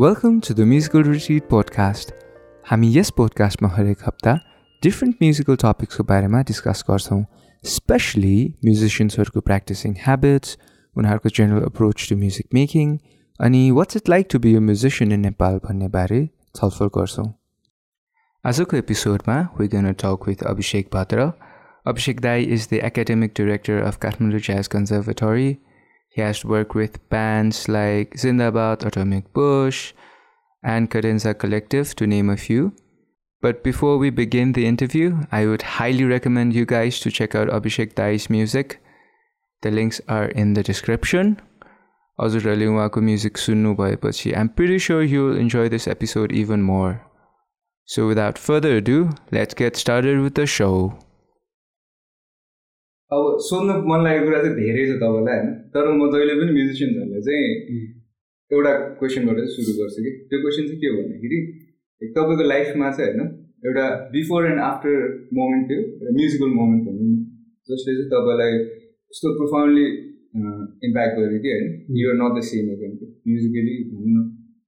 Welcome to the musical retreat podcast हामी यस पोडकास्टमा हरेक हप्ता डिफ्रेन्ट म्युजिकल टपिक्सको बारेमा डिस्कस गर्छौँ स्पेसली म्युजिसियन्सहरूको प्र्याक्टिसिङ ह्याबिट्स उनीहरूको general approach to music making अनि what's it like to be a musician in Nepal भन्ने बारे छलफल गर्छौँ। आजको एपिसोडमा we gon talk with Abhishek Bhadra Abhishek दाई is the academic director of Kathmandu jazz conservatory He has worked with bands like Zindabad, Atomic Bush, and Cadenza Collective, to name a few. But before we begin the interview, I would highly recommend you guys to check out Abhishek Dai's music. The links are in the description. हजुरहरूले उहाँको music सुन्नु भएपछि I'm pretty sure you'll enjoy this episode even more. So without further ado, let's get started with the show. अब सोध्नु मन लागेको कुरा चाहिँ धेरै छ तपाईँलाई होइन तर म जहिले पनि म्युजिसियन्सहरूलाई चाहिँ एउटा क्वेसनबाट चाहिँ सुरु गर्छु कि? त्यो क्वेसन चाहिँ के भन्दाखेरि तपाईँको लाइफमा चाहिँ होइन एउटा बिफोर एन्ड आफ्टर मोमेन्ट थियो एउटा म्युजिकल मोमेन्ट भनौँ न। जसले चाहिँ तपाईँलाई यस्तो प्रोफाउन्डली इम्प्याक्ट गर्यो कि होइन। You're not the same again musically भनौँ न।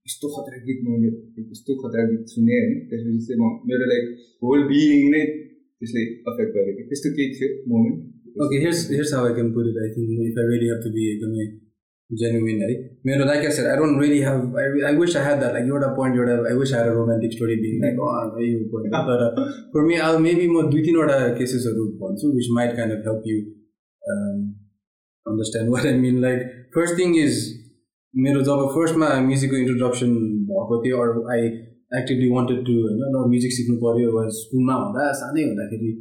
यस्तो खतरा गीत मैले यस्तो खतरा गीत सुनेँ होइन। त्यसपछि चाहिँ म मेरो लाइक होल बिइङ नै त्यसले अफेक्ट गरेँ कि? त्यस्तो केही थियो moment Okay, here's here's how I can put it. I think if I really have to be genuine, right? You know, like I said, I don't really have. I, I wish I had that. Like you're at a point, you're I wish I had a romantic story being like, oh, you point. But uh, for me, I'll maybe more do you know cases of so which might kind of help you um, understand what I mean. Like first thing is, मेरो जब फर्स्टमा म्युजिकको introduction भएको थियो अरू I actively wanted to होइन music सिक्नु पऱ्यो स्कुलमा हुँदा सानै हुँदाखेरि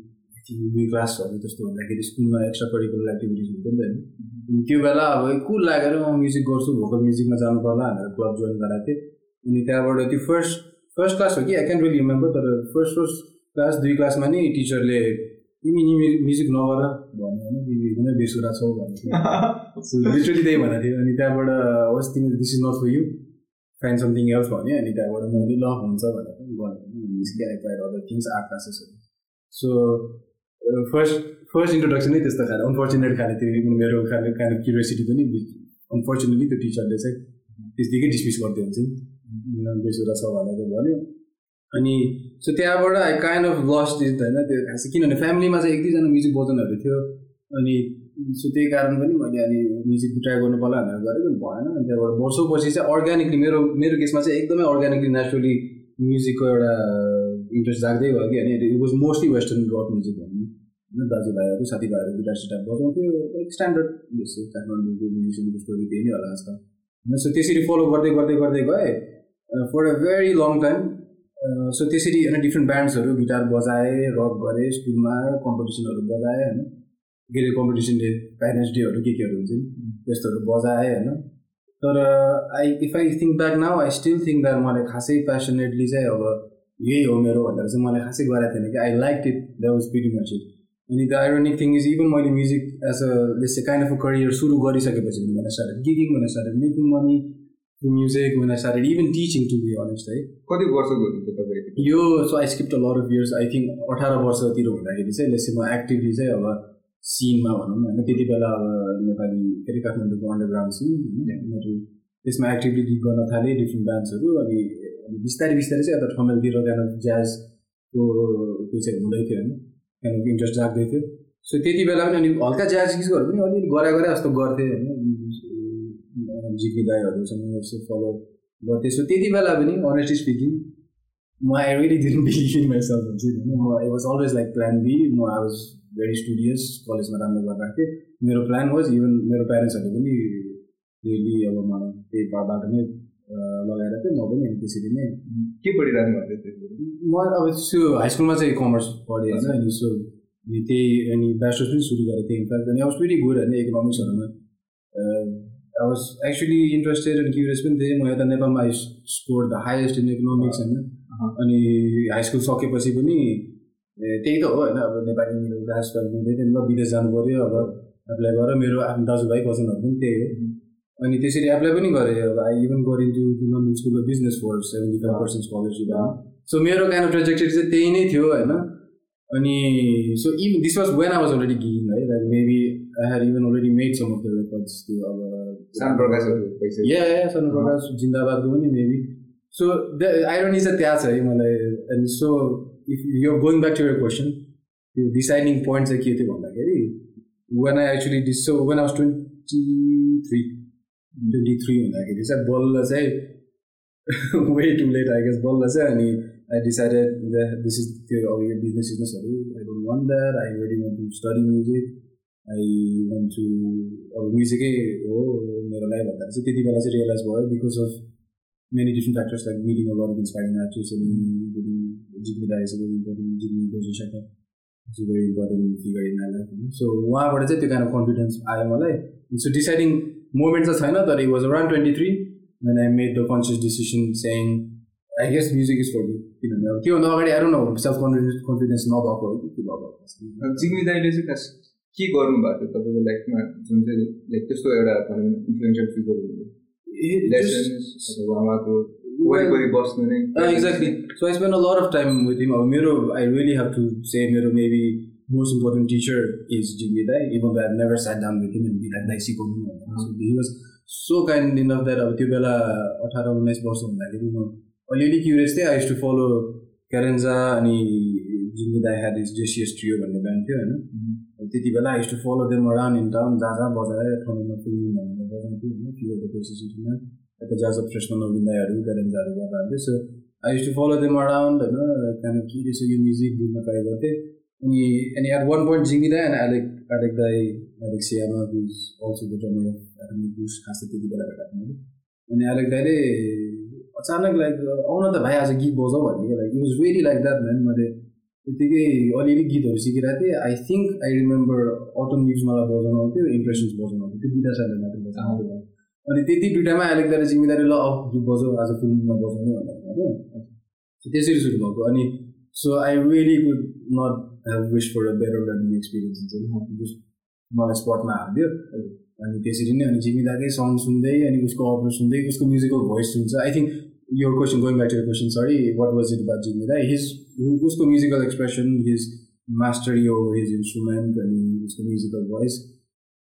दुई क्लासहरू जस्तो हुँदाखेरि स्कुलमा एक्स्ट्रा करिकुलर एक्टिभिटिज हुन्थ्यो नि त होइन त्यो बेला अब कुल लागेर म म्युजिक गर्छु भोकल म्युजिकमा जानु पर्ला भनेर क्लब जोइन गराएको थिएँ अनि त्यहाँबाट त्यो फर्स्ट फर्स्ट क्लास हो कि आई क्यान रियली रिमेम्बर तर फर्स्ट फर्स्ट क्लास दुई क्लासमा नि टिचरले तिमी म्युजिक नगर भन्यो होइन तिमी एकदमै बेसुरा छौ भन्यो लिटरली त्यही भनेको थियो अनि त्यहाँबाट होस् तिमी this is not for you find something else भन्यो अनि त्यहाँबाट मैले ल हुन्छ भनेर गरेँ I tried other things art क्लासेसहरू सो फर्स्ट फर्स्ट इन्ट्रोडक्सन नै त्यस्तो खाले। अनफर्चुनेट खाले त्यो मेरो खाले अफ क्युरियोसिटी पनि अनफर्चुनेटली त्यो टिचरले चाहिँ त्यतिकै डिसमिस गरिदियो हुन्छ बेसुरा छ भनेर भन्यो। अनि सो त्यहाँबाट I kind of lost is होइन? त्यो खास किनभने फ्यामिलीमा चाहिँ एक दुईजना म्युजिक बजाउनेहरू थियो। अनि सो त्यही कारण पनि मैले अनि म्युजिक ट्राई गर्नु पर्ला भनेर पनि भएन। अनि त्यहाँबाट वर्षौपछि चाहिँ अर्ग्यानिकली मेरो मेरो केसमा चाहिँ एकदमै अर्ग्यानिकली नेचुरली म्युजिकको एउटा इन्ट्रेस्ट जाग्दै भयो कि। अनि it was mostly western rock music भनौँ होइन दाजुभाइहरू साथीभाइहरू गिटार सिटार बजाउँथ्यो लाइक स्ट्यान्डर्ड जस्तो काठमाडौँको म्युजिसियनको स्टोरी त्यही नै होला आजकल। सो त्यसरी फलो गर्दै गर्दै गर्दै गएँ for a very long time so त्यसरी होइन डिफ्रेन्ट ब्यान्ड्सहरू गिटार बजाएँ रक गरेँ स्कुलमा कम्पिटिसनहरू बजाएँ होइन। के अरे कम्पिटिसन डे प्यारेन्ट्स डेहरू के केहरू हुन्छ त्यस्तोहरू बजाएँ होइन। तर I if I think back now I still think that मलाई खासै पेसनेटली चाहिँ अब यही हो मेरो भनेर चाहिँ मलाई खासै गरेको थिएन कि I like it that was pretty much it अनि the ironic thing is even मैले music as a less kind of a career सुरु गरिसकेपछि पनि मैले स्टार्टेड गिगिङ भने started making money music I started even teaching to be honest है कति वर्षको हुनुहुन्थ्यो तपाईँ यो so I skip a lot of years I think अठार वर्षतिर हुँदाखेरि चाहिँ लेसे म एक्टिभली चाहिँ अब सिनमा भनौँ न होइन? त्यति बेला अब नेपाली के अरे काठमाडौँको अन्डरग्राउन्ड सिन मेरो त्यसमा एक्टिभली गीत गर्न थालेँ डिफ्रेन्ट डान्सहरू अनि बिस्तारै बिस्तारै चाहिँ यता ठमेलतिर त्यहाँदेखि ज्याजको त्यो चाहिँ हुँदै थियो होइन? त्यहाँदेखि इन्ट्रेस्ट जाग्दै थियो सो त्यति बेला पनि अनि हल्का ज्याज गीतहरू पनि अलिअलि गरा गरे जस्तो गर्थेँ होइन। जिग्गी दाईहरूसँग यसो फलो गर्थेँ। सो त्यति बेला पनि अनेस्टली स्पिकिङ म I really didn't believe in myself हुन्छ होइन। म I was always like plan B म आई वाज भेरी स्टुडियस कलेजमा राम्रो गरिरहेको थिएँ मेरो प्लान वाज इभन मेरो प्यारेन्ट्सहरूले पनि रियली अब मलाई त्यही बाटो नै लगाएर चाहिँ म पनि त्यसरी नै के पढिरहनु भएको थियो म अब त्यो हाई स्कुलमा चाहिँ कमर्स पढेँ होइन अनि सो त्यही अनि ब्याचलर्स पनि सुरु गरेको थिएँ। इनफ्याक्ट अनि अब भेरी गुड होइन इकोनोमिक्सहरूमा I was actually interested and curious पनि थिएँ। म यता नेपालमा score the highest in economics होइन। अनि हाई स्कुल सकेपछि पनि त्यही त हो होइन। अब नेपाली मेरो क्लास हुँदै विदेश जानु पऱ्यो अब। एप्लाई गरेर मेरो आफ्नो दाजुभाइ कजनहरू पनि त्यही हो। अनि त्यसरी एप्लाई पनि गरेँ। अब आई इभन गरेँ to London School of Business for seventy five percent scholarship so मेरो काइन्ड अफ ट्रेजेक्टरी चाहिँ त्यही नै थियो होइन। अनि so even this was when I was already गिन है like maybe I had even already made some of the records त्यो अब सान प्रकाश या सान प्रकाश जिन्दाबादको पनि मेबी सो द आइरोनी चाहिँ त्यहाँ छ है मलाई and so if you going back to your question त्यो डिसाइडिङ पोइन्ट चाहिँ के थियो भन्दाखेरि one I actually this so one आवाज ट्वेन्टी थ्री ट्वेन्टी थ्री हुँदाखेरि चाहिँ बल्ल चाहिँ way too late I guess बल्ल चाहिँ अनि आई डिसाइडेड दिस इज त्यो अब यो business सिजनेसहरू I don't want that I really want to study music I want to अब म्युजिकै हो मेरो भन्दाखेरि चाहिँ त्यति बेला चाहिँ रियलाइज भयो because of many different factors like meeting a lot inspiring artist अनि जिग्मी दाई is very important Jigmi Gojisaka is important figure in my life so उहाँबाट चाहिँ त्यो अफ कन्फिडेन्स आयो मलाई सो डिसाइडिङ मोमेन्ट चाहिँ छैन तर it was around twenty three when I made the conscious decision saying I guess music is for me किनभने अब त्योभन्दा अगाडि आएर न सेल्फ कन्फिडेन्स कन्फिडेन्स नभएको हो कि के भएको जिग्मी दाईले चाहिँ खास के गर्नुभएको थियो तपाईँको लाइफमा जुन चाहिँ लाइक त्यस्तो एउटा भनौँ इन्फ्लुएन्सियल फिगर हुनु लेसन्स उहाँको वरिपरि बस्नु नै exactly so I spend a lot of time with him अब मेरो I really have to say मेरो maybe most important teacher is Jigmi दाई even I never sat down with him and Bilak दाई सिकाउनु was so kind in of that अब त्यो बेला अठार उन्नाइस वर्ष हुँदाखेरि म अलिअलि क्युरियस थिएँ आई टु फलो क्यारेन्जा अनि जिग्मी दाई ह्याड इज जेसिएस ट्रियो भन्ने ब्यान्ड थियो होइन त्यति बेला I to follow them around in town जहाँ जहाँ बजाए ठाउँमा फिल्म भनेर बजाउँथ्यो होइन द प्लेसेसमा यता जहाँ फ्रेसमा नविन्दाहरू क्यारेन्जाहरू गरेर हाल्थ्यो so I to follow them around होइन त्यहाँदेखि के रहेछ यो म्युजिक बुझ्न ट्राई गर्थेँ अनि अनि एट वान पोइन्ट अनि एलेक एलेक दाई Alek सियामा is also the drummer of Atomic Bus खास त्यति बेला भेटाएको मैले अनि एलेक दाईले अचानक लाइक आउन त भाइ आज गीत बजाऊ भन्ने like it was very like that man मैले त्यतिकै अलिअलि गीतहरू सिकिरहेको थिएँ I think I remember autumn leaves बजाउनु आउँथ्यो इम्प्रेसन्स बजाउनु आउँथ्यो त्यो दुइटा सालले मात्रै बजाउनु अनि त्यति दुइटामा अलिकति जिम्मेदारी ल अब गीत बजाऊ आज फिल्ममा बजाउने भनेर त्यसरी सुरु भएको अनि so I really could not wish for a better learning experience हुन्छ मलाई स्पटमा हालिदियो अनि त्यसरी नै अनि जिम्मेदारकै सङ सुन्दै अनि उसको अपर सुन्दै उसको म्युजिकल भोइस सुन्छ आई थिङ्क यो question going back to question sorry what was it about Jimmy दाई हिज उसको musical expression his mastery over his instrument अनि उसको musical voice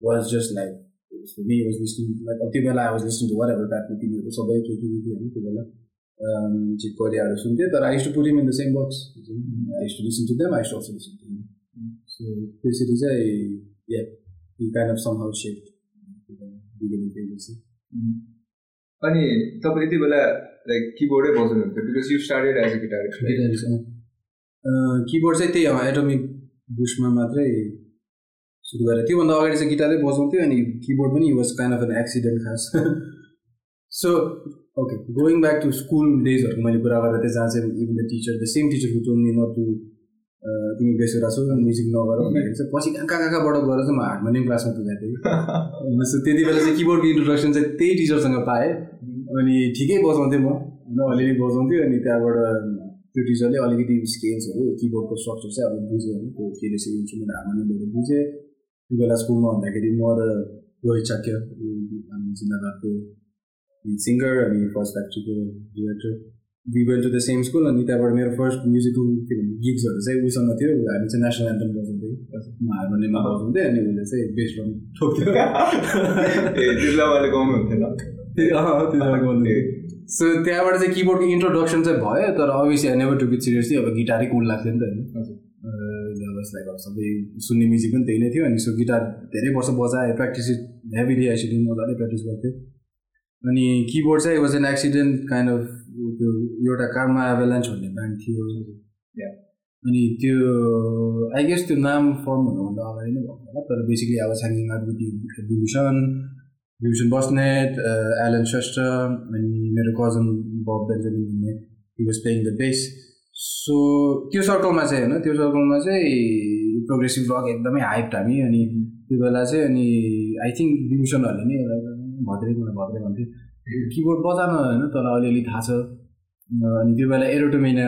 was just like like त्यो बेला I was listening to whatever pattern टिभीहरू सबै के के होइन त्यो बेला चिप कोरियाहरू सुन्थेँ तर I to put in the same box I to listen to them I to also listen to so त्यसरी चाहिँ या kind of somehow shape beginning pages अनि तपाईँ यति बेला लाइक किबोर्डै बजाउनुहुन्थ्यो because you started as a guitar keyboard चाहिँ त्यही atomic बुसमा मात्रै सुरु गरेर त्योभन्दा अगाडि चाहिँ गिटारै बजाउँथ्यो अनि किबोर्ड पनि was kind of an accident खास so okay going back to school डेजहरूको मैले कुरा गरेर थिएँ जहाँ चाहिँ even the teacher the same teacher to told me not to तिमी बेसेर छौ म्युजिक नगर भन्दाखेरि चाहिँ पछि कहाँ कहाँ कहाँबाट गएर चाहिँ म हार्मोनियम क्लासमा पुगेको थिएँ सो त्यति बेला चाहिँ किबोर्डको इन्ट्रोडक्सन चाहिँ त्यही टिचरसँग पाएँ अनि ठिकै बजाउँथेँ म होइन अलिअलि बजाउँथ्यो अनि त्यहाँबाट त्यो टिचरले अलिकति स्केल्सहरू किबोर्डको स्ट्रक्चर चाहिँ अब बुझ्यो होइन त्यो के रहेछ इन्स्ट्रुमेन्ट हार्मोनियमहरू बुझेँ त्यो बेला स्कुलमा भन्दाखेरि म र रोहित चाक्य हामी जिल्लाको सिङ्गर अनि first फ्याक्ट्रीको director we went to the same school अनि त्यहाँबाट मेरो फर्स्ट म्युजिकल के भन्ने गिग्सहरू चाहिँ उसँग थियो हामी चाहिँ नेसनल एन्थम बजाउँथ्यो म हार्मोनियममा बजाउँथेँ अनि उसले चाहिँ बेस्ट ड्रम ठोक्थ्यो सो त्यहाँबाट चाहिँ किबोर्डको इन्ट्रोडक्सन चाहिँ भयो तर obviously I never to bit seriously अब गिटारै कुल लाग्थ्यो नि त होइन लाइक अब सबै सुन्ने म्युजिक पनि त्यही नै थियो अनि सो गिटार धेरै वर्ष बजाएँ प्र्याक्टिस हेभिली आइसिडी मजाले प्र्याक्टिस गर्थेँ अनि किबोर्ड चाहिँ was an accident kind of त्यो एउटा कारमा एभालान्च भन्ने ब्यान्ड थियो। अनि त्यो आई गेस त्यो नाम फर्म हुनुभन्दा अगाडि नै भएको होला तर बेसिकली अब विथ डिभिसन डिभिसन बस्नेट एलन श्रेष्ठ अनि मेरो कजन बब बेन्जामिन भन्ने he was playing the bass so त्यो सर्कलमा चाहिँ होइन त्यो सर्कलमा चाहिँ प्रोग्रेसिभ रक एकदमै हाइप हामी अनि त्यो बेला चाहिँ अनि आई थिङ्क डिभिसनहरूले नि भद्रै मलाई भद्रै भन्थ्यो। किबोर्ड बजाउन होइन तर अलिअलि थाहा छ। अनि त्यो बेला एरोटोमिना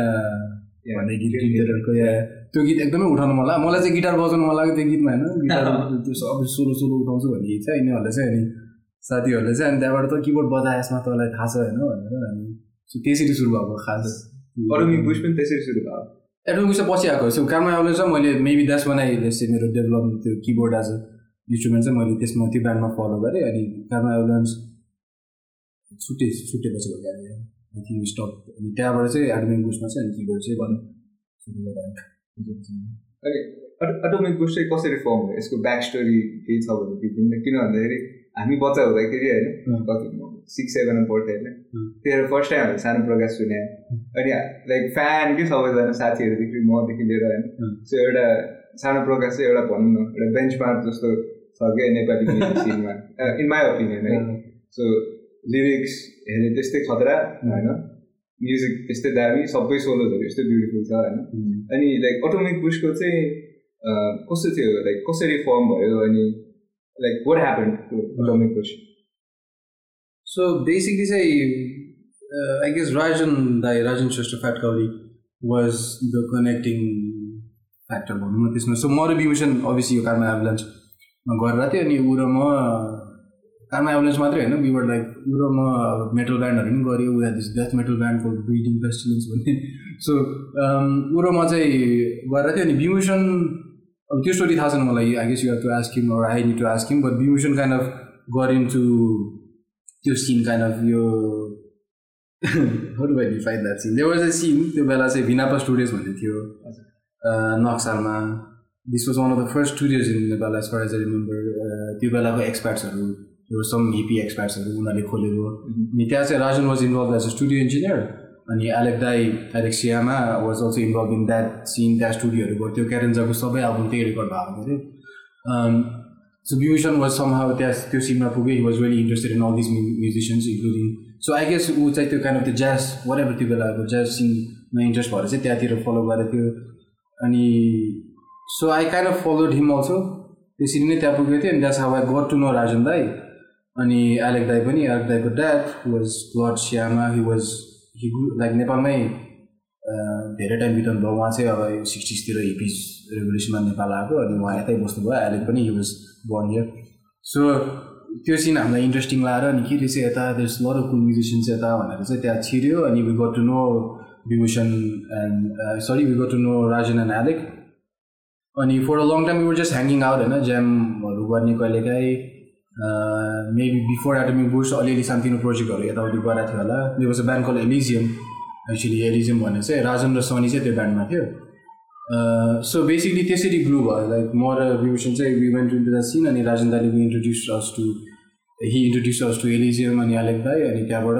भन्ने गीत गिटारको या त्यो गीत एकदमै उठाउनु मन लाग्यो। मलाई चाहिँ गिटार बजाउनु मन लाग्यो त्यो गीतमा होइन। गिटार त्यो सब सोलो सोलो उठाउँछु भन्ने गीत चाहिँ यिनीहरूले चाहिँ अनि साथीहरूले चाहिँ अनि त्यहाँबाट त किबोर्ड बजाए यसमा तँलाई थाहा छ होइन भनेर अनि त्यसरी सुरु भएको खास त्यसरी सुरु भयो। एडोमिक्स पछि आएको सो काममा आउने चाहिँ मैले मेबी द्यास बनाइ चाहिँ मेरो डेभलप त्यो किबोर्ड अ इन्स्ट्रुमेन्ट चाहिँ मैले त्यसमा त्यो ब्यान्डमा फलो गरेँ अनि काममा एभलेन्स छुट्टे छुट्टेपछि भयो थिङ्क स्टप अनि त्यहाँबाट चाहिँ एडमिन बुस्टमा चाहिँ अनि किबोर्ड चाहिँ गर्नु सुरु गरेँ। अनि अटोमिक बुस्ट चाहिँ कसरी फर्म भयो यसको ब्याक स्टोरी केही छ भने किन भन्दाखेरि हामी बच्चा हुँदाखेरि होइन कति सिक्स सेभेनमा पढ्थेँ होइन। त्यही फर्स्ट टाइम हामीले सानो प्रकाश सुने। अनि लाइक फ्यान कि सबैजना साथीहरूदेखि मदेखि लिएर होइन। सो एउटा सानो प्रकाश चाहिँ एउटा भनौँ न एउटा बेन्च मार्क जस्तो छ क्या नेपाली सिनमा इन माई ओपिनियन है सो लिरिक्स हेरे त्यस्तै खतरा होइन म्युजिक त्यस्तै दामी सबै सोलोजहरू यस्तै ब्युटिफुल छ होइन अनि लाइक अटोमिक बुस्टको चाहिँ कस्तो थियो लाइक कसरी फर्म भयो अनि like what happened to Atomic Push? So basically, say uh, I guess Rajan, the Rajan Shrestha Fat Kauri was the connecting factor भनौँ न त्यसमा सो म र विभूषण अभियसली यो कारमा एम्बुलेन्समा गरेर थियो अनि ऊ र म कारमा एम्बुलेन्स मात्रै होइन विवर लाइक ऊ र म मेटल ब्यान्डहरू पनि गऱ्यो वी दिस डेथ मेटल ब्यान्डको ब्रिडिङ फेस्टिभल्स भन्ने। सो ऊ र म चाहिँ गरेर थियो अनि विभूषण अब त्यो स्टोरी थाहा छैन मलाई I guess you have to ask him or I need to ask him but Bibhushan kind of got to त्यो सिन काइन्ड अफ यो I define that scene they was a scene त्यो बेला चाहिँ भिनापा studios भन्ने थियो नक्सालमा। This was one of the first studios in Nepal as far as I remember त्यो बेलाको एक्सपर्ट्सहरू सम हिपी एक्सपर्ट्सहरू उनीहरूले खोलेको अनि त्यहाँ चाहिँ Rajan was involve as a studio engineer अनि एलेक दाई एलेक्सियामा was also involve in that scene त्यहाँ स्टुडियोहरू गर्थ्यो क्यारेन्जाको सबै एल्बम त्यही रेकर्ड भएको थियो so musician was somehow त्यहाँ त्यो सिनमा पुग्यो he was very interested in all this musicians including so I guess ऊ चाहिँ त्यो काइन्ड अफ त्यो ज्याज वाट एभर त्यो बेलाको ज्याज सिनमा इन्ट्रेस्ट भएर चाहिँ त्यहाँतिर फलो गरेको थियो अनि so I kind of followed him also त्यसरी नै त्यहाँ पुगेको थियो अनि that's how I got to know Rajan दाई अनि एलेक दाई पनि एलेक दाईको ड्याड वाज लर्ड स्यामा हि वाज हि लाइक नेपालमै धेरै टाइम बिताउनु भयो. उहाँ चाहिँ अब सिक्सटिजतिर हिपिस रेभोल्युसनमा नेपाल आएको अनि उहाँ यतै बस्नुभयो अहिले पनि he was born here so त्यो सिन हामीलाई इन्ट्रेस्टिङ लगाएर अनि के रहेछ यता देश लर कुल म्युजिसियन्स यता भनेर चाहिँ त्यहाँ छिर्यो. अनि we got to know Bibhushan and sorry we got to know Rajan and Alec अनि for a long time were just hanging out होइन ज्यामहरू गर्ने कहिलेकाहीँ मेबी बिफोर एटमिक बुस्ट अलिअलि सानोतिनो प्रोजेक्टहरू यताउति गराएको थियो होला। त्यो a band call Elysium actually Elysium भन्ने चाहिँ राजन र सनी चाहिँ त्यो ब्यान्डमा थियो। सो बेसिकली त्यसरी ग्लु भयो लाइक म र विभूषण चाहिँ we went to the scene अनि राजन दाले we introduce us to he introduce us to Elysium अनि अलेक दाई अनि त्यहाँबाट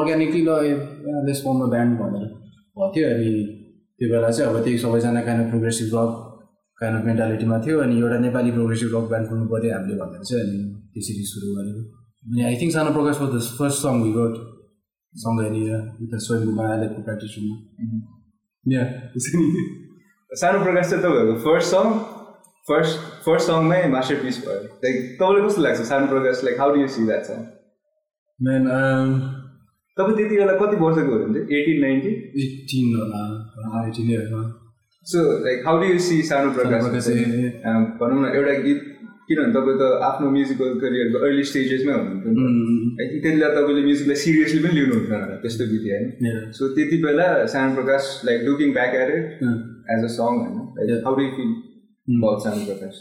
अर्ग्यानिकली ल फर्ममा ब्यान्ड भनेर भएको थियो। अनि त्यो बेला चाहिँ अब त्यही सबैजना of progressive rock kind of मेन्टालिटीमा थियो अनि एउटा नेपाली प्रोग्रेसिभ रक ब्यान्ड खोल्नु पऱ्यो हामीले भनेर चाहिँ अनि त्यसरी सुरु गरेको अनि I think Sano Prakash the first song we got सँगै उता स्वयम्भूमा अहिलेको प्र्याक्टिस रुममा सानो प्रकाश चाहिँ तपाईँहरूको फर्स्ट सङ फर्स्ट फर्स्ट सङमै मास्टर पिस भयो। लाइक तपाईँलाई कस्तो लाग्छ Sano Prakash? Like how do you see that song man तपाईँ त्यति बेला कति वर्षको हुनुहुन्थ्यो? एटिन नाइन्टिन एटिन होला eighteen so like how do you see Sano Prakash भनौँ न एउटा गीत किनभने तपाईँ त आफ्नो म्युजिकल करियरको अर्ली स्टेजेसमै हुनुहुन्थ्यो त्यति बेला तपाईँले म्युजिकलाई सिरियसली पनि लिनुहुन्थ्यो होला त्यस्तो गीत होइन सो त्यति बेला Sano Prakash like looking back at it as a song होइन? Like how do feel about Sano Prakash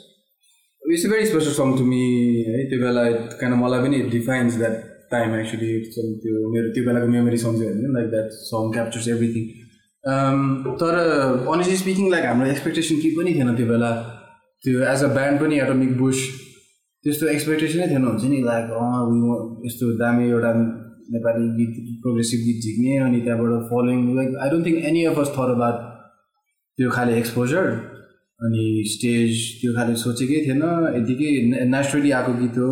it's a very special song to me है त्यो बेला काइन्ड मलाई पनि डिफाइन्स द्याट टाइम एक्चुली त्यो मेरो त्यो बेलाको मेमोरी सम्झ्यो भने like that song captures everything तर अनेस्टली स्पिकिङ लाइक हाम्रो एक्सपेक्टेसन के पनि थिएन त्यो बेला। त्यो एज अ ब्यान्ड पनि एटोमिक बुस त्यस्तो एक्सपेक्टेसनै थिएन हुन्छ नि। लाइक यस्तो दामी एउटा नेपाली गीत प्रोग्रेसिभ गीत झिक्ने अनि त्यहाँबाट following like I don't think any of us thought about त्यो खाले एक्सपोजर अनि स्टेज त्यो खाले सोचेकै थिएन। यतिकै नेचुरली आएको गीत हो।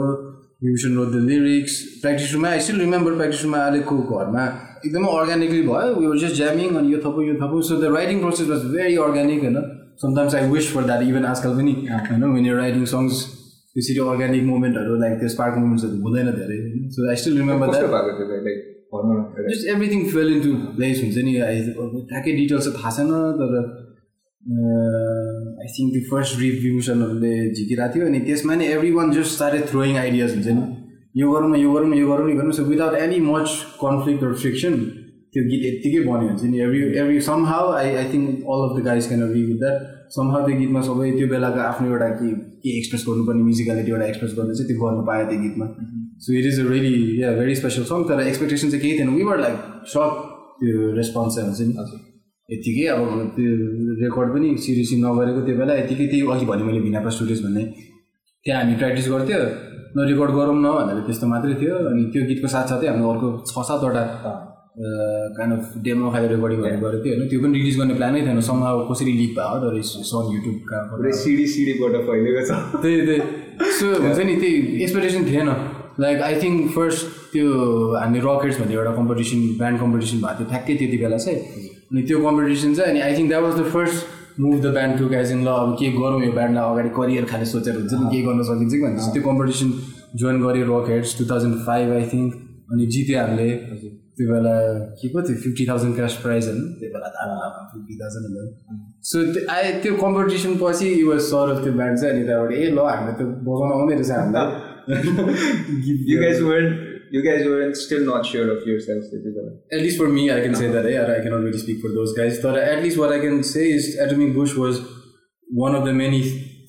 Musician wrote the lyrics practice रुममा आई स्टिल रिमेम्बर प्र्याक्टिस रुममा अहिलेको घरमा एकदमै अर्ग्यानिकली भयो। वी वर जस्ट ज्यामिङ अनि यो थपो यो थपो। So the writing process was very organic होइन? Sometimes I wish for that even आजकल पनि होइन? वेन यु राइटिङ सङ्ग्स त्यसरी अर्ग्यानिक मुभमेन्टहरू लाइक त्यो स्पार्क मुभमेन्ट्सहरू हुँदैन धेरै so I still remember that just everything fell into place हुन्छ नि? ठ्याक्कै डिटेल्स चाहिँ थाहा छैन तर आई थिङ्क त्यो फर्स्ट रिभ्युसनहरूले झिकिरहेको थियो अनि त्यसमा नि everyone just started throwing ideas हुन्छ नि? यो गरौँ न यो गरौँ न यो गरौँ न गरौँ so without any much conflict र फ्रिक्सन त्यो गीत यत्तिकै बन्यो हुन्छ नि every every somehow I I think all of the guys can agree with that somehow त्यो गीतमा सबै त्यो बेलाको आफ्नो एउटा के के एक्सप्रेस गर्नुपर्ने म्युजिकलिटी एउटा एक्सप्रेस गर्नु चाहिँ त्यो गर्नु पायो त्यो गीतमा। So it is a really yeah very special song तर एक्सपेक्टेसन चाहिँ केही थिएन। वी वर लाइक सक त्यो रेस्पोन्स चाहिँ हुन्छ नि यत्तिकै अब त्यो रेकर्ड पनि सिरियसली नगरेको त्यो बेला यत्तिकै त्यही अघि भने मैले भिनापा स्टुडियोज भन्ने त्यहाँ हामी प्र्याक्टिस गर्थ्यो। रेकर्ड गरौँ न भनेर त्यस्तो मात्रै थियो। अनि त्यो गीतको साथसाथै हाम्रो अर्को छ सातवटा काइन्ड अफ डेमो खाले रेकर्डिङहरू गरेको थियो होइन? त्यो पनि रिलिज गर्ने प्लानै थिएन। सँग अब कसरी लिक भयो तर सङ युट्युबका सिडी सिडीबाट फैलिएको छ। त्यही त्यही। सो हुन्छ नि त्यही एक्सपेक्टेसन थिएन। लाइक आई थिङ्क फर्स्ट त्यो हामी रकेट्स भन्ने एउटा कम्पिटिसन ब्यान्ड कम्पिटिसन भएको थियो ठ्याक्कै त्यति बेला चाहिँ। अनि त्यो कम्पिटिसन चाहिँ अनि I think that was the first move the band to as in ल अब के गरौँ यो ब्यान्डलाई अगाडि करियर खाले सोचेर हुन्छ नि के गर्न सकिन्छ कि भनेपछि त्यो कम्पिटिसन जोइन गरेँ rockets two thousand five I think अनि जित्यो हामीले त्यो बेला के पो थियो फिफ्टी थाउजन्ड क्यास प्राइज होइन? त्यो बेला त फिफ्टी थाउजन्ड सो त्यो आए त्यो कम्पिटिसन पछि वाज सर अफ त्यो ब्यान्ड चाहिँ अनि त्यहाँबाट ए ल हामीले त बजाउन आउने रहेछ हामीलाई। You guys weren't you guys weren't still not sure of yourselves त्यति बेला at least for me, I can say that. Yeah, I cannot really speak for those guys. But at least what I can say is Atomic Bush was one of the many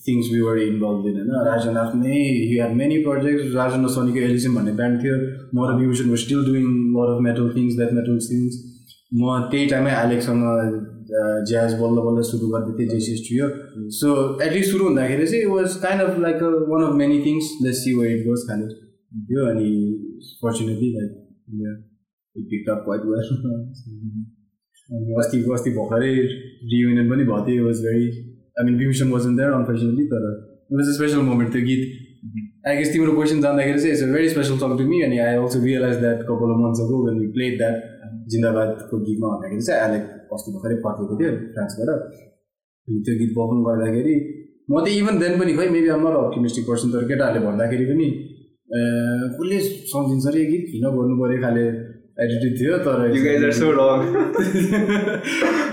things we were involved in. होइन राजन आफ्नै he had many projects. Rajan र सनीको एलिजम भन्ने band थियो म र भ्युसन was still doing lot of metal things, death metal things. म त्यही टाइममै आलेकसँग ज्याज बल्ल बल्ल सुरु गर्दै थिएँ जेसिएस ट्रियो सो एटलिस्ट सुरु हुँदाखेरि चाहिँ it was kind of like one of many things let's see where it goes खाले थियो अनि fortunately like up quite well. अनि अस्ति अस्ति भर्खरै रियुनियन पनि भएको थियो वाज भेरी आई मिन भ्युसन वाजन देयर अनफर्चुनेटली तर it was a special moment त्यो गीत आई गेस तिम्रो क्वेसन जाँदाखेरि चाहिँ it's a very special song to me अनि I also realize that couple of months ago when we played that जिन्दाबादको गीतमा भन्दाखेरि चाहिँ आइलेक अस्ति भर्खरै फर्केको थियो फ्रान्सबाट अनि त्यो गीत पर्फर्म गर्दाखेरि म त इभन देन पनि खै maybe I'm not optimistic person तर केटाहरूले भन्दाखेरि पनि कसले सम्झिन्छ अरे गीत किन गर्नु पऱ्यो खाले एटिट्युड थियो तर.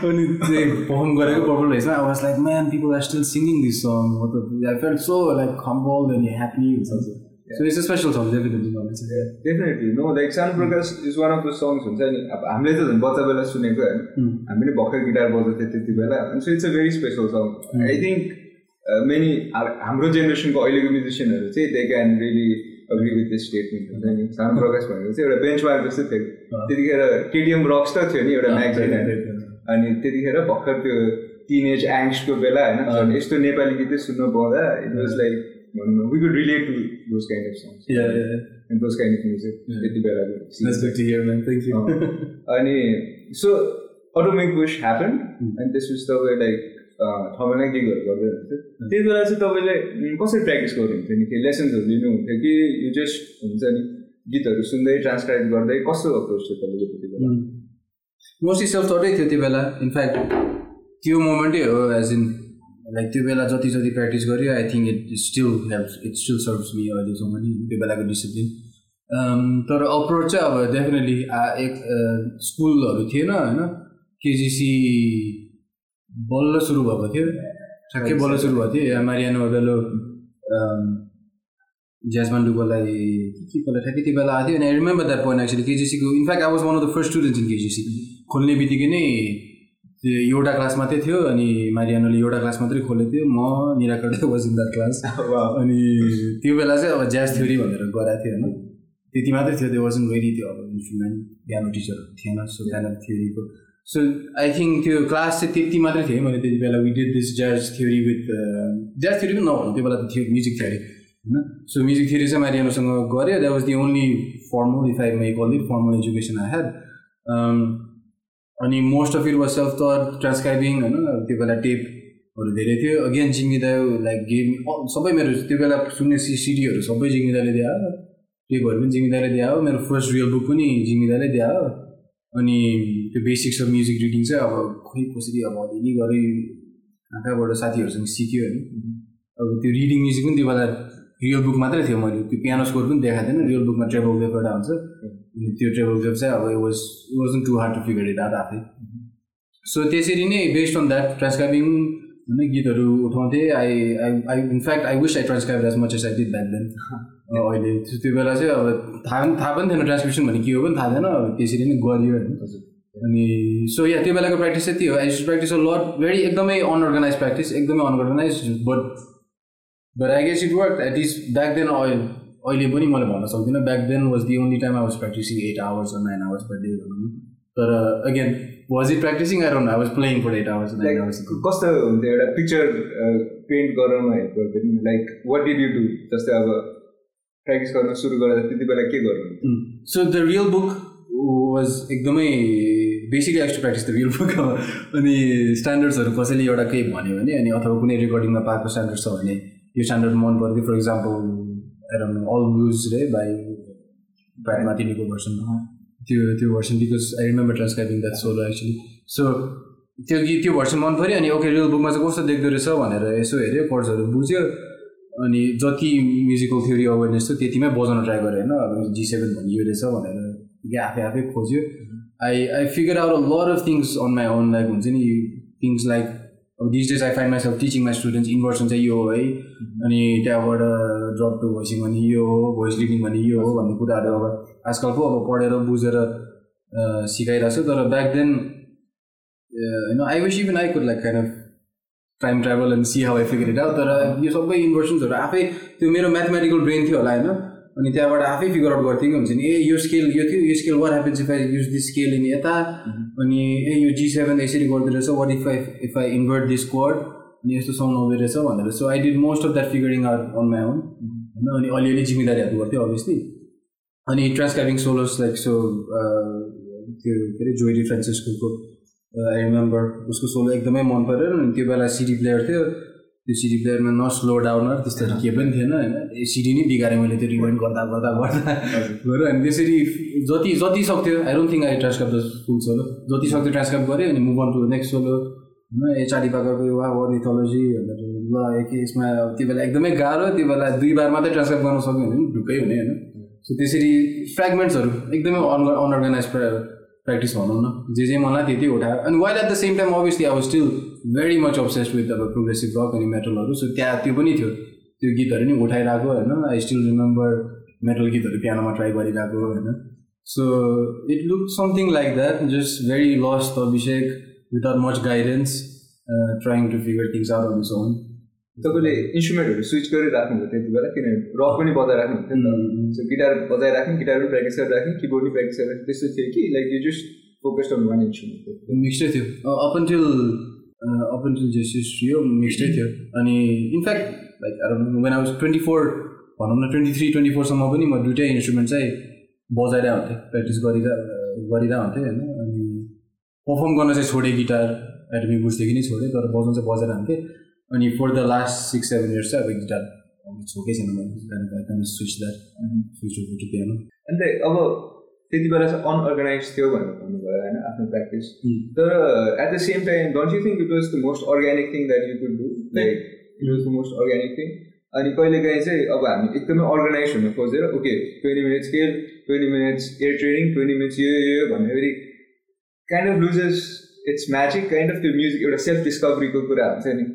अनि पर्फर्म गरेको पर्फर्म रहेछ। I was like man people are still singing this song मतलब I felt so like humble and happy हुन्छ so it's a special song definitely no like Sano Prakash is one of the songs हुन्छ नि। अब हामीले त झन् बच्चा बेला सुनेको होइन। Hmm. हामीले भर्खर गिटार बजाउँथ्यो त्यति बेला। So it's a very special song I think many हाम्रो जेनेरेसनको अहिलेको म्युजिसियनहरू चाहिँ they can really agree with this statement हुन्छ नि सानो प्रकाश भनेको चाहिँ एउटा बेन्च मार्क जस्तो थियो. त्यतिखेर केटिएम रक्स त थियो नि एउटा म्यागजिन अनि त्यतिखेर भर्खर त्यो टिन एज एङ्सको बेला होइन? यस्तो नेपाली गीतै सुन्न पाउँदा इट वाज लाइक भनौँ we could relate to those kind of songs. And those kind of music त्यति बेलाको. अनि सो अटोमिक बुस ह्यापन अनि त्यसपछि तपाईँ लाइक ठाउँमा गिगहरू गर्दै हुन्थ्यो त्यति बेला चाहिँ तपाईँले कसरी प्र्याक्टिस गर्नुहुन्थ्यो नि? के लेसन्सहरू लिनुहुन्थ्यो कि यो जस्ट हुन्छ नि गीतहरू सुन्दै ट्रान्सक्राइब गर्दै कस्तो अप्रोच थियो तपाईँको त्यति बेला? मोस्टली सेल्फ थटै थियो त्यो बेला। इनफ्याक्ट त्यो मोमेन्टै हो एज इन लाइक त्यो बेला जति जति प्र्याक्टिस गऱ्यो I think it still help it still serves me अहिलेसम्म नि त्यो बेलाको डिसिप्लिन तर अप्रोच चाहिँ अब डेफिनेटली एक स्कुलहरू थिएन होइन? केजिसी बल्ल सुरु भएको थियो। ठ्याक्कै बल्ल सुरु भएको थियो। मारियानो बेलो ज्याजमान डुबोलाई के कसलाई ठ्याक्कै त्यो बेला आएको थियो। अनि I remember that point actually केजिसीको in fact I was one of the first students in KJC खोल्ने बित्तिकै नै त्यो एउटा क्लास मात्रै थियो अनि मारियानोले एउटा क्लास मात्रै खोलेको थियो। म निराकर्दै वाज इन द्याट क्लास अनि त्यो बेला चाहिँ अब ज्याज थ्योरी भनेर गराएको थियो होइन। त्यति मात्रै थियो त्यो वाजन भेरी थियो अब इन्स्ट्रुमेन्ट पियानो टिचरहरू थिएन। सो अफ थ्योरीको सो आई थिङ्क त्यो क्लास चाहिँ त्यति मात्रै थियो मैले त्यति बेला. We did this jazz theory with jazz theory पनि नभनौँ त्यो बेला त थियो म्युजिक थ्योरी होइन? सो म्युजिक थ्योरी चाहिँ मारियानोसँग गऱ्यो that was the only formal if I may call formal education I had अनि most of it was self taught transcribing होइन? त्यो बेला टेपहरू धेरै थियो. अगेन जिङ्गिदायो लाइक गेम सबै मेरो त्यो बेला सुन्ने सिडीहरू सबै जिङ्गिदाले हो। टेपहरू पनि जिङ्गिदाले हो। मेरो फर्स्ट रियल बुक पनि जिङ्गिदाले हो। अनि त्यो बेसिक्स अफ म्युजिक रिडिङ चाहिँ अब खोइ कसरी अब अलिअलि गरी कहाँ कहाँबाट साथीहरूसँग सिक्यो होइन। अब त्यो रिडिङ म्युजिक पनि त्यो बेला रियल बुक मात्रै थियो मैले त्यो पियानो स्कोर पनि देखाएको थिएन रियल बुकमा ट्रेबल वेभ एउटा हुन्छ अनि त्यो ट्रेबल वेभ चाहिँ अब was wasn't too hard to figure it out आफै। सो त्यसरी नै बेस्ड अन द्याट ट्रान्सक्राइबिङ होइन गीतहरू उठाउँथेँ। I I I in fact I wish I transcribe as much as I did back then अहिले त्यो- बेला चाहिँ अब थाहा पनि थाहा पनि थिएन ट्रान्सक्रिप्सन भने के हो पनि थाहा थिएन। अब त्यसरी नै गरियो होइन अनि सो या त्यो बेलाको प्र्याक्टिस चाहिँ त्यो हो। I practice a lot very एकदमै अनअर्गनाइज प्र्याक्टिस एकदमै unorganized but but I guess it work at least back then अहिले अहिले पनि मैले भन्न सक्दिनँ। Back then was the only time I was practicing eight hours nine hours per day भनौँ तर again was it practicing I don't I was playing for eight hours nine hours कस्तो हुन्थ्यो एउटा पिक्चर पेन्ट गराउनु help गर्थ्यो like what did you do जस्तै अब practice गर्न सुरु गर्दा त्यति बेला के गर्नु so the real book was एकदमै basically ex to practice the real book अनि स्ट्यान्डर्ड्सहरू कसैले एउटा केही भन्यो भने अनि अथवा कुनै रेकर्डिङमा पाएको स्ट्यान्डर्ड छ भने यो स्ट्यान्डर्ड मन पर्थ्यो for example um all blues Ray by Brad माथिनिको version त्यो त्यो version because I remember transcribing that solo actually so त्यो गीत त्यो भर्सन मन पऱ्यो अनि ओके रियल बुकमा चाहिँ कस्तो देख्दो रहेछ भनेर यसो हेऱ्यो कर्ड्सहरू बुझ्यो अनि जति म्युजिकल थ्योरी अवेरनेस थियो त्यतिमै बजाउन ट्राई गरेँ होइन। अब जी सेभेन भनियो रहेछ भनेर आफै आफै खोज्यो। I I figure out a lot of things on my own like हुन्छ नि थिङ्स लाइक अब these days I find myself teaching my students inversion चाहिँ यो हो है। अनि त्यहाँबाट ड्रप टु भोइसिङ भने यो हो भोइस रिडिङ भने यो हो भन्ने कुराहरू अब आजकलको अब पढेर बुझेर सिकाइरहेको छु। तर ब्याक देन होइन I wish even I could like kind of time travel and see how I figure it out तर यो सबै इन्भर्सन्सहरू आफै त्यो मेरो म्याथमेटिकल ब्रेन थियो होला होइन? अनि त्यहाँबाट आफै फिगर आउट गर्थेँ कि हुन्छ नि ए यो स्केल यो थियो यो scale what happens if I use this scale in यता अनि ए यो जी सेभेन यसरी गर्दो रहेछ what if I if I invert this code अनि यस्तो साउन्ड आउँदो रहेछ भनेर। So I did most of that figuring out on my own होइन? अनि अलिअलि जिम्मेदारीहरू गर्थ्यो अभियसली अनि ट्रान्सक्राइबिङ सोलोस लाइक सो त्यो के अरे जोइडी फ्रान्सिस्को आई रिमेम्बर उसको सोलो एकदमै मन पऱ्यो अनि त्यो बेला सिडी प्लेयर थियो। त्यो सिडी प्लेयरमा न स्लो डाउनर त्यस्तोहरू केही पनि थिएन होइन। सिडी नै बिगारेँ मैले त्यो रिवाइन्ड गर्दा गर्दा गर्दा। गरेर अनि त्यसरी जति जति सक्थ्यो I don't think I transcribe the full solo जति सक्थ्यो ट्रान्सक्राइब गरेँ अनि move on to next solo होइन एचआरडी पाएको वा वर्निथोलोजी ल एक यसमा त्यो बेला एकदमै गाह्रो त्यो बेला दुई बार मात्रै ट्रान्सक्राइब गर्न सक्यो भने ढुक्कै हुने होइन। सो त्यसरी फ्रेगमेन्ट्सहरू एकदमै अन अनअर्गनाइज प्र्याक्टिस भनौँ न। जे जे मलाई त्यति उठायो। अनि while at the same time obviously अब still very much obsessed with अब प्रोग्रेसिभ रक अनि मेटलहरू सो त्यहाँ त्यो पनि थियो। त्यो गीतहरू नि उठाइरहेको होइन? आई स्टिल रिमेम्बर मेटल गीतहरू पियानोमा ट्राई गरिरहेको होइन? So it look something like that just very lost Abhishek without much guidance trying to figure things out on own तपाईँले इन्स्ट्रुमेन्टहरू स्विच गरिराख्नुभयो त्यति बेला किनभने रक पनि बजाइराख्नु हुन्थ्यो नि त। गिटार बजाइराख्ने गिटार पनि प्र्याक्टिस गरिराख्ने किबोर्ड पनि प्र्याक्टिस गरिराख्ने त्यस्तो थियो कि like you just focused on one instrument मिक्सै थियो। अप अन्टिल अप अन्टिल जेसिस थियो मिक्सै थियो। अनि in fact like when I was twenty four भनौँ न ट्वेन्टी थ्री ट्वेन्टी फोरसम्म पनि म दुइटै इन्स्ट्रुमेन्ट चाहिँ बजाइरहेको हुन्थेँ प्र्याक्टिस गरिरह गरिरहेको हुन्थेँ होइन। अनि पर्फर्म गर्न चाहिँ छोडेँ गिटार एडमिक बुझ्देखि नै छोडेँ तर बजाउनु चाहिँ बजाइरहेको हुन्थेँ। अनि for the last six seven years चाहिँ अब गिटार छोकै छैन मैले switch that switch to piano अन्त अब त्यति बेला चाहिँ अनअर्गनाइज थियो भनेर भन्नुभयो होइन आफ्नो प्र्याक्टिस तर at the same time don't you think it was the most organic thing that you could do like it was the most organic thing अनि कहिलेकाहीँ चाहिँ अब हामी एकदमै अर्गनाइज हुन खोजेर ओके ट्वेन्टी मिनट्स खेल twenty minutes ear training twenty minutes यो यो भन्ने फेरि kind of loses it's magic kind of त्यो म्युजिक एउटा सेल्फ डिस्कभरीको कुरा हुन्छ नि।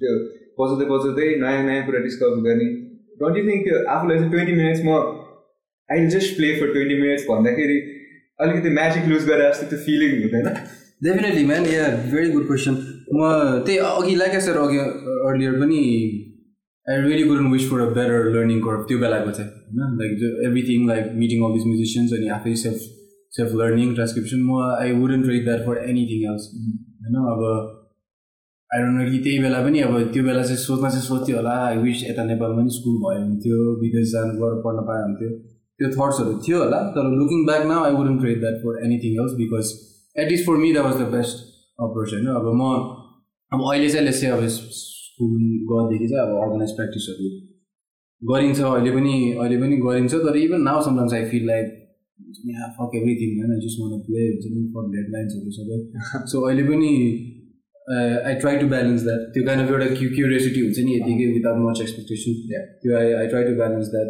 त्यो बजाउँदै बजाउँदै नयाँ नयाँ कुरा डिस्कभर गर्ने। डोन्ट यु थिङ्क आफूलाई चाहिँ ट्वेन्टी मिनट्स म I just play for twenty minutes भन्दाखेरि अलिकति म्याजिक लुज गरे जस्तो त्यो फिलिङ हुँदैन। Definitely man yeah very good question म त्यही अघि लाइक सर अघि अर्लियर पनि I really good wish for a better learning curve त्यो बेलाको चाहिँ होइन? Like everything like meeting all this musicians अनि आफै सेल्फ सेल्फ लर्निङ ट्रान्सक्रिप्सन म I wouldn't trade that for anything else होइन अब आई डोन्ट नो कि त्यही बेला पनि अब त्यो बेला चाहिँ सोच्न चाहिँ सोध्थ्यो होला। आई विस यता नेपालमा पनि स्कुल भयो हुन्थ्यो विदेश जानु पढ्न पाए हुन्थ्यो। त्यो थट्सहरू थियो होला तर looking back now I wouldn't trade that for anything else because at least for me that was the best approach होइन अब म अब अहिले चाहिँ लेसे अब स्कुल गएदेखि चाहिँ अब अर्गनाइज प्र्याक्टिसहरू गरिन्छ अहिले पनि अहिले पनि गरिन्छ तर even now sometimes I feel like fuck everything होइन जस्ट मन प्ले हुन्छ नि फर डेडलाइन्सहरू सबै सो अहिले पनि I try to balance that त्यो काइन्ड अफ एउटा क्यु क्युरियोसिटी हुन्छ नि यतिकै विदाउट मच एक्सपेक्टेसन त्यो I I try to balance that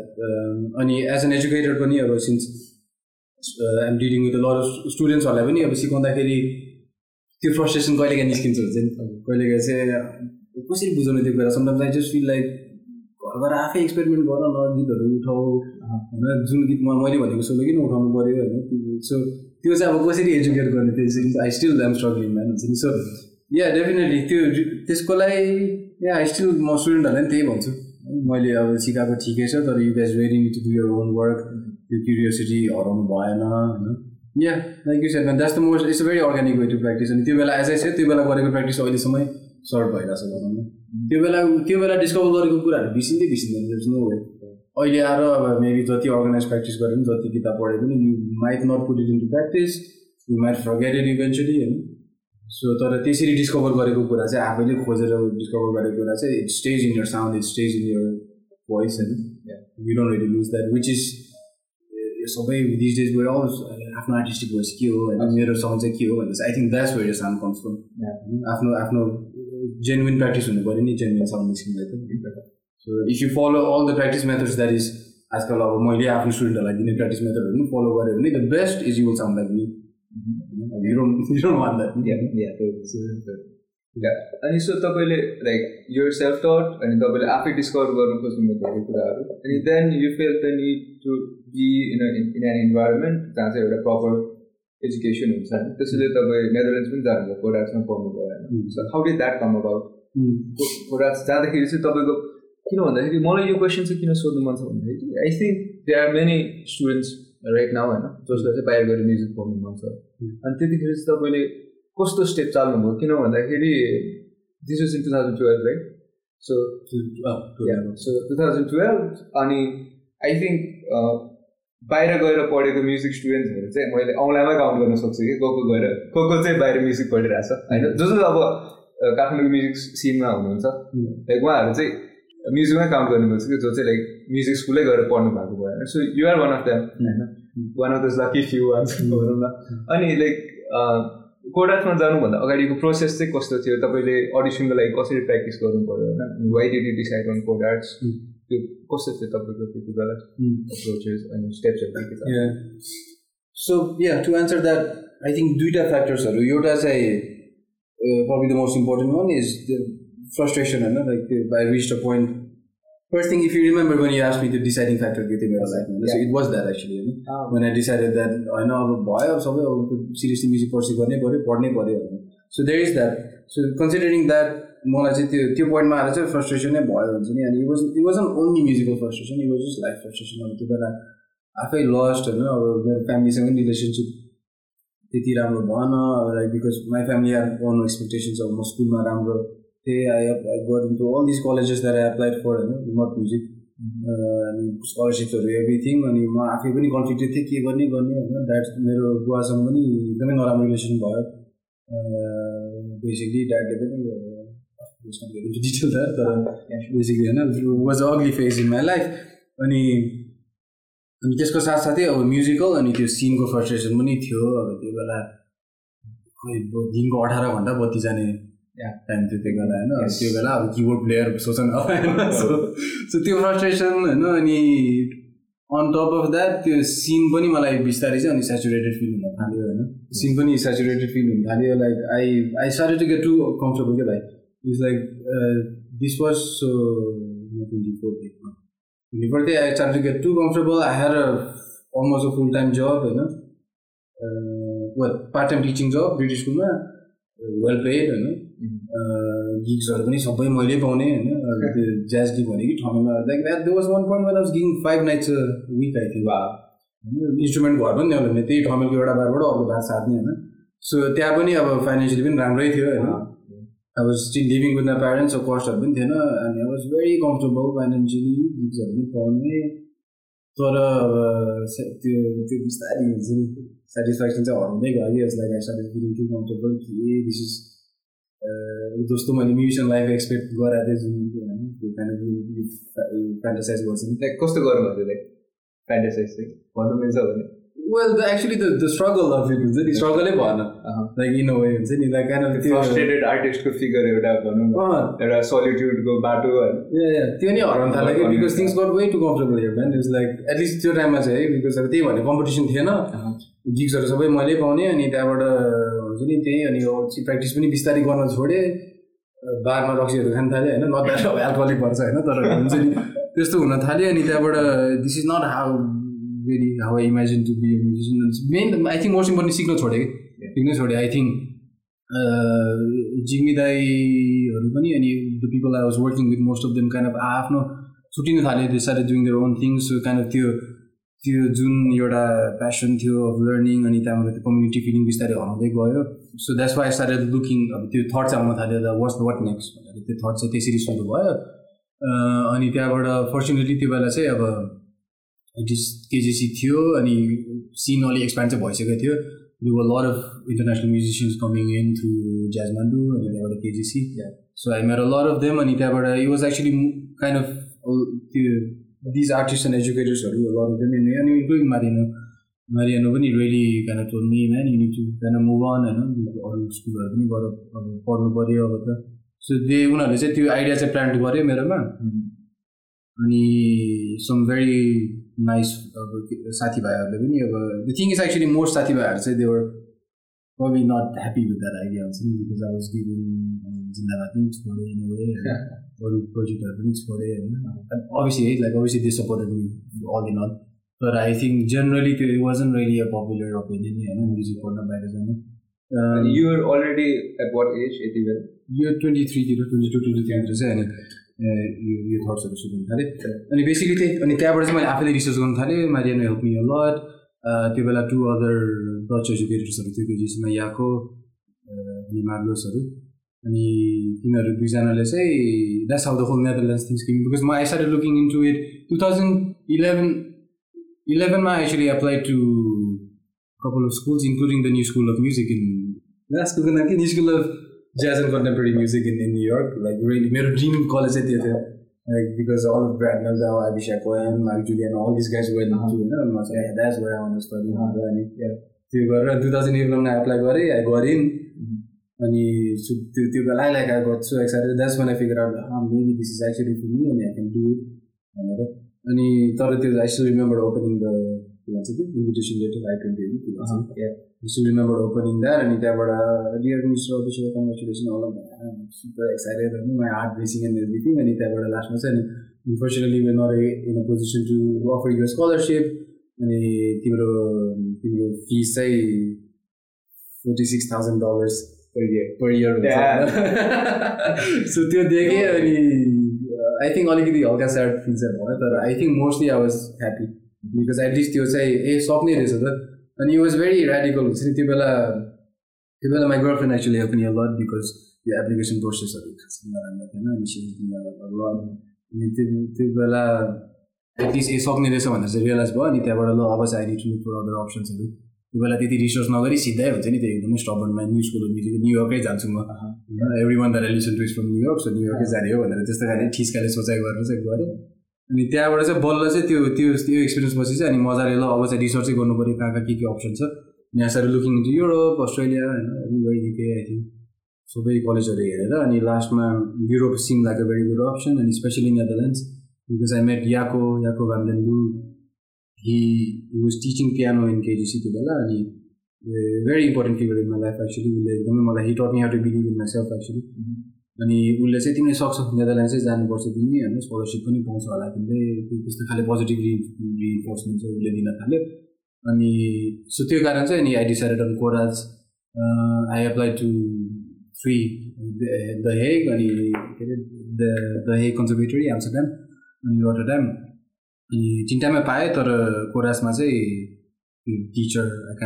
अनि एज एन एजुकेटर पनि अब since I'm dealing with lot स्टुडेन्ट्सहरूलाई पनि अब सिकाउँदाखेरि त्यो फ्रस्ट्रेसन कहिलेकाहीँ निस्किन्छ हुन्छ नि। कहिलेकाहीँ चाहिँ कसरी बुझाउने त्यो कुरा? Sometimes I just feel like घरबाट आफै एक्सपेरिमेन्ट गर न गीतहरू उठाऊ। होइन जुन गीतमा मैले भनेको सोलो किन उठाउनु पऱ्यो होइन। सो त्यो चाहिँ अब कसरी एजुकेट गर्ने त्यो I still am struggling man हुन्छ नि? सो या डेफिनेटली त्यो त्यसको लागि या आई स्टिल म स्टुडेन्टहरूलाई पनि त्यही भन्छु। मैले अब सिकाएको ठिकै छ तर you guys ready to do your own work त्यो क्युरियोसिटी हराउनु भएन होइन? Yeah like you set that's the most it's very organic way to practice अनि त्यो बेला एज आई त्यो बेला गरेको प्र्याक्टिस अहिलेसम्मै सर्ट भइरहेको छ भनौँ न। त्यो बेला त्यो बेला डिस्कभर गरेको कुराहरू बिर्सिँदै बिर्सिँदैन नो वे अहिले आएर अब मेबी जति अर्गनाइज प्र्याक्टिस गरे पनि जति किताब पढे पनि you might not put it in to practice you might forget it eventually होइन? सो तर त्यसरी डिस्कभर गरेको कुरा चाहिँ आफैले खोजेर डिस्कभर गरेको कुरा चाहिँ it stays in your sound it stays in your voice होइन? You don't really lose that which is यो सबै दिस डेज गएर आफ्नो आर्टिस्टिक भोइस के हो होइन? मेरो साउन्ड चाहिँ के हो भन्दा चाहिँ I think that's where sound comes from आफ्नो आफ्नो जेन्युन प्र्याक्टिस हुनु पऱ्यो नि जेन्युन साउन्ड मिक्सिङलाई त। So if you follow all the practice methods that is आजकल अब मैले आफ्नो स्टुडेन्टहरूलाई दिने प्र्याक्टिस मेथडहरू पनि फलो गऱ्यो भने the best is you will sound like me you don't you don't want that. Yeah, yeah, totally. अनि सो तपाईँले लाइक यो सेल्फ टट अनि तपाईँले आफै डिस्कभर गर्नु खोज्नु धेरै कुराहरू अनि then you feel the need to be in in an environment जहाँ चाहिँ एउटा प्रपर एजुकेसन हुन्छ नि त्यसैले तपाईँ नेदरल्यान्ड्स पनि जानुभयो कोडाक्समा पढ्नु भयो होइन। So how did that come about Codarts जाँदाखेरि चाहिँ तपाईँको किन भन्दाखेरि मलाई यो क्वेसन चाहिँ किन सोध्नु मन छ भन्दाखेरि I think they are many students right now होइन जसलाई चाहिँ बाहिर गएर म्युजिक पढ्नु मन छ अनि त्यतिखेर चाहिँ तपाईँले कस्तो स्टेप चाल्नुभयो किन भन्दाखेरि this was in two thousand twelve right so so two thousand twelve अनि आई थिङ्क बाहिर गएर पढेको म्युजिक स्टुडेन्ट्सहरू चाहिँ मैले औँलामै काउन्ट गर्न सक्छु कि को को गएर को को चाहिँ बाहिर म्युजिक पढिरहेको छ होइन जो जो अब काठमाडौँको म्युजिक सिनमा हुनुहुन्छ। लाइक उहाँहरू चाहिँ म्युजिकमै काउन्ट गर्नुपर्छ कि जो चाहिँ लाइक म्युजिक स्कुलै गएर पढ्नु भएको भयो होइन? So you're one of them होइन? One of those lucky few भनौँ न। अनि लाइक कोडाक्समा जानुभन्दा अगाडिको प्रोसेस चाहिँ कस्तो थियो? तपाईँले अडिसनको लागि कसरी प्र्याक्टिस गर्नु पऱ्यो होइन why did you decide on Codarts त्यो कस्तो थियो तपाईँको त्यति बेला अप्रोचेस अनि स्टेप्सहरू के छ so yeah to answer that I think दुइटा फ्याक्टर्सहरू एउटा चाहिँ problem the most important one is frustration होइन? लाइक त्यो I reach a point first thing if you remember when you ask me त्यो डिसाइडिङ फ्याक्टर के थियो मेरो लाइफमा so it was that actually होइन वेन आई डिसाइडेड द्याट होइन अब भयो अब सबै अब सिरियसली म्युजिक पर्सि गर्नै पऱ्यो पढ्नै पऱ्यो होइन so there is that so considering that मलाई चाहिँ त्यो त्यो पोइन्टमा आएर चाहिँ फ्रस्ट्रेसन नै भयो हुन्छ नि अनि it was it was on only musical frustration it was just life frustration अब त्यो बेला आफै लस्ट होइन अब मेरो फ्यामिलीसँग पनि रिलेसनसिप त्यति राम्रो भएन like because my family are one expectations अब म स्कुलमा राम्रो थिएँ I got into all this colleges that I applied for होइन नट म्युजिक अनि स्कलरसिप्सहरू एभ्रिथिङ अनि म आफै पनि कन्फ्लिक्टेड थिएँ के गर्ने गर्ने होइन द्याट मेरो बुवासँग पनि एकदमै नराम्रो रिलेसन भयो बेसिकली ड्याडले पनि डिटेल त तर बेसिकली होइन was ugly phase in my life अनि अनि त्यसको साथसाथै अब म्युजिकल अनि त्यो सिनको फ्रस्ट्रेसन पनि थियो अब त्यो बेला दिनको अठार घन्टा बत्ती जाने टाइम थियो त्यो बेला होइन त्यो बेला अब किबोर्ड प्लेयर सोच न होइन सो त्यो फ्रस्ट्रेसन होइन अनि अन टप अफ द्याट त्यो सिन पनि मलाई बिस्तारै चाहिँ अनि सेचुरेटेड फिल हुन थाल्यो होइन। सिन पनि सेचुरेटेड फिल हुन थाल्यो like I I started to get to comfortable क्या भाइ it's like this was so twenty four twenty four चाहिँ I start to get to comfortable I here almost a full time job होइन well part time teaching job British स्कुलमा well paid होइन गिग्सहरू पनि सबै मैले पाउने होइन। त्यो ज्याज गिग भनेको ठाउँमा like that they was one point one was गिङ five nights week I थियो होइन इन्स्ट्रुमेन्ट घर पनि ल्याउनु भने त्यही ठमेलको एउटा बारबाट अर्को बार साथ्ने होइन। सो त्यहाँ पनि अब फाइनेन्सियली पनि राम्रै थियो होइन। अब still living with my parents कस्टहरू पनि थिएन अनि I was very comfortable financially गिग्सहरू पनि पाउने। तर त्यो त्यो बिस्तारै सेटिस्फ्याक्सन चाहिँ हराउँदै गयो कि आई टु कम्फर्टेबल कि दिस इज जस्तो मैले म्युजिसियन लाइफ एक्सपेक्ट गराएको थिएँ जुन होइन त्यो काइन्ड फ्यान्टासाइज गर्छ नि लाइक कस्तो गर्नु भयो लाइक फ्यान्टासाइज चाहिँ भन्नु मिल्छ भने well the actually the the struggle of it हुन्छ नि स्ट्रगलै भएन लाइक इन वे हुन्छ नि लाइक अफ फ्रस्ट्रेटेड आर्टिस्टको फिगर एउटा भनौँ एउटा सलिट्युडको बाटो त्यो नै हराउनु थाल्यो कि because things got way too comfortable here man is like at least त्यो टाइममा चाहिँ है बिकज अब त्यही भने कम्पिटिसन थिएन। गिग्सहरू सबै मैले पाउने अनि त्यहाँबाट हुन्छ नि त्यही अनि प्र्याक्टिस पनि बिस्तारै गर्न छोडेँ। बारमा रक्सीहरू खान थालेँ होइन? अब एल्कोहलिक पर्छ होइन? तर हुन्छ नि त्यस्तो हुन थाल्यो अनि त्यहाँबाट this is not how very how I imagine to be musician man I think most important सिक्न छोडेँ कि। सिक्नै छोडेँ आई थिङ्क जिमी दाईहरू पनि अनि the people I was working with most of them kind of आफ्नो छुट्टिनु थाल्यो त्यो साह्रै doing their own things kind of त्यो त्यो जुन एउटा प्यासन थियो अफ लर्निङ अनि त्यहाँबाट त्यो कम्युनिटी फिलिङ बिस्तारै हराउँदै गयो। सो द्याट्स वाइ सारे लुकिङ अब त्यो थट चाहिँ आउन थाल्यो द वाट्स वाट नेक्स्ट भनेर। त्यो थट चाहिँ त्यसरी सुरु भयो। अनि त्यहाँबाट फर्चुनेटली त्यो बेला चाहिँ अब इट इज केजिसी थियो अनि सिन अलिक एक्सपान्ड चाहिँ भइसकेको थियो। You were lot of international musicians coming in through Jazzmandu अनि त्यहाँबाट KJC so I met lot of them अनि त्यहाँबाट it was actually kind of त्यो दिज आर्टिस्ट एन्ड एजुकेटर्सहरू अफ देम अनि इन्क्लुडिङ मारिनो मारियानो पनि really told me man you to kind of move on होइन अरू स्कुलहरू पनि गएर अब पढ्नु पऱ्यो अब त सो दे उनीहरूले चाहिँ त्यो आइडिया चाहिँ प्लान्ट गऱ्यो मेरोमा। अनि सम भेरी नाइस अब साथीभाइहरूले पनि अब the thing is actually most साथीभाइहरू चाहिँ they're probably not happy with that idea हुन्छ नि बिकज आई वाज गिभिङ जिन्दाबाद पनि छोडेँ अरू प्रोजेक्टहरू पनि छोडेँ होइन। अभियसली है like obviously they supported me all in all तर आई थिङ्क जेनरली त्यो it wasn't really a popular opinion होइन म्युजिक पढ्न बाहिर जानु। You're already at what age यति बेला यो ट्वेन्टी थ्रीतिर ट्वेन्टी टू ट्वेन्टी थ्रीतिर चाहिँ अनि यो थट्सहरू सुरु हुन थालेँ अनि बेसिकली त्यही अनि त्यहाँबाट चाहिँ मैले आफैले रिसर्च गर्नु थालेँ। मारियानो हेल्प मी लट त्यो बेला टु अदर डच एजुकेटर्सहरू थियो केजिसमा यहाँको अनि मार्लोसहरू अनि तिनीहरू दुईजनाले चाहिँ that's how the whole Netherlands things king because म I started looking into it two thousand eleven इलेभेनमा actually apply to couple of schools including the New School of music in स्कुलको नाम के New School of jazz and contemporary music in, in New York. Like really, my dream college at the like because all of Brad Nelda, Abhishek Cohen, Mark Julian, all these guys went uh-huh. to, you know, and I was like, yeah, that's where I want to study. Uh-huh. अनि त्यो गरेर two thousand इलेभेनमा apply गरेँ I गरेँ अनि त्यो त्यो बेला like I got so excited that's one I figure out maybe this is actually for me अनि आई क्यान डु इट भनेर अनि तर त्यो I should remember opening the के भन्छ त्यो invitation letter I twenty still remember opening that and त्यहाँबाट dear mister official congratulation all super excited होइन my heart racing and everything अनि त्यहाँबाट लास्टमा चाहिँ अनि unfortunately we not in a position to offer you scholarship अनि तिम्रो तिम्रो फिस चाहिँ forty six thousand dollars per year per year so त्यो देखेँ अनि आई थिङ्क अलिकति हल्का स्याड फिल चाहिँ भयो तर I think mostly I was happy because at least त्यो चाहिँ ए सक्ने रहेछ त अनि इट वाज भेरी रेडिकल हुन्छ नि त्यो बेला त्यो बेला माई गर्लफ्रेन्ड एक्चुली हेल्प नि लट बिकज त्यो एप्लिकेसन प्रोसेसहरू खासै नराम्रो थिएन अनि लट अनि त्यो त्यो बेला एटलिस्ट ए सक्ने रहेछ भनेर चाहिँ रियलाइज भयो अनि त्यहाँबाट ल अब चाहिँ आई टु फर अदर अप्सन्सहरू त्यो बेला त्यति रिसर्च नगरी सिधै हुन्छ नि त्यो एकदमै स्टबनमा न्यु स्कुल न्युयोर्कै जान्छु म होइन every one the relation to from New York so न्युयोर्कै जाने हो भनेर त्यस्तो खाले ठिसकाले सोचाइ गरेर चाहिँ गरेँ अनि त्यहाँबाट चाहिँ बल्ल चाहिँ त्यो त्यो त्यो एक्सपिरियन्स पछि चाहिँ अनि मजाले ल अब चाहिँ रिसर्चै गर्नु पऱ्यो कहाँ कहाँ के के अप्सन छ यहाँ sir looking into Europe Australia होइन युके आई थिङ्क सबै कलेजहरू हेरेर अनि लास्टमा Europe seem like a very good option अनि especially Netherlands because I met Jaco Jaco Vanden he was teaching piano in KJC त्यो बेला अनि very important figure in my life actually उसले एकदमै मलाई hit me how to believe in my self actually अनि उसले चाहिँ तिमीले सक्छ नेदरल्यान्ड चाहिँ जानुपर्छ तिमी होइन स्कलरसिप पनि पाउँछ होला तिमीले त्यो त्यस्तो खाले पोजिटिभ रि रिइन्फोर्समेन्ट चाहिँ उसले दिन थाल्यो अनि सो त्यो कारण चाहिँ अनि I decided on Codarts I apply to three the Hague अनि के अरे the the Hague conservatory Amsterdam अनि रोटरड्याम अनि तिनवटामै पाएँ तर कोरासमा चाहिँ teacher the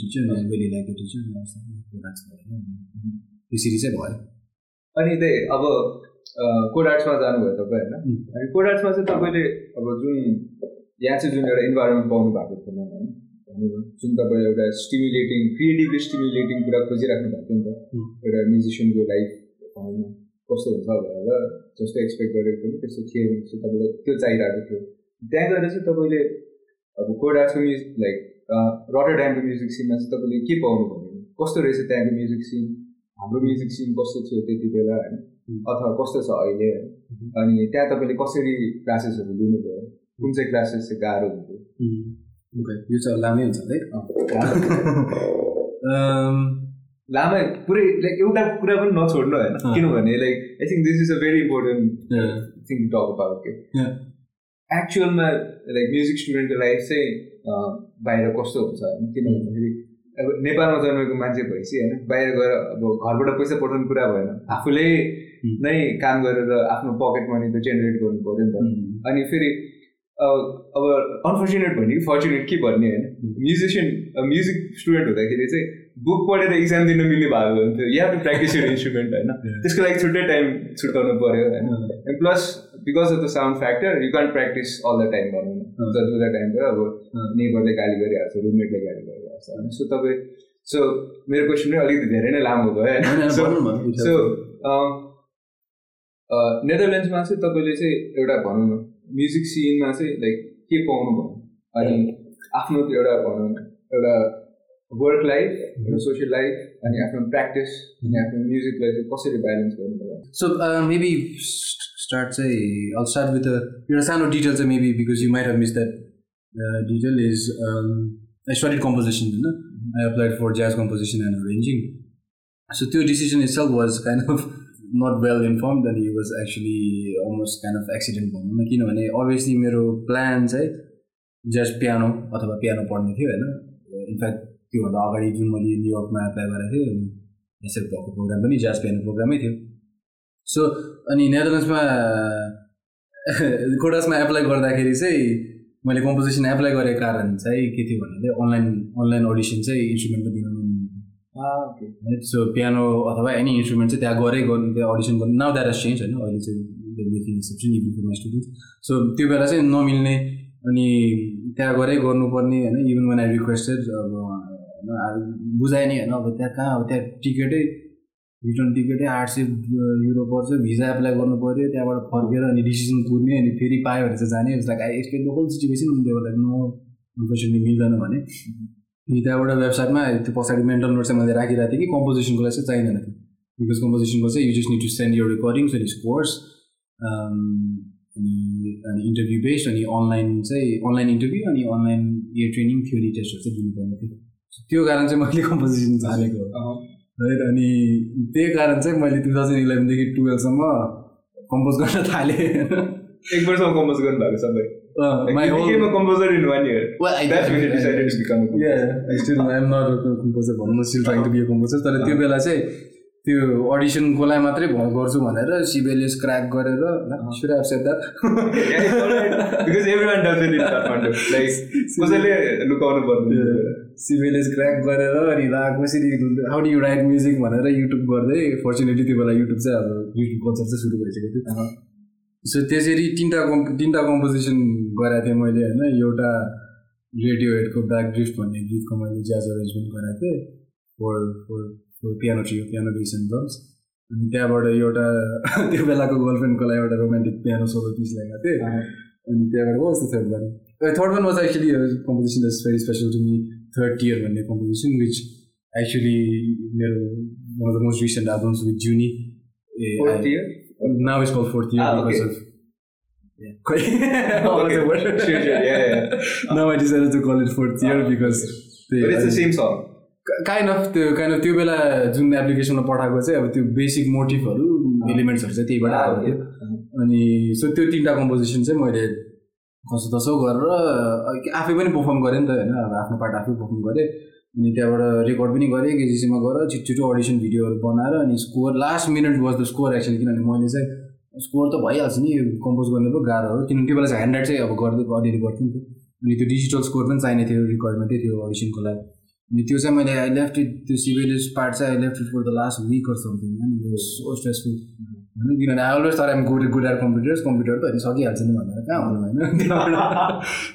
teacher like the teacher त्यसरी चाहिँ भयो। अनि त्यही अब कोडार्ट्समा जानुभयो तपाईँ होइन? अनि कोडार्ट्समा चाहिँ तपाईँले अब जुन यहाँ चाहिँ जुन एउटा इन्भाइरोमेन्ट पाउनु भएको थिएन होइन? जुन तपाईँले एउटा स्टिमुलेटिङ क्रिएटिभली स्टिमुलेटिङ कुरा खोजिराख्नु भएको थियो नि त। एउटा म्युजिसियनको लाइफ कस्तो हुन्छ भनेर जस्तो एक्सपेक्ट गरेको थियो त्यस्तो थिएन सो तपाईँले त्यो चाहिरहेको थियो। त्यहाँ गएर चाहिँ तपाईँले अब कोडार्ट्सको म्युजिक लाइक रटर ड्यामको म्युजिक सिनमा चाहिँ तपाईँले के पाउनु भयो कस्तो रहेछ त्यहाँको म्युजिक सिन हाम्रो म्युजिक सिन कस्तो थियो त्यति बेला होइन अथवा कस्तो छ अहिले अनि त्यहाँ तपाईँले कसरी क्लासेसहरू लिनुभयो? कुन चाहिँ क्लासेस चाहिँ गाह्रो हुन्थ्यो? यो चाहिँ लामै हुन्छ है। लामै पुरै लाइक एउटा कुरा पनि नछोड्नु होइन। किनभने like I think this is a very important thing talk about के एक्चुअलमा लाइक म्युजिक स्टुडेन्टको लाइफ चाहिँ बाहिर कस्तो हुन्छ? होइन किन भन्दाखेरि अब नेपालमा जन्मेको मान्छे भएपछि होइन बाहिर गएर अब घरबाट पैसा पठाउनु कुरा भएन। आफूले नै काम गरेर आफ्नो पकेट मनी त जेनेरेट गर्नु पऱ्यो नि त। अनि फेरि अब अनफर्चुनेट भन्ने कि फर्चुनेट के भन्ने होइन। म्युजिसियन म्युजिक स्टुडेन्ट हुँदाखेरि चाहिँ बुक पढेर इक्जाम दिन मिल्ने भएको हुन्थ्यो या टु प्र्याक्टिस यर इन्स्ट्रुमेन्ट होइन? त्यसको लागि छुट्टै टाइम छुट्याउनु पऱ्यो होइन? Plus because of the sound factor you can practice all the time भनौँ न जति बेला टाइम भयो अब नेबरले गाली गरिहाल्छ रुममेटले गाली गरिहाल्छ होइन? सो तपाईँ सो मेरो क्वेसन पनि अलिकति धेरै नै लामो भयो होइन? सो नेदरल्यान्ड्समा चाहिँ तपाईँले चाहिँ एउटा भनौँ न म्युजिक सिनमा चाहिँ लाइक के पाउनु भयो अनि आफ्नो एउटा भनौँ न एउटा वर्क लाइफ एउटा सोसियल लाइफ अनि आफ्नो प्र्याक्टिस अनि आफ्नो म्युजिकलाई चाहिँ कसरी ब्यालेन्स गर्नुभयो सो मेबी स्टार्ट चाहिँ अल स्टार्ट विथ एउटा सानो डिटेल चाहिँ maybe because you might have miss that detail is I studied composition होइन I applied for jazz composition and arranging so त्यो decision is self was kind of not well inform then you was actually almost kind of accident भनौँ न किनभने obviously मेरो plan चाहिँ just piano अथवा piano पढ्ने थियो होइन? इनफ्याक्ट त्योभन्दा अगाडि जुन मैले न्युयोर्कमा एप्लाई गरेको थिएँ अनि यसरी भएको प्रोग्राम पनि जाज पियानो प्रोग्रामै थियो सो अनि नेदरल्यान्ड्समा कोडासमा एप्लाई गर्दाखेरि चाहिँ मैले कम्पोजिसन एप्लाई गरेको कारण चाहिँ के थियो भन्नाले अनलाइन अनलाइन अडिसन चाहिँ इन्स्ट्रुमेन्टको दिन सो पियानो अथवा एनी इन्स्ट्रुमेन्ट चाहिँ त्यहाँ गरे गर्नु त्यहाँ अडिसन गर्नु नाउ द्याट एस चेन्ज होइन अहिले चाहिँ स्टुडेन्ट सो त्यो बेला चाहिँ नमिल्ने अनि त्यहाँ गरे गर्नुपर्ने होइन इभन वान आई रिक्वेस्टेड अब होइन बुझाए नि होइन। अब त्यहाँ कहाँ अब त्यहाँ टिकटै रिटर्न टिकटै आठ सय युरो पर्छ भिजा एप्लाई गर्नु पऱ्यो त्यहाँबाट फर्केर अनि डिसिजन कुर्ने अनि फेरि पायो भने चाहिँ जाने। लाइक एक्सपेक्ट लोकल सिचुएसन हुन्थ्यो लाइक नो अनफर्चुनेटली मिल्दैन भने। अनि त्यहाँबाट वेबसाइटमा त्यो पछाडि मेन्टल नोट चाहिँ मैले राखिरहेको थिएँ कि कम्पोजिसनको लागि चाहिँ चाहिँदैन थियो। बिकज कम्पोजिसनको चाहिँ you just need to send your recordings अनि स्कोर्स अनि अनि इन्टरभ्यू बेस्ड अनि अनलाइन चाहिँ अनलाइन इन्टरभ्यू अनि अनलाइन इयर ट्रेनिङ थ्योरी टेस्टहरू चाहिँ दिनुपर्ने थियो। त्यो कारण चाहिँ मैले कम्पोजिसन थालेको राइट अनि त्यही कारण चाहिँ मैले टु थाउजन्ड इलेभेनदेखि टुवेल्भसम्म कम्पोज गर्न थालेँ। एक वर्षोज गर्नु थालेँ सबै। कम्पोजर भनौँ न सिल्फाइट कम्पोजर तर त्यो बेला चाहिँ त्यो अडिसनको लागि मात्रै भ- गर्छु भनेर सिबेलियस क्र्याक गरेर कसैले लुकाउनु पर्दैन। क्र्याक गरेर अनि कसरी how do you write music भनेर युट्युब गर्दै फर्चुनेटली त्यो बेला युट्युब चाहिँ अब युट्युब कल्चर चाहिँ सुरु भइसकेको थियो। सो त्यसरी तिनवटा कम्प तिनवटा कम्पोजिसन गराएको थिएँ मैले होइन एउटा रेडियो हेडको ब्याक ड्रिफ्ट भन्ने गीतको मैले ज्याज अरेन्जमेन्ट गराएको थिएँ। Four four four piano trio piano bass and drums अनि त्यहाँबाट एउटा त्यो बेलाको गर्लफ्रेन्डको लागि एउटा रोमान्टिक पियानो सोलो पिस ल्याएको थिएँ अनि त्यहाँबाट कस्तो third one third one was actually composition is very special to me third tier भन्ने कम्पोजिसन विच एक्चुली मेरो one of the most recent albums with जुनी Fourth year? Now it's called fourth year Ah, because okay. of. Yeah. What was the word? Sure, sure, yeah, yeah. now I decided to call it fourth year Ah, because. But it's the same song. Kind of त्यो kind of त्यो बेला जुन एप्लिकेसनमा पठाएको चाहिँ अब त्यो basic मोटिभहरू एलिमेन्ट्सहरू चाहिँ त्यहीबाट आएको थियो। अनि सो त्यो तिनवटा कम्पोजिसन चाहिँ मैले कसो दसो गरेर आफै पनि पर्फर्म गरेँ नि त होइन अब आफ्नो पार्ट आफै पर्फर्म गरेँ। अनि त्यहाँबाट रेकर्ड पनि गरेँ केजिसीमा गएर छिटो छिटो अडिसन भिडियोहरू बनाएर अनि score last minute was the score actually किनभने मैले चाहिँ स्कोर त भइहाल्छ नि कम्पोज गर्नु पो गाह्रो हो। किनभने त्यो बेला चाहिँ ह्यान्ड राइट चाहिँ अब गर्दै अलिअलि गर्थ्यो नि त। अनि त्यो डिजिटल स्कोर पनि चाहिने थियो रेकर्ड मात्रै थियो अडिसनको लागि। अनि त्यो चाहिँ मैले आई लेफ्ट इट त्यो सिभिलियस पार्ट चाहिँ I left it for the last week or something होइन सो स्ट्रेसफुल होइन किनभने आई अलवेज तर good good at computers computer त होइन सकिहाल्छ नि भनेर कहाँ हुनु होइन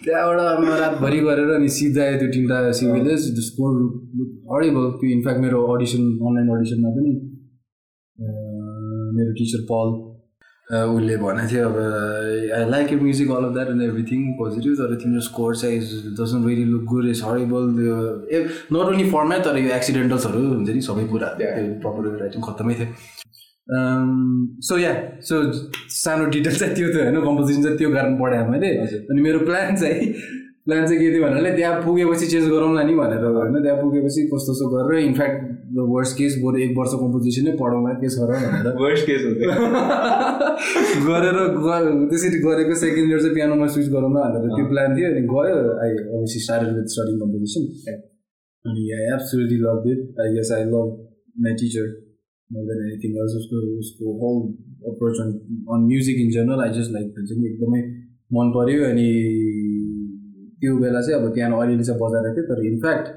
त्यहाँबाट म रातभरि गरेर अनि सिधाएँ त्यो तिनवटा सिभिलियस स्कोर हरिबल त्यो इनफ्याक्ट मेरो अडिसन अनलाइन अडिसनमा पनि मेरो टिचर पल उसले भनेको थियो अब I like you music all of that and everything positive तर तिम्रो स्कोर चाहिँ doesn't really look good is horrible त्यो ए नट ओन्ली फर्मेट तर यो एक्सिडेन्टल्सहरू हुन्छ नि सबै कुरा प्रपर राइटिङ खत्तमै थियो। सो या सो सानो डिटेल चाहिँ त्यो थियो होइन? कम्पोजिसन चाहिँ त्यो कारण पढाएँ मैले। अनि मेरो प्लान चाहिँ प्लान चाहिँ के थियो भन्नाले त्यहाँ पुगेपछि चेन्ज गरौँला नि भनेर होइन? त्यहाँ पुगेपछि कस्तो कस्तो गरेर इनफ्याक्ट वर्स्ट केस बरु एक वर्ष कम्पोजिसनै पढाउँला के छ र भनेर case हुन्छ गरेर त्यसरी गरेको सेकेन्ड इयर चाहिँ पियानोमा स्विच गरौँ भनेर त्यो प्लान थियो अनि गयो I obviously started with studying composition अनि I absolutely love it I guess I love my teacher more than anything else उसको उसको whole approach on on music in general I just like हुन्छ नि एकदमै मन पऱ्यो अनि त्यो बेला चाहिँ अब पियानो अलिअलि चाहिँ बजाएको थियो तर in fact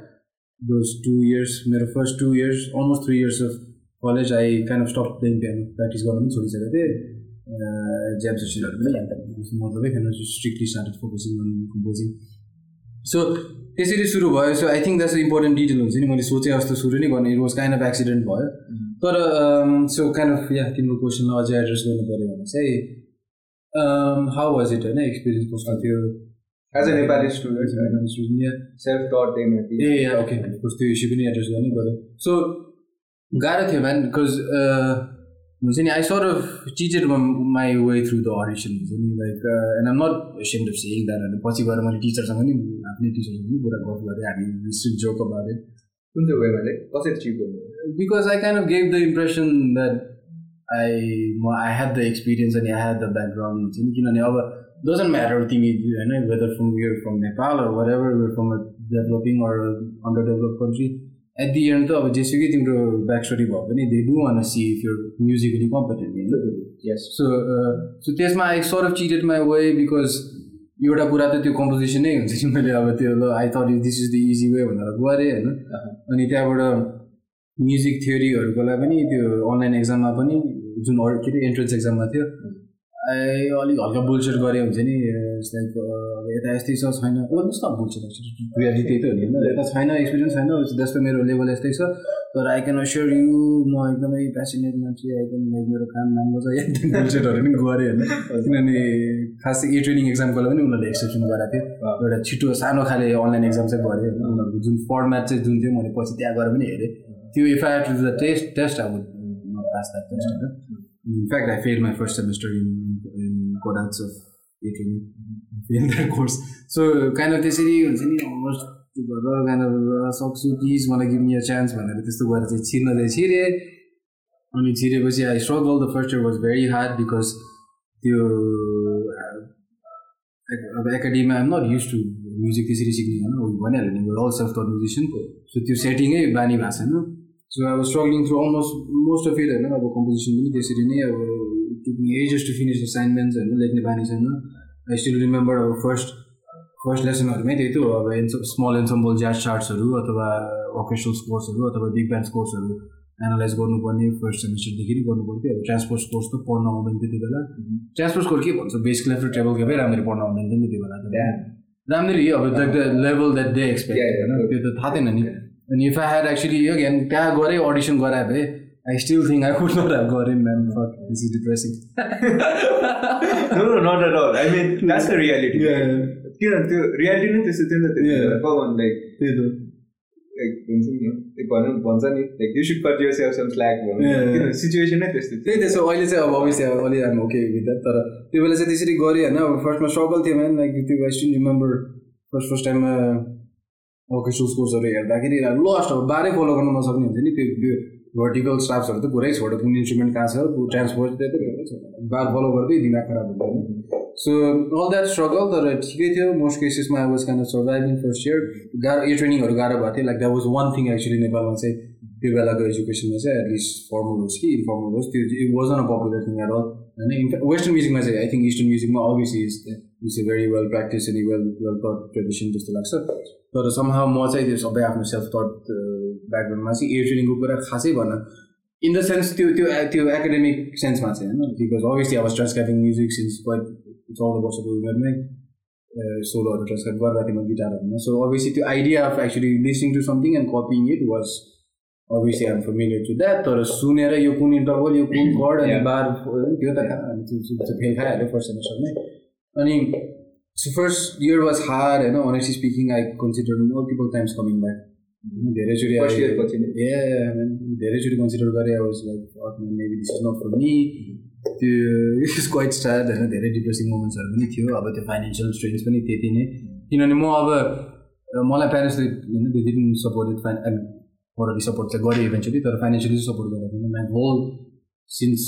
those two years मेरो first two years almost three years of college I kind of stop playing piano practice गर्नु पनि छोडिसकेको थिएँ ज्याम सेसनहरू पनि मतलबै थिएन strictly started focusing on composing so त्यसरी सुरु भयो so I think that's important detail हुन्छ नि मैले सोचेँ जस्तो सुरु नै गर्ने it was kind of accident भयो तर सो काइन्ड अफ या तिम्रो क्वेसनलाई अझै एड्रेस गर्नु पऱ्यो भने चाहिँ हाउ वाज इट होइन एक्सपिरियन्स कस्तो थियो as a Nepali student self taught A okay त्यो इस्यु पनि एड्रेस गर्नै पऱ्यो सो गाह्रो थियो म्यान बिकज हुन्छ नि I sort of cheated my way through the audition हुन्छ नि like and um not sent of sang that पछि गएर मैले टिचरसँग नि आफ्नै टिचरसँग पनि कुरा गफ गरेँ हामी स्ट्रिक जोक बारे कुन चाहिँ वेमा कसरी चिट गर्नु because I can gave the impression that I म आई ह्याड द एक्सपिरियन्स अनि आई ह्याड द ब्याकग्राउन्ड हुन्छ नि किनभने अब डजन्ट म्याटर तिमी होइन whether from you're from Nepal or ever from a developing or under develop country at the end त अब जेसुकै तिम्रो ब्याक स्टोरी भयो भने they do one see if you're musically competent होइन यस सो सो त्यसमा I sort of cheated my way because एउटा कुरा त त्यो कम्पोजिसनै हुन्छ कि मैले अब त्यो ल I thought this is the easy way भनेर गरेँ होइन? अनि त्यहाँबाट म्युजिक थ्योरीहरूको लागि पनि त्यो अनलाइन एक्जाममा पनि जुन के अरे एन्ट्रेन्स एक्जाममा थियो आई अलिक हल्का बुलसेट गरे हुन्छ नि लाइक यता यस्तै छ छैन। भन्नुहोस् न बुलसेट रियालिटी त्यही त हो नि यता छैन एक्सपिरियन्स छैन जस्तो मेरो लेभल यस्तै छ। तर आई क्यान अस्योर यु म एकदमै पेसिनेट मान्छे आई क्यान मेरो काम राम्रो छ। एकदम बुलसेटहरू पनि गरेँ होइन। किनभने खास ए ट्रेनिङ एक्जामको लागि पनि उनीहरूले एक्सेप्सन गराएको थियो। एउटा छिटो सानो खाले अनलाइन एक्जाम चाहिँ गरेँ होइन। उनीहरूको जुन फर्मेट चाहिँ जुन थियो मैले पछि त्यहाँ गएर पनि हेरेँ। त्यो if I to the test test अब पास द्याट टेस्ट होइन। In fact I fail my first semester in in Codarts of fail that course so kind of त्यसरी हुन्छ नि अलमोस्ट त्यो गरेर काइन्ड अफ सक्छु प्लिज मलाई गिभ मी अ चान्स भनेर त्यस्तो गरेर चाहिँ छिर्न चाहिँ छिरेँ अनि छिरेपछि I struggle the first year was very hard because त्यो अब एकाडेमीमा I'm not use to music त्यसरी सिक्ने होइन भनिहाल्यो नि all self taught musician so त्यो सेटिङै बानी भएको छैन सो अब struggling through almost most of it होइन अब कम्पोजिसन पनि त्यसरी नै अब टुक्ने एजेस टु फिनिस असाइनमेन्ट्स होइन लेख्ने बानी छैन आई स्टिल रिमेम्बर अब फर्स्ट फर्स्ट लेसनहरूमै त्यही थियो अब एन्स स्मल एन्सम्बल ज्याज चार्ट्सहरू अथवा भोकेसनल कोर्सहरू अथवा बिग ब्यान्ड कोर्सहरू एनालाइज गर्नुपर्ने फर्स्ट सेमिस्टरदेखि नै गर्नु पर्थ्यो अब ट्रान्सपोर्ट कोर्स त पढ्न आउँदैन त्यति बेला ट्रान्सपोर्ट कोर्स के भन्छ बेसिक लेभल ट्रेबल केही राम्ररी पढ्न आउँदैन नि त्यो बेला त राम्ररी अब the level that they expect होइन त्यो त थाहा थिएन नि अनि इफ आई ह्याड एक्चुली यो अगेन त्यहाँ गरे अडिसन गरायो भए I still think I could not have गरेँ ma'am for this is depressing not at all I mean that's the reality किन त्यो रियालिटी नै त्यस्तो थियो नि त कमन लाइक त्यही त लाइक हुन्छ नि भनौँ भन्छ नि like you should cut yourself some slack भनौँ सिचुएसन नै त्यस्तो त्यही त्यसो अहिले चाहिँ अब अभियसली अब अलि हामी ओके विथ द्याट तर त्यो बेला चाहिँ त्यसरी गरेँ होइन अब फर्स्टमा स्ट्रगल थियो म्यान लाइक त्यो I still remember first first टाइममा भोकेसनल कोर्सहरू हेर्दाखेरि लस्ट अब बाह्रै फलो गर्न नसक्ने हुन्छ नि त्यो भर्टिकल स्टाफ्सहरू त पुरै छोड्यो कुन इन्स्ट्रुमेन्ट कहाँ छ ट्रान्सपोर्ट त्यही बार फलो गर्दै दिमाग खराब हुन्छ सो अल द्याट स्ट्रगल तर ठिकै थियो। Most केसेसमा I was of surviving first year गाह्रो यो ट्रेनिङहरू गाह्रो भएको थियो। Like that was one thing actually नेपालमा चाहिँ त्यो बेलाको एजुकेसनमा चाहिँ एटलिस्ट फर्मल होस् कि इन्फर्मल होस् त्यो it was on a popular thing at all होइन वेस्टर्न म्युजिकमा चाहिँ I think eastern म्युजिकमा obviously it's a very well practice अनि वेल वेल टट ट्रेडिसन जस्तो लाग्छ तर समहा म चाहिँ त्यो सबै आफ्नो सेल्फ थट ब्याकग्राउन्डमा चाहिँ एयर ट्रेनिङको कुरा खासै भन। इन द सेन्स त्यो त्यो त्यो एकाडेमिक सेन्समा चाहिँ होइन? बिकज अभियसली अब ट्रान्सक्राइबिङ म्युजिक सिन्स चौध वर्षको उमेरमै सोलोहरू ट्रान्सक्राइब गरेर थिएँ म गिटारहरूमा सो अभियसली त्यो idea of actually listening to something and copying it was obviously um familiar to that तर सुनेर यो कुन इन्टरभल यो कुन कर्ड अनि बार त्यो त फेल खाइहाल्यो फर्स्ट सेमेस्टरमै अनि फर्स्ट इयर वाज हार होइन honestly speaking I consider multiple times coming back धेरैचोटि ए धेरैचोटि कन्सिडर गरेँ I was like maybe this is not for me त्यो इज क्वाइट स्टार्ट होइन धेरै डिप्रेसिङ मोमेन्ट्सहरू पनि थियो अब त्यो फाइनेन्सियल स्ट्रेन्स पनि त्यति नै किनभने म अब मलाई प्यारेन्ट्सले होइन त्यो दिन सपोर्ट फाइन मोरली सपोर्ट चाहिँ गरेँ इभेन्चुली तर फाइनेन्सियली सपोर्ट गरेको थिएन माई होल सिन्स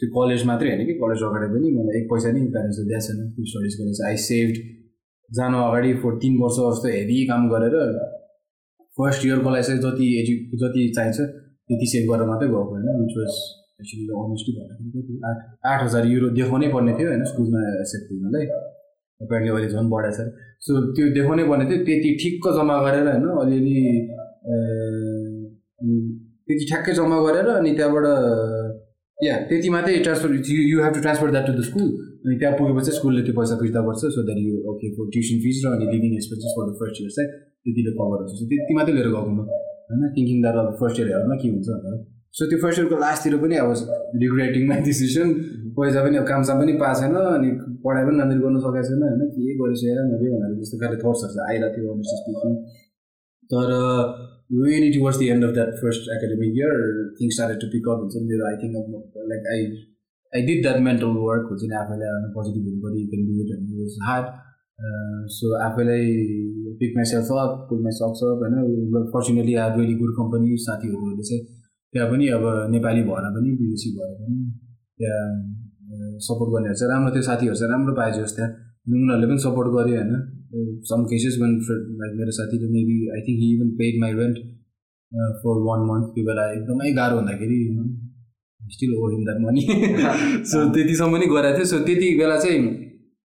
त्यो कलेज मात्रै होइन कि कलेज अगाडि पनि मलाई एक पैसा नै प्यारेन्ट्सले दिएको छैन त्यो स्टडिज गरेर चाहिँ आई सेभड जानु अगाडि फोर तिन वर्ष जस्तो हेभी काम गरेर फर्स्ट इयरको लागि चाहिँ जति एजु जति चाहिन्छ त्यति सेभ गरेर मात्रै गएको होइन विच वाज एक्चुली अनेस्टली भन्दाखेरि आठ आठ हजार युरो देखाउनै पर्ने थियो होइन स्कुलमा एक्सेप्ट हुनलाई एपेरेन्टली अहिले झन् बढाएको छ। सो त्यो देखाउनै पर्ने थियो त्यति ठिक्क जम्मा गरेर होइन अलिअलि त्यति ठ्याक्कै जम्मा गरेर अनि त्यहाँबाट या त्यति मात्रै transfer you have to transfer that to the school अनि त्यहाँ पुगेपछि स्कुलले त्यो पैसा फिर्ता गर्छ so that you okay for tuition fees र अनि living expenses for the first year चाहिँ त्यतिले कभर हुन्छ। त्यति मात्रै लिएर गएको म होइन? थिङ्किङ द्याट अब फर्स्ट इयर हेर्नु के हुन्छ भनेर सो त्यो फर्स्ट इयरको लास्टतिर पनि अब रिग्रेटिङ माई डिसिसन पैसा पनि अब कामसाम पनि पाएको छैन अनि पढाइ पनि राम्ररी गर्नु सकेको छैन होइन? के गरेको हेर मैले भनेर जस्तो खाले थट्सहरू आइरहेको थियो तर really towards the end of that first academic year, things started to pick up. I think like I I did that mental work, which in a positive body you can do it, and it was hard. Uh, so after I picked myself up, pulled my socks up, and fortunately I had really good company. साथीहरूले चाहिँ त्यहाँ पनि अब नेपाली भएर पनि विदेशी भएर पनि त्यहाँ सपोर्ट गर्नेहरू चाहिँ राम्रो थियो साथीहरू चाहिँ राम्रो पाएछ जस्तो उनीहरूले पनि सपोर्ट गर्यो होइन। Some cases when like मेरो साथीले maybe I think he even paid my rent for one month त्यो बेला एकदमै गाह्रो हुँदाखेरि still owe in that money so त्यतिसम्म पनि गराएको थियो। सो त्यति बेला चाहिँ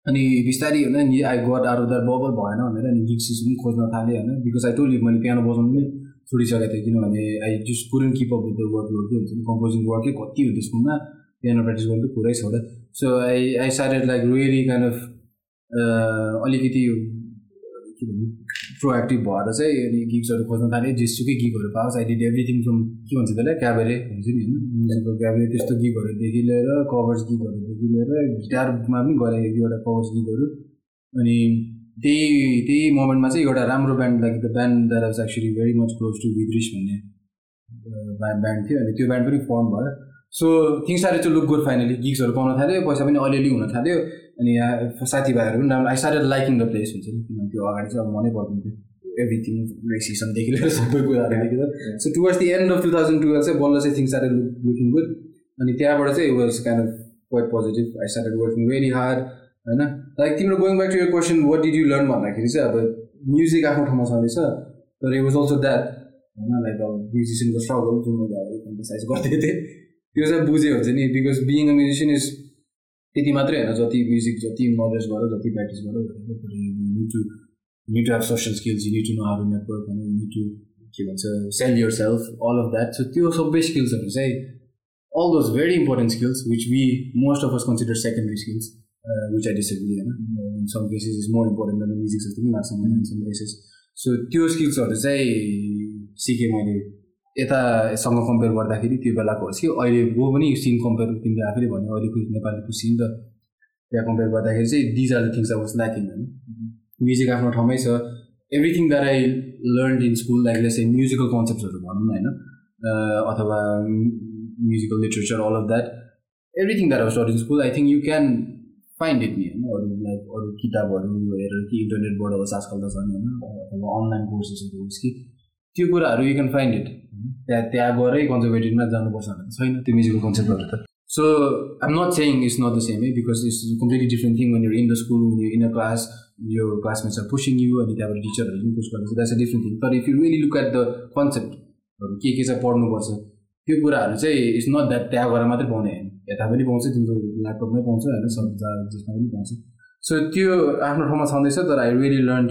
अनि बिस्तारै होइन नि I got are that bubble भएन भनेर अनि सिस पनि खोज्न थालेँ होइन। बिकज आई टोल मैले पियानो बजाउनु पनि छोडिसकेको थिएँ। किनभने I just couldn't keep up with the workload हुन्छ नि। कम्पोजिङ वर्कै कति हो त्यसकोमा पियानो प्र्याक्टिस गर्नु पुरै छ so I I sided like really kind of अलिकति के भन्नु प्रोएक्टिभ भएर चाहिँ अनि गिग्सहरू खोज्न थालेँ जेसुकै गिगहरू पाओस् आई डिड एभ्रिथिङ फ्रम के भन्छ त्यसलाई क्याबरे हुन्छ नि होइन? म्युजिकको क्याबरे त्यस्तो गिगहरूदेखि लिएर कभर्स गिगहरूदेखि लिएर गिटारमा पनि गरेँ एक दुईवटा कभर्स गिगहरू अनि त्यही त्यही मोमेन्टमा चाहिँ एउटा राम्रो band like the band that was actually very much close to विद्रिस भन्ने ब्यान्ड थियो। अनि त्यो ब्यान्ड पनि फर्म भयो। So things are to look good finally गिग्सहरू पाउन थाल्यो पैसा पनि अलिअलि हुन थाल्यो। अनि यहाँ साथीभाइहरू पनि राम्रो। I started liking the place हुन्छ नि? किनभने त्यो अगाडि चाहिँ अब मनै पर्दैन थियो। एभ्रिथिङ रेसिसनदेखि लिएर सबै कुराहरूदेखि लिएर so towards the end of two thousand twelve चाहिँ बल्ल चाहिँ थिङ्स स्टार्टेड लुकिङ गुड अनि त्यहाँबाट चाहिँ was kind of quite positive I started working very hard होइन? लाइक तिम्रो going back to your question what did you learn भन्दाखेरि चाहिँ अब म्युजिक आफ्नो ठाउँमा छँदैछ तर इट वाज अल्सो द्याट होइन? लाइक अब म्युजिसियनको स्ट्रगल जुन मैले अब एम्फोसाइज गर्दै थिएँ। त्यो चाहिँ बुझ्यो हुन्छ नि? Because being a musician is त्यति मात्रै होइन जति म्युजिक जति नलेज गर जति practice need to have social skills need to know how network अनि टु के भन्छ sell yourself all of that so त्यो सबै स्किल्सहरू चाहिँ all those very important skills which we most of us consider secondary skills which I disagree होइन in some cases is more important than music जस्तो पनि लाग्छ इन सम केसेस सो त्यो स्किल्सहरू चाहिँ सिकेँ मैले यतासँग कम्पेयर गर्दाखेरि त्यो बेलाको होस् कि अहिले वो पनि सिन कम्पेयर तिमीले आफैले भन्यो अहिलेको नेपालीको सिन र त्यहाँ कम्पेयर गर्दाखेरि चाहिँ दिज आर द थिङ्स अब ल्याकिङ होइन? म्युजिक आफ्नो ठाउँमै छ। Everything that I learn in school like less musical कन्सेप्टहरू भनौँ होइन? अथवा musical literature all of that everything that study in school I think you can find it नि होइन? अरू लाइक अरू किताबहरू हेरेर कि इन्टरनेटबाट अब आजकल त छन् होइन? अथवा अनलाइन कोर्सेसहरू होस् कि त्यो कुराहरू यु क्यान फाइन्ड इट त्यहाँ त्यहाँ गएरै कन्जर्भेटिभमा जानुपर्छ भने छैन त्यो म्युजिकल कन्सेप्टहरू त। So I'm not saying it's not the same है because it's completely different thing when in the school in a class यो क्लासमेट्स आर पुसिङ यु अनि त्यहाँबाट टिचरहरू पनि पुस गर्छ द्याट्स अ डिफ्रेन्ट थिङ तर if you really look at the कन्सेप्टहरू के के चाहिँ पढ्नुपर्छ त्यो कुराहरू चाहिँ इट्स नट द्याट त्यहाँ गएर मात्रै पाउने होइन। यता पनि पाउँछ तिम्रो ल्यापटपमै पाउँछ होइन सब जसमा पनि पाउँछ। सो त्यो आफ्नो ठाउँमा छँदैछ तर आई रियली लर्न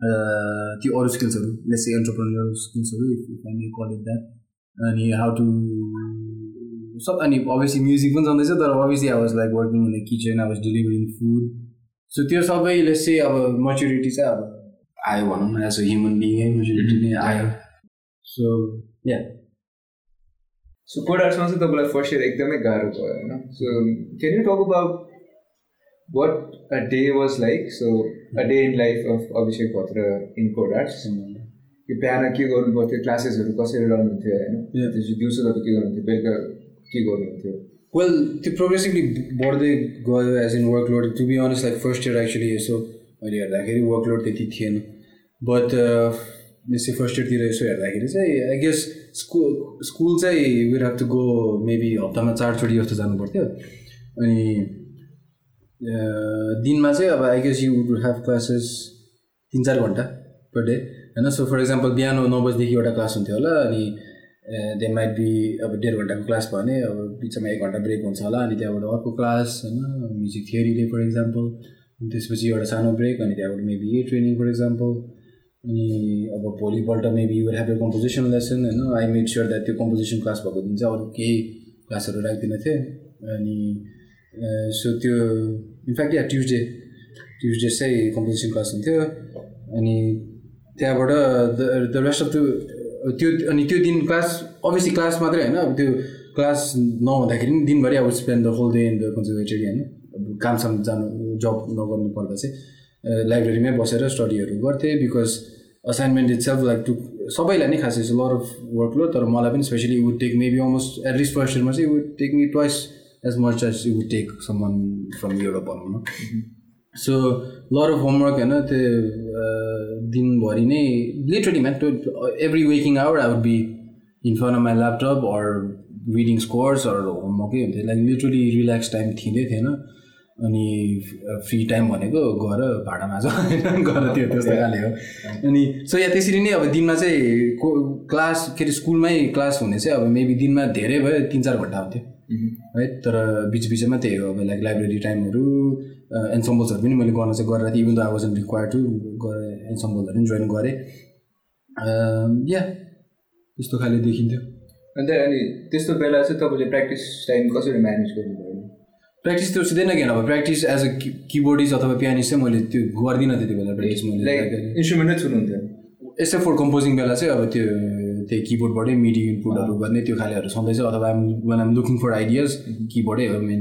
त्यो अरू स्किल्सहरू लेस एन्टरप्रेनियर स्किल्सहरू इट द्याट अनि हाउ टु सब अनि अभियसली म्युजिक पनि जाँदैछ तर obviously I was like working in the kitchen I was delivering food so त्यो सबैले चाहिँ अब मेच्युरिटी चाहिँ अब आयो भनौँ न as a human being maturity नै आयो सो या सो कोड आर्ट्समा चाहिँ तपाईँलाई फर्स्ट इयर एकदमै गाह्रो भयो होइन so can you talk about what a day was like so a day in life of Abhishek Bhatra in Codarts यो बिहान के गर्नु पर्थ्यो क्लासेसहरू कसरी रहनुहुन्थ्यो होइन दिउँसो तपाईँ के गर्नुहुन्थ्यो बेलुका के गर्नुहुन्थ्यो वेल त्यो प्रोग्रेसिभली बढ्दै गयो as in workload to be honest like first year actually यसो मैले हेर्दाखेरि वर्कलोड त्यति थिएन बट यसो फर्स्ट इयरतिर यसो हेर्दाखेरि चाहिँ आई गेस स्कुल स्कुल चाहिँ will have to go maybe हप्तामा चारचोटि जस्तो जानु पर्थ्यो अनि दिनमा चाहिँ अब I guess you would have classes तिन चार घन्टा पर डे होइन? सो फर इक्जाम्पल बिहान नौ बजीदेखि एउटा क्लास हुन्थ्यो होला अनि दे माइट बी अब डेढ घन्टाको क्लास भने अब बिचमा एक घन्टा ब्रेक हुन्छ होला अनि त्यहाँबाट अर्को क्लास होइन? म्युजिक थियोरीले फर इक्जाम्पल अनि त्यसपछि एउटा सानो ब्रेक अनि त्यहाँबाट maybe a training for example अनि अब भोलिपल्ट maybe you have a composition lesson होइन? आई मेड स्योर द्याट त्यो कम्पोजिसन क्लास भएको दिन चाहिँ अरू केही क्लासहरू राख्दिनँ थिएँ अनि सो त्यो इनफ्याक्ट या ट्युसडे ट्युसडे चाहिँ कम्पोजिसन क्लास हुन्थ्यो। अनि त्यहाँबाट द द रेस्ट अफ त्यो त्यो अनि त्यो दिन क्लास अभियसली क्लास मात्रै होइन। अब त्यो क्लास नहुँदाखेरि पनि दिनभरि अब spend the whole day in the conservatory होइन। अब कामसाम जानु जब नगर्नु पर्दा चाहिँ लाइब्रेरीमै बसेर स्टडीहरू गर्थेँ because assignment itself like to सबैलाई नै खासै लर अफ वर्क लो तर मलाई पनि specially would take maybe almost at least first इयरमा चाहिँ would take me twice as much as you take some from एउटा भनौँ न सो लर अफ होमवर्क होइन त्यो दिनभरि नै literally man every waking hour I would be in front of my laptop or reading scores or होमवर्कै हुन्थ्यो like literally relax time थिँदै थिएन अनि फ्री टाइम भनेको गएर भाडा माझ होइन? गएर त्यो त्यस्तो खाले हो। अनि सो या त्यसरी नै अब दिनमा चाहिँ को क्लास के अरे स्कुलमै क्लास हुने चाहिँ अब मेबी दिनमा धेरै भयो तिन चार घन्टा हुन्थ्यो। है? तर बिच बिचमा त्यही हो अब लाइक लाइब्रेरी टाइमहरू एन्सम्बल्सहरू पनि मैले गर्न चाहिँ गरेर even the I was require to गरेँ एन्सम्बलहरू पनि जोइन गरेँ। या त्यस्तो खाले देखिन्थ्यो। अन्त अनि त्यस्तो बेला चाहिँ तपाईँले प्र्याक्टिस टाइम कसरी म्यानेज गर्नुभयो? प्र्याक्टिस त्यो सिधै किन अब प्र्याक्टिस एज अ किबोर्डिस्ट अथवा पियानिस्ट चाहिँ मैले त्यो गर्दिनँ त्यति बेला प्र्याक्टिस मैले लाइक इन्स्ट्रुमेन्टै छुनुहुन्थ्यो एक्सेप्ट फर कम्पोजिङ बेला चाहिँ अब त्यो त्यही किबोर्डबाटै मिडी इनपुटहरू गर्ने त्यो खालेहरू सधैँ चाहिँ अथवा one um looking for ideas किबोर्डै हो मेन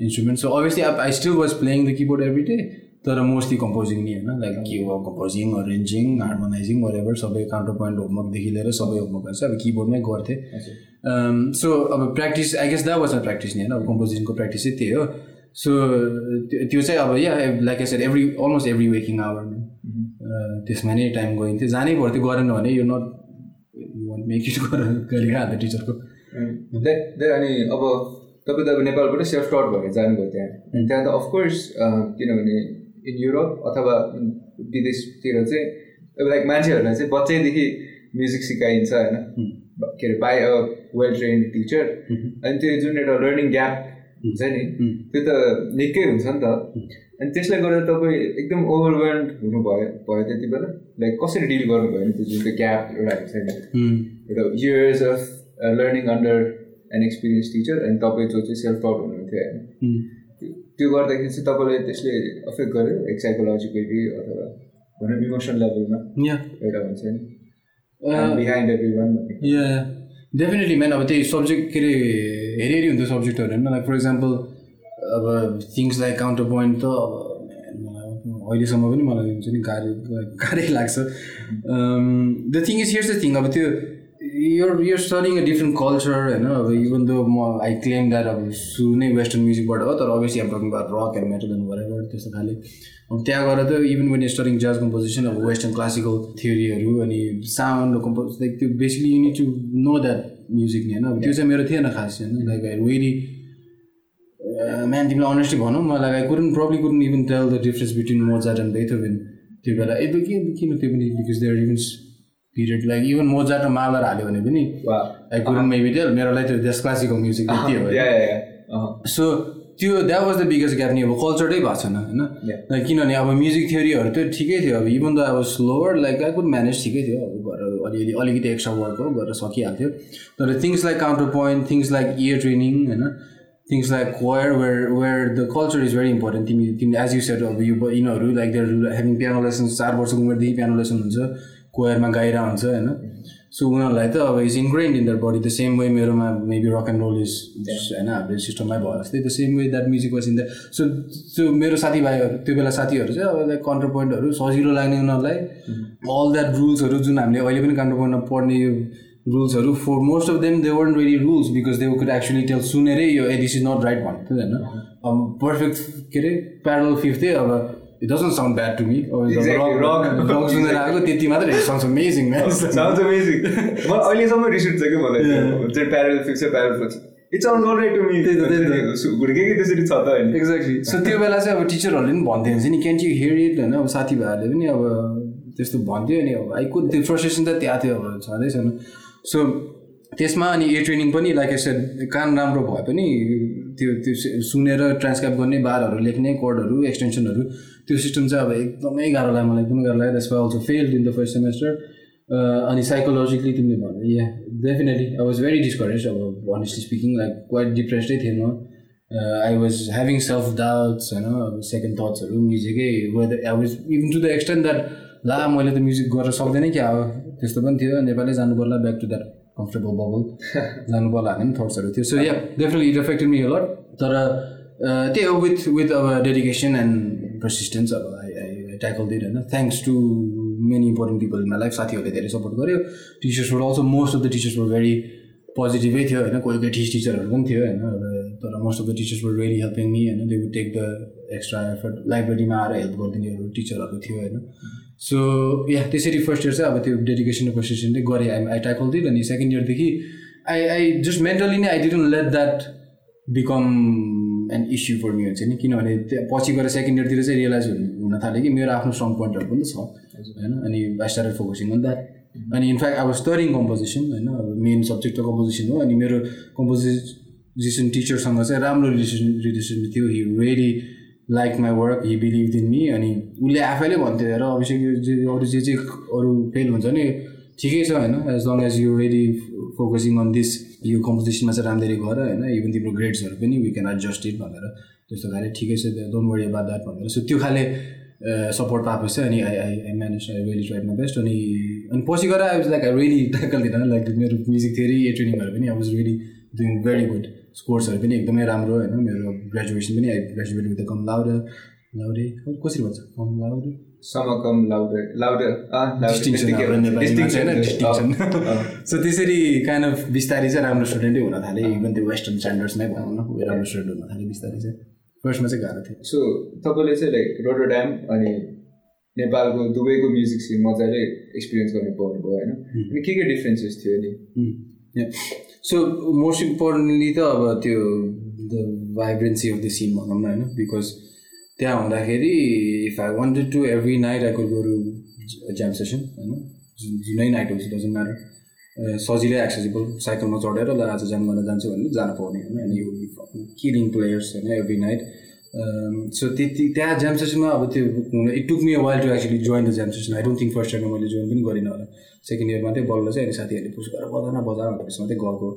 इन्स्ट्रुमेन्ट सो अभियसली अब I still was playing the keyboard every day तर मोस्टली कम्पोजिङ नि होइन? लाइक के हो कम्पोजिङ अरेन्जिङ हार्मोनाइजिङ वरेभर सबै काउन्टर पोइन्ट होमवर्कदेखि लिएर सबै होमवर्कहरू चाहिँ अब किबोर्डमै गर्थेँ। सो अब practice I guess that was न प्र्याक्टिस नि होइन? अब कम्पोजिङको प्र्याक्टिस चाहिँ त्यही हो। सो त्यो चाहिँ अब yeah like said every almost every waking hour त्यसमा नै टाइम गइन्थ्यो। जानै पर्थ्यो गरेन भने यो नट वान मेक इट गरेर हाल्थ्यो टिचरको। अनि अब तपाईँ त अब नेपालबाट सेल्फ टट भएर जानुभयो त्यहाँ। त्यहाँ त अफकोर्स किनभने इन युरोप अथवा विदेशतिर चाहिँ अब लाइक मान्छेहरूलाई चाहिँ बच्चैदेखि म्युजिक सिकाइन्छ होइन? के अरे by a well trained teacher अनि त्यो जुन एउटा लर्निङ ग्याप हुन्छ नि त्यो त निकै हुन्छ नि त। अनि त्यसले गर्दा तपाईँ एकदम ओभरवेल्ड हुनुभयो भयो त्यति बेला? लाइक कसरी डिल गर्नुभयो नि त्यो जुन त्यो ग्याप एउटा हुन्छ नि एउटा years of learning under an experienced teacher अनि तपाईँ जो चाहिँ सेल्फ टाउट हुनुहुन्थ्यो होइन? त्यो गर्दाखेरि चाहिँ तपाईँले त्यसले अफेक्ट गर्यो? लाइक साइकोलोजिकली अथवा भनौँ इमोसन लेभलमा एउटा हुन्छ नि। Behind every one definitely man अब त्यही सब्जेक्ट के अरे हेरी हेरी हुन्छ सब्जेक्टहरू होइन? लाइक फर इक्जाम्पल अब थिङ्स लाइक काउन्टर पोइन्ट त अब अहिलेसम्म पनि मलाई हुन्छ नि गाह्रो गाह्रै लाग्छ। The thing is here's the thing अब त्यो यो यो स्टडिङ अ डिफ्रेन्ट कल्चर होइन? अब इभन दो म आई क्लेम द्याट अब सुरु नै वेस्टर्न म्युजिकबाट हो तर अभियसली अब talking about rock and metal and भएर त्यस्तो खाले। अब त्यहाँ गएर त even when studying jazz composition अब वेस्टर्न क्लासिकल थियोरीहरू अनि साउन्ड कम्पोज लाइक त्यो basically you need to know that music नि होइन? अब त्यो चाहिँ मेरो थिएन खास होइन? लाइक आई वेरी म्यान तिमीलाई अनेस्टली भनौँ मलाई I couldn't probably couldn't even tell the difference between Mozart and Beethoven त्यो बेला ए के किन त्यो पनि because there even period like even Mozart र मालर हाल्यो भने पनि आई कुरुन मेबी टेल मेरो लागि त्यो देश क्लासिकल म्युजिक त्यति हो। सो त्यो that was the biggest gap नि अब कल्चरै भएको छैन होइन? किनभने अब म्युजिक थियोरीहरू त ठिकै थियो अब इभन द अब slower like I could manage ठिकै थियो अब गरेर अलिअलि अलिकति एक्स्ट्रा वर्कहरू गरेर सकिहाल्थ्यो। तर things like counterpoint things like ear training होइन? Things like where where where the culture is very important तिमी एज यु सेट अब यो यिनीहरू like there having piano lesson चार वर्षको उमेरदेखि पियानो लेसन हुन्छ कोयरमा गाइरहेको हुन्छ होइन? सो उनीहरूलाई त अब is ingrained in their body the same way मेरोमा maybe rock and roll is होइन हाम्रो सिस्टममै भयो जस्तै the same way that music was in the so त्यो मेरो साथीभाइहरू त्यो बेला साथीहरू चाहिँ अब लाइक काउन्टर पोइन्टहरू सजिलो लाग्ने उनीहरूलाई अल द्याट रुल्सहरू जुन हामीले अहिले पनि काउन्टर पोइन्टमा पढ्ने यो रुल्सहरू for most of them they weren't very rules because they could actually tell सुनेरै यो ए दिस इज नट राइट भन्थ्यो होइन अब पर्फेक्ट के अरे प्यारल फिफ्थ अब it doesn't sound bad to me rock सुनेर आएको त्यति मात्रै साउन्ड अमेजिङ साउन्ड अमेजिङ अहिलेसम्म रिस उठ्छ कि मलाई चाहिँ parallel fix parallel fix it's all right to me हुर्के कि त्यसरी छ त होइन एक्ज्याक्टली सो त्यो बेला चाहिँ अब टिचरहरूले पनि भन्थ्यो हुन्छ नि क्यान यु हियर इट होइन अब साथीभाइहरूले पनि अब त्यस्तो भन्थ्यो अनि अब आई कुड त्यो फ्रस्ट्रेसन त त्यहाँ थियो अब छँदै छैन सो त्यसमा अनि ए ट्रेनिङ पनि लाइक एसेड कान राम्रो भए पनि त्यो त्यो सुनेर ट्रान्सक्राइब गर्ने बारहरू लेख्ने कोडहरू एक्सटेन्सनहरू त्यो सिस्टम चाहिँ अब एकदमै गाह्रो लाग्यो मलाई एकदमै गाह्रो लाग्यो। त्यसमा also failed in the first semester अनि साइकोलोजिकली तिमीले भन्यो yeah definitely I was very discourage अब अनेस्टली स्पिकिङ लाइक क्वाइट डिप्रेसडै थिएँ म। I was having self doubts होइन अब सेकेन्ड थट्सहरू म्युजिकै whether I was even to the extent that ला मैले त म्युजिक गर्न सक्दैन क्या अब त्यस्तो पनि थियो नेपालै जानु पर्ला back to that comfortable bubble जानु पर्ला भने पनि थट्सहरू थियो. So yeah definitely it affected me lot तर त्यही हो विथ विथ अब डेडिकेसन एन्ड पर्सिस्टेन्स अब आई आई ट्याकल दिड होइन. Thanks to many important people in my life साथीहरूले धेरै सपोर्ट गर्यो. टिचर्सबाट also most of the teachers were very पोजिटिभै थियो होइन. कोही कोही टिच टिचरहरू पनि थियो होइन. तर most of the teachers were very helping me होइन. They would take the extra effort लाइब्रेरीमा आएर हेल्प गरिदिनेहरू टिचरहरू थियो होइन. सो या त्यसरी फर्स्ट इयर चाहिँ अब त्यो डेडिकेसन पर्सिस्टेन्टले गरेँ. आई आई ट्याकल दिड अनि सेकेन्ड इयरदेखि आई आई जस्ट मेन्टली नै I didn't let that become an issue for me हुन्छ नि. किनभने पछि गएर सेकेन्ड इयरतिर चाहिँ रियलाइज हुन थाल्यो कि मेरो आफ्नो स्ट्रङ पोइन्टहरू पनि छ होइन? अनि I started focusing on that अनि इनफ्याक्ट अब स्टरिङ कम्पोजिसन होइन? अब मेन सब्जेक्ट त कम्पोजिसन हो अनि मेरो कम्पोजिसन टिचरसँग चाहिँ राम्रो रिलेसन रिलेसन थियो. He very like my work he believe in me अनि उसले आफैले भन्थ्यो र अभिषेक जे अरू जे चाहिँ अरू फेल हुन्छ नि ठिकै छ होइन as long as you really focusing on this यो कम्पोजिसनमा चाहिँ राम्ररी गर होइन इभन तिम्रो ग्रेड्सहरू पनि वी क्यान एडजस्ट इट भनेर त्यस्तो खाले ठिकै छ डोन्ट वरी अबाउट द्याट भनेर। सो त्यो खाले सपोर्ट पाएपछि अनि I I I manage I really tried my best अनि अनि पछि गएर I was like I really tackle दिँदैन लाइक मेरो म्युजिक थियो ए ट्रेनिङहरू पनि I was really doing very good स्कोर्सहरू पनि एकदमै राम्रो होइन। मेरो ग्रेजुएसन पनि I graduate with cum laude laude कसरी भन्छ? Cum laude summa cum laude laude so त्यसरी काइन्ड अफ बिस्तारै चाहिँ राम्रो स्टुडेन्टै हुन थालेँ। इभन त्यो वेस्टर्न स्ट्यान्डर्ड्समै भनौँ न राम्रो स्टुडेन्ट हुन थालेँ बिस्तारै चाहिँ। फर्स्टमा चाहिँ गाह्रो थियो। सो तपाईँले चाहिँ लाइक रोटोड्याम अनि नेपालको दुबईको म्युजिक सिन मजाले एक्सपिरियन्स गर्नु पाउनुभयो होइन अनि के के डिफ्रेन्सेस थियो नि सो मोस्ट इम्पोर्टेन्टली त अब त्यो the vibrancy of the scene भनौँ न होइन बिकज त्यहाँ हुँदाखेरि if I wanted to every night I could गोरु ज्याम सेसन होइन जुनै नाइट होस् डजन्ट म्याटर सजिलै एक्सेसिबल साइकलमा चढेर ल आज ज्याम गर्न जान्छु भने जान पाउने होइन अनि यु किलिङ प्लेयर्स होइन एभ्री नाइट सो त्यति त्यहाँ ज्याम सेसनमा अब त्यो it took me while to actually join the jam session I don't think first इयरमा मैले जोइन पनि गरिनँ होला सेकेन्ड इयरमा चाहिँ बल्ल चाहिँ अनि साथीहरूले पुस गरेर बजा न बजा भनेपछि मात्रै गएको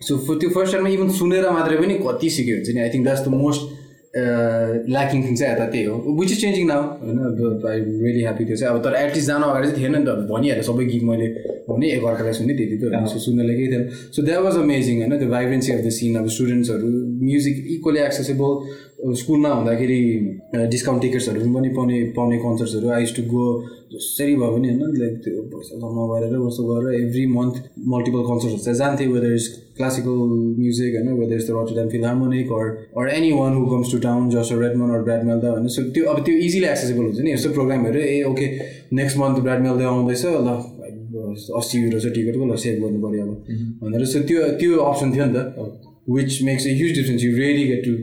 सो त्यो फर्स्ट इयरमा इभन सुनेर मात्रै पनि कति सिक्यो हुन्छ नि I think that's the most lacking thing चाहिँ यता त्यही हो। विच इज चेन्जिङ नाउ होइन? आई रियली ह्याप्पी थियो चाहिँ। अब तर एटलिस्ट जानु अगाडि चाहिँ थिएन नि त। भनिहाल्यो सबै गीत मैले भने एकअर्कालाई सुने त्यति त सुन्नलाई केही थिएन। सो द्याट वाज अमेजिङ होइन? त्यो भाइब्रेन्सी अफ द सिन अब स्टुडेन्ट्सहरू म्युजिक इक्वली एक्सेसेबल स्कुलमा हुँदाखेरि डिस्काउन्ट टिकट्सहरू पनि पाउने पाउने कन्सर्ट्सहरू आइस टु गो जसरी भयो भने होइन लाइक त्यो पैसा जम्मा गरेर कस्तो गरेर एभ्री मन्थ मल्टिपल कन्सर्ट्सहरू चाहिँ जान्थेँ वेदर इज क्लासिकल म्युजिक होइन whether is the Rotterdam Philharmonic or or any one who comes to town Joshua Redman or broad मेल्दा होइन सो त्यो अब त्यो इजिली एक्सेसेबल हुन्छ नि यस्तो प्रोग्रामहरू ए okay next month Brad Mehldau आउँदैछ ल अस्सी युरो चाहिँ टिकटको ल सेभ गर्नु पऱ्यो अब भनेर सो त्यो त्यो अप्सन थियो नि त which makes a huge difference you really get to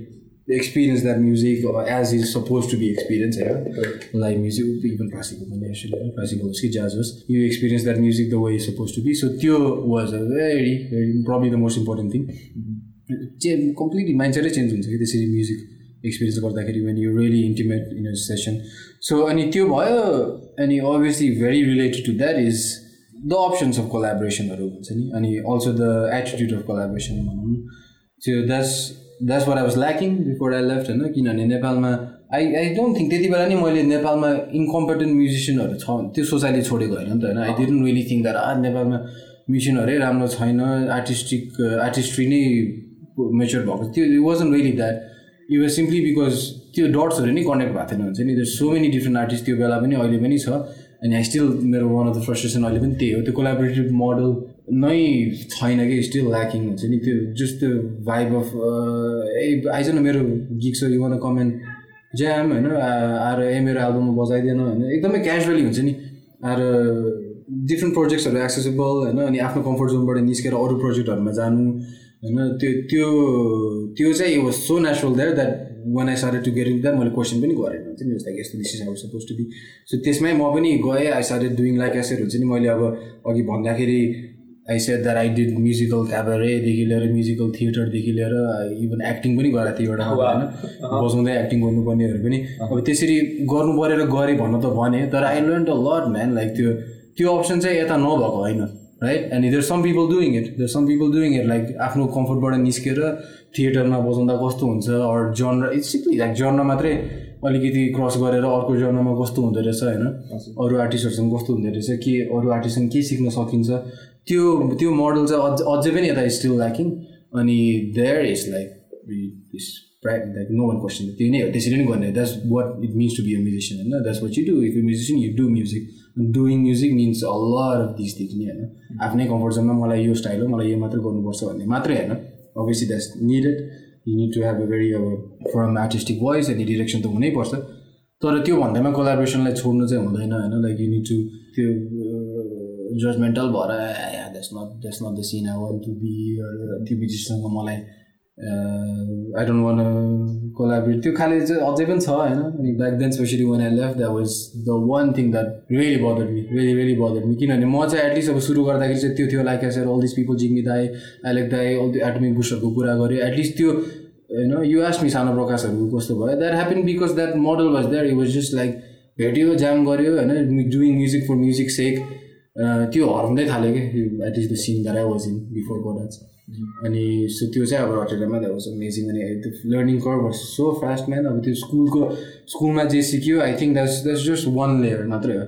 experience that music as is supposed to be experienced yeah? live music even classical actually classical hoस् कि jazz होस् you experience that music the way it's supposed to be so त्यो was a very, very probably the most important thing change completely माइन्डसेटै change हुन्छ कि त्यसरी music experience गर्दाखेरि when you really intimate in a session so अनि त्यो भयो अनि obviously very related to that is the options of कोलाबोरेसनहरू हुन्छ नि अनि also the attitude of collaboration भनौँ त्यो that's that's were I was lacking before I left होइन? किनभने नेपालमा आई आई डोन्ट थिङ्क त्यति बेला नि मैले नेपालमा इन्कम्पिटेन्ट म्युजिसियनहरू छ त्यो सोसाइटी छोडेको होइन नि त होइन? I didn't really think that आ नेपालमा म्युजिसियनहरू राम्रो छैन आर्टिस्टिक आर्टिस्ट्री नै मेच्योर भएको त्यो it wasn't really that you was simply because त्यो डट्सहरू नै कनेक्ट भएको थिएन हुन्छ नि? त्यो सो मेनी डिफ्रेन्ट आर्टिस्ट त्यो बेला पनि अहिले पनि छ अनि आई स्टिल मेरो वान अफ द फ्रस्ट्रेसन अहिले पनि त्यही हो त्यो कोलाबोरेटिभ मोडल नै छैन कि स्टिल ल्याकिङ हुन्छ नि। त्यो जस्ट त्यो भाइब अफ ए आइज न मेरो गिक छ यु वान कमेन्ट ज्याम होइन? आएर ए मेरो एल्बममा बजाइदिएन होइन? एकदमै क्याजुअली हुन्छ नि। आएर डिफ्रेन्ट प्रोजेक्ट्सहरू एक्सेसेबल होइन? अनि आफ्नो कम्फर्ट जोनबाट निस्केर अरू प्रोजेक्टहरूमा जानु होइन? त्यो त्यो त्यो चाहिँ was so natural that that one I started to getting that मैले क्वेसन पनि गरेन हुन्छ नि लाइक यस्तो this is how suppose to be so त्यसमै म पनि गएँ आई सार्टेड डुइङ लाइक एसेर हुन्छ नि। मैले अब अघि भन्दाखेरि I said that I did musical क्याबरेदेखि लिएर म्युजिकल थिएटरदेखि लिएर इभन एक्टिङ पनि गरेको थिएँ एउटा होइन? बजाउँदै एक्टिङ गर्नुपर्नेहरू पनि। अब त्यसरी गर्नु परेर गरेँ भन्न त भने तर I learn a lot man like त्यो त्यो अप्सन चाहिँ यता नभएको होइन right and there some people doing it there some people doing it like आफ्नो कम्फर्टबाट निस्केर थिएटरमा बजाउँदा कस्तो हुन्छ or genre it's simply like genre मात्रै अलिकति क्रस गरेर अर्को जनरमा कस्तो हुँदो रहेछ होइन? अरू आर्टिस्टहरूसँग कस्तो हुँदो रहेछ के अरू आर्टिस्टसँग के सिक्न सकिन्छ त्यो त्यो मोडल चाहिँ अझ अझै पनि यता स्टिल ल्याकिङ अनि देयर इज लाइक प्राइभ लाइक नो वान क्वेसन त्यो नै हो। त्यसरी नै गर्ने that's what it means to be a musician होइन? That's what you do if you musician you do music doing music means all of this things नि होइन? आफ्नै कम्फर्ट जोनमा मलाई यो स्टाइल हो मलाई यो मात्रै गर्नुपर्छ भन्ने मात्रै होइन। Obviously that's needed you need to have a very अब फर्म आर्टिस्टिक भोइस अनि डिरेक्सन त हुनैपर्छ। तर त्यो भन्दैमा कोलाब्रेसनलाई छोड्नु चाहिँ हुँदैन होइन? लाइक यु निड टु त्यो जजमेन्टल भएर that's not that's not the scene I want to be त्यो म्युजिकसँग मलाई आई डोन्ट वान कोलाबरेट त्यो खाले चाहिँ अझै पनि छ होइन? अनि back then specially when I left that was the one thing that really bother me really really bother me किनभने म चाहिँ एटलिस्ट अब सुरु गर्दाखेरि चाहिँ त्यो थियो लाइक एसर अल दिस पिपल जिग्मी दाई आइलेक दाई अल त्यो एटमिक बुस्टरको कुरा गरेँ एटलिस्ट त्यो होइन यु आस्ट मी सानो प्रकाशहरू कस्तो भयो। That happen because that model was that it was just like भेट्यो जाम गऱ्यो होइन? Doing music for music sake त्यो हराउँदै थाल्यो कि? At least the scene that I was in before गोडाज अनि सो त्यो चाहिँ अब रटेरमा द्याट वाज अमेजिङ अनि त्यो लर्निङ कर वाज सो फास्ट म्यान अब त्यो स्कुलको स्कुलमा जे सिक्यो I think that's that's just one layer मात्रै हो।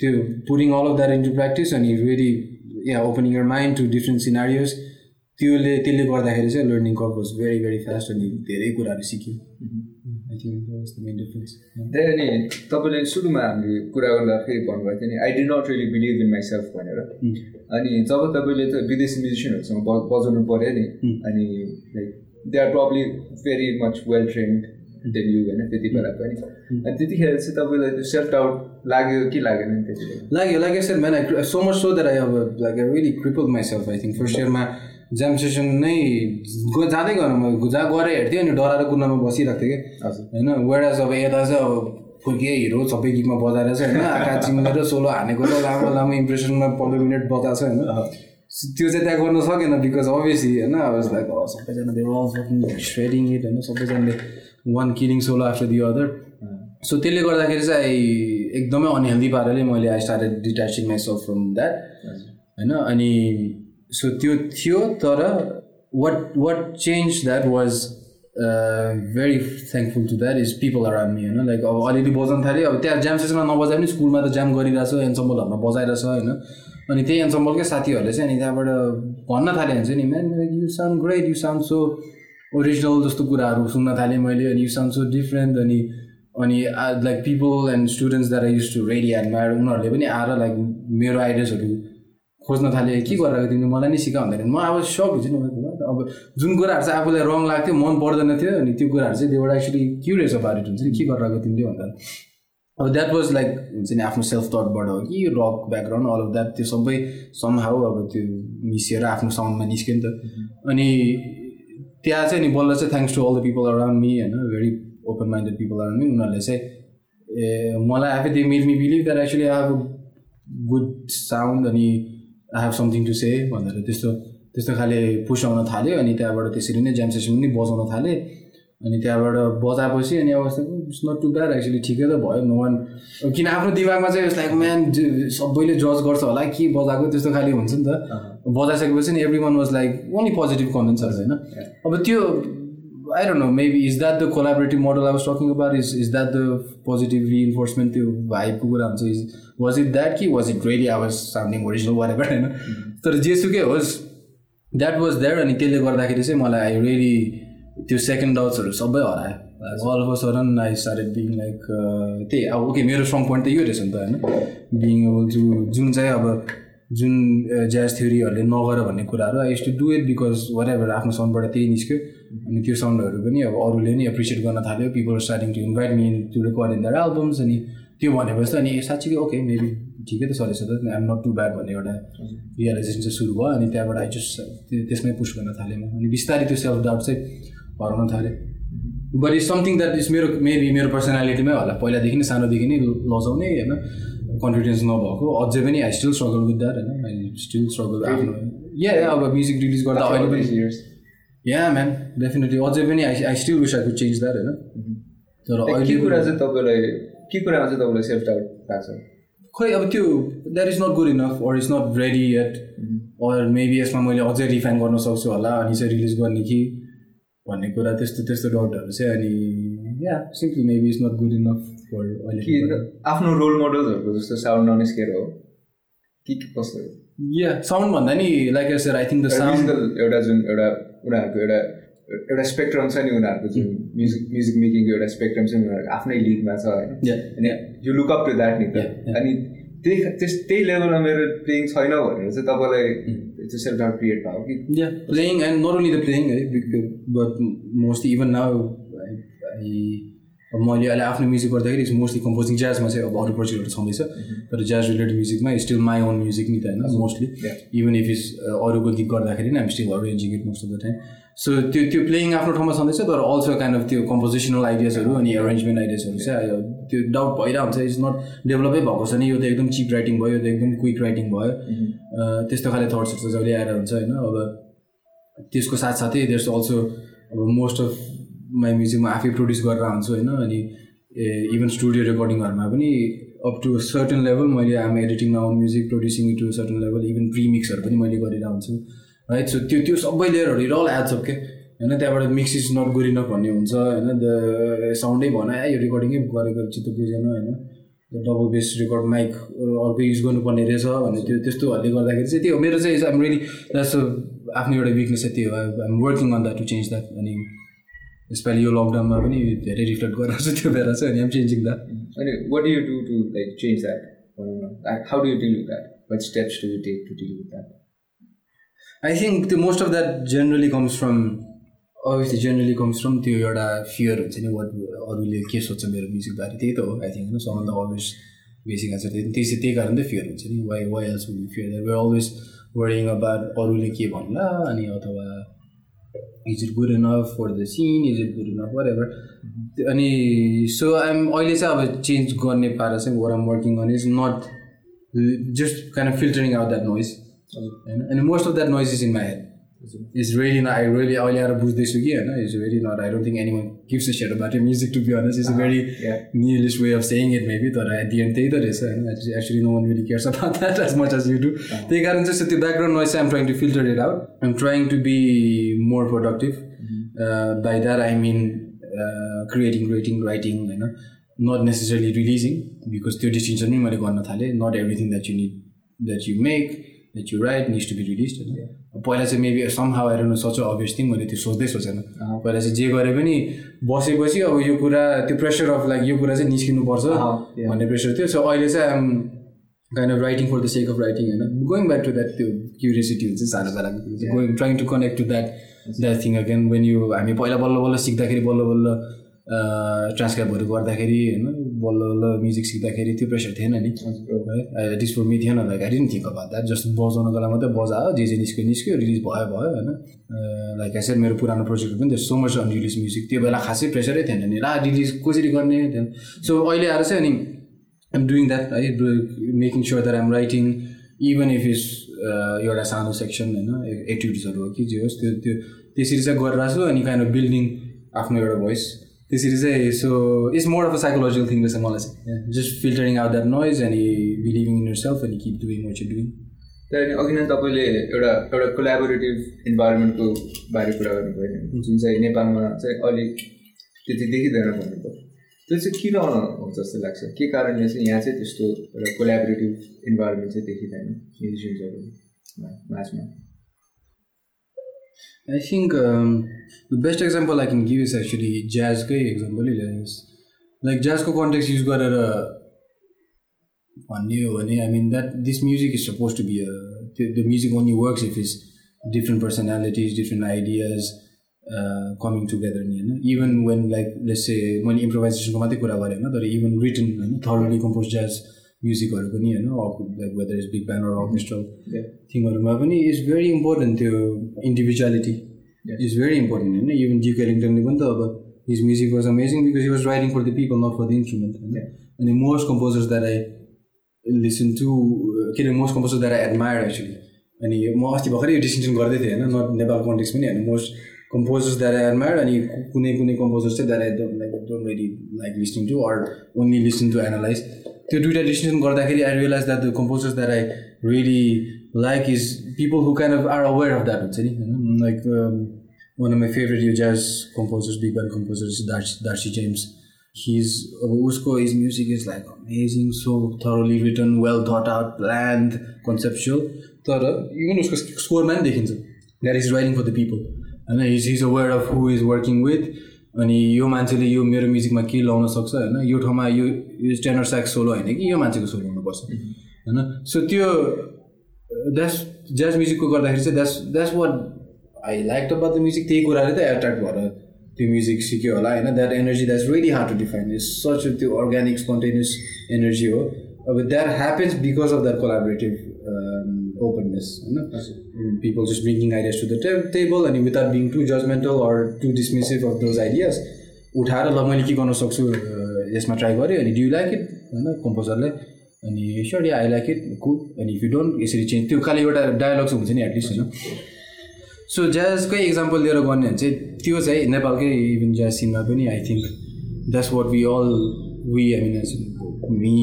त्यो pouring all of that into practice अनि very yeah opening your mind to different scenarios त्योले त्यसले गर्दाखेरि चाहिँ learning curve was very very fast अनि धेरै कुराहरू सिक्यो। त्यही अनि तपाईँले सुरुमा हामीले कुरा गर्दा फेरि भन्नुभएको थियो नि I did not really believe in myself भनेर। अनि जब तपाईँले त विदेशी म्युजिसियनहरूसँग ब बजाउनु पऱ्यो नि अनि like they are probably very much well trained then you होइन त्यति बेला पनि। अनि त्यतिखेर चाहिँ तपाईँलाई त्यो सेल्फ डाउट लाग्यो कि लागेन नि त्यति बेला लाग्यो लाग्यो sir man I so much so that I अब like I really cripple myself I think first इयरमा जाम सेसन नै ग जाँदै गर्नु म जहाँ गएर हेर्थेँ अनि डराएर कुनामा बसिरहेको थिएँ कि। होइन वेडाज अब यता चाहिँ अब फुर्किए हिरो सबै गीतमा बजाएर चाहिँ होइन। आँखा चिम्लेर सोलो हानेको त लामो लामो इम्प्रेसनमा पन्ध्र मिनट बजाएको छ होइन। त्यो चाहिँ त्यहाँ गर्न सकेन बिकज अभियसली होइन अब लाइक सबैजना स्वेडिङ इट होइन। सबैजनाले one killing solo after the other so त्यसले गर्दाखेरि चाहिँ एकदमै अनहेल्दी पाराले मैले I started detaching myself from that होइन अनि सो त्यो थियो तर what what change that was very thankful to that is people around me होइन लाइक अब अलिअलि बजाउनु थाल्यो अब त्यहाँ जाम सेसनमा नबजाए पनि स्कुलमा त जाम गरिरहेछ एन्सम्बलहरूमा बजाइरहेछ होइन। अनि त्यही एन्सम्बलकै साथीहरूले चाहिँ अनि त्यहाँबाट भन्न थालेँ हुन्छ नि man you sound great you sound so original जस्तो कुराहरू सुन्न थालेँ मैले अनि यु साउन्ड सो डिफ्रेन्ट अनि अनि like people and students that use to really admire उनीहरूले पनि आएर लाइक मेरो आइडियाजहरू खोज्न थालेँ के गरेर तिमीले? मलाई नै सिका भन्दाखेरि म अब सक हुन्छु नि अब जुन कुराहरू चाहिँ आफूलाई रङ लाग्थ्यो मन पर्दैन थियो अनि त्यो कुराहरू चाहिँ देउडा एक्चुली क्युरियस अबाउट इट हुन्छ नि के गरेर तिमीले भन्दा अब द्याट वाज लाइक हुन्छ नि आफ्नो सेल्फ थटबाट हो कि rock background all of that त्यो सबै समहाउ अब त्यो मिसिएर आफ्नो साउन्डमा निस्क्यो नि त। अनि त्यहाँ चाहिँ नि बल्ल चाहिँ thanks to all the people around me होइन very open minded people around me उनीहरूले चाहिँ ए मलाई आफै they made me believe that actually have good sound अनि I have something to say भनेर त्यस्तो त्यस्तो खाले पुस आउन थाल्यो अनि त्यहाँबाट त्यसरी नै ज्याम सेसन पनि बजाउन थालेँ। अनि त्यहाँबाट बजाएपछि अनि अवस्था it's not too bad actually ठिकै त भयो नो वान किन आफ्नो दिमागमा चाहिँ लाइक म्यान सबैले जज गर्छ होला के बजाएको त्यस्तो खालि हुन्छ नि त। बजाइसकेपछि नि every one was like only positive कमेन्ट्सहरू होइन? अब त्यो I don't know maybe is that the collaborative model was talking about is is that the positive reinforcement त्यो भाइबको कुरा हुन्छ इज वाज इट द्याट कि was it really our sounding original what होइन तर जेसुकै होस् द्याट वाज द्याट अनि त्यसले गर्दाखेरि चाहिँ मलाई आई रियली त्यो सेकेन्ड डाउट्सहरू सबै हरायो। All of sudden I started being like त्यही अब ओके मेरो स्ट्रङ पोइन्ट त यो रहेछ नि त होइन? बिङ अब जु जुन चाहिँ अब जुन ज्याज थ्योरीहरूले नगर भन्ने कुराहरू I to do it because whatever आफ्नो साउन्डबाट त्यही निस्क्यो। अनि त्यो साउन्डहरू पनि अब अरूले नै एप्रिसिएट गर्न थाल्यो। People starting to invite me to record in their albums अनि त्यो भनेपछि त अनि साँच्चीकै ओके मेबी ठिकै त सरेछ त आइएम नट टु ब्याड भन्ने एउटा रियलाइजेसन चाहिँ सुरु भयो। अनि त्यहाँबाट आई जस्ट त्यसमै पुस्ट गर्न थालेँ म। अनि बिस्तारै त्यो सेल्फ डाउट चाहिँ हराउन थालेँ। But is something that is मेरो मेबी मेरो पर्सनालिटीमै होला। पहिलादेखि नै सानोदेखि नै लजाउने होइन? कन्फिडेन्स नभएको। अझै पनि I still struggle with that होइन? आई स्टिल स्ट्रगल आफ्नो। या अब म्युजिक रिलिज गर्दा अहिले पनि या म्यान डेफिनेटली अझै पनि I I still wish I could change that होइन? तर के अहिले कुरा चाहिँ तपाईँलाई के कुरामा चाहिँ तपाईँलाई सेल्फ डाउट लाग्छ? खोइ अब त्यो that is not good enough or is not ready at or maybe यसमा मैले अझै रिफाइन गर्न सक्छु होला अनि चाहिँ रिलिज गर्ने कि? भन्ने कुरा त्यस्तो त्यस्तो डाउटहरू चाहिँ अनि या simply maybe is not good enough आफ्नो रोल मोडल्सहरूको जस्तो साउन्ड ननिस्केर हो? कि कस्तो या साउन्ड भन्दा नि like I I think the sound एउटा जुन एउटा उनीहरूको एउटा एउटा स्पेक्ट्रम छ नि उनीहरूको जुन म्युजिक म्युजिक मेकिङको एउटा स्पेक्ट्रम छ नि उनीहरूको आफ्नै लिगमा छ होइन। अनि you look up to that नि त. अनि त्यही त्यस त्यही लेभलमा मेरो प्लेइङ छैन भनेर चाहिँ तपाईँलाई त्यो सेल्फ डाउट क्रिएट भयो कि? Only the playing, eh, bec- but mostly even now, I, I अब मैले अहिले आफ्नो म्युजिक गर्दाखेरि इट्स मोस्टली कम्पोजिङ ज्याजमा चाहिँ अब अरू प्रोजेक्टहरू छँदैछ। तर ज्याज रिलेटेड म्युजिकमा स्टिल माई ओन म्युजिक नि त होइन मोस्टली. इभन इफ इज अरूको गीत गर्दाखेरि नै हामी still arranging it most of the time so त्यो त्यो प्लेइङ आफ्नो ठाउँमा छँदैछ तर अल्सो काइन्ड अफ त्यो कम्पोजिसनल आइडियाजहरू अनि अरेन्जमेन्ट आइडियाजहरू चाहिँ आयो त्यो डाउट भइरहेको हुन्छ इट्स नट डेभलपै भएको छ नि यो त एकदम चिप राइटिङ भयो यो त एकदम क्विक राइटिङ भयो। अँ, त्यस्तो खाले थट्सहरू चाहिँ जहिले आएर हुन्छ होइन। अब त्यसको साथसाथै देयर्स अल्सो अब मोस्ट अफ माई म्युजिक म आफै प्रड्युस गरेर आउँछु होइन अनि इभन स्टुडियो रेकर्डिङहरूमा पनि अप टु सर्टन लेभल मैले आम editing now music producing to certain level even प्रिमिक्सहरू पनि मैले गरिरहेको हुन्छु राइट सो त्यो त्यो सबै लेयरहरू इट अल एड्स अप के होइन त्यहाँबाट mix is not good enough भन्ने हुन्छ होइन? द साउन्डै भन यो रेकर्डिङै गरेको चित्त बुझेन होइन? डबल बेस रेकर्ड माइक अर्को युज गर्नुपर्ने रहेछ भन्ने त्यो त्यस्तोहरूले गर्दाखेरि चाहिँ त्यो मेरो चाहिँ आइम रियली जस्तो आफ्नो एउटा विकनेस चाहिँ त्यो I'm working on that to change that अनि यसपालि यो लकडाउनमा पनि धेरै रिफ्लेक्ट गरेर चाहिँ त्यो भएर चाहिँ अनि आइम चेन्जिङ द्याट अनि what do you do to like change that भनौँ न how do you deal with that what steps do you take to deal with that I think त्यो most of that generally comes from obviously generally comes from त्यो एउटा fear हुन्छ नि what अरूले के सोध्छ मेरो म्युजिकबारे त्यही त हो आई थिङ्क होइन सबभन्दा अलवेज बेसिक एन्सर त्यही त्यही त्यही कारण त फियर हुन्छ नि why why else will fear that we're always worrying about अरूले के भन्ला अनि अथवा is it good enough for the scene is it good enough whatever अनि सो आइम अहिले चाहिँ अब चेन्ज गर्ने पारा चाहिँ what I'm working on is not just kind of filtering out that noise होइन अनि most of that noise is in my head is really न आई रियली अहिले आएर बुझ्दैछु कि होइन is very not I don't think anyone gives a share about music to be honest is a very. Nihilist way of saying it maybe तर at the end त्यही त रहेछ होइन actually no one really cares about that as much as you do त्यही कारण चाहिँ त्यो background चाहिँ आम trying to filter it out I'm trying to be more productive by that I mean creating creating writing होइन not necessarily releasing because त्यो distinction पनि मैले गर्न थालेँ. Not everything that you need that you make that you write needs to be release होइन? पहिला चाहिँ maybe somehow आएर सच अभियस थिङ मैले त्यो सोच्दै सोचेन। पहिला चाहिँ जे गरे पनि बसेपछि अब यो कुरा त्यो प्रेसर अफ लाइक यो कुरा चाहिँ निस्किनुपर्छ yeah. भन्ने प्रेसर थियो। सो अहिले चाहिँ आम kind of writing for the sake of writing होइन? गोइङ ब्याक टु द्याट त्यो क्युरियोसिटी हुन्छ सानो बेलाको going trying to connect to that that thing again when you हामी पहिला बल्ल बल्ल सिक्दाखेरि बल्ल बल्ल ट्रान्सक्राइबहरू गर्दाखेरि होइन? बल्ल बल्ल म्युजिक सिक्दाखेरि त्यो प्रेसर थिएन नि। है एट इज थिएन I didn't think about that just बजाउनको लागि मात्रै बजायो जे जे निस्क्यो निस्क्यो रिलिज भयो भयो होइन। लाइक सेड मेरो पुरानो प्रोजेक्टहरू पनि so much unreleased music त्यो बेला खासै प्रेसरै थिएन नि। ला रिलिज कसरी गर्ने? थिएन सो अहिले आएर चाहिँ अनि आइम डुइङ द्याट है। Making sure that I'm writing even if is एउटा सानो सेक्सन होइन एटिट्युड्सहरू हो कि जे होस् त्यो त्यो त्यसरी चाहिँ गरिरहेको छु अनि काइन्ड अफ बिल्डिङ आफ्नो एउटा भोइस त्यसरी चाहिँ so it's more of a psychological thing रहेछ मलाई चाहिँ just filtering out that noise अनि बिलिभिङ इन यर सेल्फ अनि keep doing what you doing त्यहाँदेखि अघि नै तपाईँले एउटा एउटा कोलाबोरेटिभ इन्भाइरोमेन्टको बारे कुरा गर्नुभयो नि। जुन चाहिँ नेपालमा चाहिँ अलिक त्यति देखिँदैन भन्नुभयो। त्यो चाहिँ किन हो जस्तो लाग्छ? के कारणले चाहिँ यहाँ चाहिँ त्यस्तो एउटा कोलाबोरेटिभ इन्भाइरोमेन्ट चाहिँ देखिँदैन? म्युजिसियन्सहरू माझमा I think the best example I can give is actually ज्याजकै एक्जाम्पलै लिनुहोस् लाइक ज्याजको कन्टेक्स्ट युज गरेर भन्ने हो भने I mean that this music is supposed to be त्यो the music only works if is different personalities different ideas coming together नि होइन even when like let's चाहिँ मैले इम्प्रोभाइजेसनको मात्रै कुरा गरेँ होइन तर इभन रिटन होइन थर्डली कम्पोज ज्याज म्युजिकहरू पनि होइन whether is big band orchestral थिङहरूमा पनि इज भेरी इम्पोर्टेन्ट त्यो इन्डिभिजुअलिटी इज भेरी इम्पोर्टेन्ट होइन इभन जी क्यालिङटनले पनि त अब his music was amazing because he was writing for the people not for the instrument होइन. अनि most composers that I listen to के अरे most composer that I admire actually अनि म अस्ति भर्खरै यो डिस्टिङसन गर्दै थिएँ होइन नट नेपाल कन्टेक्स पनि होइन most composers that I admire अनि कुनै कुनै कम्पोजर्स चाहिँ that I don't like don't really like listening to or only listening to analyze त्यो दुइटा डिस्टिङसन गर्दाखेरि I realize that the composers that I really like is people who can of are aware of that हुन्छ नि? होइन like one of my favourite यो composers big band composers Darcy Darcy James his अब उसको his music is like amazing so thoroughly written well thought out planned conceptual तर इभन उसको स्कोरमा पनि देखिन्छ that is writing for the people होइन his is aware of who is working with अनि यो मान्छेले यो मेरो म्युजिकमा के लाउन सक्छ होइन? यो ठाउँमा यो यो टेनर स्याक्स सोलो होइन कि? यो मान्छेको सोलो हुनुपर्छ। होइन? सो त्यो द्यास ज्याज म्युजिकको गर्दाखेरि चाहिँ that's that's what I like about the music त्यही कुराले त एट्र्याक्ट भएर त्यो म्युजिक सिक्यो होला होइन? That energy that's really hard to define is such त्यो अर्ग्यानिक स्पोन्टेनियस एनर्जी हो। अब that happens because of that collaborative openness होइन? People just bringing ideas to the table अनि without being too judgmental or too dismissive of those ideas उठाएर ल मैले के गर्न सक्छु यसमा ट्राई गरेँ अनि डु लाइक इट होइन कम्पोजरले अनि sure I like it cool अनि इफ यु डोन्ट यसरी चेन्ज त्यो खालि एउटा डायलग हुन्छ नि एटलिस्ट होइन। सो ज्याजकै इक्जाम्पल लिएर गर्ने भने चाहिँ त्यो चाहिँ नेपालकै इभन ज्याज सिनमा पनि I think that's what we all we I mean me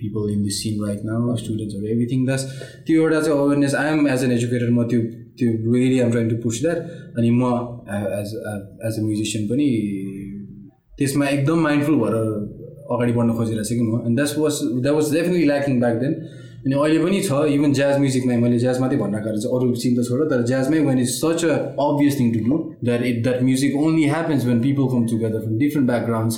people in this scene right now स्टुडेन्ट्सहरू everything that's त्यो एउटा चाहिँ awareness I am as an educator म त्यो त्यो really um trying to push that अनि म एज एज अ म्युजिसियन पनि त्यसमा एकदम माइन्डफुल भएर अगाडि बढ्न खोजिरहेको छु कि म। And that's was that was definitely lacking back then अनि अहिले पनि छ इभन ज्याज म्युजिकमै मैले ज्याज मात्रै भन्न चाहिँ अरू सिन त छोड तर ज्याजमै when is such a obvious thing to do that it that music only happens when people come together from different backgrounds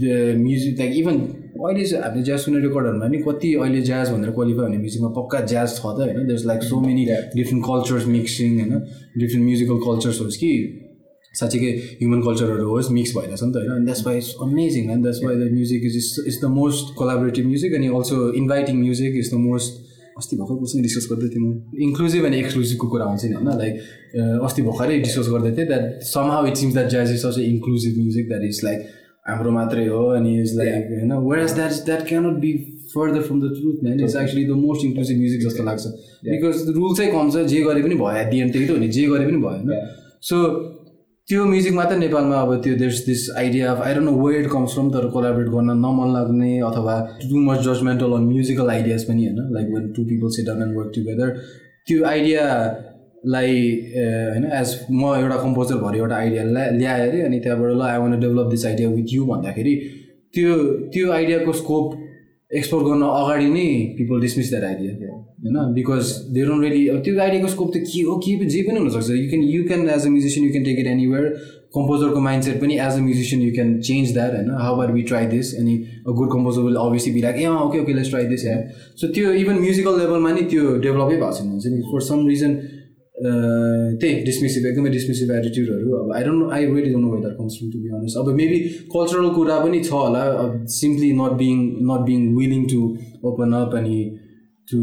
the music like even अहिले चाहिँ हामीले ज्याज सुन्ने रेकर्डहरूमा नि कति अहिले ज्याज भनेर क्वालिफाई हुने म्युजिकमा पक्का ज्याज छ त होइन? There like so many different cultures mixing होइन? डिफ्रेन्ट म्युजिकल कल्चर्स होस् कि साँच्चीकै ह्युमन कल्चरहरू होस् मिक्स भइरहेछ नि त होइन? अनि that's why it's amazing and that's why the music is is the most collaborative music अनि also inviting music is the most अस्ति भर्खर कोसँग डिस्कस गर्दै थिएँ म? इन्क्लुजिभ अनि एक्सक्लुजिभको कुरा हुन्छ नि होइन? लाइक अस्ति भर्खरै डिस्कस गर्दै थिएँ that somehow it seems that jazz is such inclusive music that is like हाम्रो मात्रै हो अनि इज लाइक होइन whereas that that cannot be further from the truth man it's actually the most inclusive music जस्तो लाग्छ। Because rule चाहिँ कम छ जे गरे पनि भयो एट दि एन्ड त्यही त हो नि जे गरे पनि भयो होइन? सो त्यो म्युजिक मात्रै नेपालमा अब त्यो there's this idea of I don't know where comes from तर कोलाबरेट गर्न नमन लाग्ने अथवा too much judgmental on musical ideas पनि होइन like when two people sit down and work together त्यो आइडियालाई होइन एज म एउटा कम्पोजर भएर एउटा आइडिया ल्याएँ अरे अनि त्यहाँबाट ल I want develop this idea with you भन्दाखेरि त्यो त्यो आइडियाको स्कोप एक्सप्लोर गर्न अगाडि नै पिपल डिसमिस द्याट आइडिया होइन? बिकज दे डोन्ट अब त्यो आइडियाको स्कोप त के हो के जे पनि हुनसक्छ। You can you can as a musician you can take it anywhere कम्पोजरको mindset पनि as a musician you can change that होइन? How are we try this अनि a good composer will obviously be like ah okay okay let's try this yeah so त्यो even musical लेभलमा नि त्यो डेभलपै भएको छैन। हुन्छ नि फर सम रिजन त्यही डिसमिसिभ एकदमै डिसमिसिभ एटिट्युडहरू अब I don't I really don't know whether comes to be honest अब मेबी कल्चरल कुरा पनि छ होला। Simply not being not being willing to open up अनि टु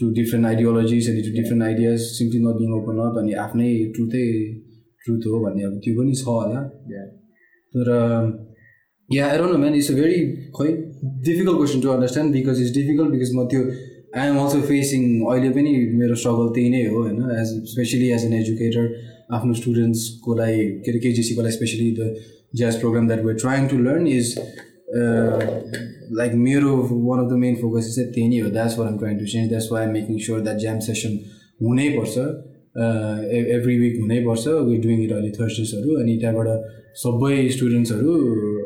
टु डिफ्रेन्ट आइडियोलोजिज अनि to different ideas simply not being open up अनि आफ्नै ट्रुथै truth हो भन्ने अब त्यो पनि छ होला। तर yeah I don't know man it's a very खै difficult question to understand because it's difficult because म त्यो आई एम अल्सो फेसिङ अहिले पनि मेरो स्ट्रगल त्यही नै हो होइन? As especially as an educator आफ्नो स्टुडेन्ट्सको लागि के अरे केजिसीको लागि especially the jazz program that we're trying to learn is like मेरो one of the main focus चाहिँ त्यही नै हो that's where I'm trying to change that's why I'm making sure that jam session हुनैपर्छ एभ्री विक हुनैपर्छ we doing it अहिले थर्सडेसहरू अनि त्यहाँबाट सबै स्टुडेन्ट्सहरू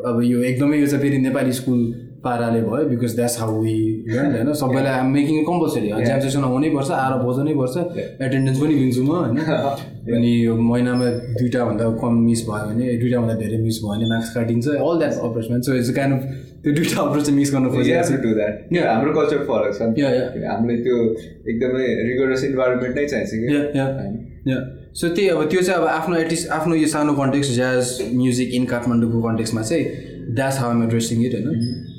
अब यो एकदमै यो चाहिँ फेरि नेपाली स्कुल पाराले भयो बिकज द्याट्स हाउ वी होइन? सबैलाई I'm making compulsory jam session हुनैपर्छ आएर बजाउनैपर्छ एटेन्डेन्स पनि लिन्छु म होइन? अनि यो महिनामा दुइटाभन्दा कम मिस भयो भने दुइटाभन्दा धेरै मिस भयो भने मार्क्स काटिन्छ all that approachment so it's kind of त्यो दुइटा अप्रोच चाहिँ मिस गर्नु खोजिरहेको छ। हाम्रो कल्चर फरक छ हामीले त्यो एकदमै रिगोरस इन्भाइरोमेन्ट नै चाहिन्छ कि? सो त्यही अब त्यो चाहिँ अब आफ्नो एटलिस्ट आफ्नो यो सानो कन्टेक्स ज्याज म्युजिक इन काठमाडौँको कन्टेक्समा चाहिँ that's how I'm addressing it होइन?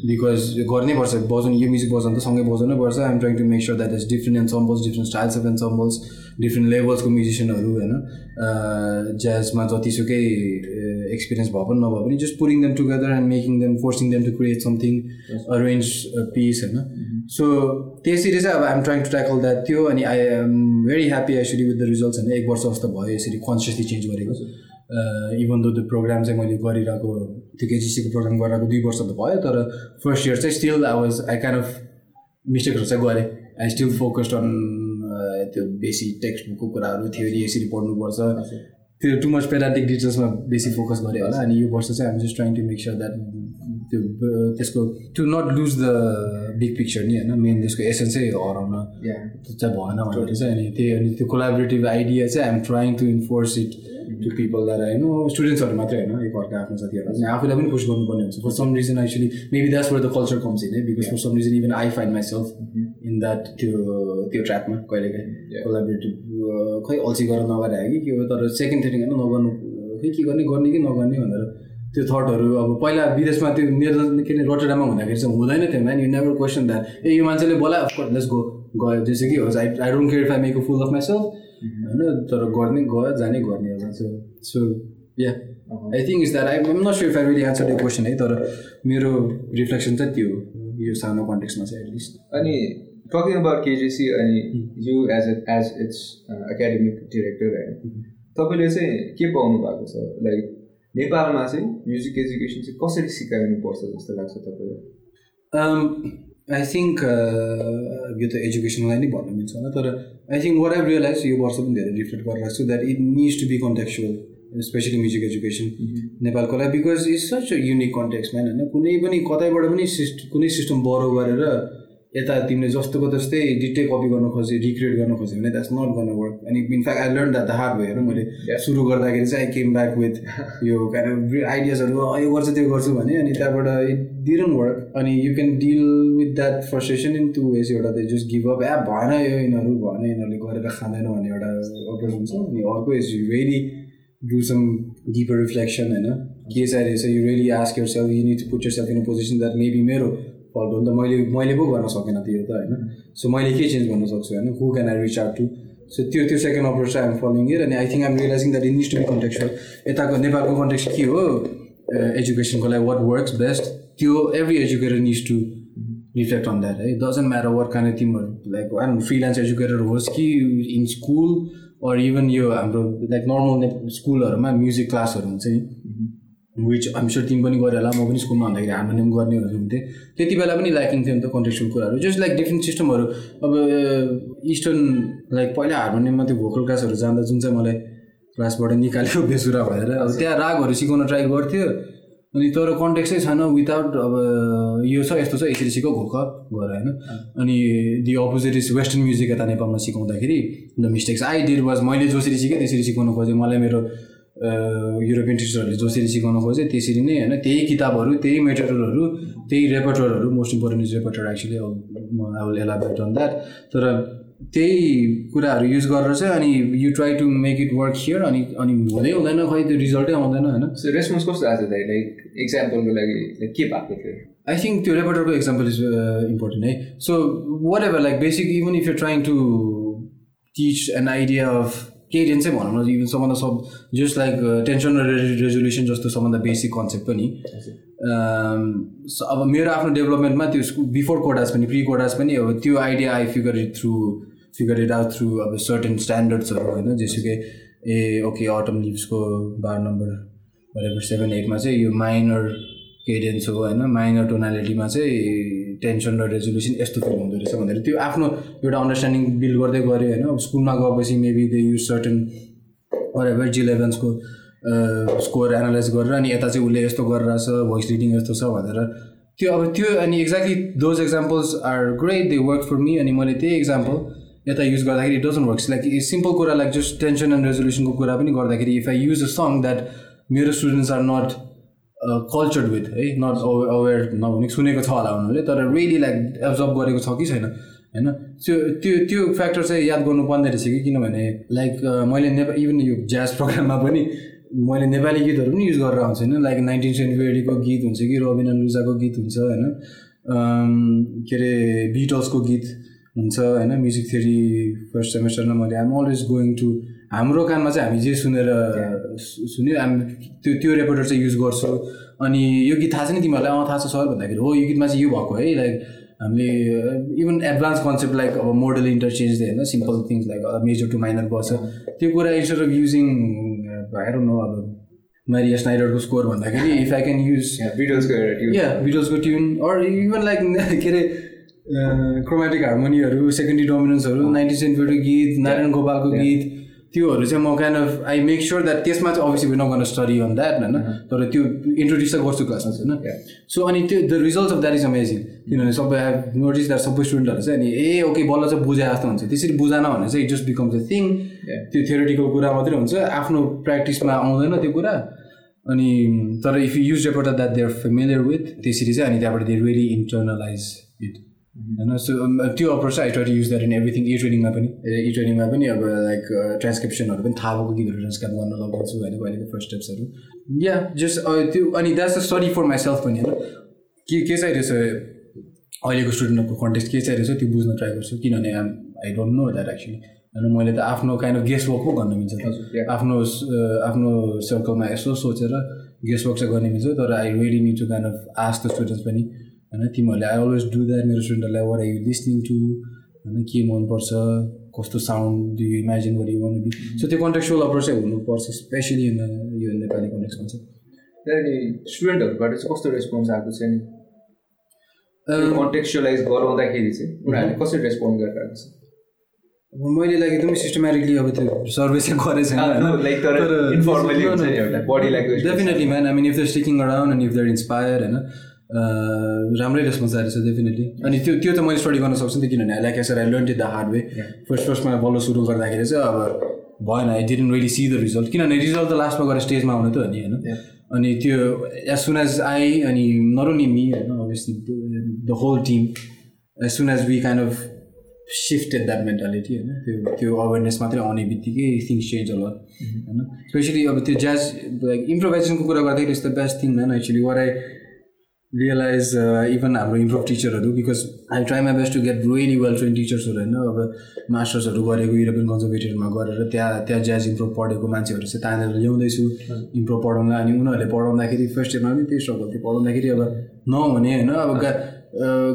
बिकज गर्नै पर्छ बजाउनु यो म्युजिक बजाउनु त सँगै बजाउनै पर्छ. I'm trying to make sure that is different ensembles different styles of ensembles different लेभल्सको म्युजिसियनहरू होइन? ज्याजमा जतिसुकै एक्सपिरियन्स भए पनि नभए पनि just putting them together and making them forcing them to create something arrange piece होइन? सो त्यसरी चाहिँ अब I'm trying to tackle that थियो अनि I am very happy actually with the results होइन? एक वर्ष जस्तो भयो यसरी कन्सियसली चेन्ज गरेको। इभन दो त्यो प्रोग्राम चाहिँ मैले गरिरहेको त्यो केजिसीको प्रोग्राम गरिरहेको दुई वर्ष त भयो तर फर्स्ट इयर चाहिँ still I was I kind of मिस्टेकहरू चाहिँ गरेँ. आई स्टिल फोकस्ड अन त्यो बेसी टेक्स्ट बुकको कुराहरू थ्योरी यसरी पढ्नुपर्छ। त्यो टु मच पेडाटिक डिटेल्समा बेसी फोकस गरेँ होला अनि यो वर्ष चाहिँ हामी just trying to make sure that त्यो त्यसको to not lose the big picture नि होइन मेन त्यसको एसेन्सै हराउन चाहिँ भएन भनेर चाहिँ अनि त्यही अनि त्यो कोलाबोरेटिभ आइडिया चाहिँ I'm trying to enforce it to people that होइन स्टुडेन्ट्सहरू मात्रै होइन एकअर्का आफ्नो साथीहरूलाई। अनि आफूलाई पनि पुस गर्नुपर्ने हुन्छ। For some reason actually maybe that's for the culture comes in है because for some reason even I find myself in that त्यो त्यो ट्र्याकमा कहिलेकाहीँ कोलाबरेटिभ खै अल्छी गरेर नगरे कि के हो तर सेकेन्ड थिङ होइन नगर्नु खै के गर्ने गर्ने कि नगर्ने भनेर त्यो थटहरू अब पहिला विदेशमा त्यो मेरो के अरे रोटेडामा हुँदाखेरि चाहिँ हुँदैन थियो man you never question that ए यो मान्छेले बोला अफकोर्स लेट्स गो गयो। जस्तो कि होस् I I don't care I make fool of myself होइन तर गर्ने गयो जाने गर्ने होला so so yeah I think is that I am not sure if I answer the question है तर मेरो रिफ्लेक्सन चाहिँ त्यो यो सानो कन्टेक्समा चाहिँ एटलिस्ट अनि टकिङ अबाउट केजिसी अनि you as a as it's academic director होइन तपाईँले चाहिँ के पाउनु भएको छ? लाइक नेपालमा चाहिँ म्युजिक एजुकेसन चाहिँ कसरी सिकाउनु पर्छ जस्तो लाग्छ तपाईँलाई? आई थिङ्क यो त एजुकेसनलाई नै भन्नु मिल्छ होला तर I think what I realise यो वर्ष पनि धेरै रिफ्लेक्ट गरिरहेको छु that it needs to be contextual especially music education नेपालको लागि because it's such a unique कन्टेक्समा होइन? कुनै पनि कतैबाट पनि सिस्ट कुनै सिस्टम बरो गरेर यता तिमीले जस्तोको जस्तै डिटे कपी गर्न खोज्यो रिक्रिएट गर्न खोज्यो भने द्याट्स नट गर्न वर्क अनि in fact I learn that the hard भयो मैले सुरु गर्दाखेरि चाहिँ आई केम ब्याक विथ यो आइडियाजहरू यो गर्छु त्यो गर्छु भने अनि त्यहाँबाट इट वर्क अनि you can deal with that frustration in two ways एउटा त जस्ट गिभ अप ए भएन यो यिनीहरू भएन यिनीहरूले गरेर खाँदैन भन्ने एउटा अप्रोच हुन्छ अनि अर्को is very do some deeper reflection होइन। के चाहिँ रहेछ you really ask yourself you need to put yourself in position that maybe मेरो नि त मैले मैले पो गर्न सकेन त्यो त होइन। सो मैले के चेन्ज गर्न सक्छु होइन who can I reach out to so त्यो त्यो सेकेन्ड अप्रोच चाहिँ आइम फलोइङ इयर अनि I think I'm realising that needs to be contextual यताको नेपालको कन्टेक्स के हो? एजुकेसनको लागि वाट वर्क्स बेस्ट त्यो every educator needs to reflect on that है डजन्ट म्याटर वर्क कान तिमीहरू लाइक आइम फ्रिलान्स एजुकेटर होस् कि इन स्कुल अर इभन यो हाम्रो लाइक नर्मल स्कुलहरूमा म्युजिक क्लासहरू हुन्छ नि। विच स्योर तिमी पनि गऱ्यो होला म पनि स्कुलमा भन्दाखेरि हार्मोनियम गर्नेहरू हुन्थेँ त्यति बेला पनि ल्याकिङ थियो नि त कन्टेक्चुअल कुराहरू। जस्ट लाइक डिफ्रेन्ट सिस्टमहरू अब इस्टर्न लाइक पहिला हार्मोनियममा त्यो भोकल क्लासहरू जाँदा जुन चाहिँ मलाई क्लासबाट निकाल्यो बेसुरा भएर अब त्यहाँ रागहरू सिकाउन ट्राई गर्थ्यो। अनि तर कन्टेक्सै छैन विदाउट अब यो छ यस्तो छ यसरी सिक घोक गर होइन? अनि the opposite is western music यता नेपालमा सिकाउँदाखेरि the mistakes I did was मैले जसरी सिकेँ त्यसरी सिकाउनु खोजेँ। मलाई मेरो युरोपियन टिचरहरूले जसरी सिकाउनु खोज्यो त्यसरी नै होइन त्यही किताबहरू त्यही मेटेरियलहरू त्यही रेपर्टरहरू most important is repertoire actually I will elaborate on that तर त्यही कुराहरू युज गरेर चाहिँ अनि you try to make it work here अनि अनि हुँदै हुँदैन खै त्यो रिजल्टै आउँदैन होइन? रेस्पोन्स कस्तो आएको थियो लाइक इक्जाम्पलको लागि के भएको थियो? आई थिङ्क त्यो रेपर्टरको इक्जाम्पल इज इम्पोर्टेन्ट है so whatever like basic even if you trying to teach an idea of केही रेन्ज चाहिँ भनौँ न इभन सबभन्दा सब जस्ट लाइक टेन्सन र रेजोल्युसन जस्तो सबभन्दा बेसिक कन्सेप्ट पनि। अब मेरो आफ्नो डेभलपमेन्टमा त्यो बिफोर कोडास पनि प्रि कोडास पनि अब त्यो idea I figure it through figure it out through अब सर्टेन स्ट्यान्डर्ड्सहरू होइन? जेसुकै ए ओके अटम लिभ्सको बार नम्बर भरेको सेभेन एटमा चाहिँ यो माइनर केडेन्स हो होइन? माइनर टोनालिटीमा चाहिँ टेन्सन र रेजोल्युसन यस्तो फिल हुँदो रहेछ भन्दाखेरि त्यो आफ्नो एउटा अन्डरस्ट्यान्डिङ बिल्ड गर्दै गऱ्यो होइन। अब स्कुलमा गएपछि maybe they use certain ever G इलेभेन्सको score analyse गरेर अनि यता चाहिँ उसले यस्तो गरिरहेछ भोइस रिडिङ यस्तो छ भनेर। त्यो अब त्यो अनि exactly those examples are great they work for me अनि मैले त्यही एक्जाम्पल यता युज गर्दाखेरि it doesn't works like simple कुरा लाइक जस्ट टेन्सन एन्ड रेजोल्युसनको कुरा पनि गर्दाखेरि if I use a song that मेरो students are not cultured with है? नट अवेर नभने सुनेको छ होला उनीहरूले तर रियली लाइक एब्जर्भ गरेको छ कि छैन होइन? त्यो त्यो त्यो फ्याक्टर चाहिँ याद गर्नुपर्ने रहेछ कि किनभने लाइक मैले नेपाल इभन यो ज्याज प्रोग्राममा पनि मैले नेपाली गीतहरू पनि युज गरेर आउँछु होइन? लाइक नाइन्टिन सेन्चुरीको गीत हुन्छ कि रबिन अनुजाको गीत हुन्छ होइन? के अरे बिटल्सको गीत हुन्छ होइन? म्युजिक थ्योरी फर्स्ट सेमेस्टरमा मैले आम अलवेज गोइङ टु हाम्रो कानमा चाहिँ हामी जे सुनेर सुन्यो हामी त्यो त्यो रेपोर्टर चाहिँ युज गर्छु। अनि यो गीत थाहा छ नि तिमीहरूलाई? अँ थाहा छ सर भन्दाखेरि हो यो गीतमा चाहिँ यो भएको है। लाइक हामीले इभन एडभान्स कन्सेप्ट लाइक अब मोडल इन्टरचेन्ज होइन simple things like major to minor गर्छ। त्यो कुरा इन्स्टेड अफ युजिङ भएर न अब मारिया स्नाइडरको स्कोर भन्दाखेरि इफ आई क्यान युज बिटल्सको या बिटल्सको ट्युन अर इभन लाइक के अरे क्रोमेटिक हार्मोनीहरू सेकेन्डरी डोमिनेन्सहरू नाइन्टी सेन्चुरी गीत नारायण गोपालको गीत। त्योहरू चाहिँ म kind of I make sure that त्यसमा चाहिँ अभियसली विन गर्न स्टडी अन द्याट होइन? तर त्यो इन्ट्रोड्युस चाहिँ गर्छु क्लासमा चाहिँ होइन? सो अनि त्यो the result of that is amazing किनभने सबै आई नोटिस द्याट सबै स्टुडेन्टहरू चाहिँ अनि ए ओके बल्ल चाहिँ बुझाए जस्तो हुन्छ। त्यसरी बुझाएन भने चाहिँ it just becomes a thing त्यो थ्योरिटिकल कुरा मात्रै हुन्छ। आफ्नो प्र्याक्टिसमा आउँदैन त्यो कुरा। अनि तर if you use repertoire that they are familiar with त्यसरी चाहिँ अनि त्यहाँबाट दे रियली इन्टर्नलाइज इट होइन सो त्यो अप्रोच चाहिँ I try to use that in everything ear ट्रेनिङमा पनि. ई ट्रेनिङमा पनि अब लाइक ट्रान्सक्रिप्सनहरू पनि थाहा भएको गीतहरू ट्रान्सक्राइब गर्न लगाउँछु होइन कहिलेको फर्स्ट स्टेप्सहरू या जस्ट त्यो अनि that's a study for myself पनि होइन। के के चाहिँ रहेछ अहिलेको स्टुडेन्टहरूको कन्टेक्स्ट के चाहिँ रहेछ त्यो बुझ्न ट्राई गर्छु। किनभने I don't know that actually होइन मैले त आफ्नो काइन्ड अफ गेस्ट वर्क पो गर्न मिल्छ आफ्नो आफ्नो सर्कलमा यसो सोचेर गेस्ट वर्क चाहिँ गर्ने मिल्छ तर I really need to kind of ask the students पनि होइन तिमीहरूले आई अलवेज डु द्याट मेरो स्टुडेन्टहरूलाई were I you listening to होइन के मनपर्छ कस्तो साउन्ड डु यु इमेजिन गर यु वान बी सो त्यो कन्टेक्चुअल अप्रोच चाहिँ हुनुपर्छ स्पेसली इन यो नेपाली कन्टेक्समा चाहिँ त्यहाँदेखि स्टुडेन्टहरूबाट चाहिँ कस्तो रेस्पोन्स आएको छ नि कन्टेक्चुअलाइज गराउँदाखेरि चाहिँ उनीहरूले कसरी रेस्पोन्ड गरेर आएको छ मैले लागि एकदमै सिस्टमेटिकली अब त्यो सर्भे चाहिँ गरेको छैन definitely man I mean if they're sticking around and if they're inspire होइन राम्रै रेस्पोन्स आएको छ डेफिनेटली अनि त्यो त्यो त मैले स्टडी गर्न सक्छु नि त किनभने like as a I learn it the hard way first फर्स्टमा बल्ल सुरु गर्दाखेरि चाहिँ अब भएन I didn't really see the result किनभने रिजल्ट त लास्टमा गएर स्टेजमा आउने त हो नि होइन? अनि त्यो एज सुन एज आई अनि नट ओन्ली मी होइन obviously the whole team as soon as we kind of shifted that mentality होइन? त्यो त्यो अवेरनेस मात्रै आउने बित्तिकै थिङ्स चेन्ज होला होइन? स्पेसली अब त्यो ज्याज लाइक इम्प्रोभाइजेसनको कुरा गर्दाखेरि it's the best thing man actually what I realise even हाम्रो इम्प्रुभ टिचरहरू because I try my best to get really well train टिचर्सहरू होइन अब मास्टर्सहरू गरेको युरोपियन कन्जर्भेटिभमा गरेर त्यहाँ त्यहाँ ज्याज इम्प्रुभ पढेको मान्छेहरू चाहिँ तानेर ल्याउँदैछु इम्प्रुभ पढाउँदा अनि उनीहरूले पढाउँदाखेरि फर्स्ट इयरमा पनि त्यही स्ट्रगल थियो पढाउँदाखेरि अब नहुने होइन अब गा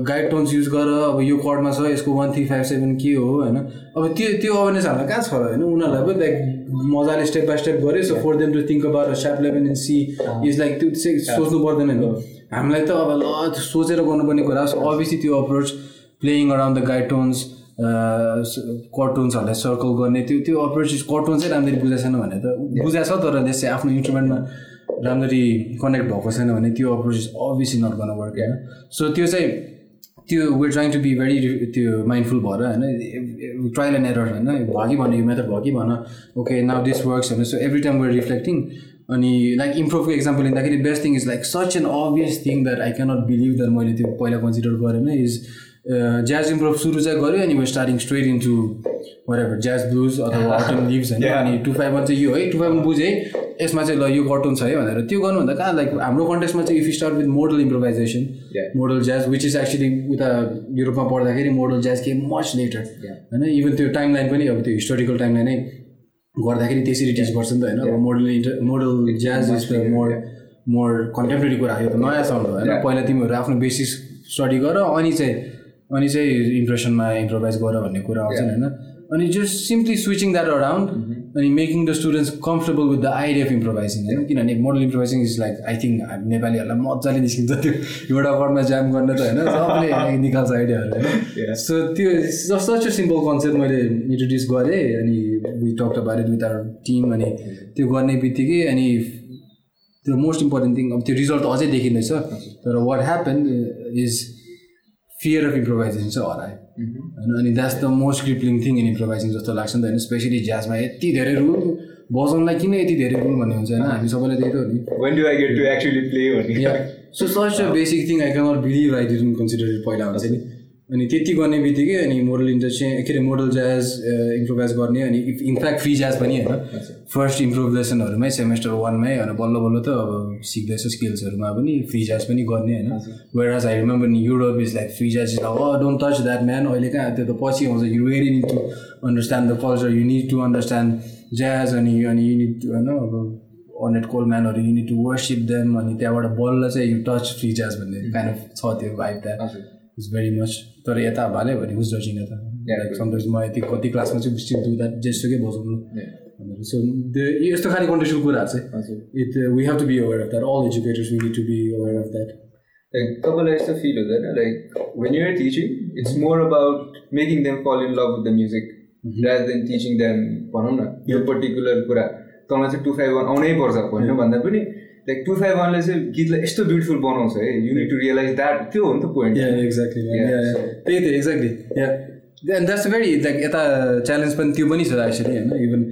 गाइड टोन्स युज गर अब यो कर्डमा छ यसको वान थ्री फाइभ सेभेन के हो होइन अब त्यो त्यो अवेरनेस हामीलाई कहाँ छ होइन उनीहरूलाई पनि लाइक मजाले स्टेप बाई स्टेप गऱ्यो so for them to think about sharp eleven and C is like त्यो सोच्नु पर्दैन होइन हामीलाई त अब ल सोचेर गर्नुपर्ने कुरा अभियसली त्यो approach playing around the guide tones कार्टुन्सहरूलाई circle गर्ने त्यो त्यो अप्रोच कार्टुन चाहिँ राम्ररी बुझाएको छैन भने त। बुझाएको छ तर त्यसै आफ्नो इन्स्ट्रुमेन्टमा राम्ररी कनेक्ट भएको छैन भने त्यो अप्रोच अभियसली नट गर्न वर्क होइन? सो त्यो चाहिँ त्यो we're trying to be very त्यो माइन्डफुल भएर होइन? ट्रायल एन्ड एरर होइन? भयो कि भने यो मेथड भयो कि भन। ओके नाउ दिस वर्क्स होइन? So every time we're reflecting अनि लाइक इम्प्रुभको इक्जाम्पल लिँदाखेरि best thing is like such an obvious thing that I cannot believe that मैले त्यो पहिला कन्सिडर गरेन इज ज्याज इम्प्रुभ सुरु चाहिँ गऱ्यो अनि starting straight into wherever jazz blues अथवा अटन लिभ्स होइन। अनि टु फाइभ वान चाहिँ यो है टु फाइभ वान बुझेँ यसमा चाहिँ ल यो कटन छ है भनेर। त्यो गर्नुभन्दा कहाँ लाइक हाम्रो कन्टेक्समा चाहिँ if you start with modal improvisation modal jazz which is actually उता युरोपमा पढ्दाखेरि मोडल ज्याज के मच लेटर होइन इभन त्यो टाइम लाइन पनि अब त्यो हिस्टोरिकल टाइम लाइन नै गर्दाखेरि त्यसरी टिच गर्छ नि त होइन? अब modal inter modal jazz is more more contemporary कुरा यो त नयाँ साउन्ड हो होइन? पहिला तिमीहरू आफ्नो बेसिस स्टडी गर अनि चाहिँ अनि चाहिँ इम्प्रेसनमा इम्प्रोभाइज गर भन्ने कुरा आउँछ होइन? अनि just simply switching that around अनि making the students comfortable with the idea of improvising होइन? किनभने modal improvising is like I think नेपालीहरूलाई मजाले निस्किन्छ त्यो एउटा वर्डमा ज्याम गर्ने त होइन? सबले निकाल्छ आइडियाहरू होइन? सो त्यो जस्ट सच सिम्पल कन्सेप्ट मैले इन्ट्रोड्युस गरेँ अनि talk it with our team अनि त्यो गर्ने बित्तिकै अनि त्यो मोस्ट इम्पोर्टेन्ट थिङ अब त्यो रिजल्ट अझै देखिँदैछ। तर what happen is fear of improvisation चाहिँ हरायो। होइन अनि that's the most crippling thing in improvising जस्तो लाग्छ नि त होइन? स्पेसली ज्याजमा यति धेरै रुल बजाउनलाई किन यति धेरै रुल भन्ने हुन्छ होइन? हामी सबैलाई त्यही त हो नि। So such basic thing I cannot believe I didn't consider it पहिला हुन्छ नि। अनि त्यति गर्ने बित्तिकै अनि मोडल इन्डस्ट्री के अरे मोडल ज्याज इम्प्रोभाइज गर्ने अनि इनफ्याक्ट फ्री ज्याज पनि होइन। फर्स्ट इम्प्रोभाइजेसनहरूमै सेमेस्टर वानमै होइन बल्ल बल्ल त अब सिक्दैछ स्किल्सहरूमा पनि फ्री ज्याज पनि गर्ने होइन। वेयर एज आई रिमेम्बर नि Europe is like free jazz is don't touch that man अहिले कहाँ त्यो त पछि आउँछ। You very need to understand the culture you need to understand jazz अनि अनि यु निड होइन अब Ornette कोलम्यानहरू you need to worship them अनि त्यहाँबाट बल्ल चाहिँ यु टच फ्री ज्याज भन्ने काइन्ड अफ छ त्यो भाइब त्यहाँ इट्स भेरी मच तर यता भाले भने उस जजिङ यता समटाइम्स म यति कति क्लासमा चाहिँ स्टिल डु द्याट जेसुकै बजाउनु भनेर। सो यस्तो खालि कन्टेक्सुअल कुराहरू चाहिँ it we have to be aware of that all educators we need to be aware of that like तपाईँलाई यस्तो फिल हुँदैन? Like when you're teaching it's more about making them fall in love with the music rather than teaching them भनौँ न यो particular कुरा। तँलाई चाहिँ to five one आउनै पर्छ भन्नु भन्दा पनि लाइक टु फाइभ वानले चाहिँ गीतलाई यस्तो ब्युटिफुल बनाउँछ है युनिट टु रियलाइज द्याट त्यो हो नि त पोइन्ट एक्ज्याक्टली त्यही त exactly and that's very like यता च्यालेन्ज पनि त्यो पनि छ एक्चुली होइन इभन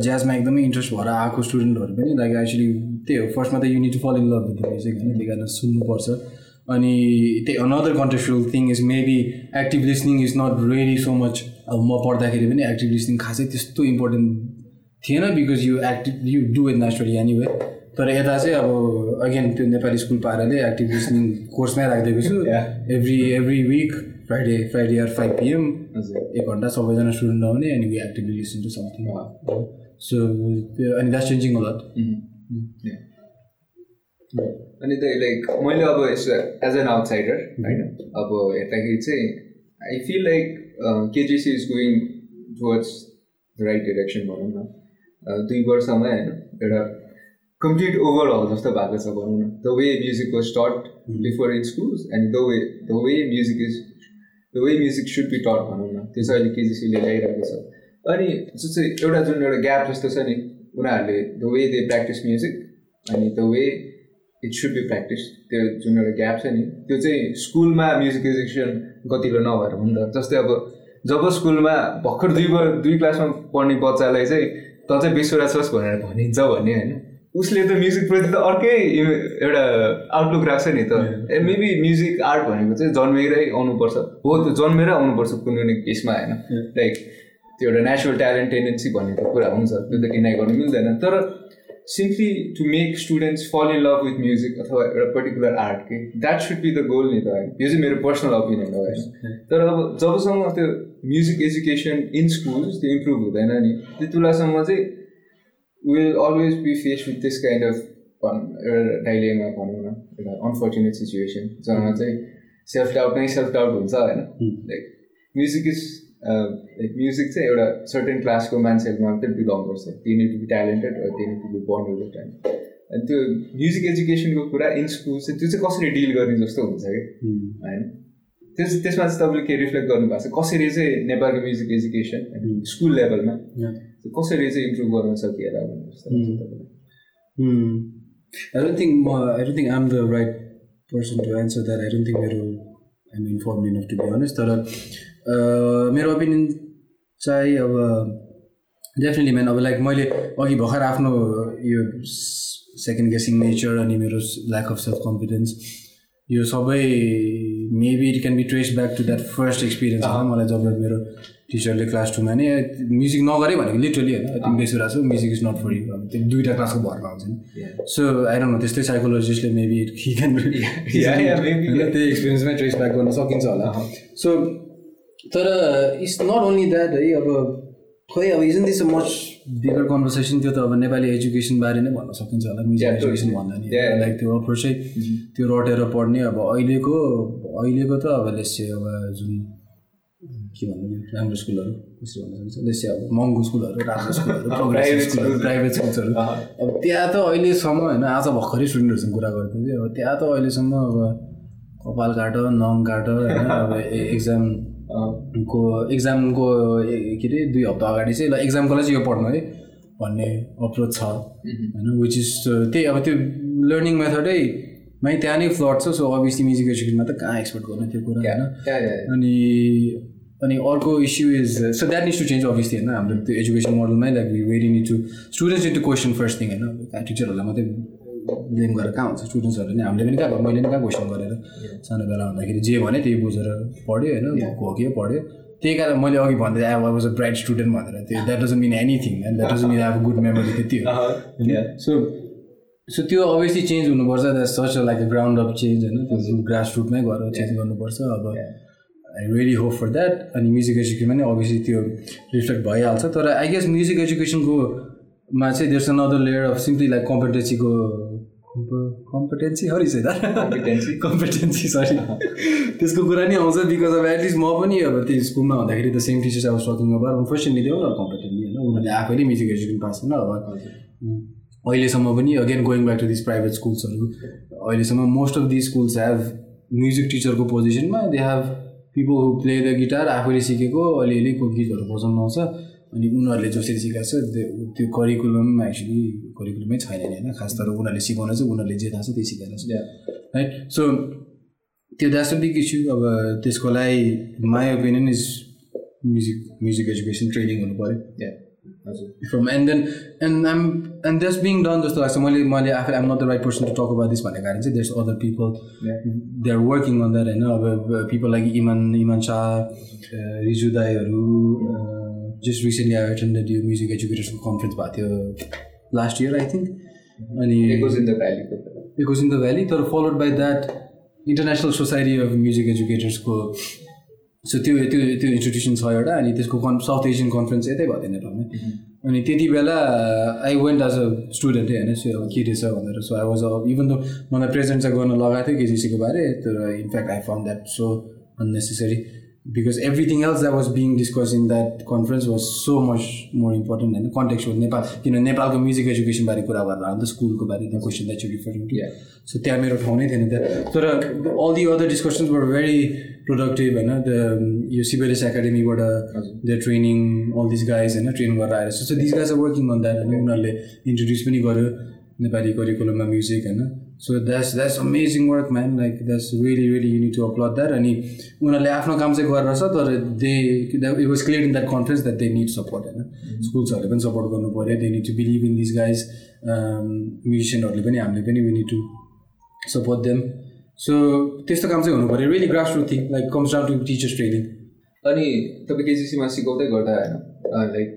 ज्याजमा एकदमै इन्ट्रेस्ट भएर आएको स्टुडेन्टहरू पनि लाइक एक्चुली त्यही हो फर्स्टमा त you need to fall in love with music होइन त्यही कारण सुन्नुपर्छ अनि त्यही another contextual thing is maybe active listening is not really so much अब म पढ्दाखेरि पनि एक्टिभ लिसनिङ खासै त्यस्तो इम्पोर्टेन्ट थिएन because you active you do it naturally anyway तर यता चाहिँ अब अगेन त्यो नेपाली स्कुल पाराले एक्टिभ लिसनिङ कोर्समै राखिदिएको छु। Every every week Friday Friday are five PM एक घन्टा सबैजना स्टुडेन्ट आउने अनि we actively listen to something so त्यो अनि द्याट चेन्जिङ अलट अनि त्यही लाइक मैले अब यसो एज एन आउटसाइडर होइन अब हेर्दाखेरि चाहिँ I feel like KJC is going towards right direction भनौँ न। दुई वर्षमा होइन एउटा कम्प्लिट ओभरअल जस्तो भएको छ भनौँ न। The way music was taught before in schools and the way the way music is the way music should be taught भनौँ न। त्यो चाहिँ अहिले केजिसीले ल्याइरहेको छ। अनि जो चाहिँ एउटा जुन एउटा ग्याप जस्तो छ नि उनीहरूले the way they practice music अनि the way it should be practice त्यो जुन एउटा ग्याप छ नि त्यो चाहिँ स्कुलमा म्युजिक एजुकेसन गतिलो नभएर हो नि त जस्तै अब जब स्कुलमा भर्खर दुई दुई क्लासमा पढ्ने बच्चालाई चाहिँ त चाहिँ विश्वराज छस् भनेर भनिन्छ भने होइन। उसले त म्युजिकप्रति त अर्कै एउटा आउटलुक राख्छ नि त। ए मेबी म्युजिक आर्ट भनेको चाहिँ जन्मेरै आउनुपर्छ। हो त्यो जन्मेरै आउनुपर्छ कुनै कुनै केसमा होइन? लाइक त्यो एउटा नेचुरल ट्यालेन्ट टेन्डेन्सी भन्ने त कुरा हुन्छ। त्यो त डिनाइ गर्नु मिल्दैन। तर simply to make students fall in love with music अथवा एउटा पर्टिकुलर आर्ट के that should be the goal नि त होइन यो चाहिँ मेरो पर्सनल ओपिनियन हो होइन तर अब जबसम्म त्यो म्युजिक एजुकेसन इन स्कुल्स त्यो इम्प्रुभ हुँदैन नि त्यति बेलासम्म चाहिँ will always be face with this kind of एउटा डाइलेमा भनौँ न एउटा अनफर्चुनेट सिचुएसन जहाँ चाहिँ सेल्फ डाउट नै सेल्फ डाउट हुन्छ होइन like music is like music चाहिँ एउटा सर्टेन क्लासको मान्छेहरूमा मात्रै बिलङ गर्छ they need to be talented they need to be born with time अनि त्यो म्युजिक एजुकेसनको कुरा इन स्कुल चाहिँ त्यो चाहिँ कसरी डिल गर्ने जस्तो हुन्छ कि होइन त्यस त्यसमा चाहिँ तपाईँले के रिफ्लेक्ट गर्नुभएको छ कसरी चाहिँ नेपालको म्युजिक एजुकेसन स्कुल लेभलमा कसरी चाहिँ इम्प्रुभ गर्न भन्नु आई डोन्ट थिङ्क म I don't think am the right person to answer that I don't think मेरो I'm informed enough to be honest तर मेरो ओपिनियन चाहिँ अब डेफिनेटली म्यान अब लाइक मैले अघि भर्खर आफ्नो यो सेकेन्ड गेसिङ नेचर अनि मेरो ल्याक अफ सेल्फ कन्फिडेन्स यो सबै maybe it can be trace back to that first experience मलाई जब मेरो टिचरले क्लास टूमा नि म्युजिक नगरे भनेको लिटरली होइन तिमी बेसी छ music is not for you अब त्यो दुइटा क्लासको भरमा हुन्छ नि। सो आई डोन्ट नो त्यस्तै साइकोलोजिस्टले मेबी हि क्यान त्यही एक्सपिरियन्समै ट्रेस ब्याक गर्न सकिन्छ होला। सो तर इट्स नट ओन्ली द्याट है अब खोइ अब isn't this a much bigger conversation त्यो त अब नेपाली एजुकेसन बारे नै भन्न सकिन्छ होला म्युजिक एजुकेसन भन्दा नि। लाइक त्यो अप्रोचै त्यो रटेर पढ्ने अब अहिलेको अहिलेको त अब लेसे अब जुन के भन्नु राम्रो स्कुलहरू कसरी भन्न सकिन्छ लेसे अब महँगो स्कुलहरू राम्रो स्कुलहरू प्रोग्रेसिभ स्कुलहरू प्राइभेट स्कुल्सहरू अब त्यहाँ त अहिलेसम्म होइन आज भर्खरै स्टुडेन्टहरूसँग कुरा गर्थ्यो कि अब त्यहाँ त अहिलेसम्म अब कपाल काट नङ काट होइन अब एक्जाम को एक्जामको के अरे दुई हप्ता अगाडि चाहिँ ल एक्जामको लागि चाहिँ यो पढ्नु है भन्ने अप्रोच छ। होइन विच इज त्यही अब त्यो लर्निङ मेथडै मै त्यहाँ नै फ्लट छ सो अभियसली म्युजिक एजुकेसनमा त कहाँ एक्सपेक्ट गर्ने त्यो कुरा होइन। अनि अनि अर्को issue is so that needs to change obviously होइन? हाम्रो त्यो education मोडलमै like we very need to students need to question first thing होइन? टिचरहरूलाई मात्रै ब्लेम गरेर कहाँ हुन्छ? स्टुडेन्ट्सहरूले नि हामीले पनि कहाँ मैले पनि कहाँ क्वेसन गरेर सानो बेला हुँदाखेरि जे भने त्यही बुझेर पढ्यो होइन? घोक्यो पढ्यो? त्यही कारण मैले अघि भन्दै I was a bright student भनेर। त्यो that doesn't mean anything and that doesn't mean अब गुड मेमोरी त्यति हो। सो सो त्यो अभियसली चेन्ज हुनुपर्छ। That such like ground of change होइन? त्यो ग्रास रुटमै गएर चेन्ज गर्नुपर्छ। अब I really hope for that अनि म्युजिक एजुकेसन पनि अभियसली त्यो रिफ्लेक्ट भइहाल्छ तर आई गेस म्युजिक एजुकेसनको मा चाहिँ there's another layer of simply like कम्पिटेन्सीको competency हरि चाहिँ Competency. कम्पिटेन्सी सरी त्यसको कुरा नि आउँछ बिकज अब एटलिस्ट म पनि अब त्यो स्कुलमा हुँदाखेरि द सेम टिचर्स अब सकिङ अब अनफर्चुनेटली त्यो उनीहरू कम्पिटेन्टली होइन उनीहरूले आफैले म्युजिक एजुकेसन पास छैन अब अहिलेसम्म पनि again going back to this private स्कुल्सहरू अहिलेसम्म most of this schools have music टिचरको पोजिसनमा they have people who play the guitar आफैले सिकेको अलिअलि को गीतहरू बजाउनु आउँछ। अनि उनीहरूले जसरी सिकाएको छ त्यो त्यो करिकुलम एक्चुली करिकुलमै छैन नि होइन। खास तर उनीहरूले सिकाउन चाहिँ उनीहरूले जे थाहा छ त्यही सिकाएर छ राइट सो त्यो द्याट्स अ बिग इस्यु अब त्यसको लागि my opinion is music music education training हुनु पऱ्यो। From end then and um and that's being done जस्तो लाग्छ मैले मैले आफै आम not the right person to talk about this भनेको कारण चाहिँ there's other people they are working on that होइन अब पिपल लाइक इमान इमान शाह रिजु दाईहरू जस्ट रिसेन्टली आई एटेन्डेड यो म्युजिक एजुकेटर्सको कन्फरेन्स भएको थियो लास्ट इयर आई थिङ्क अनि was in the valley तर followed by that international society of music एजुकेटर्सको so त्यो त्यो त्यो इन्स्टिट्युसन छ एउटा अनि त्यसको कन् साउथ एसियन कन्फरेन्स यतै भयो थियो नेपालमै अनि त्यति बेला आई वेन्ट एज अ स्टुडेन्टै होइन सो अब के रहेछ भनेर सो आई वाज इभन त मलाई प्रेजेन्ट चाहिँ गर्न लगाएको थियो केजिसीको बारे तर in fact I found that so unnecessary because everything else that was being discuss in that conference was so much more important होइन कन्टेक्स्ट हो नेपाल किन नेपालको म्युजिक एजुकेसन बारे कुरा गरेर अन्त स्कुलको बारे the question that you referring to Yeah. So त्यहाँ मेरो ठाउँ नै थिएन त्यहाँ. तर all the other discussions were very productive होइन? द यो CBLS एकाडेमीबाट the training all this guys होइन ट्रेन गरेर आएर। So this guys are working on that होइन उनीहरूले इन्ट्रोड्युस पनि गर्यो नेपाली करिकुलममा म्युजिक होइन? So that's that's amazing work man like that's really really you need to upload that अनि उनीहरूले आफ्नो काम चाहिँ गरेर छ तर they it was clear in that conference that they need support होइन स्कुल्सहरूले पनि सपोर्ट गर्नु पऱ्यो they need to believe in this guys म्युजिसियनहरूले पनि हामीले पनि we need to support them so त्यस्तो काम चाहिँ हुनु पऱ्यो really grass root thing like comes down to teachers training अनि तपाईँ केजिसीमा सिकाउँदै गर्दा होइन like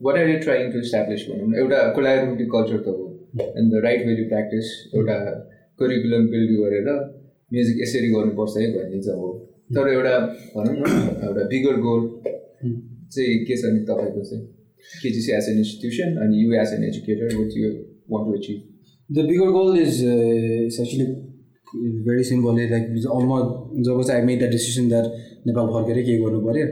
what are you trying to establish भनौँ न एउटा कोलाबोरेटिभ कल्चर त हो। And the right way to practice एउटा करिकुलम बिल्ड गरेर म्युजिक यसरी गर्नुपर्छ है भन्ने चाहिँ हो। तर एउटा भनौँ न एउटा बिगर गोल चाहिँ के छ नि तपाईँको चाहिँ केजिसी एज एन इन्स्टिट्युसन अनि you as an educator with you want to achieve the bigger goal is it's actually very simple like म जब चाहिँ I made the decision that Nepal फर्केर के गर्नु पऱ्यो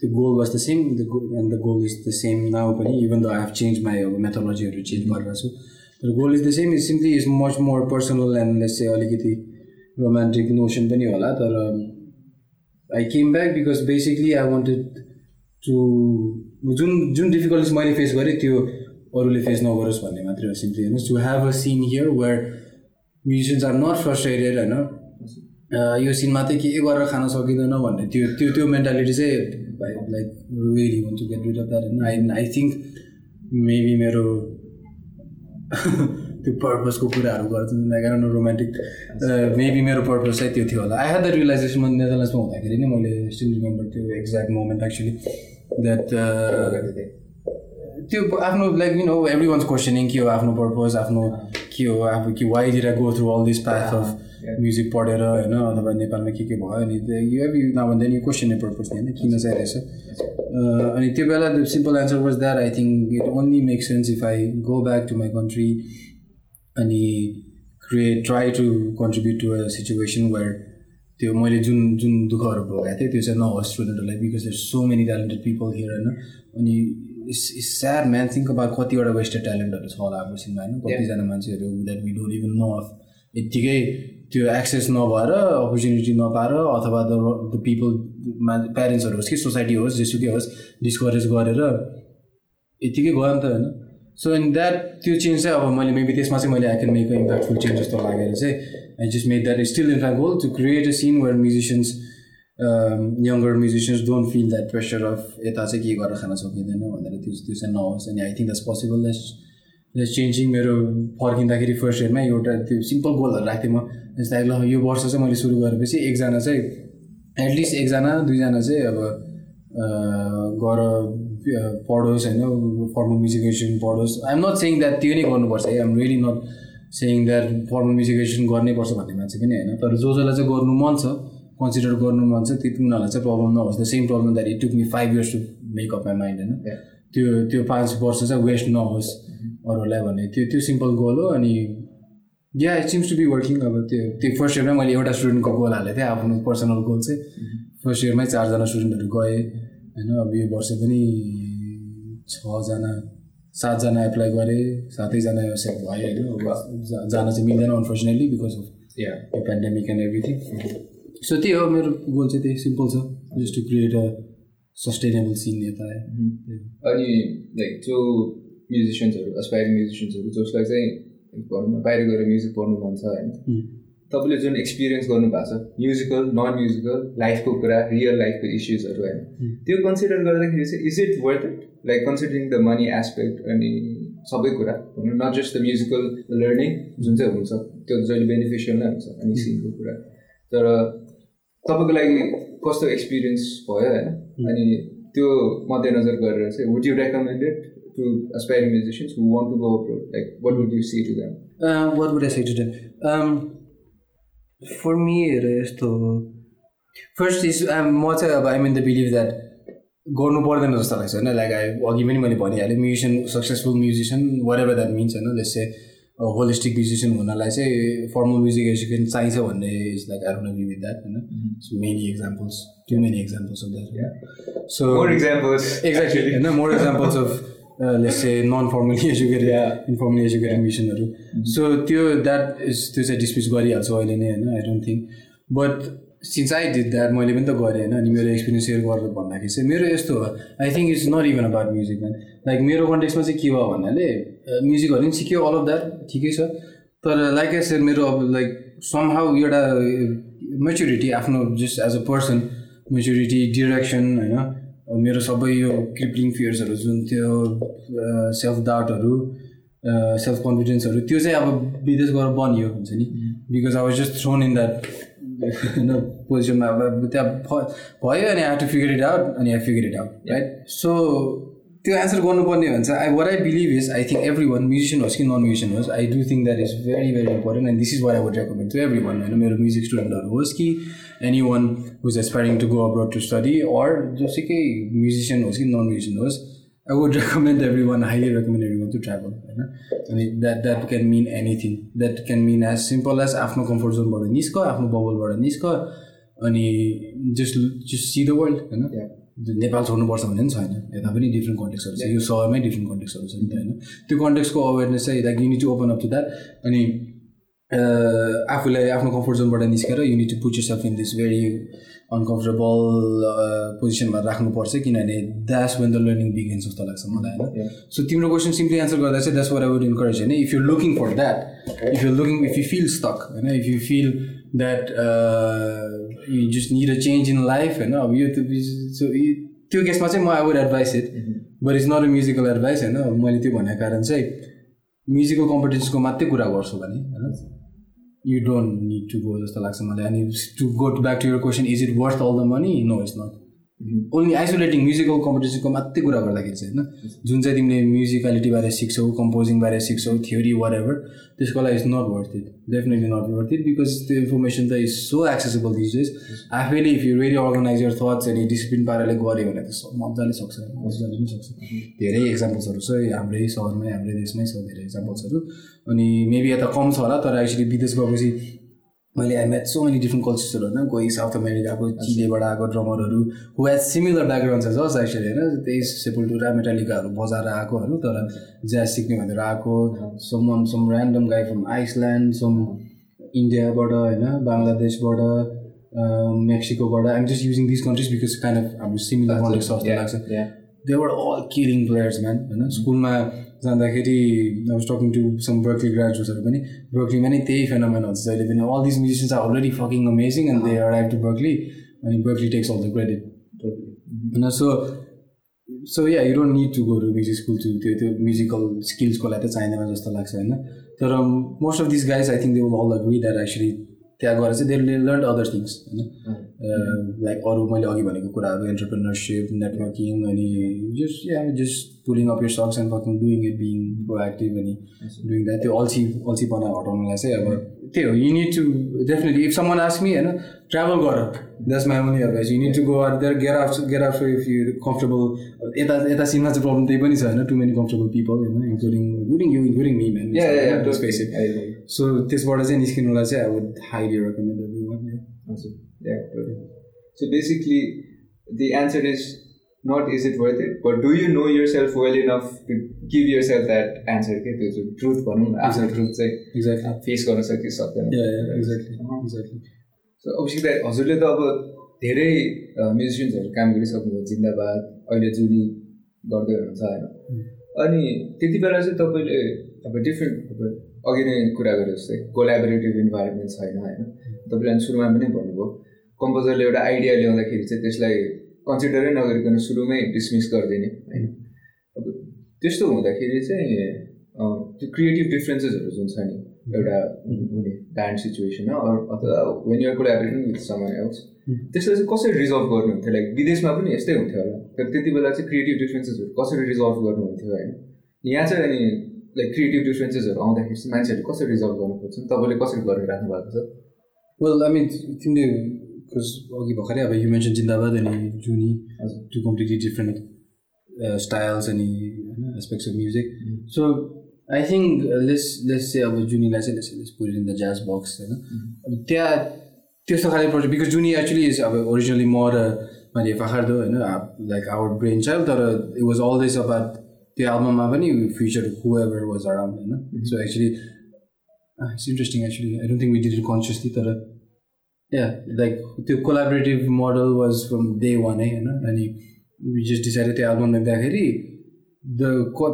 त्यो goal was the same the end the goal is the same now पनि even the I have change my मेथोलोजीहरू change गरेर छु। तर goal is the same is simply is much more personal and less चाहिँ अलिकति romantic notion पनि होला तर I came back because basically I wanted to जुन जुन डिफिकल्टिज मैले फेस गरेँ त्यो अरूले फेस नगरोस् भन्ने मात्रै हो सिम्पली होइन to have a scene here where musicians are not frustrated होइन यो सिनमा चाहिँ के गरेर खान सकिँदैन भन्ने त्यो त्यो त्यो मेन्टालिटी चाहिँ like really want to get off that होइन आई आई थिङ्क मेबी मेरो त्यो पर्पजको कुराहरू लाइक आएर रोमान्टिक मेबी मेरो पर्पज चाहिँ त्यो थियो होला। आई हेड द रियलाइजेसन म नेदरल्यान्ड्समा हुँदाखेरि नै मैले स्टिल रिमेम्बर त्यो एक्ज्याक्ट मोमेन्ट एक्चुली द्याट त्यो आफ्नो like you know everyone's questioning के हो आफ्नो पर्पज आफ्नो के हो आफू कि why did go through all this path of music पढेर होइन अथवा नेपालमा के के भयो अनि यु हेभ यु नभन्दा नि क्वेसन पर्पज होइन किन चाहिँ रहेछ अँ, अनि त्यो बेला the simple answer was that I think it only make sense if I go back to my country अनि create try to contribute to a situation where त्यो मैले जुन जुन दुःखहरू भोगाएको थिएँ त्यो चाहिँ नहोस् स्टुडेन्टहरूलाई because there so many talented people here होइन। अनि it's it's sad man think about कतिवटा वेस्टेड ट्यालेन्टहरू छ होला हाम्रो सिनमा होइन। कतिजना मान्छेहरू that we don't even know of यत्तिकै त्यो एक्सेस नभएर अपर्च्युनिटी नपाएर अथवा द द पिपल प्यारेन्ट्सहरू होस् कि सोसाइटी होस् जेसुकै होस् डिस्करेज गरेर यत्तिकै गयो नि त होइन। सो इन द्याट त्यो चेन्ज चाहिँ अब मैले मेबी त्यसमा चाहिँ मैले I can make impactful change जस्तो लागेर चाहिँ I just make that still in goal to create a scene where musicians younger musicians don't feel that pressure of यता चाहिँ के गरेर खान सकिँदैन भनेर त्यो त्यो चाहिँ नहोस्। अनि I think that's possible that's changing मेरो फर्किँदाखेरि फर्स्ट इयरमा एउटा त्यो सिम्पल गोलहरू राख्थेँ म। जस्तै ल यो वर्ष चाहिँ मैले सुरु गरेपछि एकजना चाहिँ एटलिस्ट एकजना दुईजना चाहिँ अब गएर पढोस् होइन फर्मल एजुकेसन पढोस्। आइएम नट सेङ द्याट त्यो नै गर्नुपर्छ है I'm really not saying that formal education गर्नै पर्छ भन्ने मान्छे पनि होइन। तर जो जसलाई चाहिँ गर्नु मन छ कन्सिडर गर्नु मन छ त्यो उनीहरूलाई चाहिँ प्रब्लम नहोस्। The same problem that it took me five years to make up my mind होइन। त्यो त्यो पाँच वर्ष चाहिँ वेस्ट नहोस्। अरूहरूलाई भने त्यो त्यो सिम्पल गोल हो अनि yeah it seems to be working अब त्यो त्यो फर्स्ट इयरमै मैले एउटा स्टुडेन्टको गोल हालेको थिएँ आफ्नो पर्सनल गोल चाहिँ फर्स्ट इयरमै चारजना स्टुडेन्टहरू गएँ होइन। अब यो वर्ष पनि छजना सातजना एप्लाई गरेँ सातैजना एक्सेप्ट भयो होइन। जान चाहिँ मिल्दैन unfortunately because of yeah pandemic and everything so त्यही हो मेरो गोल चाहिँ त्यही सिम्पल छ just to create a sustainable scene यता अनि लाइक जो म्युजिसियन्सहरू एसपायरिङ म्युजिसियन्सहरू जसलाई चाहिँ भनौँ न बाहिर गएर म्युजिक पढ्नु मन छ होइन। तपाईँले जुन एक्सपिरियन्स गर्नुभएको छ म्युजिकल नन म्युजिकल लाइफको कुरा रियल लाइफको इस्युजहरू होइन त्यो कन्सिडर गर्दाखेरि चाहिँ is it worth it like considering the money aspect अनि सबै कुरा भनौँ not just the musical learning जुन चाहिँ हुन्छ त्यो जहिले बेनिफिसियल नै हुन्छ अनि सिनको कुरा। तर तपाईँको लागि कस्तो एक्सपिरियन्स भयो होइन? अनि त्यो मध्यनजर गरेर चाहिँ would you recommended to aspiring musicians who want to go abroad? Like, what would you say to them? Uh, what would I say to them? Um, for me, यस्तो फर्स्ट इज म चाहिँ अब I mean the believe that गर्नु पर्दैन जस्तो लाग्छ होइन like I अघि पनि मैले भनिहालेँ musician successful musician whatever that means होइन जस्तै होलिस्टिक म्युजिसियन हुनलाई चाहिँ फर्मल म्युजिक एजुकेसन चाहिन्छ भन्ने is like I don't with that होइन many examples to many examples of that so More examples. Exactly होइन more examples of say non formally educated informally educated म्युजिसियनहरू so त्यो that is त्यो चाहिँ dispatch गरिहाल्छु अहिले नै होइन? I don't think but since I did that मैले पनि त गरेँ होइन? अनि मेरो एक्सपिरियन्स सेयर गरेर भन्दाखेरि चाहिँ मेरो यस्तो हो। I think it's not even about music man like मेरो कन्टेक्समा चाहिँ के भयो भन्नाले म्युजिकहरू पनि सिक्यो अल अफ द्याट ठिकै छ। तर लाइक आई सेयर मेरो अब लाइक सम हाउ एउटा मेच्युरिटी आफ्नो just as a person maturity direction होइन? मेरो सबै यो क्रिप्लिङ फियर्सहरू जुन थियो सेल्फ डाउटहरू सेल्फ कन्फिडेन्सहरू त्यो चाहिँ अब विदेश गएर बनियो हुन्छ नि। Because I was just thrown in that होइन पोजिसनमा अब त्यहाँ भयो अनि I to figure it out अनि I figure it out right so त्यो एन्सर गर्नुपर्ने हो भने चाहिँ I what I believe is I think everyone musician होस् कि नन म्युजिसियन होस् I do think that is very very important and this is what I would recommend to everyone होइन मेरो म्युजिक स्टुडेन्टहरू होस् कि anyone who's aspiring to go abroad to study or जोसुकै musician होस् कि नन म्युजिसियन होस् I would recommend everyone highly recommend everyone to travel होइन. अनि that that can mean anything that can mean as simple as आफ्नो comfort जोनबाट निस्क आफ्नो बबलबाट निस्क अनि just just see the world होइन. नेपाल छोड्नुपर्छ भन्ने पनि छैन। यता पनि डिफ्रेन्ट कन्टेक्सहरू छ। यो सहरमै डिफ्रेन्ट कन्टेक्सहरू छ नि त होइन। त्यो कन्टेक्सको अवेरनेस चाहिँ like you need to open up to that अनि आफूलाई आफ्नो कम्फर्ट जोनबाट निस्केर you need to put self in this very uncomfortable पोजिसनमा राख्नुपर्छ किनभने that's when the learning begins जस्तो लाग्छ मलाई होइन। सो तिम्रो क्वेसन सिम्पली एन्सर गर्दा चाहिँ that's where I would encourage होइन। If you looking for that if you looking if you feel stuck होइन। If you feel that you just need a change in life होइन अब यो त्यो केसमा चाहिँ म I would advise it but is not a musical advice होइन अब मैले त्यो भनेको कारण चाहिँ म्युजिकल कम्पिटिसनको मात्रै कुरा गर्छु भने होइन you don't need to go जस्तो लाग्छ मलाई. अनि to go back to your question is it worth all the money no it's not only isolating musical कम्पिटिसनको मात्रै कुरा गर्दाखेरि चाहिँ होइन जुन चाहिँ तिमीले म्युजिकलिटीबारे सिक्छौ कम्पोजिङबारे सिक्छौ थ्योरी वाट एभर त्यसको लागि is not worth it definitely not worth it because त्यो इन्फर्मेसन त is so accessible these days आफैले if you ready organise your thoughts अनि डिसिप्लिन पाराले गऱ्यो भने त मजाले सक्छ मजाले नै सक्छ। धेरै एक्जाम्पल्सहरू छ हाम्रै सहरमै हाम्रै देशमै छ धेरै एक्जाम्पल्सहरू अनि मेबी यता कम छ होला तर एक्चुली विदेश गएपछि मैले I met so many different कल्चर्सहरू होइन कोही साउथ अमेरिकाको चिलेबाट आएको ड्रमरहरू हु हेज सिमिलर ब्याकग्राउन्ड छ जस एक्चुली होइन? त्यही सेपुल्टुरा मेटालिकाहरू बजाएर आएकोहरू तर ज्याज सिक्ने भनेर आएको someone some random guy from Iceland some इन्डियाबाट होइन बङ्गलादेशबाट मेक्सिकोबाट I'm just using this countries because kind of हाम्रो सिमिलर कन्ट्रिज जस्तो लाग्छ। They're all killing players man होइन? स्कुलमा जाँदाखेरि I was talking to some Berklee ग्रेजुएट्सहरू पनि बर्कलीमा नै त्यही फेनोमेन हुन्छ जहिले पनि all this musicians are already fucking amazing and they arrive to Berklee अनि Berklee takes all the credit होइन so so yeah you don't need to go to music school to त्यो त्यो म्युजिकल स्किल्सको लागि त चाहिँदैन जस्तो लाग्छ होइन? तर most of this guys I think they will all agree that actually त्यहाँ गएर चाहिँ दे लर्न अदर थिङ्स होइन? लाइक अरू मैले अघि भनेको कुराहरू एन्टरप्रिनरसिप नेटवर्किङ अनि just yeah just pulling up your socks and fucking doing it being proactive अनि डुइङ द्याट त्यो अल्छी अल्छीपना हटाउनलाई चाहिँ अब त्यही हो। You need to definitely if someone ask me होइन ट्राभल गर। That's my only advice you need to go or there get off get off if you comfortable यता यता सिनमा चाहिँ प्रब्लम त्यही पनि छ होइन टु मेनी कम्फर्टेबल पिपल होइन including including you including me man so त्यसबाट चाहिँ निस्किनुलाई चाहिँ would highly recommend everyone So basically, the answer is not is it worth it, but do you know yourself well enough to give yourself that answer? के त्यो चाहिँ truth भनौँ न आफ्नो ट्रुथ चाहिँ एक्ज्याक्टली फेस गर्न सक्यो सक्दैन एक्ज्याक्टली एक्ज्याक्टली सो अभिषेक दाइ हजुरले त अब धेरै म्युजिसियन्सहरू काम गरिसक्नुभयो जिन्दाबाद अहिले जुनी गर्दै हुनुहुन्छ होइन? अनि त्यति बेला चाहिँ तपाईँले अब डिफ्रेन्ट अब अघि नै कुरा गरे जस्तै कोलाबोरेटिभ इन्भाइरोमेन्ट छैन होइन? तपाईँले अनि सुरुमा पनि भन्नुभयो कम्पोजरले एउटा आइडिया ल्याउँदाखेरि चाहिँ त्यसलाई कन्सिडरै नगरिकन सुरुमै डिसमिस गरिदिने होइन? अब त्यस्तो हुँदाखेरि चाहिँ त्यो क्रिएटिभ डिफ्रेन्सेसहरू जुन छ नि एउटा हुने ब्यान्ड सिचुएसनमा अथवा when you're collaborating with someone else त्यसलाई चाहिँ कसरी रिजल्भ गर्नुहुन्थ्यो? लाइक विदेशमा पनि यस्तै हुन्थ्यो होला। तर त्यति बेला चाहिँ क्रिएटिभ डिफ्रेन्सेसहरू कसरी रिजल्भ गर्नुहुन्थ्यो होइन? यहाँ चाहिँ अनि लाइक क्रिएटिभ डिफ्रेन्सेसहरू आउँदाखेरि चाहिँ मान्छेहरूले कसरी रिजल्भ गर्नु खोज्छन् तपाईँले कसरी गरिराख्नु भएको छ? वेल आई मिन तिमीले अघि भर्खरै अब यु मेन्सन जिन्दाबाद अनि जुनी टु कम्प्लिटली डिफ्रेन्ट स्टाइल्स अनि होइन aspects of music so I think less less चाहिँ अब जुनीलाई चाहिँ less in the jazz box होइन। अब त्यहाँ त्यस्तो खाले project because Juni actually is अब ओरिजिनली म र मैले फाखार्दो होइन लाइक आवर ब्रेन चाइल्ड तर इट वाज अलवेज अबाउट त्यो एल्बममा पनि future whoever was around होइन so actually it's interesting actually I don't think we did it consciously तर या लाइक त्यो collaborative model was from day one है होइन? अनि जस्ट डिसाइड त्यो एल्बम लेख्दाखेरि द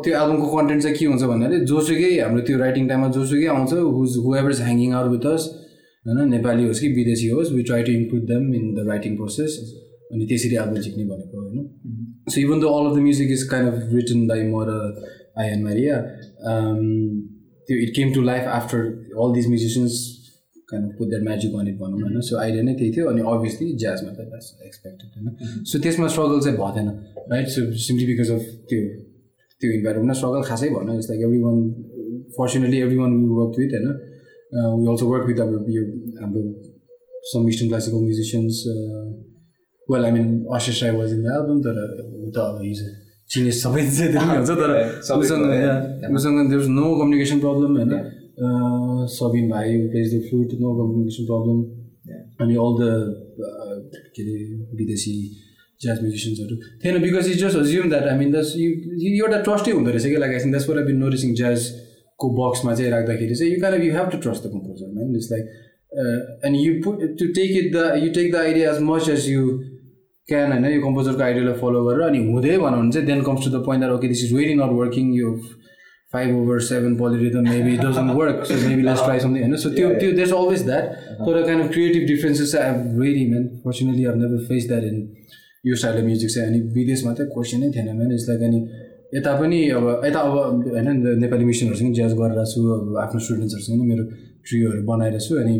त्यो एल्बमको कन्टेन्ट चाहिँ के हुन्छ भन्नाले जोसुकै हाम्रो त्यो राइटिङ टाइममा जोसुकै आउँछ who's whoever is hanging out with us होइन? नेपाली होस् कि विदेशी होस् we try to include them in the writing process अनि त्यसरी एल्बम झिक्ने भनेको होइन? So even the all of the music is kind of written by म र आइएन मारिया त्यो it came to life after all these musicians kind of put that magic on it भनौँ होइन। सो आइडिया नै त्यही थियो अनि obviously ज्याजमा त द्याट्स एक्सपेक्टेड होइन। सो त्यसमा स्ट्रगल चाहिँ भएन right so simply because of त्यो त्यो इन्भाइरोमेन्टमा स्ट्रगल खासै भएन। जस्तो like everyone fortunately everyone we work with होइन वी अल्सो वर्क विथ अब यो हाम्रो some eastern classical musicians well I mean Ashish Rai was in the album तर ऊ त अब हिज चिनेस सबै चाहिँ हुन्छ तर उसँग उसँग देयर नो कम्युनिकेसन प्रब्लम होइन। सबिन भाइ plays the flute no communication problem अनि अल द के अरे विदेशी ज्याज म्युजिसियन्सहरू थिएन because is just assume that I mean thus you एउटा ट्रस्टै हुँदो रहेछ कि लाइक दस फर बिन नोटिसिङ ज्याजको बक्समा चाहिँ राख्दाखेरि चाहिँ you can you have to trust the composer man it's like and you put to take it the you take the idea as much as you can होइन यो कम्पोजरको आइडियालाई follow गरेर अनि हुँदै भनौँ भने चाहिँ then comes to the point that okay this is very not working यो five over seven polyrhythm maybe doesn't work so maybe let's try something होइन सो त्यो त्यो देस अलवेज द्याट तर kind of creative differences I have very man fortunately have never face that in यो style of music चाहिँ अनि विदेशमा चाहिँ क्वेसनै थिएन म्यान इट्स लाइक अनि यता पनि अब यता अब होइन नेपाली मिसनहरूसँग ज्याज गरेर छु अब आफ्नो स्टुडेन्ट्सहरूसँग मेरो ट्रियोहरू बनाएर छु अनि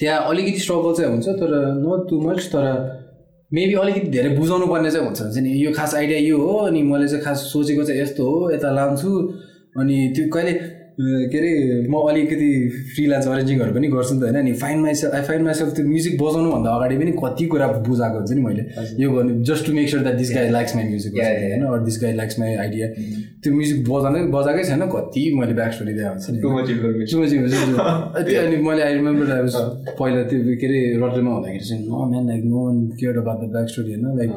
त्यहाँ अलिकति स्ट्रगल चाहिँ हुन्छ तर नट टु मच तर मेबी अलिकति धेरै बुझाउनु पर्ने चाहिँ हुन्छ। चाहिँ यो खास आइडिया यो हो अनि मैले चाहिँ खास सोचेको चाहिँ यस्तो हो यता लान्छु अनि त्यो कहिले के अरे म अलिकति फ्रिलान्स अरेन्जिङहरू पनि गर्छु नि त होइन। अनि find myself I find myself त्यो म्युजिक बजाउनुभन्दा अगाडि पनि कति कुरा बुझाएको हुन्छ नि मैले। यो गर्नु just to make sure that this guy likes my music होइन or this guy likes my idea त्यो म्युजिक बजाउनै बजाएकै छैन कति मैले ब्याक स्टोरी दिएको हुन्छ त्यो अनि मैले आई रिमेम्बर आई पहिला त्यो के अरे रटरमा हुँदाखेरि चाहिँ न man like no one care about the back story होइन like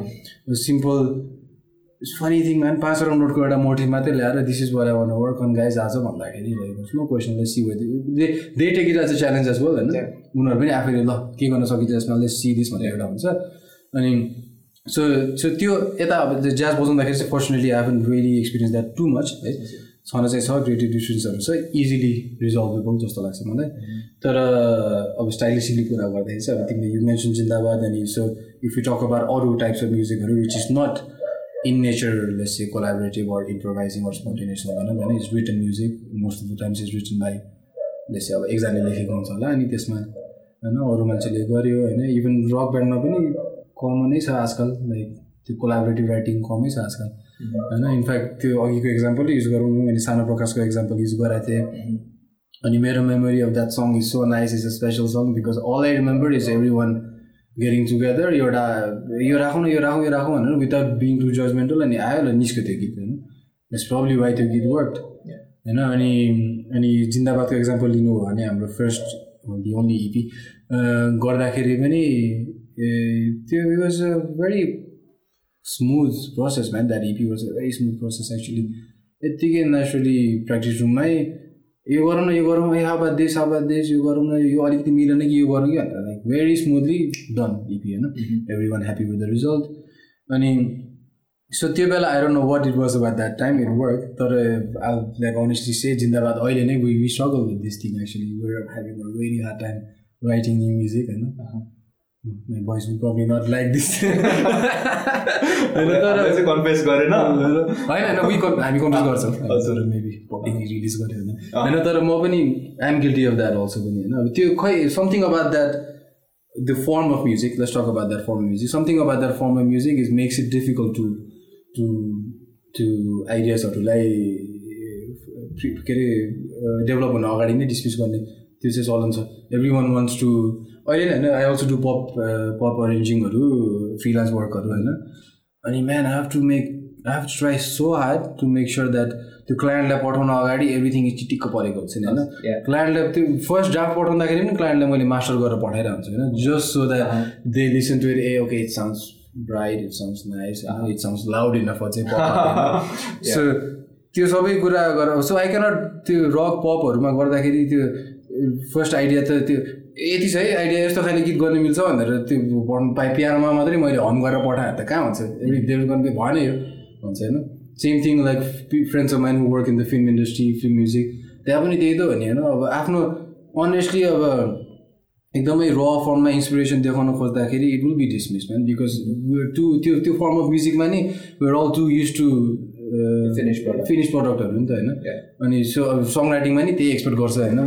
simple funny thing man पाँचवटा नोटको एउटा मोटिभ मात्रै ल्याएर this is where I want work on guys आज भन्दाखेरि no क्वेसनले see they they take it as a challenge as well होइन? उनीहरू पनि आफैले ल के गर्न सकिन्छ यसमा? ले सी दिस भन्ने एउटा हुन्छ। अनि सो सो त्यो यता अब ज्याज बजाउँदाखेरि चाहिँ personally I haven't really experience that too much है छन चाहिँ छ क्रिएटिभ डिफ्रेन्सहरू छ इजिली रिजल्भेबल जस्तो लाग्छ मलाई। तर अब स्टाइलिसली कुरा गर्दाखेरि चाहिँ अब तिमीले यु मेन्सन जिन्दाबाद अनि so if you talk about अरू types of म्युजिकहरू which is not in nature less चाहिँ collaborative or improvising or spontaneous हुँदैन होइन? It's written music most of the times is written by less अब एकजनाले लेखेको हुन्छ होला अनि त्यसमा होइन अरू मान्छेले गर्यो होइन। इभन रक ब्यान्डमा पनि कमनै छ आजकल लाइक त्यो कोलाबोरेटिभ राइटिङ कमै छ आजकल। होइन? इनफ्याक्ट त्यो अघिको इक्जाम्पल युज गरौँ। मैले सानो प्रकाशको इक्जाम्पल युज गराएको थिएँ। अनि मेरो memory of that song is so nice is a special song because all I remember is everyone getting together एउटा यो राखौँ न यो राखौँ यो राखौँ भनेर विदाउट बिङ टु जजमेन्टल अनि आयो ल निस्क्यो त्यो गीत होइन इट्स प्रब्ली वाइ त्यो गीत वर्क होइन अनि अनि जिन्दाबादको इक्जाम्पल लिनु हो भने हाम्रो फर्स्ट दि ओन्ली इपी गर्दाखेरि पनि त्यो it was a very smooth process man that EP was a very smooth process actually यत्तिकै नेचुरली प्र्याक्टिस रुममै यो गरौँ न यो गरौँ ए हाबा देश हाबा देश यो गरौँ न यो अलिकति मिलेन कि यो गरौँ कि भनेर like very smoothly done EP होइन everyone happy with the result अनि सो त्यो बेला I don't know what it was about that time it work तर लाइक अनेस्टली से जिन्दाबाद अहिले नै we struggle with this thing actually where having a very hard time writing new music होइन my boys will probably not like this. होइन confess गरेन होइन होइन we हामी confuse गर्छौँ. मेबी पब्लिकली रिलिज गऱ्यो भने होइन तर म पनि I'm guilty of that also पनि होइन अब त्यो खै something about that the form of music let's talk about that form of music something about that form of music is makes it difficult to to to आइडियाजहरूलाई के अरे develop हुन अगाडि नै डिस्मिस गर्ने त्यो चाहिँ चलन छ एभ्री वान वान्ट्स टु अहिले होइन I also do pop pop अरेन्जिङहरू freelance वर्कहरू होइन अनि man I have to make I have try so hard to make sure that त्यो क्लायन्टलाई पठाउन अगाडि एभ्रिथिङ चिटिक्क परेको हुन्छ नि होइन? क्लायन्टलाई त्यो फर्स्ट ड्राफ्ट पठाउँदाखेरि पनि क्लायन्टलाई मैले मास्टर गरेर पठाइरहेको हुन्छु होइन? Just so that they listen to uh okay it sounds bright it sounds nice it sounds loud enough चाहिँ सो त्यो सबै कुरा गरेर सो आई क्यानट त्यो रक पपहरूमा गर्दाखेरि त्यो फर्स्ट आइडिया त त्यो यति छ है आइडिया यस्तो खाले गीत गर्न मिल्छ भनेर त्यो पढ्नु पाएँ पियानोमा मात्रै मैले हम गरेर पठाएँ त कहाँ हुन्छ? डेभलप गर्नु भएन यो भन्छ होइन? Same thing like friends of mind work in the film industry film music त्यहाँ पनि त्यही त हो नि होइन अब आफ्नो अनेस्टली अब एकदमै र फर्ममा इन्सपिरेसन देखाउन खोज्दाखेरि it will be dismiss man because to त्यो त्यो फर्म अफ म्युजिकमा नि we're all too use to finish product finish प्रडक्टहरू नि त होइन? अनि सो सङ राइटिङमा नि त्यही एक्सपेक्ट गर्छ होइन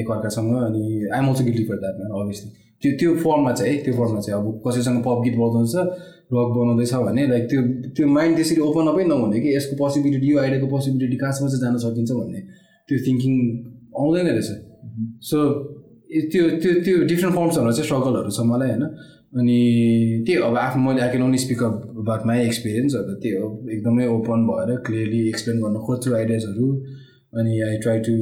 एकअर्कासँग अनि I'm also guilty for that man obviously त्यो त्यो फर्ममा चाहिँ है त्यो फर्ममा चाहिँ अब कसैसँग पप गीत बजाउँछ रक बनाउँदैछ भने लाइक त्यो त्यो माइन्ड त्यसरी ओपन अपै नहुने कि यसको पोसिबिलिटी यो आइडियाको पोसिबिलिटी कहाँसम्म चाहिँ जान सकिन्छ भन्ने त्यो थिङ्किङ आउँदैन रहेछ। सो त्यो त्यो त्यो डिफ्रेन्ट फर्म्सहरूमा चाहिँ स्ट्रगलहरू छ मलाई होइन। अनि त्यही अब आफ्नो मैले I can only speak up about my experience अब त्यही हो। एकदमै ओपन भएर क्लियरली एक्सप्लेन गर्न खोज्छु आइडियाजहरू अनि I try to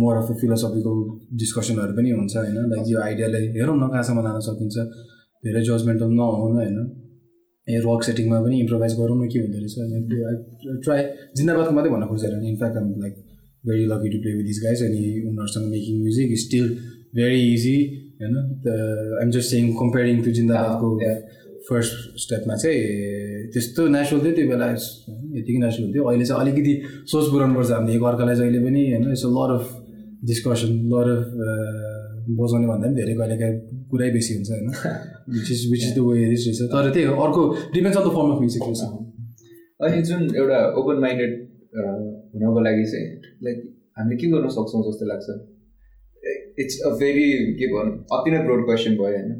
more of philosophical डिस्कसनहरू पनि हुन्छ होइन। लाइक यो आइडियालाई हेरौँ न कहाँसम्म लान सकिन्छ। धेरै जजमेन्टल नहुन होइन। ए रक सेटिङमा पनि इम्प्रोभाइज गरौँ न के हुँदो रहेछ ट्राई जिन्दाबादको मात्रै भन्न खोजेर in fact I'm like very lucky to play with this guys अनि उनीहरूसँग making music still very easy होइन I'm just saying comparing to जिन्दाबादको first स्टेपमा चाहिँ त्यस्तो नेचुरल थियो त्यो बेला। यतिकै नेचुरल थियो। अहिले चाहिँ अलिकति सोच पुऱ्याउनुपर्छ हामीले। एकअर्कालाई जहिले पनि होइन यसो lot of discussion lot of बजाउने भन्दा पनि धेरै कहिलेकाहीँ कुरै बेसी हुन्छ होइन? Which is which is the way rich रहेछ तर त्यही हो अर्को depends on the form of music रहेछ अनि जुन एउटा ओपन माइन्डेड हुनको लागि चाहिँ लाइक हामीले के गर्न सक्छौँ जस्तो लाग्छ? इट्स अ भेरी के भनौँ अति नै ब्रोड क्वेसन भयो होइन।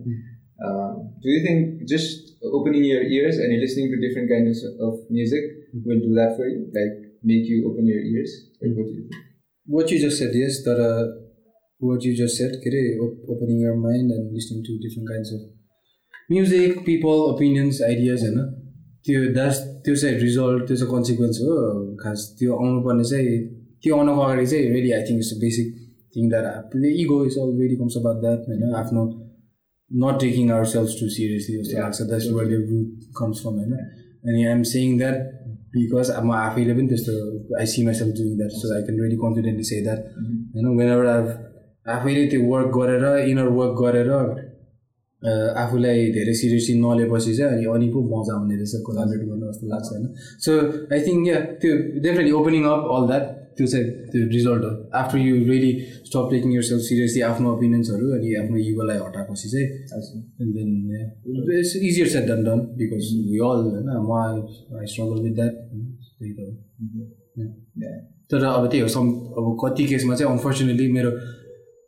Do you think just opening your ears and listening to different kind of music will do that for you like make you open your ears what you just set yes तर just set के अरे opening your mind and listening to different kinds of music people opinions ideas होइन? त्यो that's त्यो चाहिँ result त्यो चाहिँ consequence हो खास त्यो आउनुपर्ने चाहिँ त्यो आउनको अगाडि चाहिँ really I think it's basic thing that आफूले ego is already comes about that होइन? आफ्नो not taking our self too seriously जस्तो लाग्छ that's where the root comes from होइन? अनि आइएम सेङ द्याट बिकज म आफैले पनि त्यस्तो I see myself doing that so I can ready confidently say that होइन? वेन एभर आई आफैले त्यो वर्क गरेर इनर वर्क गरेर आफूलाई धेरै सिरियसली नलिएपछि चाहिँ अनि अनि पो मजा आउने रहेछ कोलाबरेट गर्नु जस्तो लाग्छ होइन? सो आई थिङ्क या त्यो definitely opening up all that त्यो चाहिँ त्यो रिजल्ट हो। After you really stop taking your self seriously आफ्नो ओपिनियन्सहरू अनि आफ्नो इगोलाई हटाएपछि चाहिँ then it's easier set done done because we all होइन म आई स्ट्रगल विथ द्याट त्यही त हो। तर अब त्यही हो सम अब कति केसमा चाहिँ अनफर्चुनेटली मेरो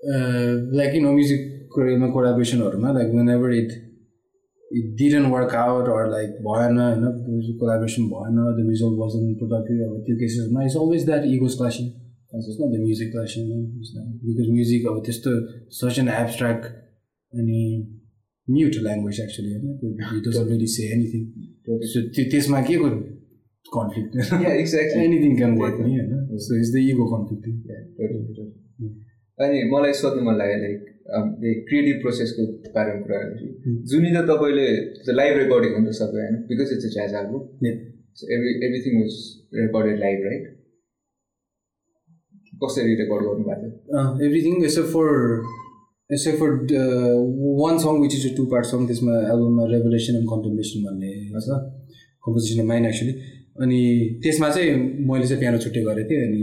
लाइक यु नो म्युजिकमा कोलाबरेसनहरूमा like whenever it it didn't work out or like भएन होइन कोलाबरेसन भएन द रिजल्ट वाजन प्रोडक्टिभ अब त्यो केसेसमा it's always that egos clashing न the music clashing because music अब त्यस्तो सच एन एब्सट्र्याक्ट अनि म्युट ल्याङ्ग्वेज एक्चुली होइन it doesn't really say anything so त्यो त्यसमा के को conflict exactly anything can work नि होइन so it's the ego conflict अनि मलाई सोध्नु मन लाग्यो लाइक क्रिएटिभ प्रोसेसको बारेमा कुरा गर्दाखेरि। जुन त तपाईँले लाइभ रेकर्डिङ हुन्छ सबै होइन? Because it's a jazz album every everything was recorded live right कसरी रेकर्ड गर्नुभएको थियो? Everything except for except for one song which is a two part song त्यसमा एल्बममा रेभुलेसन एन्ड कन्टेम्प्लेसन भन्ने छ। कम्पोजिसन अफ माइन एक्चुली अनि त्यसमा चाहिँ मैले चाहिँ पियानो छुट्टै गरेको थिएँ। अनि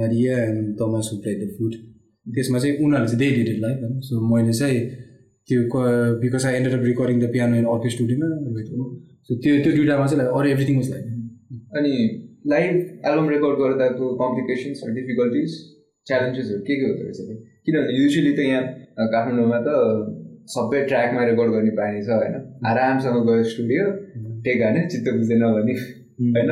Maria and Tamas play the flute त्यसमा चाहिँ उनीहरूले चाहिँ दे डिड लाइक होइन? सो मैले चाहिँ त्यो because I ended up recording the piano in अर्कै स्टुडियोमा सो त्यो त्यो दुइटामा चाहिँ अरू एभ्रिथिङ वाज लाइक अनि लाइभ एल्बम रेकर्ड गर्दाको कम्प्लिकेसन्स डिफिकल्टिज च्यालेन्जेसहरू के के हुँदो रहेछ किनभने युजली त यहाँ काठमाडौँमा त सबै ट्र्याकमा रेकर्ड गर्ने बानी छ होइन? आरामसँग गयो स्टुडियो टेक हाने चित्त बुझ्दैन भने। होइन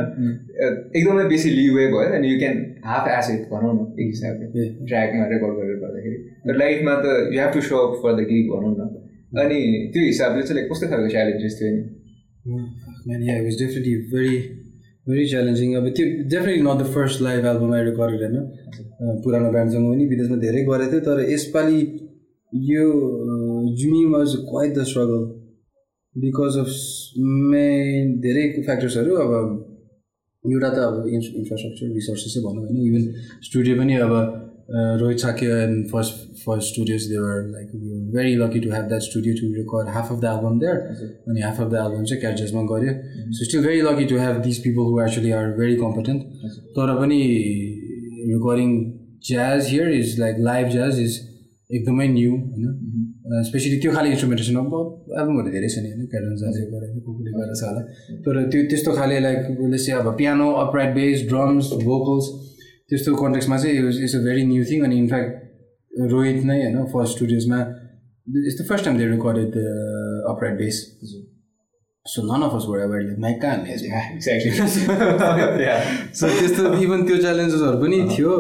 एकदमै बेसी लिवे भयो अनि यु क्यान हाफ एसिड भनौँ न एक हिसाबले ट्र्याकमा रेकर्ड गरेर गर्दाखेरि। लाइफमा त you have to show up for the gig भनौँ न। अनि त्यो हिसाबले चाहिँ कस्तो खालको च्यालेन्जेस थियो नि? Was definitely very, very challenging. अब त्यो definitely not the first live album I recorded होइन? पुरानो ब्यान्डसँग पनि विदेशमा धेरै गरेको थियो तर यसपालि यो जुनी was quite the struggle because of main धेरै फ्याक्टर्सहरू अब एउटा त अब इन्फ्रास्ट्रक्चर रिसोर्सेसै भनौँ होइन इभन स्टुडियो पनि अब Rohit Shakya and first first studios they were like very lucky to have that studio to record half of the album there अनि हाफ अफ द एल्बम चाहिँ क्याचेसमा गऱ्यो so still very lucky to have this people who actually are very competent तर पनि recording jazz here is like live jazz is एकदमै new होइन। Specially त्यो खाले इन्स्ट्रुमेन्टेसन अब एल्बमहरू धेरै छ नि होइन क्यारन जाजले गरेको कुकुरले गरेको छ होला। तर त्यो त्यस्तो खाले लाइक उसले चाहिँ अब piano upright bass drums vocals त्यस्तो कन्टेक्समा चाहिँ it's a very new thing अनि इनफ्याक्ट रोहित नै होइन first स्टुडियोजमा it's the first time they recorded upright bass so none of us were ever like mic कहाँ हान्ने सो त्यस्तो इभन त्यो च्यालेन्जेसहरू पनि थियो।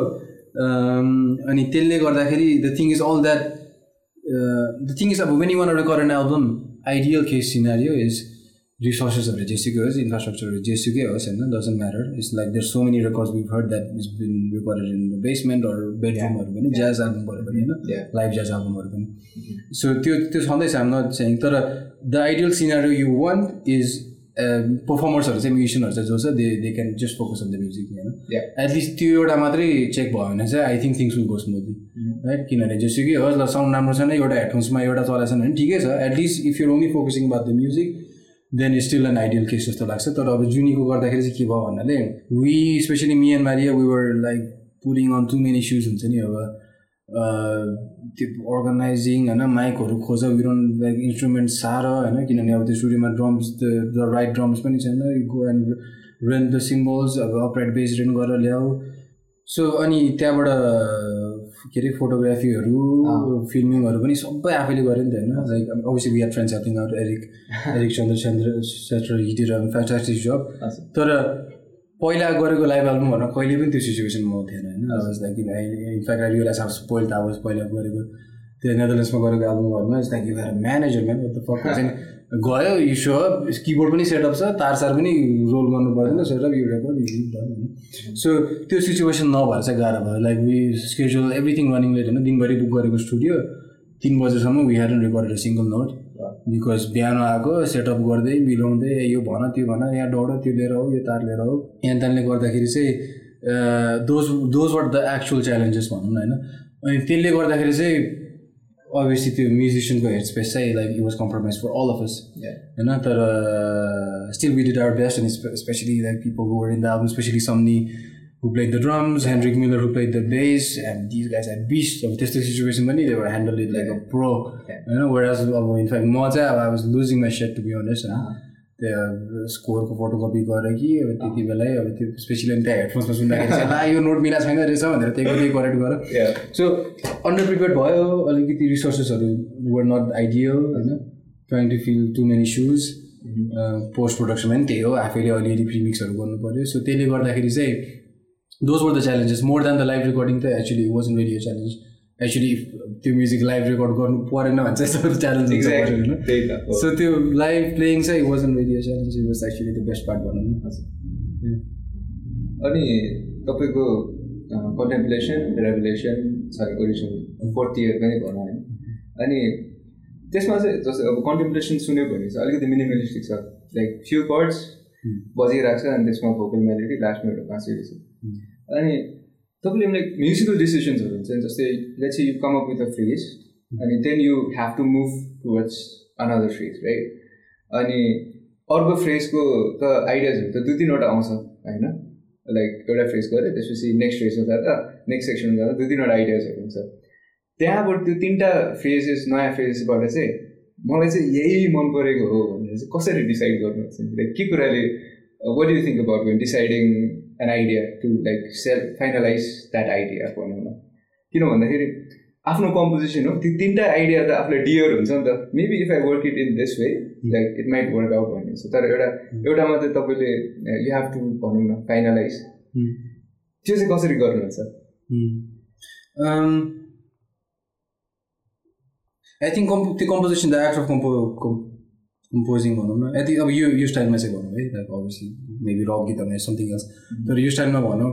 अनि त्यसले गर्दाखेरि the thing is all that the thing is अब when you want record an album ideal case scenario is रिसोर्सेसहरू जेसुकै होस् इन्फ्रास्ट्रक्चरहरू जेसुकै होस् होइन doesn't matter it's like there so many records we heard that is been recorded in the basement बेडरुमहरू पनि jazz एल्बमहरू पनि होइन लाइभ ज्याज एल्बमहरू पनि सो त्यो त्यो छँदैछ हाम नट चाहिँ तर the ideal scenario you want is पर्फर्मर्सहरू चाहिँ म्युजिसियनहरू चाहिँ जो छ they they can just focus on the music होइन एटलिस्ट त्यो एउटा मात्रै चेक भयो भने चाहिँ I think things will go smoothly right किनभने जेसुकै होस् ल साउन्ड राम्रो छैन एउटा हेडफोन्समा एउटा चलाएको छैन भने ठिकै छ। At least if your only focusing about the music then still an ideal case जस्तो लाग्छ। तर अब जुनीको गर्दाखेरि चाहिँ के भयो भन्नाले we specially me and Maria we were like pouring on too many issues हुन्छ नि अब। त्यो अर्गनाइजिङ होइन माइकहरू खोज विरोन लाइक इन्स्ट्रुमेन्ट साह्रो होइन किनभने अब त्यो स्टुडियोमा ड्रम्स द राइट ड्रम्स पनि छैन। Go and rent the cymbals अब अपराइट बेस रेन गरेर ल्याऊ। सो अनि त्यहाँबाट के अरे फोटोग्राफीहरू फिल्मिङहरू पनि सबै आफैले गऱ्यो नि त होइन? Like we are friends helping out Eric Eric Chandra Chandra shutter हिटेर फ्यान्टास्टिक जब तर पहिला गरेको लाइभ एल्बमहरूमा कहिले पनि त्यो सिचुएसनमा थिएन होइन? Like in fact I realize how spoil त अब पहिला गरेको त्यो नेदरल्यान्ड्समा गरेको एल्बमहरूमा लाइक यु हेर म्यानेजर म्यान चाहिँ गयो यो सो किबोर्ड पनि सेटअप छ तार सार पनि रोल गर्नु पर्दैन सेटअप यो रेकर्ड होइन सो त्यो सिचुएसन नभएर चाहिँ गाह्रो भयो। Like we schedule everything running late होइन? दिनभरि बुक गरेको स्टुडियो तिन बजेसम्म we had recorded single note because बिहान आएको सेटअप गर्दै मिलाउँदै यो भन त्यो भन यहाँ डढ त्यो लिएर आऊ यो तार लिएर आऊ। यहाँ तानले गर्दाखेरि चाहिँ those those were the actual challenges भनौँ न होइन? अनि त्यसले गर्दाखेरि चाहिँ अभियसली त्यो म्युजिसियनको हेड स्पेस चाहिँ like it was compromise for all of us होइन? तर still we did our best and especially like people who in the album especially सम्नी who played the drums, Hendrik Miller who played the bass, and these guys had beasts of त्यस्तो situation पनि they were handled it like a pro होइन whereas अब in fact म चाहिँ अब I was losing my shit to be honest होइन त्यो स्कोरको photocopy गरेर कि अब त्यति बेलै अब त्यो स्पेसली त्यहाँ हेडफोन्समा सुन्दाखेरि चाहिँ ला यो नोट मिला छैन रहेछ भनेर त्यही त्यही करेक्ट गर सो अन्डर प्रिपेयर भयो अलिकति रिसोर्सेसहरू वर नट आइडियल होइन trying to fill too many shoes post प्रोडक्सनमा पनि त्यही हो आफैले अलिअलि प्रिमिक्सहरू गर्नु पऱ्यो सो त्यसले गर्दाखेरि चाहिँ those were the challenges more than the live recording त actually was in radio challenge actually त्यो म्युजिक लाइभ रेकर्ड गर्नु परेन भने चाहिँ यस्तो च्यालेन्ज हुन्छ होइन सो त्यो लाइभ प्लेइङ चाहिँ was in radio challenge was actually the best part भनौँ न अनि तपाईँको contemplation revolution sorry original fourth year पनि भनौँ होइन अनि त्यसमा चाहिँ जस्तै अब कन्टेम्पलेसन सुन्यो भने चाहिँ अलिकति मिनिमलिस्टिक छ लाइक फ्यु कर्ड्स बजिरहेको छ अनि त्यसमा भोकल मेलोडी लास्टमा एउटा बाँसिएको छ। अनि तपाईँले लाइक म्युजिकल डिसिसन्सहरू हुन्छ जस्तै let's you come up with a phrase अनि then you have to move towards another phrase right अनि अर्को फ्रेजको त आइडियाजहरू त दुई तिनवटा आउँछ होइन? लाइक एउटा फ्रेज गऱ्यो त्यसपछि नेक्स्ट फ्रेजमा जाँदा नेक्स्ट सेक्सनमा जाँदा दुई तिनवटा आइडियाजहरू हुन्छ। त्यहाँबाट त्यो तिनवटा फ्रेजेस नयाँ फ्रेजेसबाट चाहिँ मलाई चाहिँ यही मन परेको हो चाहिँ कसरी डिसाइड गर्नुहुन्छ लाइक के कुराले what you think about when deciding an idea to like self finalise that idea भनौँ न किन भन्दाखेरि आफ्नो कम्पोजिसन हो त्यो तिनवटा आइडिया त आफूलाई डियर हुन्छ नि त maybe if I work it in this way like it might work out भन्ने छ तर एउटा एउटा मात्रै तपाईँले यु हेभ टु भनौँ न फाइनलाइज त्यो चाहिँ कसरी गर्नुहुन्छ आई थिङ्क कम्पो त्यो composition the act of compo composing भनौँ न। यदि अब यो यो स्टाइलमा चाहिँ भनौँ है लाइक अभियसली मेबी रक गीतमा समथिङ एल्स तर यो स्टाइलमा भनौँ।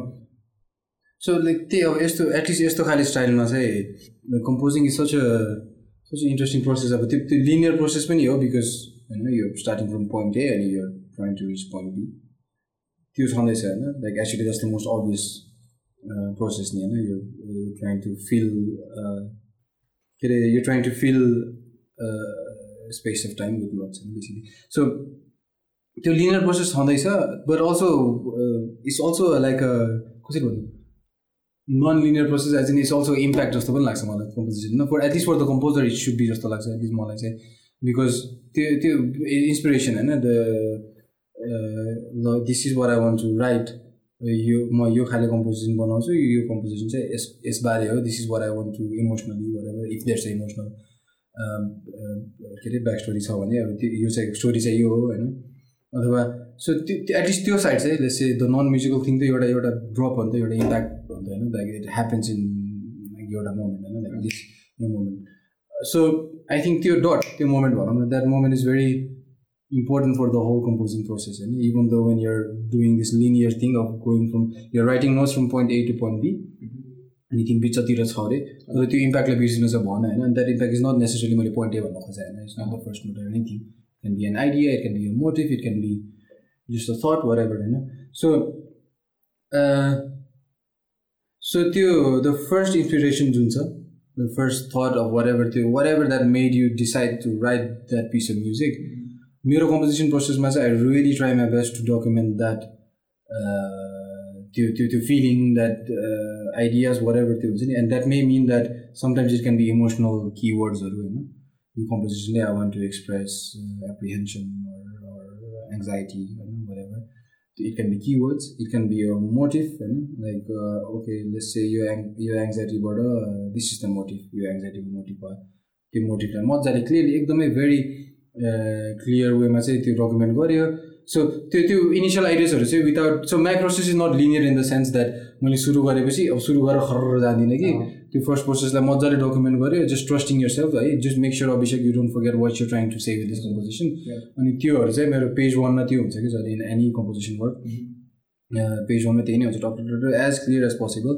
सो लाइक त्यही अब यस्तो एटलिस्ट यस्तो खाले स्टाइलमा चाहिँ composing is such a such interesting process अब त्यो त्यो लिनियर प्रोसेस पनि हो बिकज होइन यो स्टार्टिङ फ्रम पोइन्ट ए अनि यो trying to reach point B त्यो छँदैछ होइन? लाइक एक्चुली जस्तो मोस्ट अभियस प्रोसेस नि होइन? यो ट्राइङ टु फिल के अरे यो trying to fill space of time with notes basically so त्यो लिनियर प्रोसेस छँदैछ but also it's also like कसरी भन्नु? Non linear process as in it's also impact जस्तो पनि लाग्छ मलाई composition for at least for the composer it should be जस्तो लाग्छ एटलिस्ट मलाई चाहिँ. बिकज त्यो त्यो इन्सपिरेसन होइन द ल this is where I to write यो म यो खाले कम्पोजिसन बनाउँछु यो कम्पोजिसन चाहिँ यस यसबारे हो this is where I want to emotionally where if there चाहिँ इमोसनल के अरे ब्याक स्टोरी छ भने अब त्यो यो चाहिँ स्टोरी चाहिँ यो हो होइन? अथवा सो त्यो एटलिस्ट त्यो साइड चाहिँ let's the non musical thing त एउटा एउटा ड्रप त एउटा इम्प्याक्ट त होइन? लाइक इट ह्यापन्स इन एउटा मोमेन्ट होइन? दिस यो मोमेन्ट सो आई थिङ्क त्यो डट त्यो मोमेन्ट भनौँ न that moment is very important for the whole composing process. And even though when you're doing this linear thing of going from you're writing notes from point A to point B, anything बिचतिर छ अरे। तर त्यो इम्प्याक्टलाई बिर्सिनु चाहिँ भन होइन? अनि that impact is not necessary मैले पोइन्ट ए भन्नु खोजेँ होइन? It's not the first note anything can be an idea it can be a motive it can be just a thought whatever होइन? सो सो त्यो the first inspiration जुन छ the first thought of whatever त्यो whatever that made you decide to write that piece of music मेरो composition प्रोसेसमा चाहिँ I really try my best to document that त्यो त्यो त्यो feeling that ideas whatever त्यो हुन्छ नि and that may mean that sometimes it can be emotional किवर्ड्सहरू होइन यो कम्पोजिसनले I want to express apprehension anxiety होइन whatever it can be keywords it can be a motive होइन लाइक ओके लेट्स से यो एङ यो एङ्जाइटीबाट this is the motive यो एङ्जाइटीको motive भयो त्यो मोटिभलाई मजाले क्लियरली एकदमै भेरी क्लियर वेमा चाहिँ त्यो डकुमेन्ट गऱ्यो सो त्यो त्यो इनिसियल आइडियाजहरू चाहिँ without so my process is not linear in the sense that मैले सुरु गरेपछि अब सुरु गरेर खर जाँदिनँ कि। त्यो फर्स्ट प्रोसेसलाई मजाले डकुमेन्ट गऱ्यो जस्ट ट्रस्टिङ यर सेल्फ है। Just make sure Abhishek you don't forget what you trying to save this composition अनि त्योहरू चाहिँ मेरो पेज वानमा त्यो हुन्छ कि जहिले in any composition work page वानमा त्यही नै हुन्छ। Top as clear as possible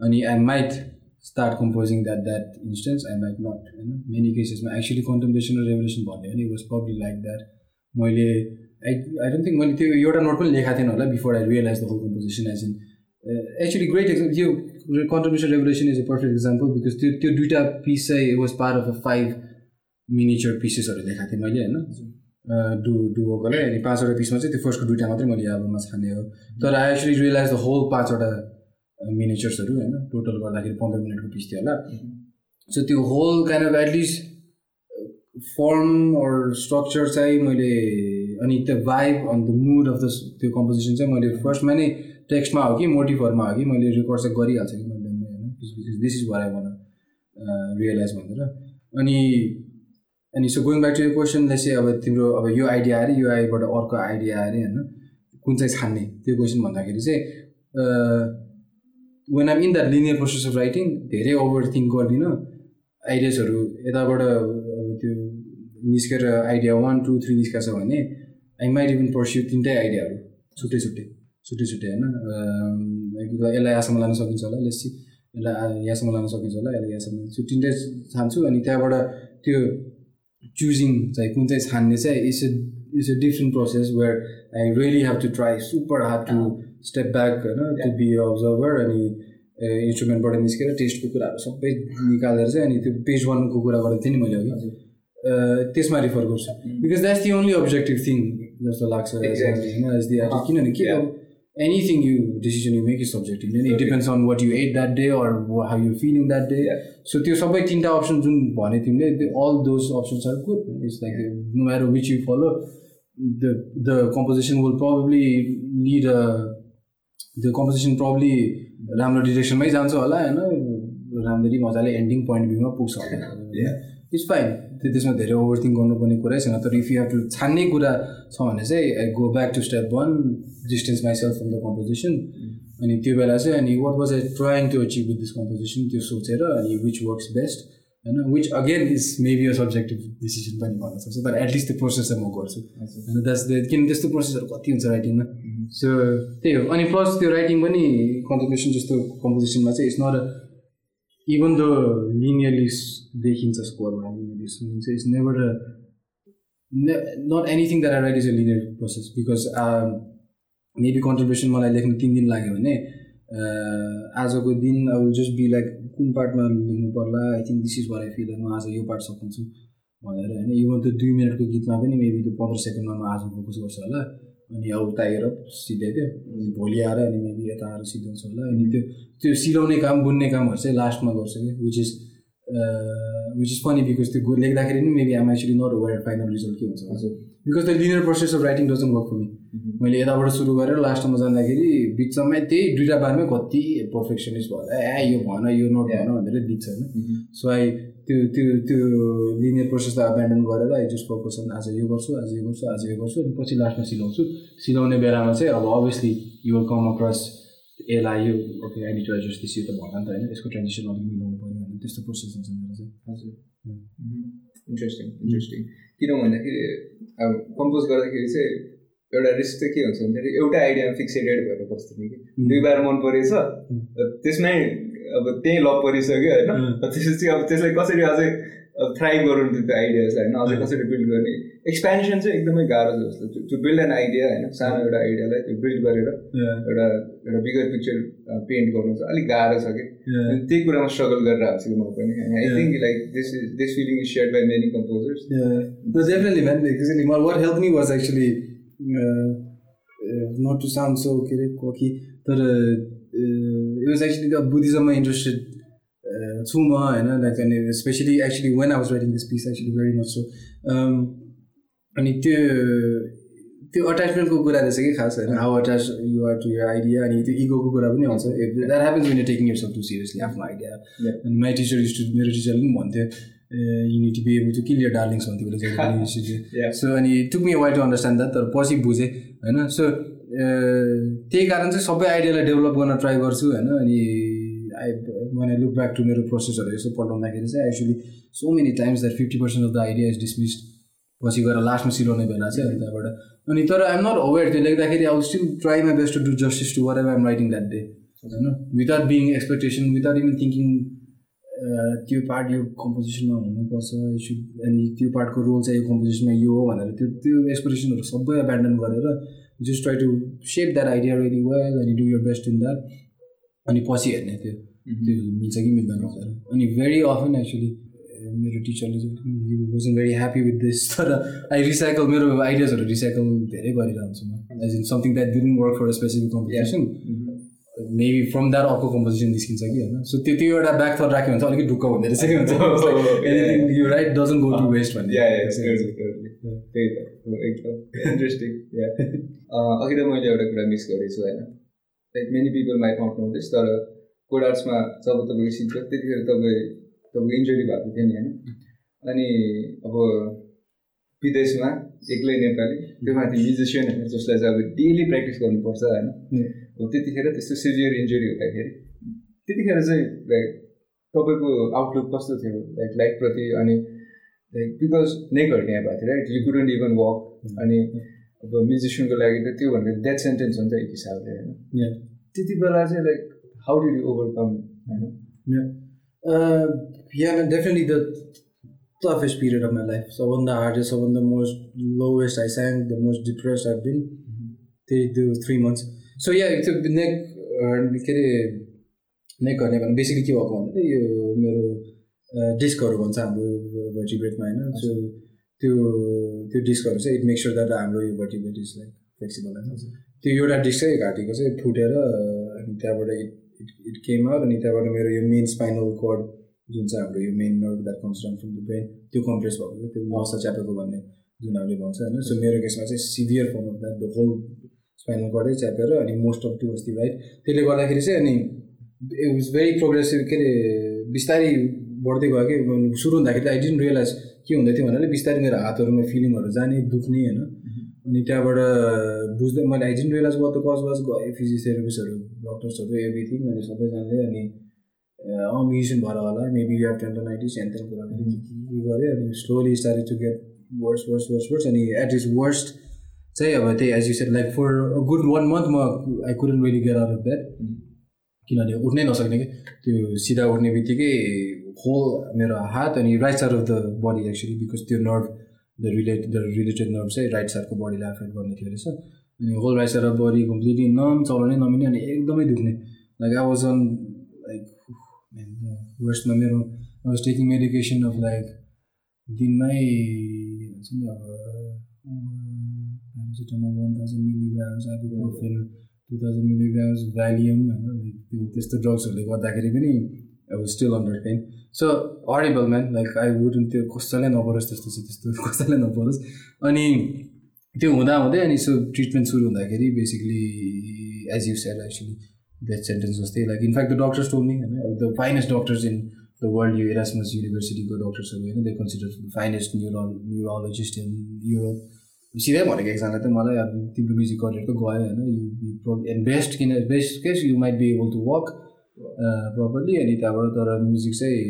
अनि I might start composing that that instance I might not होइन। मेनी केसेसमा एक्चुली कन्टेम्प्रेसन र रेभोल्युसन भन्यो भने वाज प्रब्ली लाइक द्याट मैले आई आई डोन्ट थिङ्क मैले त्यो एउटा नोट पनि लेखाएको थिएन होला before I realise the whole composition as in actually great exam यो contribution revolution is a perfect example because त्यो त्यो दुइटा पिस चाहिँ was part of a five miniature पिसेसहरू देखाएको थिएँ मैले होइन? डु डुओकोलाई अनि पाँचवटा पिसमा चाहिँ त्यो फर्स्टको दुइटा मात्रै मैले एल्बममा छाने हो। तर I actually realise the whole पाँचवटा मिनेचर्सहरू होइन? टोटल गर्दाखेरि पन्ध्र मिनटको पिस थियो होला। सो त्यो whole kind of at least form or structure चाहिँ मैले अनि त्यो vibe on the mood of the त्यो कम्पोजिसन चाहिँ मैले फर्स्टमा नै टेक्स्टमा हो कि मोटिभहरूमा हो कि मैले रेकर्ड चाहिँ गरिहाल्छु कि मैले होइन? दिस इज आई भन रियलाइज भनेर। अनि अनि सो गोइङ ब्याक टु यो क्वेसनले चाहिँ अब तिम्रो अब यो आइडिया अरे यो आइबाट अर्को आइडिया अरे होइन? कुन चाहिँ छान्ने? त्यो क्वेसन भन्दाखेरि चाहिँ when um in that linear process of writing धेरै ओभर थिङ्क गर्दिनँ। आइडियाजहरू यताबाट त्यो निस्केर आइडिया वान टू थ्री निस्केको छ भने आई माइट इभन पर्स्यु तिनटै आइडियाहरू छुट्टै छुट्टै छुट्टै छुट्टै होइन यसलाई यहाँसम्म लान सकिन्छ होला लेसी यसलाई यहाँसम्म लान सकिन्छ होला यसलाई यहाँसम्म छुट्टिँदै छान्छु अनि त्यहाँबाट त्यो चुजिङ चाहिँ कुन चाहिँ छान्ने चाहिँ it's a it's a different process where I really have to try super hard to step back होइन टु बी अब्जर्भर अनि इन्स्ट्रुमेन्टबाट निस्केर टेस्टको कुराहरू सबै निकालेर चाहिँ अनि त्यो पेज वानको कुरा गरेको थिएँ नि मैले अघि त्यसमा रिफर गर्छु because that's the only objective thing जस्तो लाग्छ किनभने के अब anything you decision you make is subjective. Then it depends on what you ate that day or how you're feeling that day. So त्यो सबै तिनवटा अप्सन जुन भने तिमीले all those options are good it's like no matter which you follow the the composition will probably lead a the composition probably राम्रो डिरेक्सनमै जान्छ होला होइन? राम्ररी मजाले एन्डिङ पोइन्ट भ्यूमा पुग्छ होला। इट्स फाइन त्यो त्यसमा धेरै ओभरथिङ गर्नुपर्ने कुरै छैन तर इफ यु हेभ टु छान्ने कुरा छ भने चाहिँ I go back to step one distance myself from the composition अनि त्यो बेला चाहिँ अनि what was I trying to achieve with this composition त्यो सोचेर अनि विच वर्क्स बेस्ट होइन? Which again is maybe a subjective decision पनि भन्न सक्छ तर एटलिस्ट त्यो प्रोसेस चाहिँ म गर्छु। होइन द्याट्स द किन त्यस्तो प्रोसेसहरू कति हुन्छ राइटिङमा सो त्यही हो। अनि प्लस त्यो राइटिङ पनि कन्ट्रिब्युसन जस्तो कम्पोजिसनमा चाहिँ it's not a even the linearly देखिन्छ स्कोरमा लिनियरली सुनिन्छ it's never not anything that I write is a linear process because maybe contribution मलाई लेख्नु तिन दिन लाग्यो भने आजको दिन विल जस्ट बी लाइक कुन पार्टमा लेख्नु पर्ला? I think this is where I feel म आज यो पार्ट सकिन्छु भनेर होइन? इभन त्यो दुई मिनटको गीतमा पनि मेबी त्यो पन्ध्र सेकेन्डमा म आज फोकस गर्छु होला। अनि अब उता आएर सिधाइदियो भोलि आएर अनि मेबी यता आएर सिधाउँछु होला। अनि त्यो त्यो सिलाउने काम बुन्ने कामहरू चाहिँ लास्टमा गर्छु कि which is which is funny because त्यो लेख्दाखेरि पनि maybe um actually not where final result के हुन्छ? हजुर। Because the linear process of writing doesn't work for me मैले यताबाट सुरु गरेर लास्टमा जाँदाखेरि बिचमै त्यही दुइटा बारमै कति पर्फेक्सनिस्ट भएर ए यो भन यो नोट भन भनेर दिन्छ होइन सो आई त्यो त्यो त्यो लिनियर प्रोसेसलाई एबेन्डन गरेर आई जस्ट फोकस आज यो गर्छु आज यो गर्छु आज यो गर्छु अनि पछि लास्टमा सिलाउँछु। सिलाउने बेलामा चाहिँ अब obviously you will come across यसलाई यो okay I to adjust this यो त भन नि त होइन यसको ट्रान्जेक्सन अलिक मिलाउनु पऱ्यो भने त्यस्तो प्रोसेस हुन्छ मेरो चाहिँ। हजुर। इन्ट्रेस्टिङ इन्ट्रेस्टिङ किन भन्दाखेरि अब कम्पोज गर्दाखेरि चाहिँ एउटा रिस्क चाहिँ के हुन्छ भन्दाखेरि एउटा आइडियामा फिक्सेटेड भएर बस्दैन कि। दुई बार मन परेछ त्यसमै अब त्यहीँ लभ परिसक्यो होइन। त्यसपछि अब त्यसलाई कसरी अझै ट्राई गरौँ त्यो आइडियाजलाई होइन? अझै कसरी बिल्ड गर्ने? एक्सपेन्सन चाहिँ एकदमै गाह्रो छ जस्तो। टु बिल्ड एन आइडिया होइन? सानो एउटा आइडियालाई त्यो बिल्ड गरेर एउटा एउटा बिगर पिक्चर पेन्ट गर्नु चाहिँ अलिक गाह्रो छ कि? त्यही कुरामा स्ट्रगल गरेर आएको छु म पनि। I think like this is this feeling is share by many composers definitely man actually what help me was actually not to sound so के अरे कि तर इट वाज एक्चुली बुद्धिजममा इन्ट्रेस्टेड छु म होइन लाइक अनि especially actually when I was writing this piece actually very much so अनि त्यो त्यो अट्याचमेन्टको कुरा रहेछ कि खास होइन? How attach you're to your idea अनि त्यो इगोको कुरा पनि आउँछ। That happens when taking yourself too seriously आफ्नो आइडिया अनि माई टिचर इज टु मेरो टिचरले पनि भन्थ्यो you need to be able to kill your darlings भन्थ्यो उसले सो अनि took me while to understand that तर पछि बुझेँ होइन? सो त्यही कारण चाहिँ सबै आइडियालाई डेभलप गर्न ट्राई गर्छु होइन? अनि आई मैले लुक ब्याक टु मेरो प्रोसेसहरू यसो पढाउँदाखेरि चाहिँ actually so many times that fifty percent of the idea is dismissed पछि गएर लास्टमा सिलाउने बेला चाहिँ अनि त्यहाँबाट। अनि तर आइएम नट अवेर त्यो लेख्दाखेरि I still try my best to do justice to whatever I'm writing that day होइन? Without being expectation without even thinking त्यो पार्ट यो कम्पोजिसनमा हुनुपर्छ अनि त्यो पार्टको रोल चाहिँ यो कम्पोजिसनमा यो हो भनेर त्यो त्यो एक्सपेक्टेसनहरू सबै एबेन्डन गरेर just try to shape that idea ready well अनि do your best in that अनि पछि हेर्ने त्यो त्यो मिल्छ कि मिल्दैन भनेर अनि भेरी अफन एक्चुली मेरो टिचरले चाहिँ wasn't very happy with this तर आई रिसाइकल मेरो आइडियाजहरू रिसाइकल धेरै गरिरहन्छु म। As in something that didn't work for specific competition maybe from that अर्को कम्पोजिसन निस्किन्छ कि होइन? सो त्यो त्यो एउटा ब्याक थट राख्यो भने चाहिँ अलिकति ढुक्क हुँदो रहेछ कि हुन्छ। You write doesn't go to waste भन्ने. त्यही त। एकदम इन्ट्रेस्टिङ अघि त मैले एउटा कुरा मिस गरेछु होइन? Like many people might not know this तर कोडार्समा जब तपाईँको सिक्यो त्यतिखेर तपाईँ तपाईँको इन्जुरी भएको थियो नि होइन? अनि अब विदेशमा एक्लै नेपाली त्यो माथि म्युजिसियनहरू जसलाई चाहिँ अब डेली प्र्याक्टिस गर्नुपर्छ होइन? अब त्यतिखेर त्यस्तो सिभियर इन्जुरी हुँदाखेरि त्यतिखेर चाहिँ लाइक तपाईँको आउटलुक कस्तो थियो? लाइक लाइफप्रति अनि लाइक बिकज नेकहरू यहाँ भएको थियो right you couldn't even walk अनि अब म्युजिसियनको लागि त त्यो भनेको डेथ सेन्टेन्स हुन्छ एक हिसाबले होइन? त्यति बेला चाहिँ like how do you overcome होइन? Yeah definitely the toughest period of my life. सबभन्दा हार्डेस्ट सबभन्दा most lowest I sang the most depress I been त्यही त्यो थ्री मन्थ्स सो या त्यो नेक के अरे नेक गर्ने भने बेसिकली के भएको भन्दा यो मेरो डिस्कहरू भन्छ हाम्रो भर्टिब्रेटमा होइन? सो त्यो त्यो डिस्कहरू चाहिँ इट मेक स्योर द्याट हाम्रो यो भर्टिब्रेट इज लाइक फ्लेक्सिबल होइन? त्यो एउटा डिस्क चाहिँ घाँटीको चाहिँ फुटेर अनि त्यहाँबाट इट इट केम आउट अनि त्यहाँबाट मेरो यो मेन स्पाइनल कोड जुन चाहिँ हाम्रो यो main nerve that comes down from the brain त्यो कम्प्रेस भएको थियो त्यो नसा च्यापेको भन्ने जुन हामीले भन्छ होइन? सो मेरो केसमा चाहिँ severe form of that the whole spinal कर्डै च्यापेर अनि मोस्ट अफ टु अस्ति राइट। त्यसले गर्दाखेरि चाहिँ अनि इट वाज भेरी प्रोग्रेसिभ के अरे बिस्तारै बढ्दै गयो कि सुरु हुँदाखेरि आई डिन्ट रियलाइज के हुँदै थियो भन्नाले बिस्तारै मेरो हातहरूमा फिलिङहरू जाने दुख्ने होइन। अनि त्यहाँबाट बुझ्दै मैले I didn't realise what the cause was गएँ फिजियोथेरापिस्टहरू डक्टर्सहरू एभ्रिथिङ अनि सबैजनाले अनि अँ भएर होला maybe you have tendinitis and त्यहाँ कुरा गरेँ अनि slowly start to get worse worse worse worse अनि एट इज वर्स्ट चाहिँ अब त्यही as you said like for good one month म I couldn't really get out of that किनभने उठ्नै नसक्ने कि त्यो सिधा उठ्ने बित्तिकै होल मेरो हात अनि right side of the body actually because त्यो nerve the relate the related nerve चाहिँ राइट साइडको बडीलाई एफेक्ट गर्ने थियो रहेछ अनि whole right side of body completely numb चलाउनै नमिल्ने अनि एकदमै दुख्ने। Like I was on like वर्स्टमा मेरो I was taking medication of like दिनमै हुन्छ नि अब paracetamol one thousand milligrams two thousand milligrams Valium होइन त्यो त्यस्तो ड्रग्सहरूले गर्दाखेरि पनि अब still under pain so horrible man like I wouldn't त्यो कसैलाई नपरोस् त्यस्तो चाहिँ त्यस्तो कसैलाई नपरोस् अनि त्यो हुँदा हुँदै अनि सो ट्रिटमेन्ट सुरु हुँदाखेरि basically as you said actually death sentence जस्तै like in fact the doctors told me होइन the finest doctors in the world यो इरासमस युनिभर्सिटीको डक्टर्सहरू होइन they consider finest neuro neurologist in Europe सिधै भनेको एकजना त मलाई अब तिम्रो म्युजिक करियर त गयो होइन यु एन्ड बेस्ट किन best case you might be able to work properly अनि त्यहाँबाट तर म्युजिक चाहिँ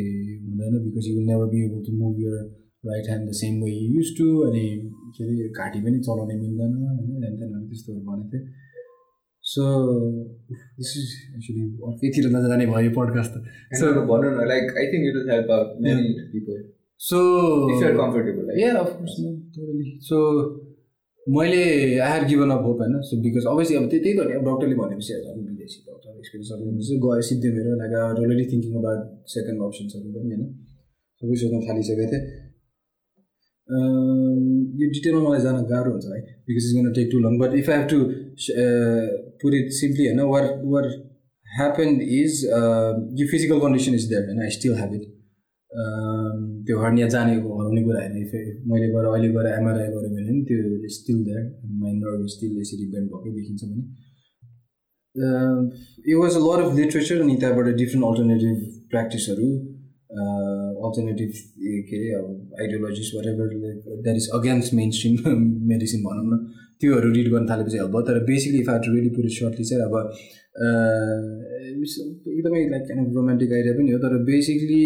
हुँदैन because you will never be able to move your right hand the same way used to अनि के अरे घाँटी पनि चलाउनै मिल्दैन होइन त्यहाँदेखि त्यस्तोहरू भनेको थिएँ सो दिस इज एक्चुली अर्कैतिर नजाने भयो पडकास्ट त सो भनौँ न like I think it will help many people so comfortable yeah of course so मैले I have given up hope होइन सो बिकज अभियसली अब त्यही त अब डक्टरले भनेपछि विदेशी डक्टर एक्सपिरियन्सहरू भनेपछि गयो सिद्धि मेरो like already thinking about second अप्सन्सहरू पनि होइन। सबै सोध्न थालिसकेको थिएँ। यो डिटेलमा मलाई जान गाह्रो हुन्छ है because is gonna take too long but if I have to put simply होइन वर वर ह्यापन इज यो फिजिकल कन्डिसन इज देयर होइन आई स्टिल हेभ इट त्यो हर्निया जानेको हराउने कुरा होइन इफ मैले गएर अहिले गएर एमआरआई गऱ्यो भने पनि त्यो still there my nerve still यसरी बेन्ड भएकै देखिन्छ भने। It was a lot of literature अनि त्यहाँबाट डिफ्रेन्ट अल्टरनेटिभ प्र्याक्टिसहरू अल्टरनेटिभ के अरे अब ideologies whatever like that is against mainstream medicine भनौँ न। त्योहरू रिड गर्न थालेपछि हेल्प भयो। तर basically if to really put shortly चाहिँ अब एकदमै लाइक काइन्ड रोमान्टिक आइडिया पनि हो। तर बेसिकली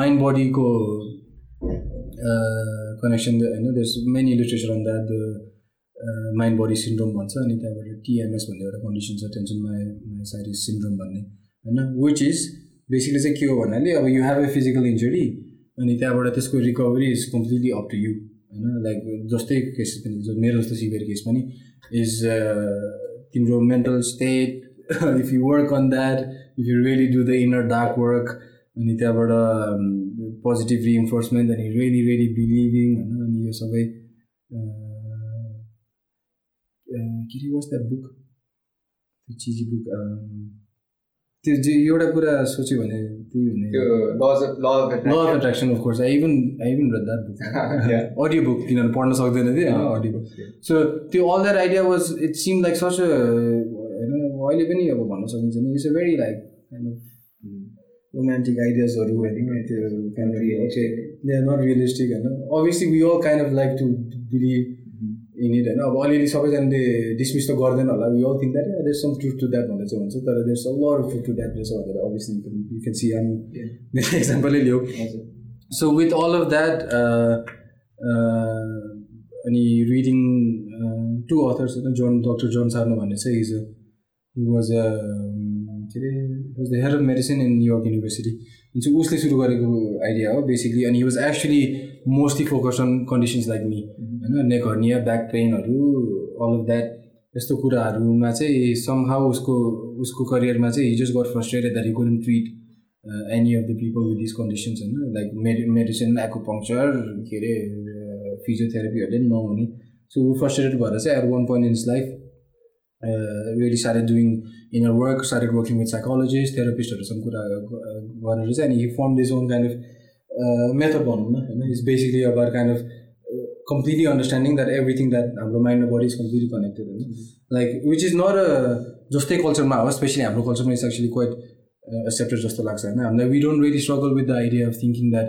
माइन्ड बडीको कनेक्सन होइन there many literature on that mind body syndrome भन्छ अनि त्यहाँबाट टिएमएस भन्ने एउटा कन्डिसन छ टेन्सन माइ माइसाइटिस सिन्ड्रोम भन्ने होइन? विच इज बेसिकली चाहिँ के हो भन्नाले अब you have a physical injury अनि त्यहाँबाट त्यसको recovery is completely up to you होइन? लाइक जस्तै केस पनि मेरो जस्तो सिभियर केस पनि इज तिम्रो mental state if you work on that if you really do the inner dark work अनि त्यहाँबाट पोजिटिभ रिइन्फोर्समेन्ट अनि रियली रियली बिलिभिङ होइन? अनि यो सबै के अरे वाज द्याट बुक त्यो चिजी बुक त्यो जे एउटा कुरा सोच्यो भने त्यही हुने law of attraction of course I even I even read that book audio book किनभने पढ्न सक्दैन थिएँ अडियो बुक सो त्यो all that idea was it seem like such होइन अहिले पनि अब भन्न सकिन्छ नि it's a very like kind of romantic आइडियाजहरू होइन त्यो kind of okay they are not realistic होइन। Obviously we all kind of like to believe in it होइन अब अलिअलि सबैजनाले डिसमिस त गर्दैन होला we all think that there some truth to that भनेर चाहिँ हुन्छ तर there some lore truth to that रहेछ भनेर obviously you can see um मेरो एक्जाम्पलै लियो। So with all of that अनि रिडिङ टु अथर्स होइन जोन डक्टर जोन सार्नो भन्ने चाहिँ हिज हि वाज अ के अरे was the head of medicine in New York University जुन चाहिँ उसले सुरु गरेको आइडिया हो बेसिकली अनि he was actually mostly focus on conditions like me होइन नेक हर्निया ब्याक पेनहरू अल अफ द्याट यस्तो कुराहरूमा चाहिँ सम हाउ उसको उसको करियरमा चाहिँ he just got frustrated that you couldn't treat any of the people with this conditions होइन। लाइक मेडि मेडिसिन एकोपङ्क्चर के अरे फिजियोथेरापीहरूले पनि नहुने। सो ऊ फ्रस्ट्रेटेड भएर चाहिँ at one point in his life really started doing in a work started working with psychologist थेरापिस्टहरूसँग कुरा गरेर चाहिँ अनि he form this own kind of method भनौँ न होइन। Is basically about kind of completely understanding that everything that हाम्रो mind र body is completely connected होइन like which is not a जस्तै कल्चरमा हो स्पेसली हाम्रो कल्चरमा इज एक्चुली क्वाइट एक्सेप्टेड जस्तो लाग्छ होइन? हामीलाई we don't really struggle with the idea of thinking that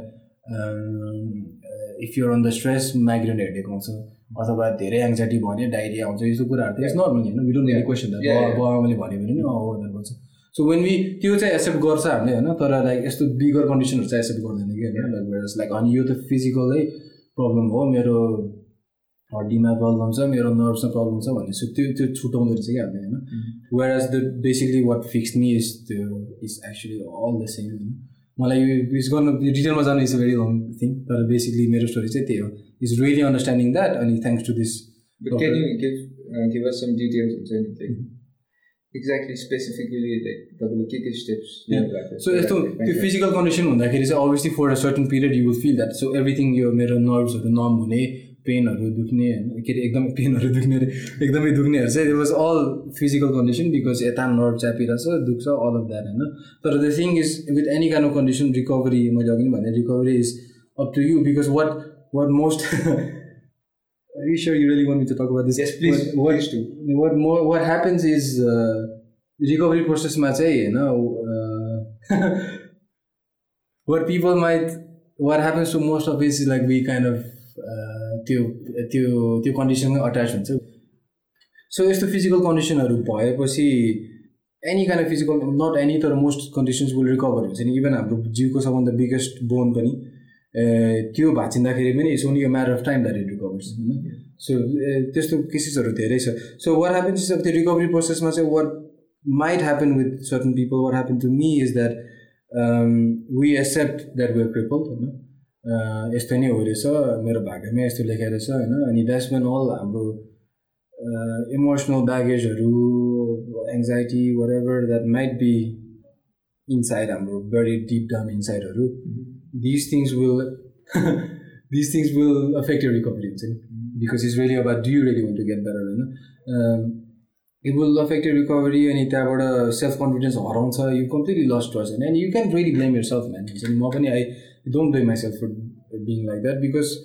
if you're on the stress migraine headache आउँछ अथवा धेरै एङ्जाइटी भन्यो डाइरिया आउँछ यस्तो कुराहरू त इट्स नर्मल होइन we don't really question that बाबाले भन्यो भने नि हो भन्छ। सो वेन वी त्यो चाहिँ एक्सेप्ट गर्छ हामीले होइन? तर लाइक यस्तो बिगर कन्डिसनहरू चाहिँ एक्सेप्ट गर्दैन कि होइन? लाइक लाइक अनि यो त फिजिकलै प्रब्लम हो मेरो हड्डीमा प्रब्लम छ मेरो नर्भसमा प्रब्लम छ भन्ने त्यो त्यो छुट्याउँदो रहेछ कि हामीले होइन? Whereas the basically what fix me is त्यो is actually all the same होइन? मलाई यो उस गर्नु डिटेलमा जानु is a very long thing तर बेसिकली मेरो स्टोरी चाहिँ त्यही हो। इज रियली अन्डरस्ट्यान्डिङ द्याट अनि thanks to this exactly specifically like तपाईँले के के स्टेप्स सो यस्तो त्यो फिजिकल कन्डिसन हुँदाखेरि चाहिँ obviously for a certain period you will feel that so everything यो मेरो नर्भ्सहरू नम हुने पेनहरू दुख्ने होइन के अरे एकदमै पेनहरू दुख्ने अरे एकदमै दुख्नेहरू चाहिँ was all physical condition because यता नर्भ च्यापिरहेछ दुख्छ अल अफ द्याट होइन तर the thing is with any kind of condition recovery मैले अघि भने recovery is up to you because what what most you sure you really want me to talk about this? Yes, please. What, please do. what more what happens is uh, recovery processमा चाहिँ होइन what people might what happens to most of it is like we kind of त्यो त्यो त्यो कन्डिसनमै attach हुन्छ so यस्तो physical कन्डिसनहरू भएपछि any kind of physical not any तर मोस्ट कन्डिसन्स विल रिकभर हुन्छ नि इभन हाम्रो जिउको सबभन्दा बिगेस्ट बोन पनि त्यो भाँचिँदाखेरि पनि इट्स ओन्ली यो matter of time that it recovers होइन सो त्यस्तो केसेसहरू धेरै छ। सो वाट ह्यापन्स इज अब त्यो रिकभरी प्रोसेसमा चाहिँ what might happen with certain people what happen to me is that we accept that we're cripple होइन? यस्तो नै हो रहेछ मेरो भाग्यमै यस्तो लेखेर रहेछ होइन? अनि द्याट्स मेन अल हाम्रो emotional ब्यागेजहरू anxiety whatever that might be inside हाम्रो very deep down इनसाइडहरू this things will this things will affect your recovery हुन्छ नि because it's really about do you really want to get better होइन it will affect your recovery अनि त्यहाँबाट self confidence हराउँछ you completely lost trust होइन and you can really blame yourself man हुन्छ नि म पनि I don't blame myself for being like that because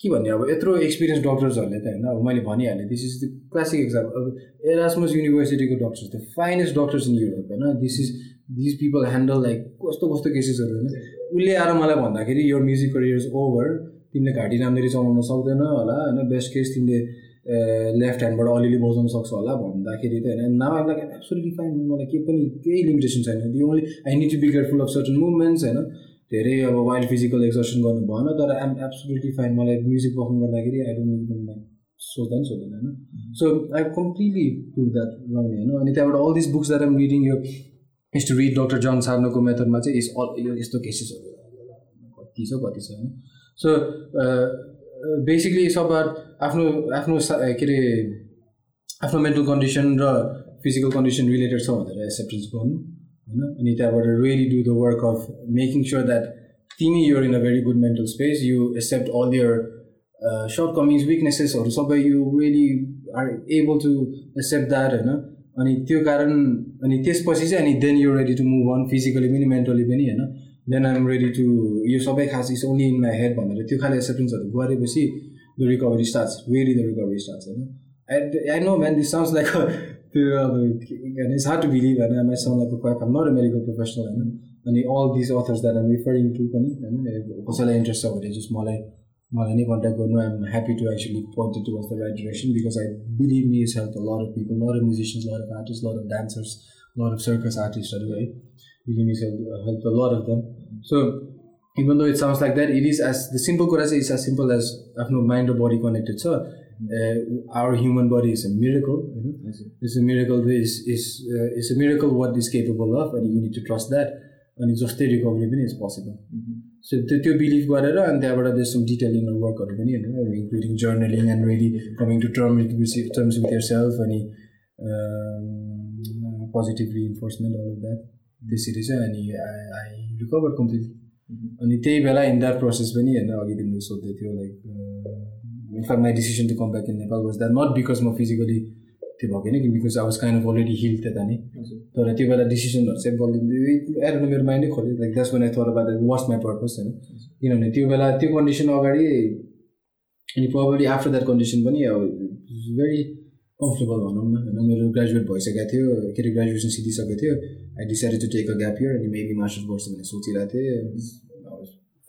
के भन्ने अब यत्रो एक्सपिरियन्स डक्टर्सहरूले त होइन अब मैले भनिहालेँ this is the classic example अब Erasmus युनिभर्सिटीको doctors the finest doctors in Europe होइन this is this people handle like कस्तो कस्तो केसेसहरू होइन उसले आएर मलाई भन्दाखेरि यो म्युजिक करियर इज ओभर तिमीले घाँटी राम्ररी चलाउन सक्दैन होला होइन? बेस्ट केस तिमीले लेफ्ट ह्यान्डबाट अलिअलि बजाउन सक्छ होला। भन्दाखेरि त होइन? लाइक एब्सोल्युटली फाइन मलाई केही पनि केही लिमिटेसन छैन। The only I need to be careful of certain movements होइन? धेरै अब वाइल्ड फिजिकल एक्सर्सन गर्नु भएन तर आइएम एब्सोल्युटली फाइन मलाई म्युजिक पर्फर्म गर्दाखेरि आई डोन्ट इभन लाइक सोच्दा पनि सोध्दैन होइन? So I completely prove that wrong होइन? अनि त्यहाँबाट all this books that am reading यो टु रिड डक्टर जन सार्नको मेथडमा चाहिँ इज अल यस्तो केसेसहरू कति छ कति छ होइन सो बेसिकली सब आफ्नो आफ्नो के अरे आफ्नो मेन्टल कन्डिसन र फिजिकल कन्डिसन रिलेटेड छ भनेर एक्सेप्टेन्स गर्नु होइन? अनि त्यहाँबाट really do the work of making sure that तिमी you're in a very good mental space you accept all your shortcomings विकनेसेसहरू सबै you really are able to accept that होइन? अनि त्यो कारण अनि त्यसपछि चाहिँ अनि then you ready to move on physically पनि मेन्टली पनि होइन? देन आइएम रेडी टु यो सबै खास is only in my head भनेर त्यो खाले एक्सेप्टेन्सहरू गरेपछि the recovery starts very the recovery starts होइन? I I know man this sounds like त्यो अब इट्स हार्ड टु बिलिभ होइन? My sound like quack I'm not a medical professional होइन? अनि all this others that I'm referring to पनि होइन? कसैलाई interest छ भने जस्ट मलाई मलाई नै कन्ट्याक्ट गर्नु I'm happy to actually pointed to was the right direction because I believe me is help lot of people lot of musicians lot of artist lot of dancers lot of circus आर्टिस्टहरू है believe is help help the lot of them so even though it sounds like that it is as the simple कुरा चाहिँ it's as simple as आफ्नो mind र body connected छ our human body is a miracle होइन it's a miracle is is it's a miracle what is capable of अनि you need to trust that अनि जस्तै recovery पनि is possible so त्यो त्यो बिलिभ गरेर अनि त्यहाँबाट देश सम डिटेलिङ वर्कहरू पनि होइन including journaling and ready coming to term terms with yourself अनि positive reinforcement all of that त्यसरी चाहिँ अनि आई आई रिकभर कम्प्लिटली अनि त्यही बेला इन द्याट प्रोसेस पनि होइन अघि तिमीले सोध्दै थियो like in fact my decision to come back in Nepal was that not because म फिजिकली त्यो भएको होइन कि because I was kind of already heal त्यता नि। तर त्यो बेला डिसिसनहरू चाहिँ बल्ल एरो मेरो माइन्डै खोल्यो। Like that's one I thought about was my purpose होइन किनभने त्यो बेला त्यो कन्डिसन अगाडि अनि प्रब्लली आफ्टर द्याट कन्डिसन पनि अब भेरी कम्फर्टेबल भनौँ न। होइन मेरो ग्रेजुएट भइसकेको थियो। के अरे ग्रेजुएसन सिधिसकेको थियो। I decided to take a gap year अनि मेबी मास्टर्स गर्छु भनेर सोचिरहेको थिएँ।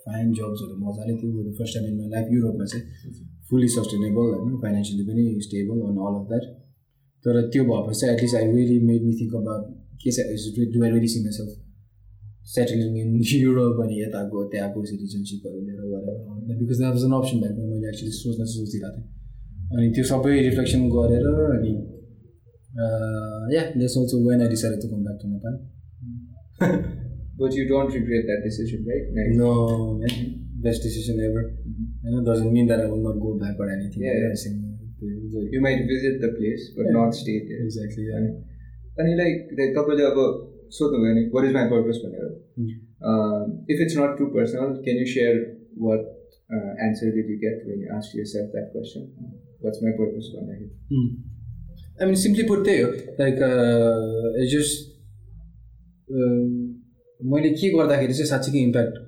फाइन जब्सहरू मजाले थियो। First time in my life युरोपमा चाहिँ फुल्ली सस्टेनेबल होइन। फाइनेन्सियली पनि stable and all of that तर त्यो भएपछि चाहिँ at least I really made me think about के really see myself settling in Europe अनि यताको त्यहाँको सिटिजनसिपहरू लिएर गरेर because that was an option ब्याकमा मैले एक्चुली सोच्न सोचिरहेको थिएँ अनि त्यो सबै रिफ्लेक्सन गरेर अनि या also when I decided to come back to Nepal But you don't regret that decision, right? Like, that I will not go back or Anything you might visit the place, but Yeah. not stay there. Exactly अनि like like तपाईँले अब सोध्नुभयो भने what is my purpose भनेर if it's not too personal can you share what answer did you get when you ask yourself that question what's my purpose भन्दाखेरि I mean simply put त्यही हो like just मैले के गर्दाखेरि चाहिँ साँच्चीकै impact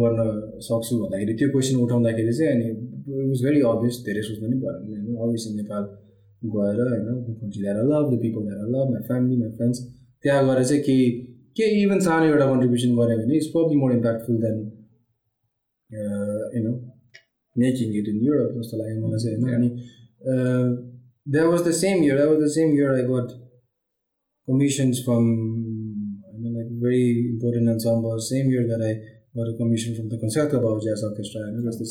गर्न सक्छु भन्दाखेरि त्यो क्वेसन उठाउँदाखेरि चाहिँ अनि इट वाज भेरी अभियस धेरै सोच्नु पनि परेन होइन अभियसली नेपाल गएर होइन country that love the people that love my family my friends त्यहाँ गएर चाहिँ केही केही इभन सानो एउटा कन्ट्रिब्युसन गऱ्यो भने it's probably more impactful than you know making it in Europe जस्तो लाग्यो मलाई चाहिँ होइन अनि that was the same year that was the same year I got commissions from होइन like very important and same year that I got a commission from the Concerto Bau Jazz Orchestra, you know, that's the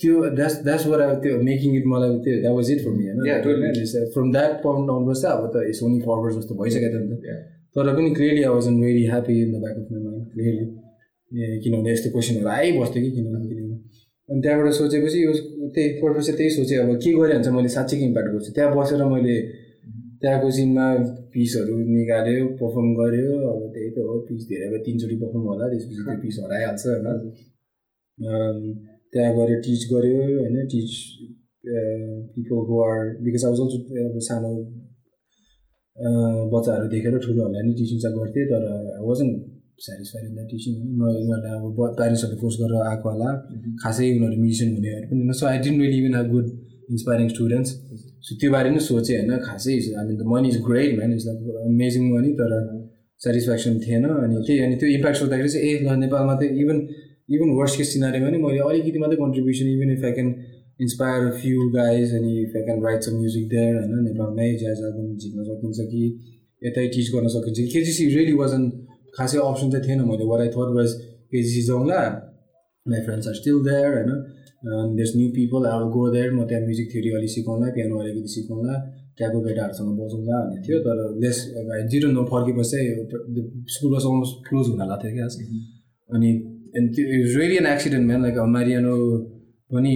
त्यो that's what I त्यो making it मलाई त्यो that was it for me होइन from that point onwards चाहिँ अब त it's only forward जस्तो भइसकेको थियो नि त. तर पनि clearly I was very happy in the back of my mind clearly किनभने यस्तो क्वेसनहरू आइबस्थ्यो कि किनभने किनभने। अनि त्यहाँबाट सोचेपछि यो त्यही पर्पज चाहिँ त्यही सोचेँ अब के गरेँ भने मैले साँच्चीकै इम्प्याक्ट गर्छु? त्यहाँ बसेर मैले त्यहाँको सिनमा पिसहरू निकाल्यो पर्फर्म गऱ्यो अब त्यही त हो पिस धेरै अब तिनचोटि पर्फर्म होला त्यसपछि त्यो पिस हराइहाल्छ होइन। त्यहाँ गएर टिच गऱ्यो होइन? Teach people who are because was also अब सानो अँ, बच्चाहरू देखेर ठुलोहरूलाई नि टिचिङ चाहिँ गर्थेँ तर wasn't satisfied in the teaching न उनीहरूलाई अब प्यारेन्ट्सहरूले फोर्स गरेर आएको होला। खासै उनीहरू म्युजिसियन हुनेहरू पनि so I didn't really even have good inspiring students so त्यो बारे नै सोचेँ होइन? खासै I mean the money is great man is like amazing money तर सेटिस्फ्याक्सन थिएन। अनि त्यही अनि त्यो इम्प्याक्ट सोच्दाखेरि चाहिँ ए ल नेपालमा त इभन इभन वर्स्ट केस सिनारीमा नि मैले अलिकति मात्रै contribution even if I can inspire few guys अनि if I can write some music there होइन नेपालमै ज्याज एल्बम झिक्न सकिन्छ कि यतै टिच गर्न सकिन्छ कि केजिसी रियली वाजन खासै अप्सन चाहिँ थिएन मैले what I thought was KJC जाउँला my friends are still there होइन these new people are go there म त्यहाँ म्युजिक थ्योरी अलिक सिकाउँला पियानो अलिकति सिकाउँला त्यहाँको केटाहरूसँग बजाउँला भन्ने थियो तर लेस जिरो नो फर्केपछि चाहिँ स्कुल अलमोस्ट क्लोज हुन लाग्थ्यो क्या अनि and त्यो is really accident man like Mariano पनि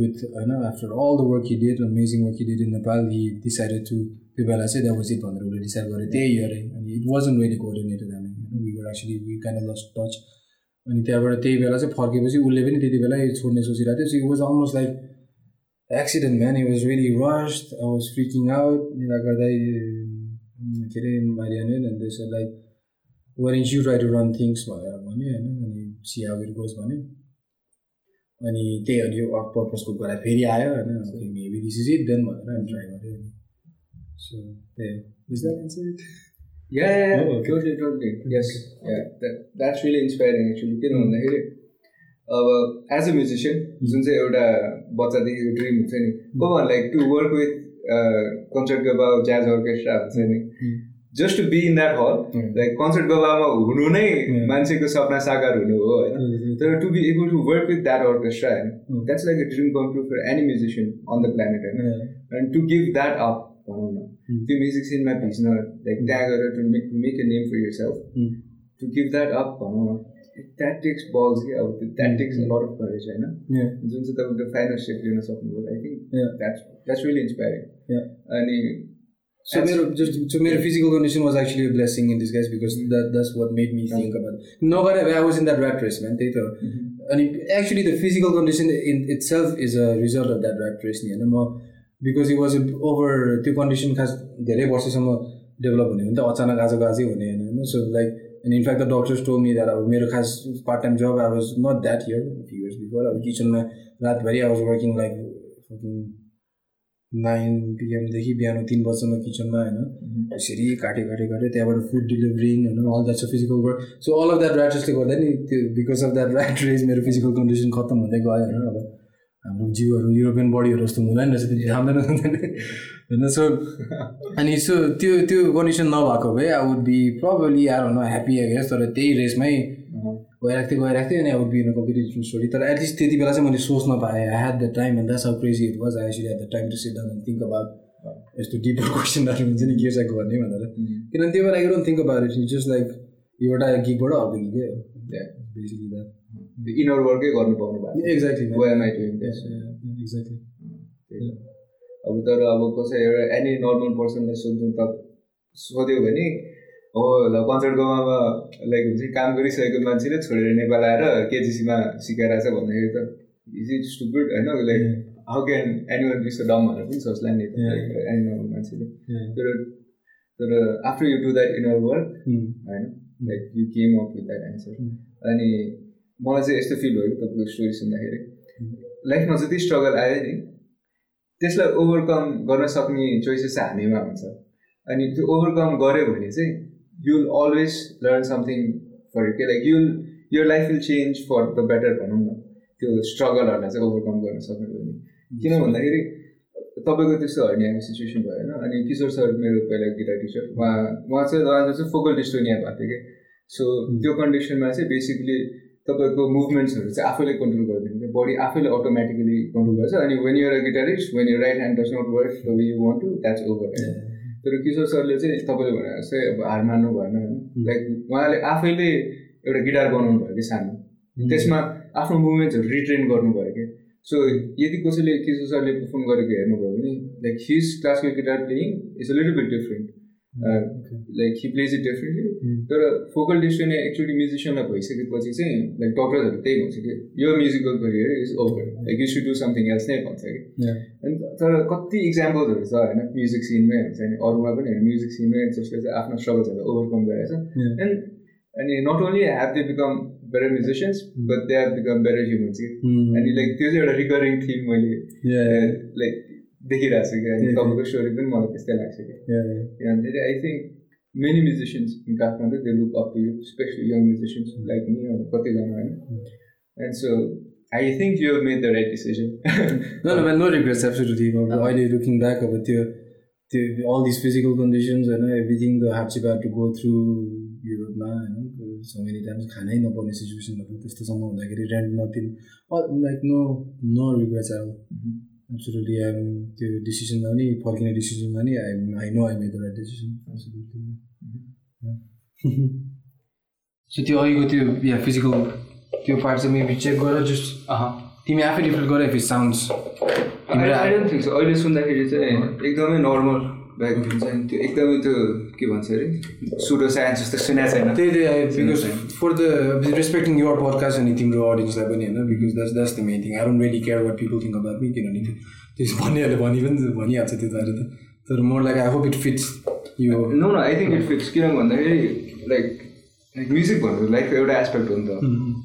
विथ होइन after all the work he did amazing work he did in Nepal he decided to त्यो बेला चाहिँ द्याट वाज इट भनेर उसले डिसाइड गरेँ त्यही इयरै अनि इट वाजन वेरी कोअर्डिनेटेड हामी we were actually we of lost touch अनि त्यहाँबाट त्यही बेला चाहिँ फर्केपछि उसले पनि त्यति बेला यो छोड्ने सोचिरहेको थियो so it was almost like accident, man. He was really rushed. I was freaking out. निरा गर्दै के अरे said like, why didn't you try to run things भनेर भन्यो होइन see how it goes भन्यो अनि त्यही अनि यो वर्क पर्पजको कुरा फेरि आयो होइन maybe this is it then भनेर अनि ट्राई गरेँ अनि सो त्यही हो is that answer it Yeah, yeah, yeah. Okay. totally, totally. Yes, yeah. That, that's really inspiring actually. किन भन्दाखेरि अब एज अ म्युजिसियन जुन चाहिँ एउटा बच्चादेखिको ड्रिम हुन्छ नि को like to work with Concertgebouw jazz orchestra हुन्छ नि just to be in that hall. Like concert गबामा हुनु नै Mm. मान्छेको सपना साकार हुनु हो होइन? तर to be able to work with that orchestra होइन. That's like a dream come true for any musician on the planet होइन? And to give that up भनौँ न. त्यो म्युजिक सिनमा भिज्न लाइक त्यहाँ गएर to make to make a name for yourself to give that up भनौँ न द्याट टेक्स बल्स कि अब that takes lot of courage होइन जुन चाहिँ तपाईँको फाइनल सेप लिन सक्नुभयो I think. That's that's really inspiring अनि So मेरो just so मेरो physical condition was actually a blessing in disguise because that that's what made me think about it. नगरे I was in that rat race man त्यही त अनि actually the physical condition in itself is a result of that rat race नि होइन म because it was over त्यो condition खास धेरै वर्षसम्म डेभलप हुने हो नि त अचानक आजको आजै हुने होइन होइन so like and in fact the doctors told me that अब मेरो खास part time job I was not that year few years before अब किचनमा रातभरि I was working like nine पिएमदेखि बिहान तिन बजीसम्म किचनमा होइन। यसरी काटे काटे काटे त्यहाँबाट फुड डेलिभरिङ होइन अल द्याट छ physical work so all of that ऱ्याटर्सले गर्दा नि त्यो because of that rat race मेरो फिजिकल कन्डिसन खत्तम हुँदै गयो होइन अब। हाम्रो जिउहरू युरोपियन बडीहरू जस्तो हुँदैन रहेछ थाम्दैन हुँदैन। होइन सो अनि सो त्यो त्यो कन्डिसन नभएको भए आई वुड बी प्रब्लली आएर न ह्याप्पी आइगेस तर त्यही रेसमै गइरहेको थिएँ गइरहेको थिएँ अनि would be in completely different story तर एटलिस्ट त्यति बेला चाहिँ मैले सोच्न पाएँ I had the time and that's how crazy it was I actually had the time to sit down and think about यस्तो डिपर क्वेसनहरू हुन्छ नि के चाहिँ गर्ने भनेर किनभने त्यो बेला I don't think about it just like एउटा गिकबाट अर्को गिकै हो बेसिकली द्याट इनर वर्कै गर्नु पाउनु भएको एक्ज्याक्टली? एक्ज्याक्टली। अब तर अब कसै एउटा एनी नर्मल पर्सनलाई सोध्नु त सोध्यो भने हो ल गाउँमा लाइक हुन्छ काम गरिसकेको मान्छेले छोडेर नेपाल आएर केजिसीमा सिकाइरहेछ भन्दाखेरि त इज इट स्टुपिड होइन like how can anyone be so dumb भनेर पनि सोच्ला नि त Yeah. एनी नर्मल मान्छेले। तर तर after you do that inner work होइन like you came up with that answer. अनि मलाई चाहिँ यस्तो फिल भयो तपाईँको स्टोरी सुन्दाखेरि। लाइफमा जति स्ट्रगल आयो नि त्यसलाई ओभरकम गर्न सक्ने चोइसेस चाहिँ हामीमा हुन्छ। अनि त्यो ओभरकम गऱ्यो भने चाहिँ will always learn something for के like you'll your life will change for the better भनौँ न त्यो स्ट्रगलहरूलाई चाहिँ ओभरकम गर्न सक्नुभयो भने किन भन्दाखेरि तपाईँको त्यस्तो हर्नियाको सिचुएसन भयो होइन अनि किशोर सर मेरो पहिला गिटार टिचर उहाँ उहाँ चाहिँ उहाँ चाहिँ फोकल डिस्टोनिया भएको थियो कि? सो त्यो कन्डिसनमा चाहिँ बेसिकली तपाईँको मुभमेन्ट्सहरू चाहिँ आफैले कन्ट्रोल गरिदिनु क्या बडी आफैले अटोमेटिकली कन्ट्रोल गर्छ अनि when you're a guitarist when your right hand does not work the way you want to that's over तर किशोर सरले चाहिँ तपाईँले भने जस्तै अब हार मान्नु भएन होइन लाइक उहाँले आफैले एउटा गिटार बनाउनु भयो कि सानो त्यसमा आफ्नो मुभमेन्ट्सहरू रिट्रेन गर्नुभयो कि सो यदि कसैले किशोर सरले पर्फर्म गरेको हेर्नुभयो भने like his classical guitar playing is a little bit different like he plays it differently तर फोकल डिस्टोनिया एक्चुली म्युजिसियनलाई भइसकेपछि चाहिँ लाइक डक्टर्सहरू त्यही भन्छ कि यो musical career is over like you should do something else नै भन्छ कि। अनि तर कति इक्जाम्पल्सहरू छ होइन म्युजिक सिनमै हुन्छ नि अरूमा पनि होइन म्युजिक सिनमै जसले चाहिँ आफ्नो स्ट्रगल्सहरू ओभरकम गरेको छ एन्ड अनि not only have they become better musicians but they have become better humans कि अनि लाइक त्यो चाहिँ एउटा रिकरिङ थिम मैले लाइक देखिरहेको छु कि अनि. तपाईँको स्टोरी पनि मलाई त्यस्तै लाग्छ कि। किनभने I think many musicians in Kathmandu they look up to you especially young musicians like me अनि कतिजना होइन। And so I think you made the right decision no regrets, absolutely. अब अहिले लुकिङ ब्याक अब त्यो त्यो अल दिस फिजिकल कन्डिसन्स होइन everything the had to go through युरोपमा होइन सो मेनी टाइम्स खानै नपर्ने सिचुएसनहरू त्यस्तोसम्म हुँदाखेरि रेन्ट नदिनु लाइक नो नो रिग्रेट्स आयो एब्सोल्युटली आइम त्यो डिसिजनमा नि फर्किने डिसिजनमा नि I I know I made the right decision absolutely so त्यो अहिलेको त्यो या फिजिकल त्यो पार्ट चाहिँ मेबी चेक गरेर जस्ट तिमी आफै डिफरेन्ट गर इफ इट साउन्ड्स अहिले सुन्दाखेरि चाहिँ एकदमै नर्मल लाइक हुन्छ नि त्यो एकदमै त्यो के भन्छ अरे? सुडो साइन्स जस्तो सुनेको छैन। त्यही त्यही because for the respecting your podcast अनि तिम्रो अडियन्सलाई पनि होइन because that's that's the main thing I don't really care what people think about me किनभने त्यो त्यस भन्नेहरूले भनि पनि भनिहाल्छ त्यो त तर more like I hope it fits यो नो न आई थिङ्क इट फिक्स किन भन्दाखेरि लाइक लाइक म्युजिक भन्नु लाइफको एउटा एस्पेक्ट हो नि त।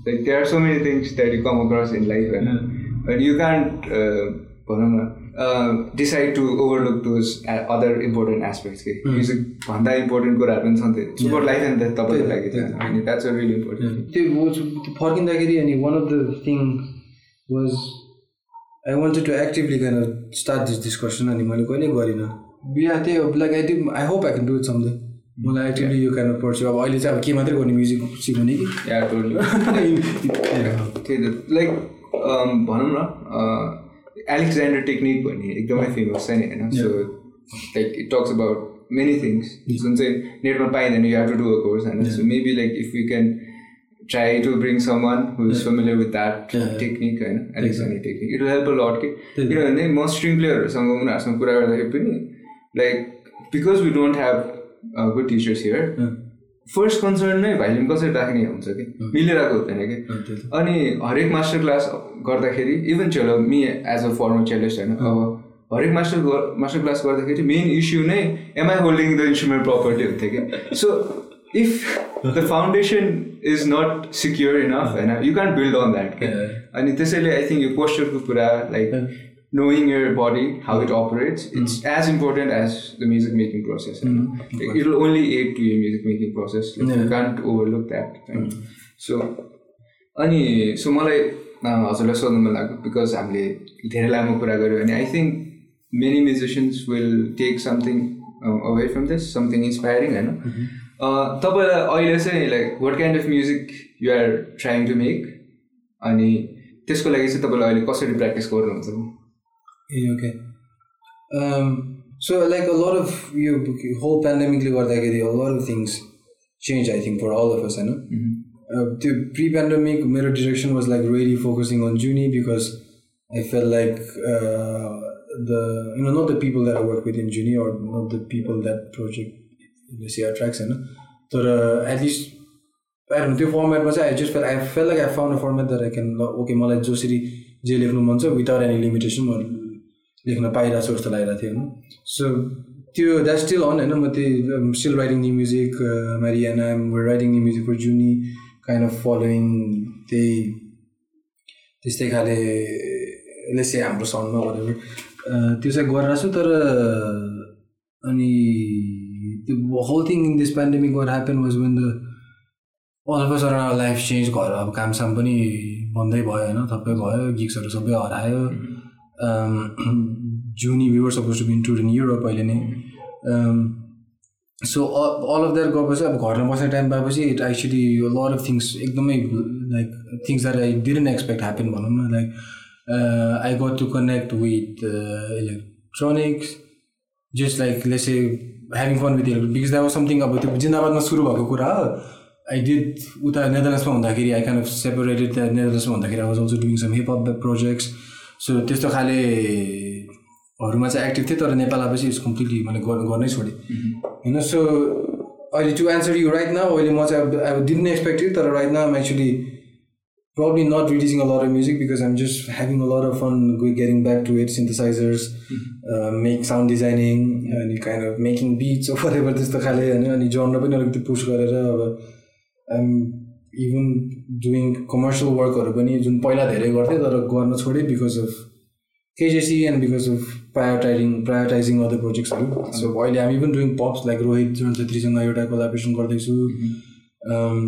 Like there are so many things that you come across in life होइन? एन्ड यु क्यान्ट भनौँ न decide to overlook those other important aspects के म्युजिक भन्दा इम्पोर्टेन्ट कुराहरू पनि छन् त्यो सुपर लाइफ एन्ड द्याट तपाईँको लागि अनि द्याट्स अ रियली इम्पोर्टेन्ट त्यो फर्किँदाखेरि अनि one of the thing was I wanted to actively can start this discussion अनि मैले कहिले गरिनँ। बिहा त्यही हो like I do I hope I can do it someday मलाई एक्टिभली यो क्यान पर्छु। अब अहिले चाहिँ अब के मात्रै गर्ने म्युजिक सिक्ने कि? त्यही त लाइक भनौँ न एलेक्जेन्डर टेक्निक भन्ने एकदमै फेमस छ नि होइन? So like it talks about many things जुन चाहिँ नेटमा पाइँदैन you have to do a course होइन? So maybe like if you can try to bring someone who is familiar with that. Technique होइन? Alexander technique it will help a lot के किनभने म string प्लेयरहरूसँग उनीहरूसँग कुरा गर्दाखेरि पनि like because we don't have good teachers here first concern नै भाइलिन कसरी राख्ने हुन्छ कि? मिलिरहेको हुँदैन कि? अनि हरेक मास्टर क्लास गर्दाखेरि even cello me as a former cellist होइन अब हरेक मास्टर मास्टर क्लास गर्दाखेरि मेन इस्यु नै am I holding the instrument properly हुन्थ्यो कि? So if the foundation is not secure enough होइन you can build on that अनि त्यसैले आई थिङ्क यो पोस्चरको कुरा like knowing your body, how it operates, it's as important as the music making process. know. Like, it will only aid to your music making process. Like, You can't overlook that. right? So, अनि so मलाई हजुरलाई सोध्नु मन लाग्यो because हामीले धेरै लामो कुरा गऱ्यो भने I think many musicians will take something away from this something inspiring होइन तपाईँलाई अहिले चाहिँ like what kind of music you are trying to make अनि त्यसको लागि चाहिँ तपाईँले अहिले कसरी प्र्याक्टिस गर्नुहुन्छ ए okay so like a lot of यो होल पेन्डेमिकले गर्दाखेरि a lot of things change I think for all of us होइन Uh, त्यो प्रि पेन्डेमिक मेरो direction was like really focusing on Juni because I feel like the you know not the people that work with in Juni or not the people that project see attracts होइन तर at least I त्यो फर्मेटमा चाहिँ I just feel I feel like I found a format that I can okay मलाई जसरी जे लेख्नु मन छ विदाउट एनी लिमिटेसन म लेख्न पाइरहेको छु जस्तो लागिरहेको थियो होइन? सो त्यो द्याट स्टिल अन होइन? म त्यही still writing new music Mariana writing new music for Juni kind of following त्यही त्यस्तै खाले लेसे हाम्रो साउन्डमा भनेर त्यो चाहिँ गरिरहेको छु तर अनि त्यो whole thing in this pandemic what happen was when the all of sir life change घर अब कामसाम पनि बन्दै भयो होइन? थप्पै भयो गिक्सहरू सबै हरायो। Juni viewer suppose to be include in Europe अहिले नै. सो अल अफ द्याट गएपछि अब घरमा बस्ने टाइम पाएपछि it actually lot of things एकदमै like things that I didn't expect happen भनौँ न like I got to connect with electronics just like let's say having fun with electronic because that was something अब त्यो जिन्दाबादमा सुरु भएको कुरा हो I did उता नेदरल्यान्ड्समा हुँदाखेरि I can of separated that नेदरल्यान्ड्समा हुँदाखेरि I was also doing some hip hop projects so त्यस्तो खालेहरूमा चाहिँ एक्टिभ थिएँ तर नेपाल आएपछि इट्स कम्प्लिटली मैले गर- गर्नै छोडेँ होइन सो अहिले टु एन्सर यु राइट न अहिले म चाहिँ अब अब डिन्ट एक्सपेक्ट इट तर राइट न actually probably not releasing a lot of music because I'm just having a lot of fun getting back to it, synthesizers, uh, make sound designing, अनि kind of making beats or whatever त्यस्तो खाले होइन अनि genre पनि अलिकति push गरेर अब I'm even doing commercial वर्कहरू पनि जुन पहिला धेरै गर्थेँ तर गर्न छोडेँ because of KJC and because of prioritizing prioritizing other प्रोजेक्ट्सहरू so अहिले हामी even doing pops like Rohit जुन छेत्रीसँग एउटा कोलाबरेसन गर्दैछु। Um,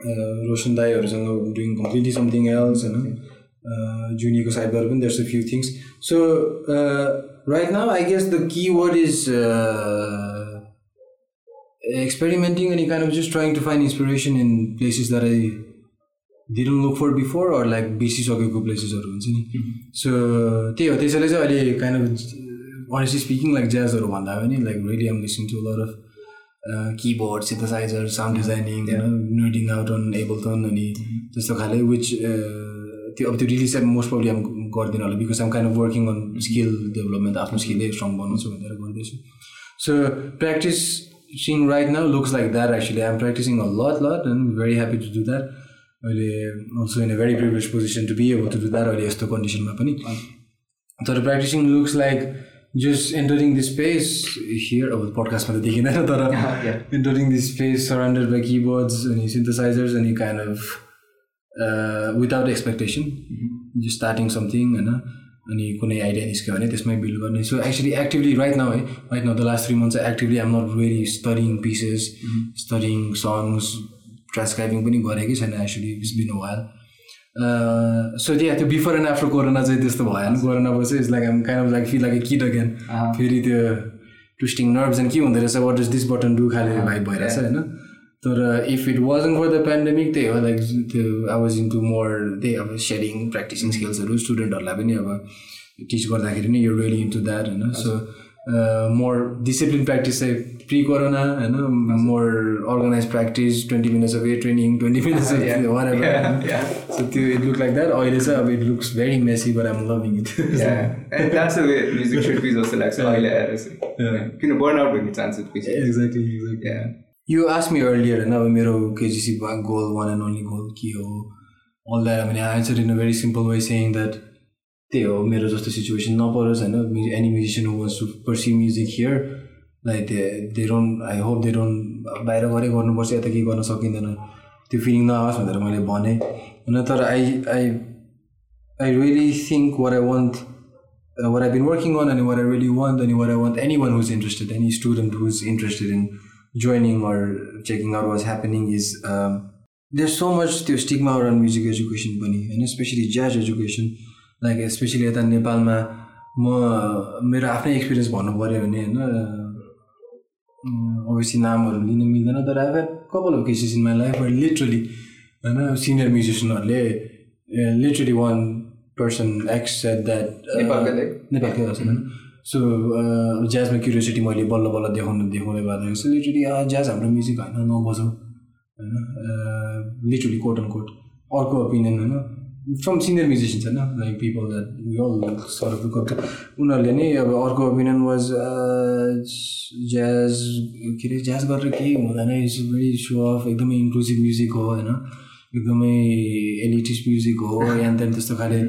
रोशन दाईहरूसँग डुइङ कम्प्लिटली समथिङ एल्स होइन जुनीको साइडबाट पनि there's a few things so right now I guess the key word is experimenting अनि kind of just trying to find inspiration in places that I didn't look for before or like बिर्सिसकेको प्लेसेसहरू हुन्छ नि so त्यही हो त्यसैले चाहिँ अहिले kind of honestly speaking like ज्याजहरू भन्दा पनि like really am listening to lot of keyboard synthesizer sound designing nerding out on Ableton अनि त्यस्तो खाले विच त्यो अब त्यो रिलिज चाहिँ मोस्ट प्रब्लम आम गर्दिनँ होला because um kind of working on skill development आफ्नो स्किलै स्ट्रङ बनाउँछु भनेर गर्दैछु। So practicing right now looks like that actually I'm practicing a lot lot and very happy to do that अहिले also in a very privilege position to be able to do that अहिले यस्तो कन्डिसनमा पनि। तर practicing looks like just entering this space here अब पडकास्टमा त देखिँदैन तर entering this space surrounded by keyboards अनि सिन्थेसाइजर्स अनि kind of without expectation just starting something होइन। अनि कुनै आइडिया निस्क्यो भने त्यसमै बिल्ड गर्ने। So actually actively right now है right now the last three month actively um not very starting pieces starting songs transcribing पनि गरेकै छैन actually it's been while so त्यहाँ त्यो बिफोर एन्ड आफ्टर कोरोना चाहिँ त्यस्तो भएन। कोरोना पछि it's like um kind of like feel like kid again फेरि त्यो ट्विस्टिङ नर्भ्स एन्ड के हुँदो रहेछ what is this button do खाले भाइ भइरहेछ होइन? तर if it wasn't for the pandemic त्यही हो लाइक त्यो I was in to more त्यही अब सेडिङ प्र्याक्टिसिङ स्किल्सहरू स्टुडेन्टहरूलाई पनि अब टिच गर्दाखेरि नै यो रियली इन्टु द्याट होइन सो मोर डिसिप्लिन प्र्याक्टिस चाहिँ प्रि कोरोना होइन more organize practice twenty minutes of ear training twenty minutes of what so त्यो इट लुक लाइक द्याट अहिले चाहिँ अब it looks very messy but I'm loving it जस्तो लाग्छ अहिले आएर किन बर्न आउट हुने chances exactly exactly you ask me earlier होइन अब मेरो KJC goal one and only goal के हो all that I answer in a very simple way saying that त्यही हो मेरो जस्तो सिचुएसन नपरोस् होइन any musician who wants to pursue music here like they they don't I hope they don't बाहिर गरे गर्नुपर्छ यता केही गर्न सकिँदैन त्यो फिलिङ नआओस् भनेर मैले भनेँ होइन तर I I I really think what I want what I been working on अनि वर आई रियली वन्ट अनि what I want anyone who's interested any student who's interested in joining or checking out what's happening is um, there's so much त्यो stigma around music education पनि होइन especially jazz education like especially यता नेपालमा म मेरो आफ्नै experience भन्नु पऱ्यो भने होइन अभियसली नामहरू लिन मिल्दैन तर I have couple of cases in my life literally होइन senior म्युजिसियनहरूले literally one person ex set that नेपालकै होइन। सो ज्याजमा क्युरियोसिटी मैले बल्ल बल्ल देखाउनु देखाउँदै गर्दाखेरि चाहिँ लिटरली ज्याज हाम्रो म्युजिक होइन नबजाउँ होइन लिटरली कोट एन्ड कोट अर्को ओपिनियन होइन। फ्रम सिनियर म्युजिसियन्स होइन like people that all sir उनीहरूले नै अब अर्को ओपिनियन वाज ज्याज के अरे ज्याज गरेर केही हुँदैन इट्स भेरी सो अफ एकदमै इन्क्लुसिभ म्युजिक हो होइन। एकदमै एलिटिस्ट म्युजिक हो देन त्यस्तो खाले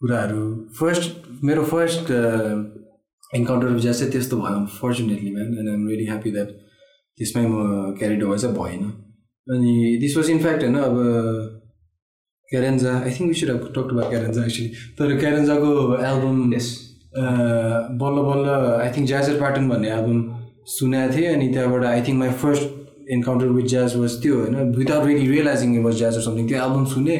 कुराहरू। फर्स्ट मेरो फर्स्ट इन्काउन्टर ज्याज चाहिँ त्यस्तो भयो fortunately man and I'm really happy that त्यसमै म क्यारिड भए चाहिँ भएन. अनि दिस वाज इनफ्याक्ट होइन अब Cadenza I think we should have talk to Cadenza actually तर क्यारेन्जाको एल्बम यस बल्ल बल्ल आई थिङ्क ज्याजर प्याटर्न भन्ने एल्बम सुनेको थिएँ अनि त्यहाँबाट I think my first encounter with jazz was त्यो होइन. Without really realizing was jazz something त्यो एल्बम सुने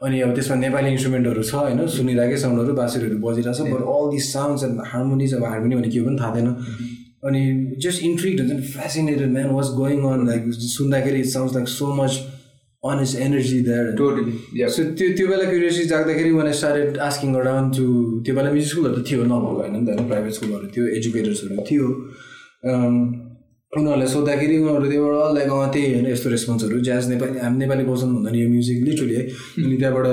अनि अब त्यसमा नेपाली इन्स्ट्रुमेन्टहरू छ होइन? सुनिरहेकै साउन्डहरू बाँसुरीहरू बजिरहेको छ but all this sounds and harmonies अब हार्मोनी भने के पनि थाहा थिएन। अनि जस्ट इन्ट्रिक्ड हुन्छ नि fascinated man was going on like सुन्दाखेरि it sounds like so much on is energy that totally so त्यो त्यो बेला क्युरियोसिटी जाँदाखेरि one started asking around to त्यो बेला म्युजिक स्कुलहरू त थियो नभएको होइन नि त प्राइभेट स्कुलहरू थियो एजुकेटर्सहरू थियो। उनीहरूलाई सोद्धाखेरि उनीहरू त्यहाँबाट लाइक अँ त्यही होइन यस्तो रेस्पोन्सहरू ज्याज नेपाली हामी नेपाली बजाउनु हुँदैन यो म्युजिक लिटरली है। अनि त्यहाँबाट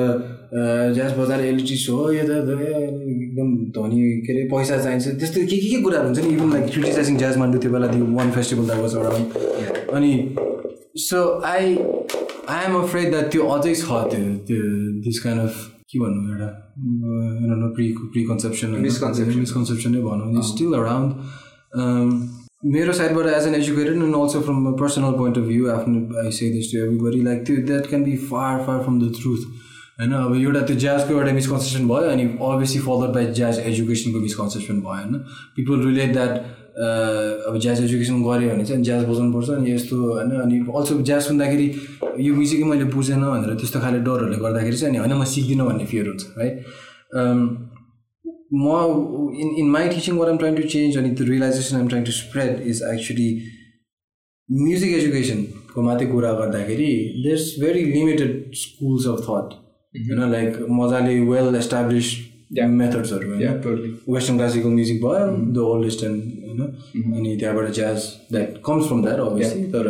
ज्याज बजाएर एलिटिस हो यो त एकदम धनी के अरे पैसा चाहिन्छ। त्यस्तो के के के कुराहरू हुन्छ नि even like criticising Jazzmandu त्यो बेला त्यो one festival that was around अनि so I I am afraid that त्यो अझै छ त्यो त्यो दिस काइन्ड अफ के भन्नु एउटा प्रि प्रि कन्सेप्सन Misconception. मिसकन्सेप्सनै भनौँ। स्टिल अराउन्ड मेरो साइडबाट as an educated and also from a personal point of view आफ्नो I say this to everybody like त्यो that can be far far from the truth होइन अब एउटा त्यो ज्याजको एउटा मिसकन्सेप्सन भयो अनि अभियसली फलोड बाई ज्याज एजुकेसनको मिसकन्सेप्सन भयो होइन? पिपल रिलेट द्याट अब ज्याज एजुकेसन गऱ्यो भने चाहिँ ज्याज बजाउनुपर्छ अनि यस्तो होइन? अनि अल्सो ज्याज सुन्दाखेरि यो म्युजिकै मैले बुझेन भनेर त्यस्तो खाले डरहरूले गर्दाखेरि चाहिँ अनि होइन म सिक्दिनँ भन्ने फियर हुन्छ है म in in my teaching what am trying to change अनि त्यो realization am trying to spread is actually music एजुकेसनको मात्रै कुरा गर्दाखेरि there's very limited schools of thought होइन लाइक मजाले वेल एस्टाब्लिस मेथड्सहरू होइन वेस्टर्न क्लासिकल म्युजिक भयो द ओल्डेस्ट एन्ड होइन अनि त्यहाँबाट jazz that comes from that obviously तर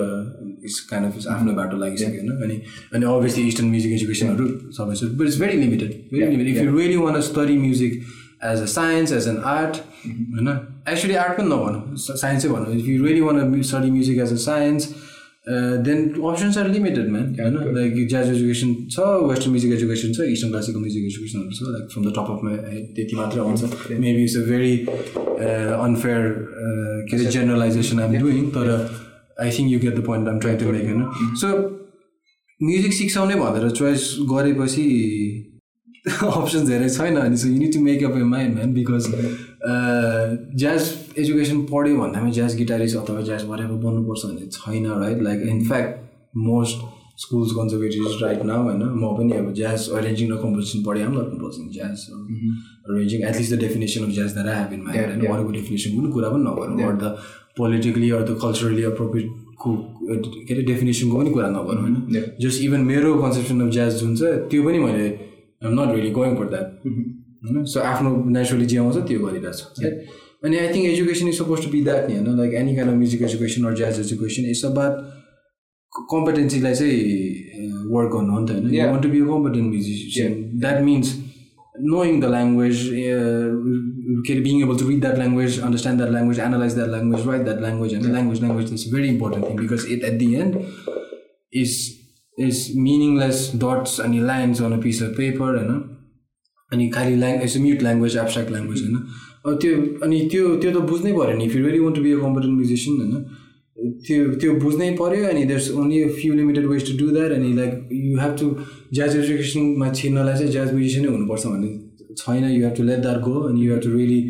इट्स काइन्ड अफ आफ्नो बाटो लागिसक्यो होइन अनि अनि अभियसली इस्टर्न म्युजिक एजुकेसनहरू सबै छ but it's very limited very limited if you really want study music as a science as an art होइन? एक्चुली आर्ट पनि नभनौँ साइन्सै भनौँ. If you really want study music as a science then options are limited man होइन? Like jazz education छ western music education छ eastern classical music एजुकेसनहरू छ like from the top of my त्यति मात्रै आउँछ. Maybe it's a very unfair के अरे जेनरलाइजेसन आइम डुइङ तर I think you get the point I'm try to make होइन? सो म्युजिक सिक्साउने भनेर चोइस गरेपछि अप्सन्स धेरै छैन अनि so you need to make up a mind man because jazz education पढ्यो भन्दामा ज्याज गिटारिस्ट अथवा ज्याज भरेर बन्नुपर्छ भन्ने छैन right like in fact most schools conservative right now होइन म पनि अब ज्याज अरेन्जिङ र कम्पोजिसन पढेँ ल composing jazz arranging at least the definition of jazz that I have in mind होइन अरूको डेफिनेसन कुनै कुरा पनि नगरौँ or the politically or the culturally अप्रोप्रिएटको के अरे डेफिनेसनको पनि कुरा नगरौँ होइन जस्ट इभन मेरो कन्सेप्सन अफ ज्याज जुन छ त्यो पनि मैले I'm not really going for that होइन सो आफ्नो नेचुरली जे आउँछ त्यो गरिरहेको छ अनि I think education is supposed to be that नि होइन like any kind of music education or jazz education it's about कम्पिटेन्सीलाई चाहिँ वर्क गर्नु हो नि त होइन want to be a competent musician that means knowing the language, uh, being able to read that language, understand that language, analyze that language, write that language, and the language, language is a very important thing because it at the end is is meaningless dots and lines on a piece of paper होइन अनि खालि lang it's mute language abstract language होइन अब त्यो अनि त्यो त्यो त बुझ्नै पऱ्यो नि you really want to be a competent musician होइन त्यो त्यो बुझ्नै पऱ्यो अनि there's only a few limited ways to do that अनि like you have to jazz एजुकेसनमा छिर्नलाई चाहिँ ज्याज म्युजिसियनै हुनुपर्छ भन्ने छैन you have to let that go अनि you have to really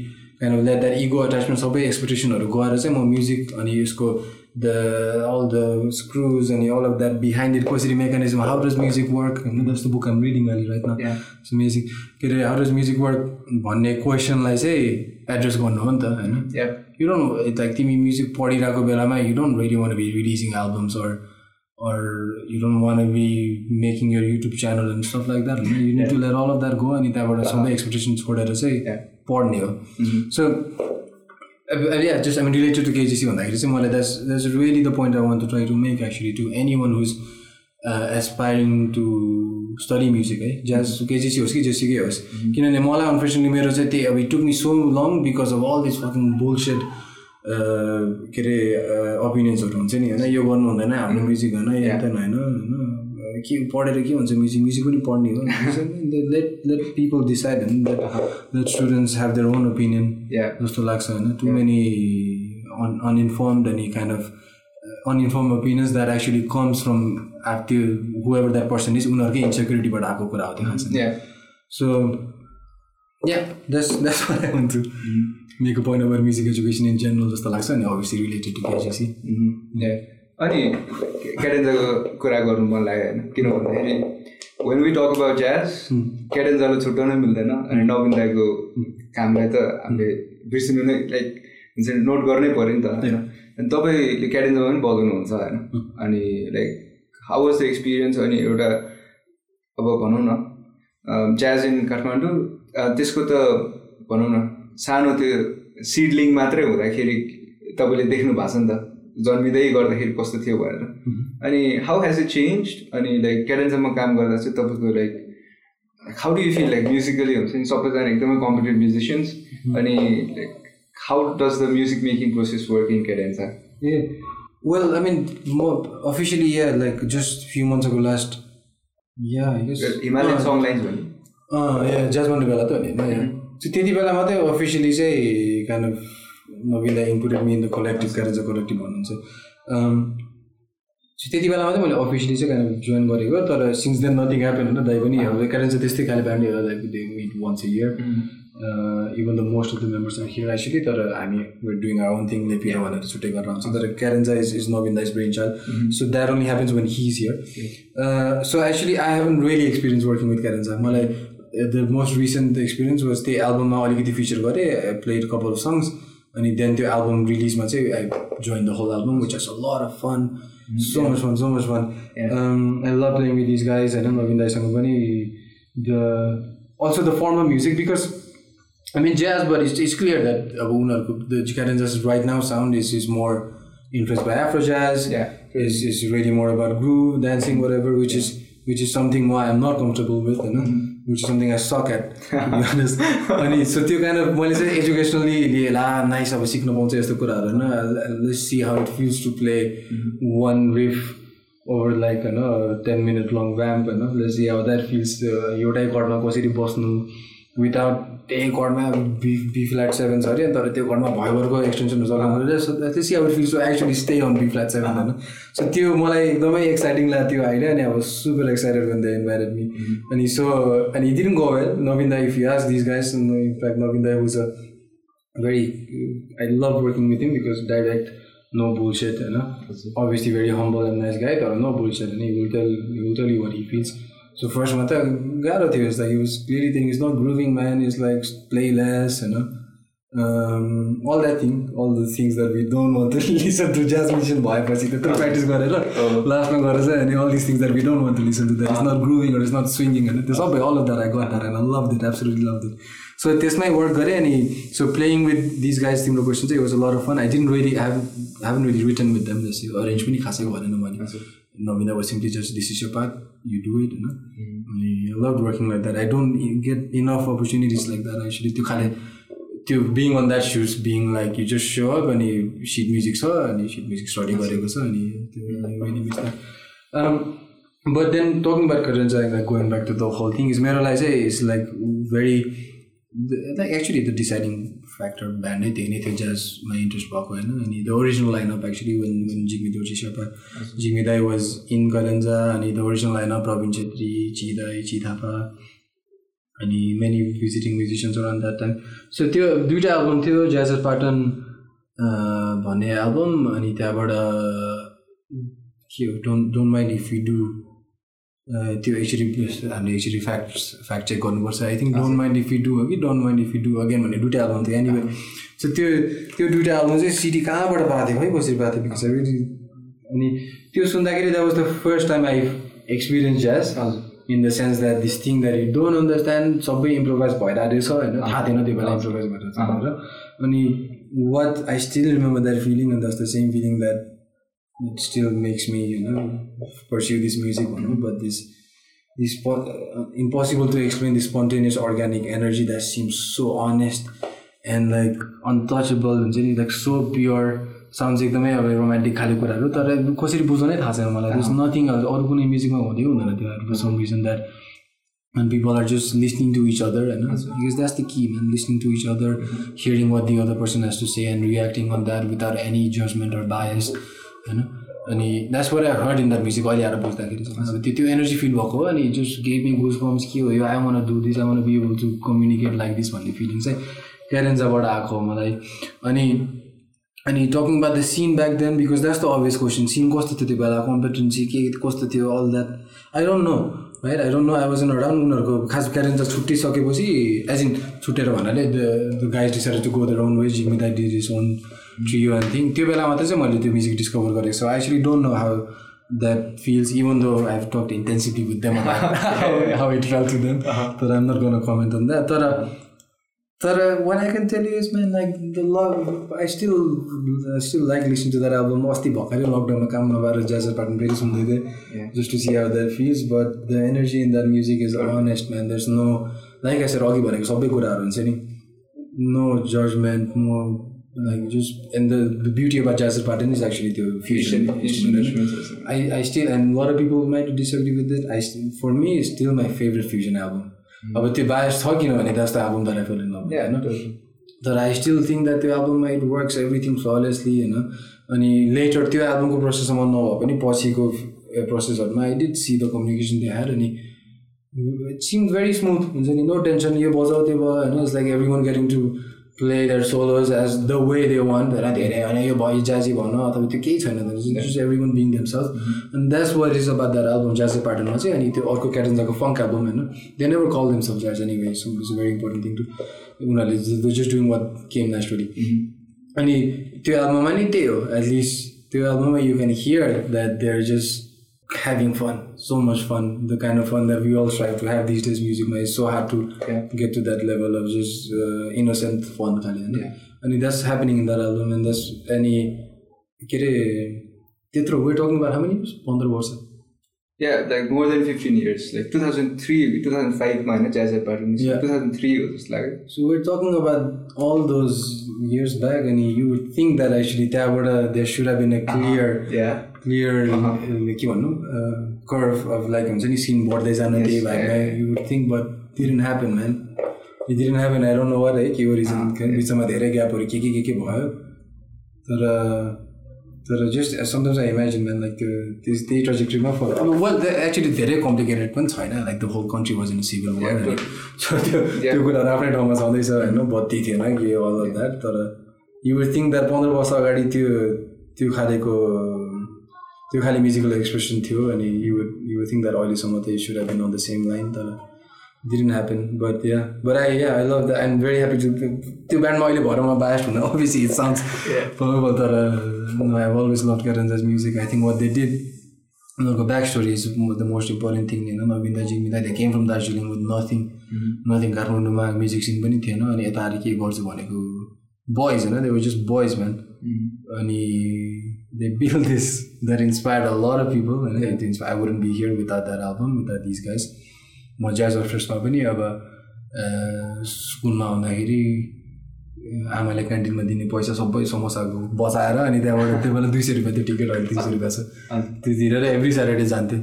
kind of let that ego attachment सबै एक्सपेक्टेसनहरू गएर चाहिँ म म्युजिक अनि यसको द अल द स्क्रुज अनि all of that behind it कसरी mechanism how does music work होइन जस्तो बुक आम रिडिङ अहिले राइट न म्युजिक के अरे हाउ डज म्युजिक वर्क भन्ने क्वेसनलाई चाहिँ एड्रेस गर्नु हो नि त होइन यु डोन्ट लाइक तिमी म्युजिक पढिरहेको बेलामा you don't really wanna be releasing albums or or you don't want to be making your YouTube channel and stuff like that. You need to let all of that go अनि त्यहाँबाट सबै expectation छोडेर चाहिँ पढ्ने हो so yeah just I mean related to KGC भन्दाखेरि चाहिँ मलाई that's that's really the point I want to try to make actually to anyone who's aspiring to study music है ज्याज केजिसी होस् कि जेसुकै होस् किनभने मलाई अनफर्चुनेटली मेरो चाहिँ त्यही अब it took me so long because of all this fucking bullshit के अरे ओपिनियन्सहरू हुन्छ नि होइन यो गर्नु हुँदैन हाम्रो म्युजिक होइन यता होइन होइन के पढेर के हुन्छ म्युजिक म्युजिक पनि पढ्ने हो। लेट लेट पिपल डिसाइड होइन let let students have their own opinion जस्तो लाग्छ होइन। टु मेनी अन अनइन्फर्मड अनि kind of uninform opinions that actually comes from त्यो हु एभर द्याट पर्सन इज उनीहरूकै इन्सेक्युरिटीबाट आएको कुरा हो त्यो खास so yeah that's that's what I want to make a point over music education in general जस्तो लाग्छ अनि अभियसली रिलेटेड टु केजिसी अनि क्याडेन्जाको कुरा गर्नु मन लाग्यो होइन किन भन्दाखेरि when we talk about jazz क्याडेन्जालाई छुट्याउनै मिल्दैन अनि नवीन दाईको कामलाई त हामीले बिर्सिनु नै लाइक हुन्छ नि नोट गर्नै पऱ्यो नि त। होइन अनि तपाईँले क्याडेन्जामा पनि बजाउनुहुन्छ होइन? अनि like how was the experience अनि एउटा अब भनौँ न ज्याज इन काठमाडौँ त्यसको त भनौँ न सानो त्यो सिडलिङ मात्रै हुँदाखेरि तपाईँले देख्नु भएको छ नि त। जन्मिँदै गर्दाखेरि कस्तो थियो भनेर। अनि हाउ हेज इट चेन्ज अनि लाइक क्याडेन्सम्म काम गर्दा चाहिँ तपाईँको like how do you feel like musically हुन्छ नि? सबैजना एकदमै कम्पिटेटिभ म्युजिसियन्स अनि like how does the music making process work in Cadenza uh well I mean म officially yeah like just few months ago last yeah Himalayan Song Lines भन्नु या जज भन्ने बेला त होइन त्यति बेला मात्रै अफिसियली चाहिँ kind of नवीनलाई included me in the collective Cadenza collective भन्नुहुन्छ। त्यति बेला मात्रै मैले अफिसियली चाहिँ जोइन गरेको तर सिन्स देन नथिङ ह्यापन होइन दाइ पनि अब क्यारेन्जा त्यस्तै खाले ब्यान्डै हो like they meet once a year even the most of the members are here actually तर हामी were doing our own thing लेपिएर भनेर छुट्टै गरेर आउँछ तर Cadenza is is Naveen दाइज brainchild so that only happens when he is here so actually I haven't really experience working with Cadenza मलाई the most recent experience was त्यही एल्बममा अलिकति feature गरेँ प्लेड कपाल सङ्ग्स अनि देन त्यो एल्बम रिलिजमा चाहिँ I join the whole album which is a lot of fun so much fun so much fun I love playing with this guys होइन नवीन दाईसँग पनि the also the form of music because I mean jazz but it's it's clear that अब उनीहरूको the Cadenza's right now sound is is more influence by Afro jazz is is really more about groove, dancing, whatever, which is which is something why I'm not comfortable with, you know, which is something I suck at, to be honest. अनि so त्यो kind of मैले चाहिँ एजुकेसनली लिएँ ला nice अब सिक्नु पाउँछ यस्तो कुराहरू होइन? See how it feels to play one riff over like होइन टेन मिनट लङ भ्याम्प होइन let's see how that feels एउटै कर्डमा कसरी बस्नु विदाउट त्यही कर्डमा बी बी फ्ल्याट सेभेन छ अरे तर त्यो कर्डमा भयभरको एक्सटेन्सनहरू चलाउनु सो त्यसै अब feels actually stay on B flat seven होइन सो त्यो मलाई एकदमै एक्साइटिङ लाग्यो त्यो आइडिया अनि अब super excited when the invited me अनि सो अनि डिडन्ट गो वेल नवीन दाई if you ask this guys in fact Naveen दाई was a love working with him because direct, no bullshit, you know. Obviously very humble and nice guy, but no bullshit, and he will tell he will tell you what he feels. So first like he was clearly thinking he's not grooving man, he's like play less, you know. Um, all that thing, all the things that we don't want to listen to jazz musician भएपछि त्यत्रो practice गरेर लास्टमा गएर चाहिँ अनि all these things that we don't want to listen to that is not grooving or is not swinging होइन त्यो सबै all of that I got that and I loved it absolutely loved it so त्यसमै work गरेँ अनि so playing with this guys तिम्रो question चाहिँ was a lot of fun I didn't really have haven't really return with them जस्तै arrange पनि खासै गरेन मैले नविदा was simply just this is your part you do it होइन अनि love working like that I don't get enough opportunities like that actually त्यो खाले त्यो being on that shoes being like you just show up अनि sheet music छ अनि sheet music study गरेको छ अनि त्यो बट देन टकिङ ब्याक चाहिँ like going back to the whole thing is मेरो लागि चाहिँ it's like very like actually the deciding factor band त्यही नै थियो ज्याजमा इन्ट्रेस्ट भएको होइन अनि the original lineup actually when when Jigmi Dorji Sherpa Jigmi दाई वाज इन कलेन्जा अनि the original lineup Praveen Chhetri Chi दाई ची थापा अनि many visiting musicians around that time so त्यो दुइटा एल्बम थियो ज्याजर पाटन भन्ने एल्बम अनि त्यहाँबाट के हो don't don't mind if you do त्यो एक्चुली हामीले एक्चुली फ्याक्ट फ्याक्ट चेक गर्नुपर्छ. I think don't mind if you do हो कि don't mind if you do again भन्ने दुइटा एल्बम थियो एनिवे सो त्यो त्यो दुइटा एल्बम चाहिँ सिडी कहाँबाट पाएको थियो है कसरी पाएको थियो बिकज अनि त्यो सुन्दाखेरि that was the first time I experience jazz in the sense that this thing that you don't understand सबै इम्प्रोभाइज भइरहेको छ होइन। थाहा थिएन त्यो बेला इम्प्रोभाइज भएर भनेर। अनि what I still remember that feeling this the same feeling that it still makes me you know pursue this music you know, but this this uh, impossible to explain this spontaneous organic energy that seems so honest and like untouchable हुन्छ नि like so pure sound एकदमै अब romantic खाले कुराहरू तर कसरी बुझ्नै थाहा छैन मलाई दिस नथिङ अरू कुनै म्युजिकमा हुँदै हुँदैन त्यो for some reason that and people are just listening to each other and because that's the key man listening to each other hearing what the other person has to say and reacting on that without any judgment or bias होइन? अनि that's what I heard in that music अहिले आएर बुझ्दाखेरि चाहिँ। त्यो त्यो energy feel भएको हो अनि just gave me goosebumps के हो यो I wanna do this I wanna be able to communicate like this भन्ने फिलिङ चाहिँ क्यारेन्जाबाट आएको हो मलाई। अनि अनि talking about the scene back then because that's the obvious question scene कस्तो थियो त्यो बेला? कम्पिटेन्सी के कस्तो थियो all that I don't know right I don't know I was in around उनीहरूको। खास क्यारेन्जा छुट्टिसकेपछि एज इन छुट्टेर भन्नाले the guys decide to go their round ways Jimmy that does his own trio and thing त्यो बेला मात्रै चाहिँ मैले त्यो म्युजिक डिस्कभर गरेको छु। I actually don't know how that feels even though I have talk intensity with them how it fell to them तर I'm not गर्न कमेन्ट अन द्याट तर तर one I can tell you is man like the love I still still like listen to that album अस्ति भर्खरै लकडाउनमा काम नभएर ज्याजर pattern फेरि सुन्दै थिएँ just to see how that feels but the energy in that music is honest man is no like I said अघि भनेको सबै कुराहरू हुन्छ नि। No judgement no like just and the, the beauty about jazz pattern is actually the fusion. I, I still and a lot of people might disagree with it. I still, for me it's still my favorite fusion album. अब त्यो bias छ किनभने that's the album that I fell in love होइन तर I still think that त्यो एल्बममा it works everything flawlessly होइन अनि लेटर त्यो एल्बमको प्रोसेसमा नभए पनि पछिको प्रोसेसहरूमा I did see the communication त्यो ह्याड अनि इट सिम भेरी स्मुथ हुन्छ नि नो टेन्सन यो बजाउ त्यो भयो होइन it's like every one getting to play their solos as the way they want होइन धेरै होइन यो भयो जाजी भन अथवा त्यो केही छैन just every one being them self and that's what is about that album जाजी पार्टनमा चाहिँ अनि त्यो अर्को क्याटेन्जाको फङ्क एल्बम होइन? They never call them self jazz anyway so it's very important thing to उनीहरूले just doing what came naturally अनि त्यो एल्बममा नि त्यही हो एटलिस्ट त्यो एल्बममा you can hear that they are just having fun, so much fun, the kind of fun that we all strive to have these days. Music is so hard to yeah. get to that level of just uh, innocent fun. Yeah. And that's happening in that album, and that's any. Tetro, we're talking about how many years? 15 years. Yeah, like more than 15 years. Like 2003, 2005 minus jazz yeah. 2003 was like. So we're talking about all those years back, and you would think that actually that there should have been a uh-huh. clear uh-huh. yeah clear Uh-huh. uh, के भन्नु? Curve of like हुन्छ नि scene बढ्दै जानु त्यही yeah. You would think but didn't happen man it didn't happen I don't know what है के हो रिजन बिचमा धेरै ग्यापहरू के के के के भयो? तर तर just sometimes I imagine man like त्यो त्यस त्यही ट्रजेक्ट्रीमा फर अब वेल एक्चुली धेरै कम्प्लिकेटेड पनि छैन like the whole country was in civil war so त्यो त्यो कुराहरू आफ्नै ठाउँमा छँदैछ होइन? बत्ती थिएन के अल अफ द्याट तर यु वुड थिङ्क द्याट पन्ध्र वर्ष अगाडि त्यो त्यो खालेको त्यो खाले म्युजिकल एक्सप्रेसन थियो अनि यु यु थिङ्क द्याट अहिलेसम्म त should have been on the same line तर didn't happen but yeah but I yeah I love the I am very happy to त्यो ब्यान्डमा अहिले भएर म बायस्ट हुन अभियसली इट साउन्ड्स probable तर I have always love Cadenza's music I think what they did उनीहरूको back story is the most important thing होइन नवीनदाजी मिलाई they came from Darjeeling with nothing nothing काठमाडौँमा म्युजिक सिन पनि थिएन अनि यता आएर के गर्छु भनेको बोइज होइन they were just boys man अनि they build this that inspired a lot of people होइन it inspire I wouldn't be here without that album without this guys म ज्याज अफर्समा पनि अब स्कुलमा हुँदाखेरि अ, आमाले क्यान्टिनमा दिने पैसा सबै समोसाको बचाएर अनि त्यहाँबाट त्यो बेला दुई सय रुपियाँ त्यो टिकट अहिले तिन सय रुपियाँ छ त्यो तिरेर एभ्री स्याटरडे जान्थेँ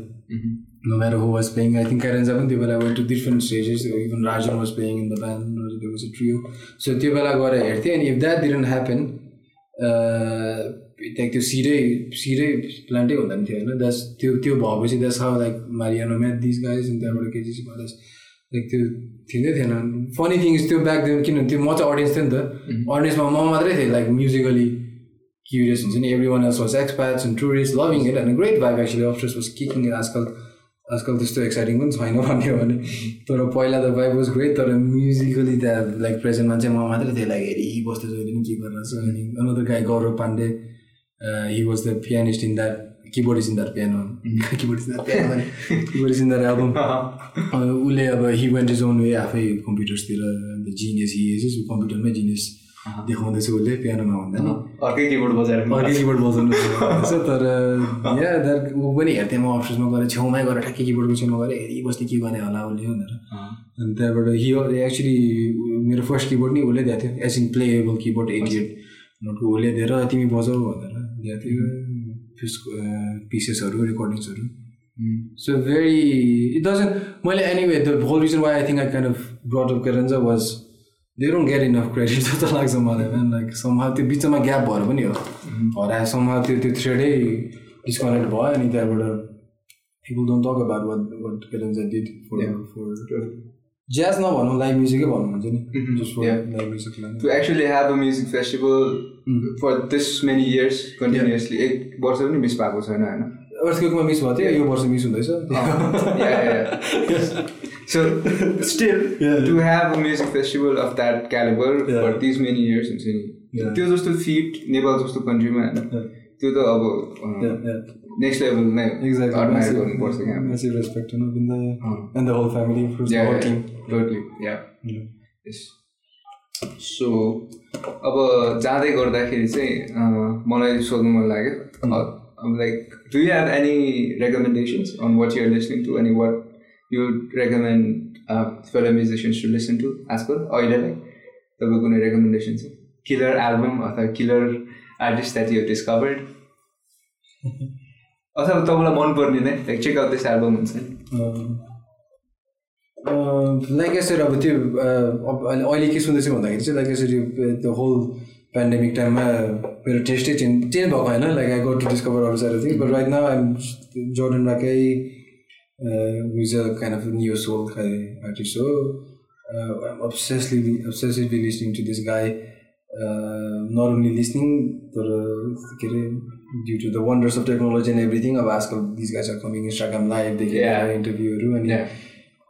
no matter who was playing. I think Karenza पनि त्यो बेला went to different stages. Even Rajan was playing in the band. or There was a trio. So त्यो बेला गएर हेर्थेँ अनि if that didn't happen, त्यहाँ त्यो सिधै सिधै प्लान्टै हुँदैन थियो होइन दस त्यो त्यो भएपछि दस how like Mariano math this guys अनि त्यहाँबाट केजिसी भएर लाइक त्यो थिँदै थिएन फनी थिङ त्यो ब्याक देन किनभने त्यो म चाहिँ अडियन्स थिएँ नि त अडियन्समा म मात्रै थिएँ लाइक म्युजिकली क्युरियस हुन्छ नि every one else was expires and tourist loving it होइन great vibe actually upstairs was kicking आजकल आजकल त्यस्तो एक्साइटिङ पनि छैन भन्ने हो भने तर पहिला त भाइब वाज ग्रेट तर म्युजिकली त्यहाँ लाइक प्रेजेन्ट मान्छे म मात्रै थिएँ लाइक हेरिबस्थ्यो जहिले पनि के गरिरहेको छ अनि another guy Gaurav Pandey he was the pianist in that keyboard is in that piano keyboard is that piano keyboard is in that album उसले अब he went is own way आफै कम्प्युटर्सतिर जिनियस हि इज कम्प्युटरमै genius देखाउँदैछ उसले पियानोमा भन्दा नि अर्कै किबोर्ड बजाएर अर्कै किबोर्ड बजाउनु तर या द्याट ऊ पनि हेर्थेँ म अफिसमा गएर छेउमै गएर ठ्याक्कै किबोर्डको छेउमा गएर हेरिबस्थेँ के गर्ने होला उसले भनेर अनि त्यहाँबाट हि एक्चुली मेरो फर्स्ट किबोर्ड नि उसले दिएको थियो as in playable keyboard eighty eight नोटको उसले दिएर तिमी बजाऊ भनेर दिएको थियो त्यसको पिसेसहरू रेकर्डिङ्सहरू सो भेरी इट डजन्ट मैले anyway the whole reason why I think I kind of brought of Cadenza was they don't get enough credit जस्तो लाग्छ मलाई म्यान लाइक समहा त्यो बिचमा ग्याप भएर पनि हो हरायो समहा त्यो त्यो थ्रेडै डिस्कनेक्ट भयो अनि त्यहाँबाट people don't talk about what what Cadenza did for for jazz नभनौँ लाइभ म्युजिकै भन्नु हुन्छ नि. Live to actually have a music festival for this many years continuously एक वर्ष पनि मिस भएको छैन होइन? अब मिस भएको थियो यो वर्ष मिस हुँदैछ। So still to have a music festival of that calibre for this many years हुन्छ नि त्यो जस्तो फिट नेपाल जस्तो कन्ट्रीमा होइन? त्यो त अब नेक्स्ट लेभल नै सो अब जाँदै गर्दाखेरि चाहिँ मलाई सोध्नु मन लाग्यो। Like do you have any recommendations on what you're listening to अनि what you recommend fellow musicians to listen to आजकल अहिलेलाई तपाईँको कुनै रेकमेन्डेसन छ? किलर एल्बम अथवा killer artist that you discovered अथवा तपाईँलाई मनपर्ने नै? Like check out this album हुन्छ। नि लाइक यसरी अब त्यो अहिले के सुन्दैछु भन्दाखेरि चाहिँ लाइक यसरी त्यो होल पेन्डेमिक टाइममा मेरो टेस्टै चेन्ज चेन्ज भएको होइन। Like I got to discover अरू side thing but right now I'm Jordan Rakei who's a kind of new soul खाइ आर्टिस्ट हो obsessly obsessively listening to this guy not only listening तर के अरे due to the wonders of technology and everything अब आजकल this guys are coming Instagram लाइभदेखि. इन्टरभ्यूहरू अनि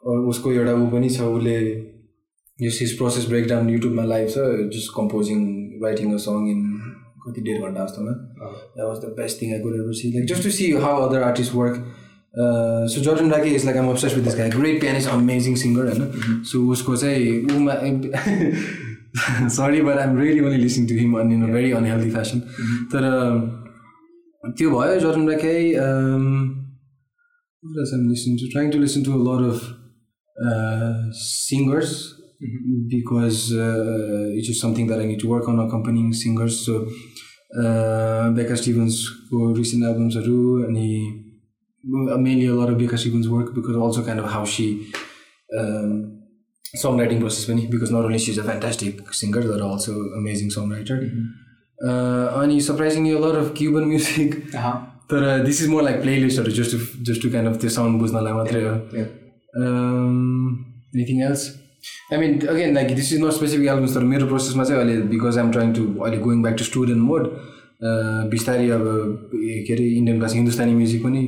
उसको एउटा ऊ पनि छ उसले यस हिज प्रोसेस ब्रेकडाउन युट्युबमा लाइभ छ just composing writing a song in कति डेढ घन्टा जस्तोमा that was the best thing I could ever see like just to see how other artist work so Jordan Rakei is like um obsess with this guy great pianist amazing singer होइन so उसको चाहिँ Uma sorry but I'm really only listening to him in a very unhealthy fashion तर त्यो भयो Jordan Rakei listen to trying to listen to a lot of singers because it's is something that I need to work on accompanying singers so Becca स्टिभन्सको recent एल्बम्सहरू अनि mainly a lot of Becca Stevens work because also kind of how she song writing process पनि because not only she is a fantastic singer तर also amazing song writer अनि surprising यो lot of Cuban music तर this is more like प्लेलिस्टहरू just to just to kind of त्यो sound बुझ्नलाई मात्रै हो Anything else I mean again like this is not specific albums तर मेरो प्रोसेसमा चाहिँ अहिले बिकज आइम ट्राइङ टु अहिले going back to student mode बिस्तारै अब के अरे इन्डियन क्लासिक हिन्दुस्तानी म्युजिक पनि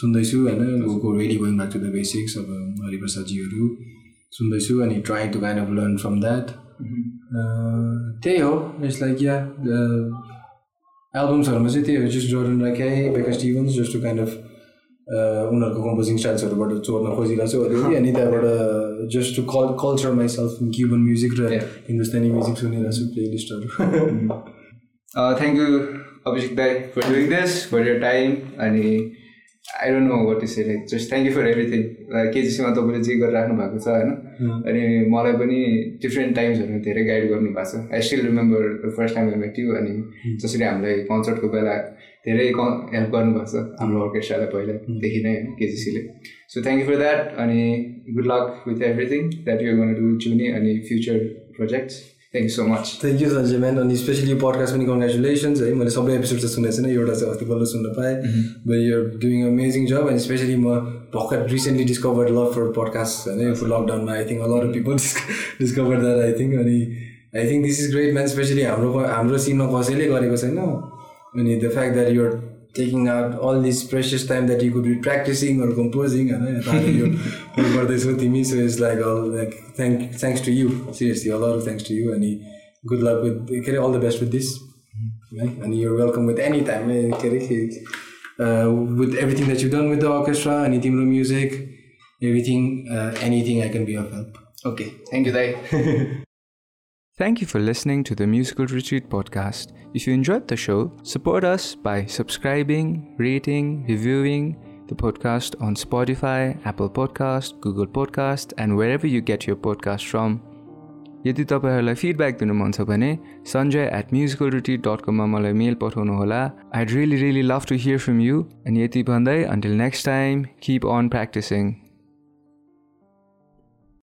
सुन्दैछु होइन? Go ready going back to the basics अब हरिप्रसादजीहरू सुन्दैछु अनि try to kind of learn from that त्यही हो इट्स लाइक या एल्बम्सहरूमा चाहिँ त्यही हो just Jordan Rakei Becca Stevens just to kind of उनीहरूको कम्पोजिङ स्टाइल्सहरूबाट चोर्न खोजिरहेको छु। अलिअलि अनि त्यहाँबाट just to call culture myself Cuban music र हिन्दुस्तानी म्युजिक सुनिरहेको छु प्लेलिस्टहरू थ्याङ्क यू अभिषेक दाई for doing this for your time अनि I don't know what is like just thank you for everything केजिसीमा तपाईँले जे गरिराख्नु भएको छ होइन? अनि मलाई पनि डिफ्रेन्ट टाइम्सहरूमा धेरै गाइड गर्नुभएको छ। I still remember the first time met you अनि जसरी हामीलाई कन्सर्टको बेला धेरै हेल्प गर्नुभएको छ हाम्रो अर्केस्ट्रालाई पहिलादेखि नै होइन केजिसीले। So thank you for that अनि good luck with everything that you गर्न डु जुनी अनि future projects thank you so much thank you Sanjay man अनि स्पेसली पडकास्ट पनि कङ्ग्रेचुलेसन्स है। मैले सबै एपिसोड चाहिँ सुनेको छैन एउटा चाहिँ अस्ति बल्ल सुन्न पाएँ। But you're doing amazing job अनि स्पेसली म भर्खर recently discover love for podcast होइन लकडाउनमा I think a lot people discover that I think अनि I think this is great man especially हाम्रो हाम्रो सिनमा कसैले गरेको छैन। Mean, the fact that you're taking out all this precious time that you could be practicing or composing and so it's like all like thank thanks to you. Seriously a lot of thanks to you and good luck with all the best with this. Mm-hmm. Right? and you're welcome with any time eh, uh, with everything that you've done with the orchestra any timro music everything uh, anything i can be of help. Okay thank you dai thank you for listening to the musical retreat podcast. If you enjoyed the show, support us by subscribing, rating, reviewing the podcast on Spotify, Apple Podcast, Google Podcast, and wherever you get your podcast from. यदि तपाईँहरूलाई feedback दिनु मन छ भने Sanjay at musical retreat dot कममा मलाई मेल पठाउनु होला I really really love to hear from you अनि यति भन्दै until next time keep on practising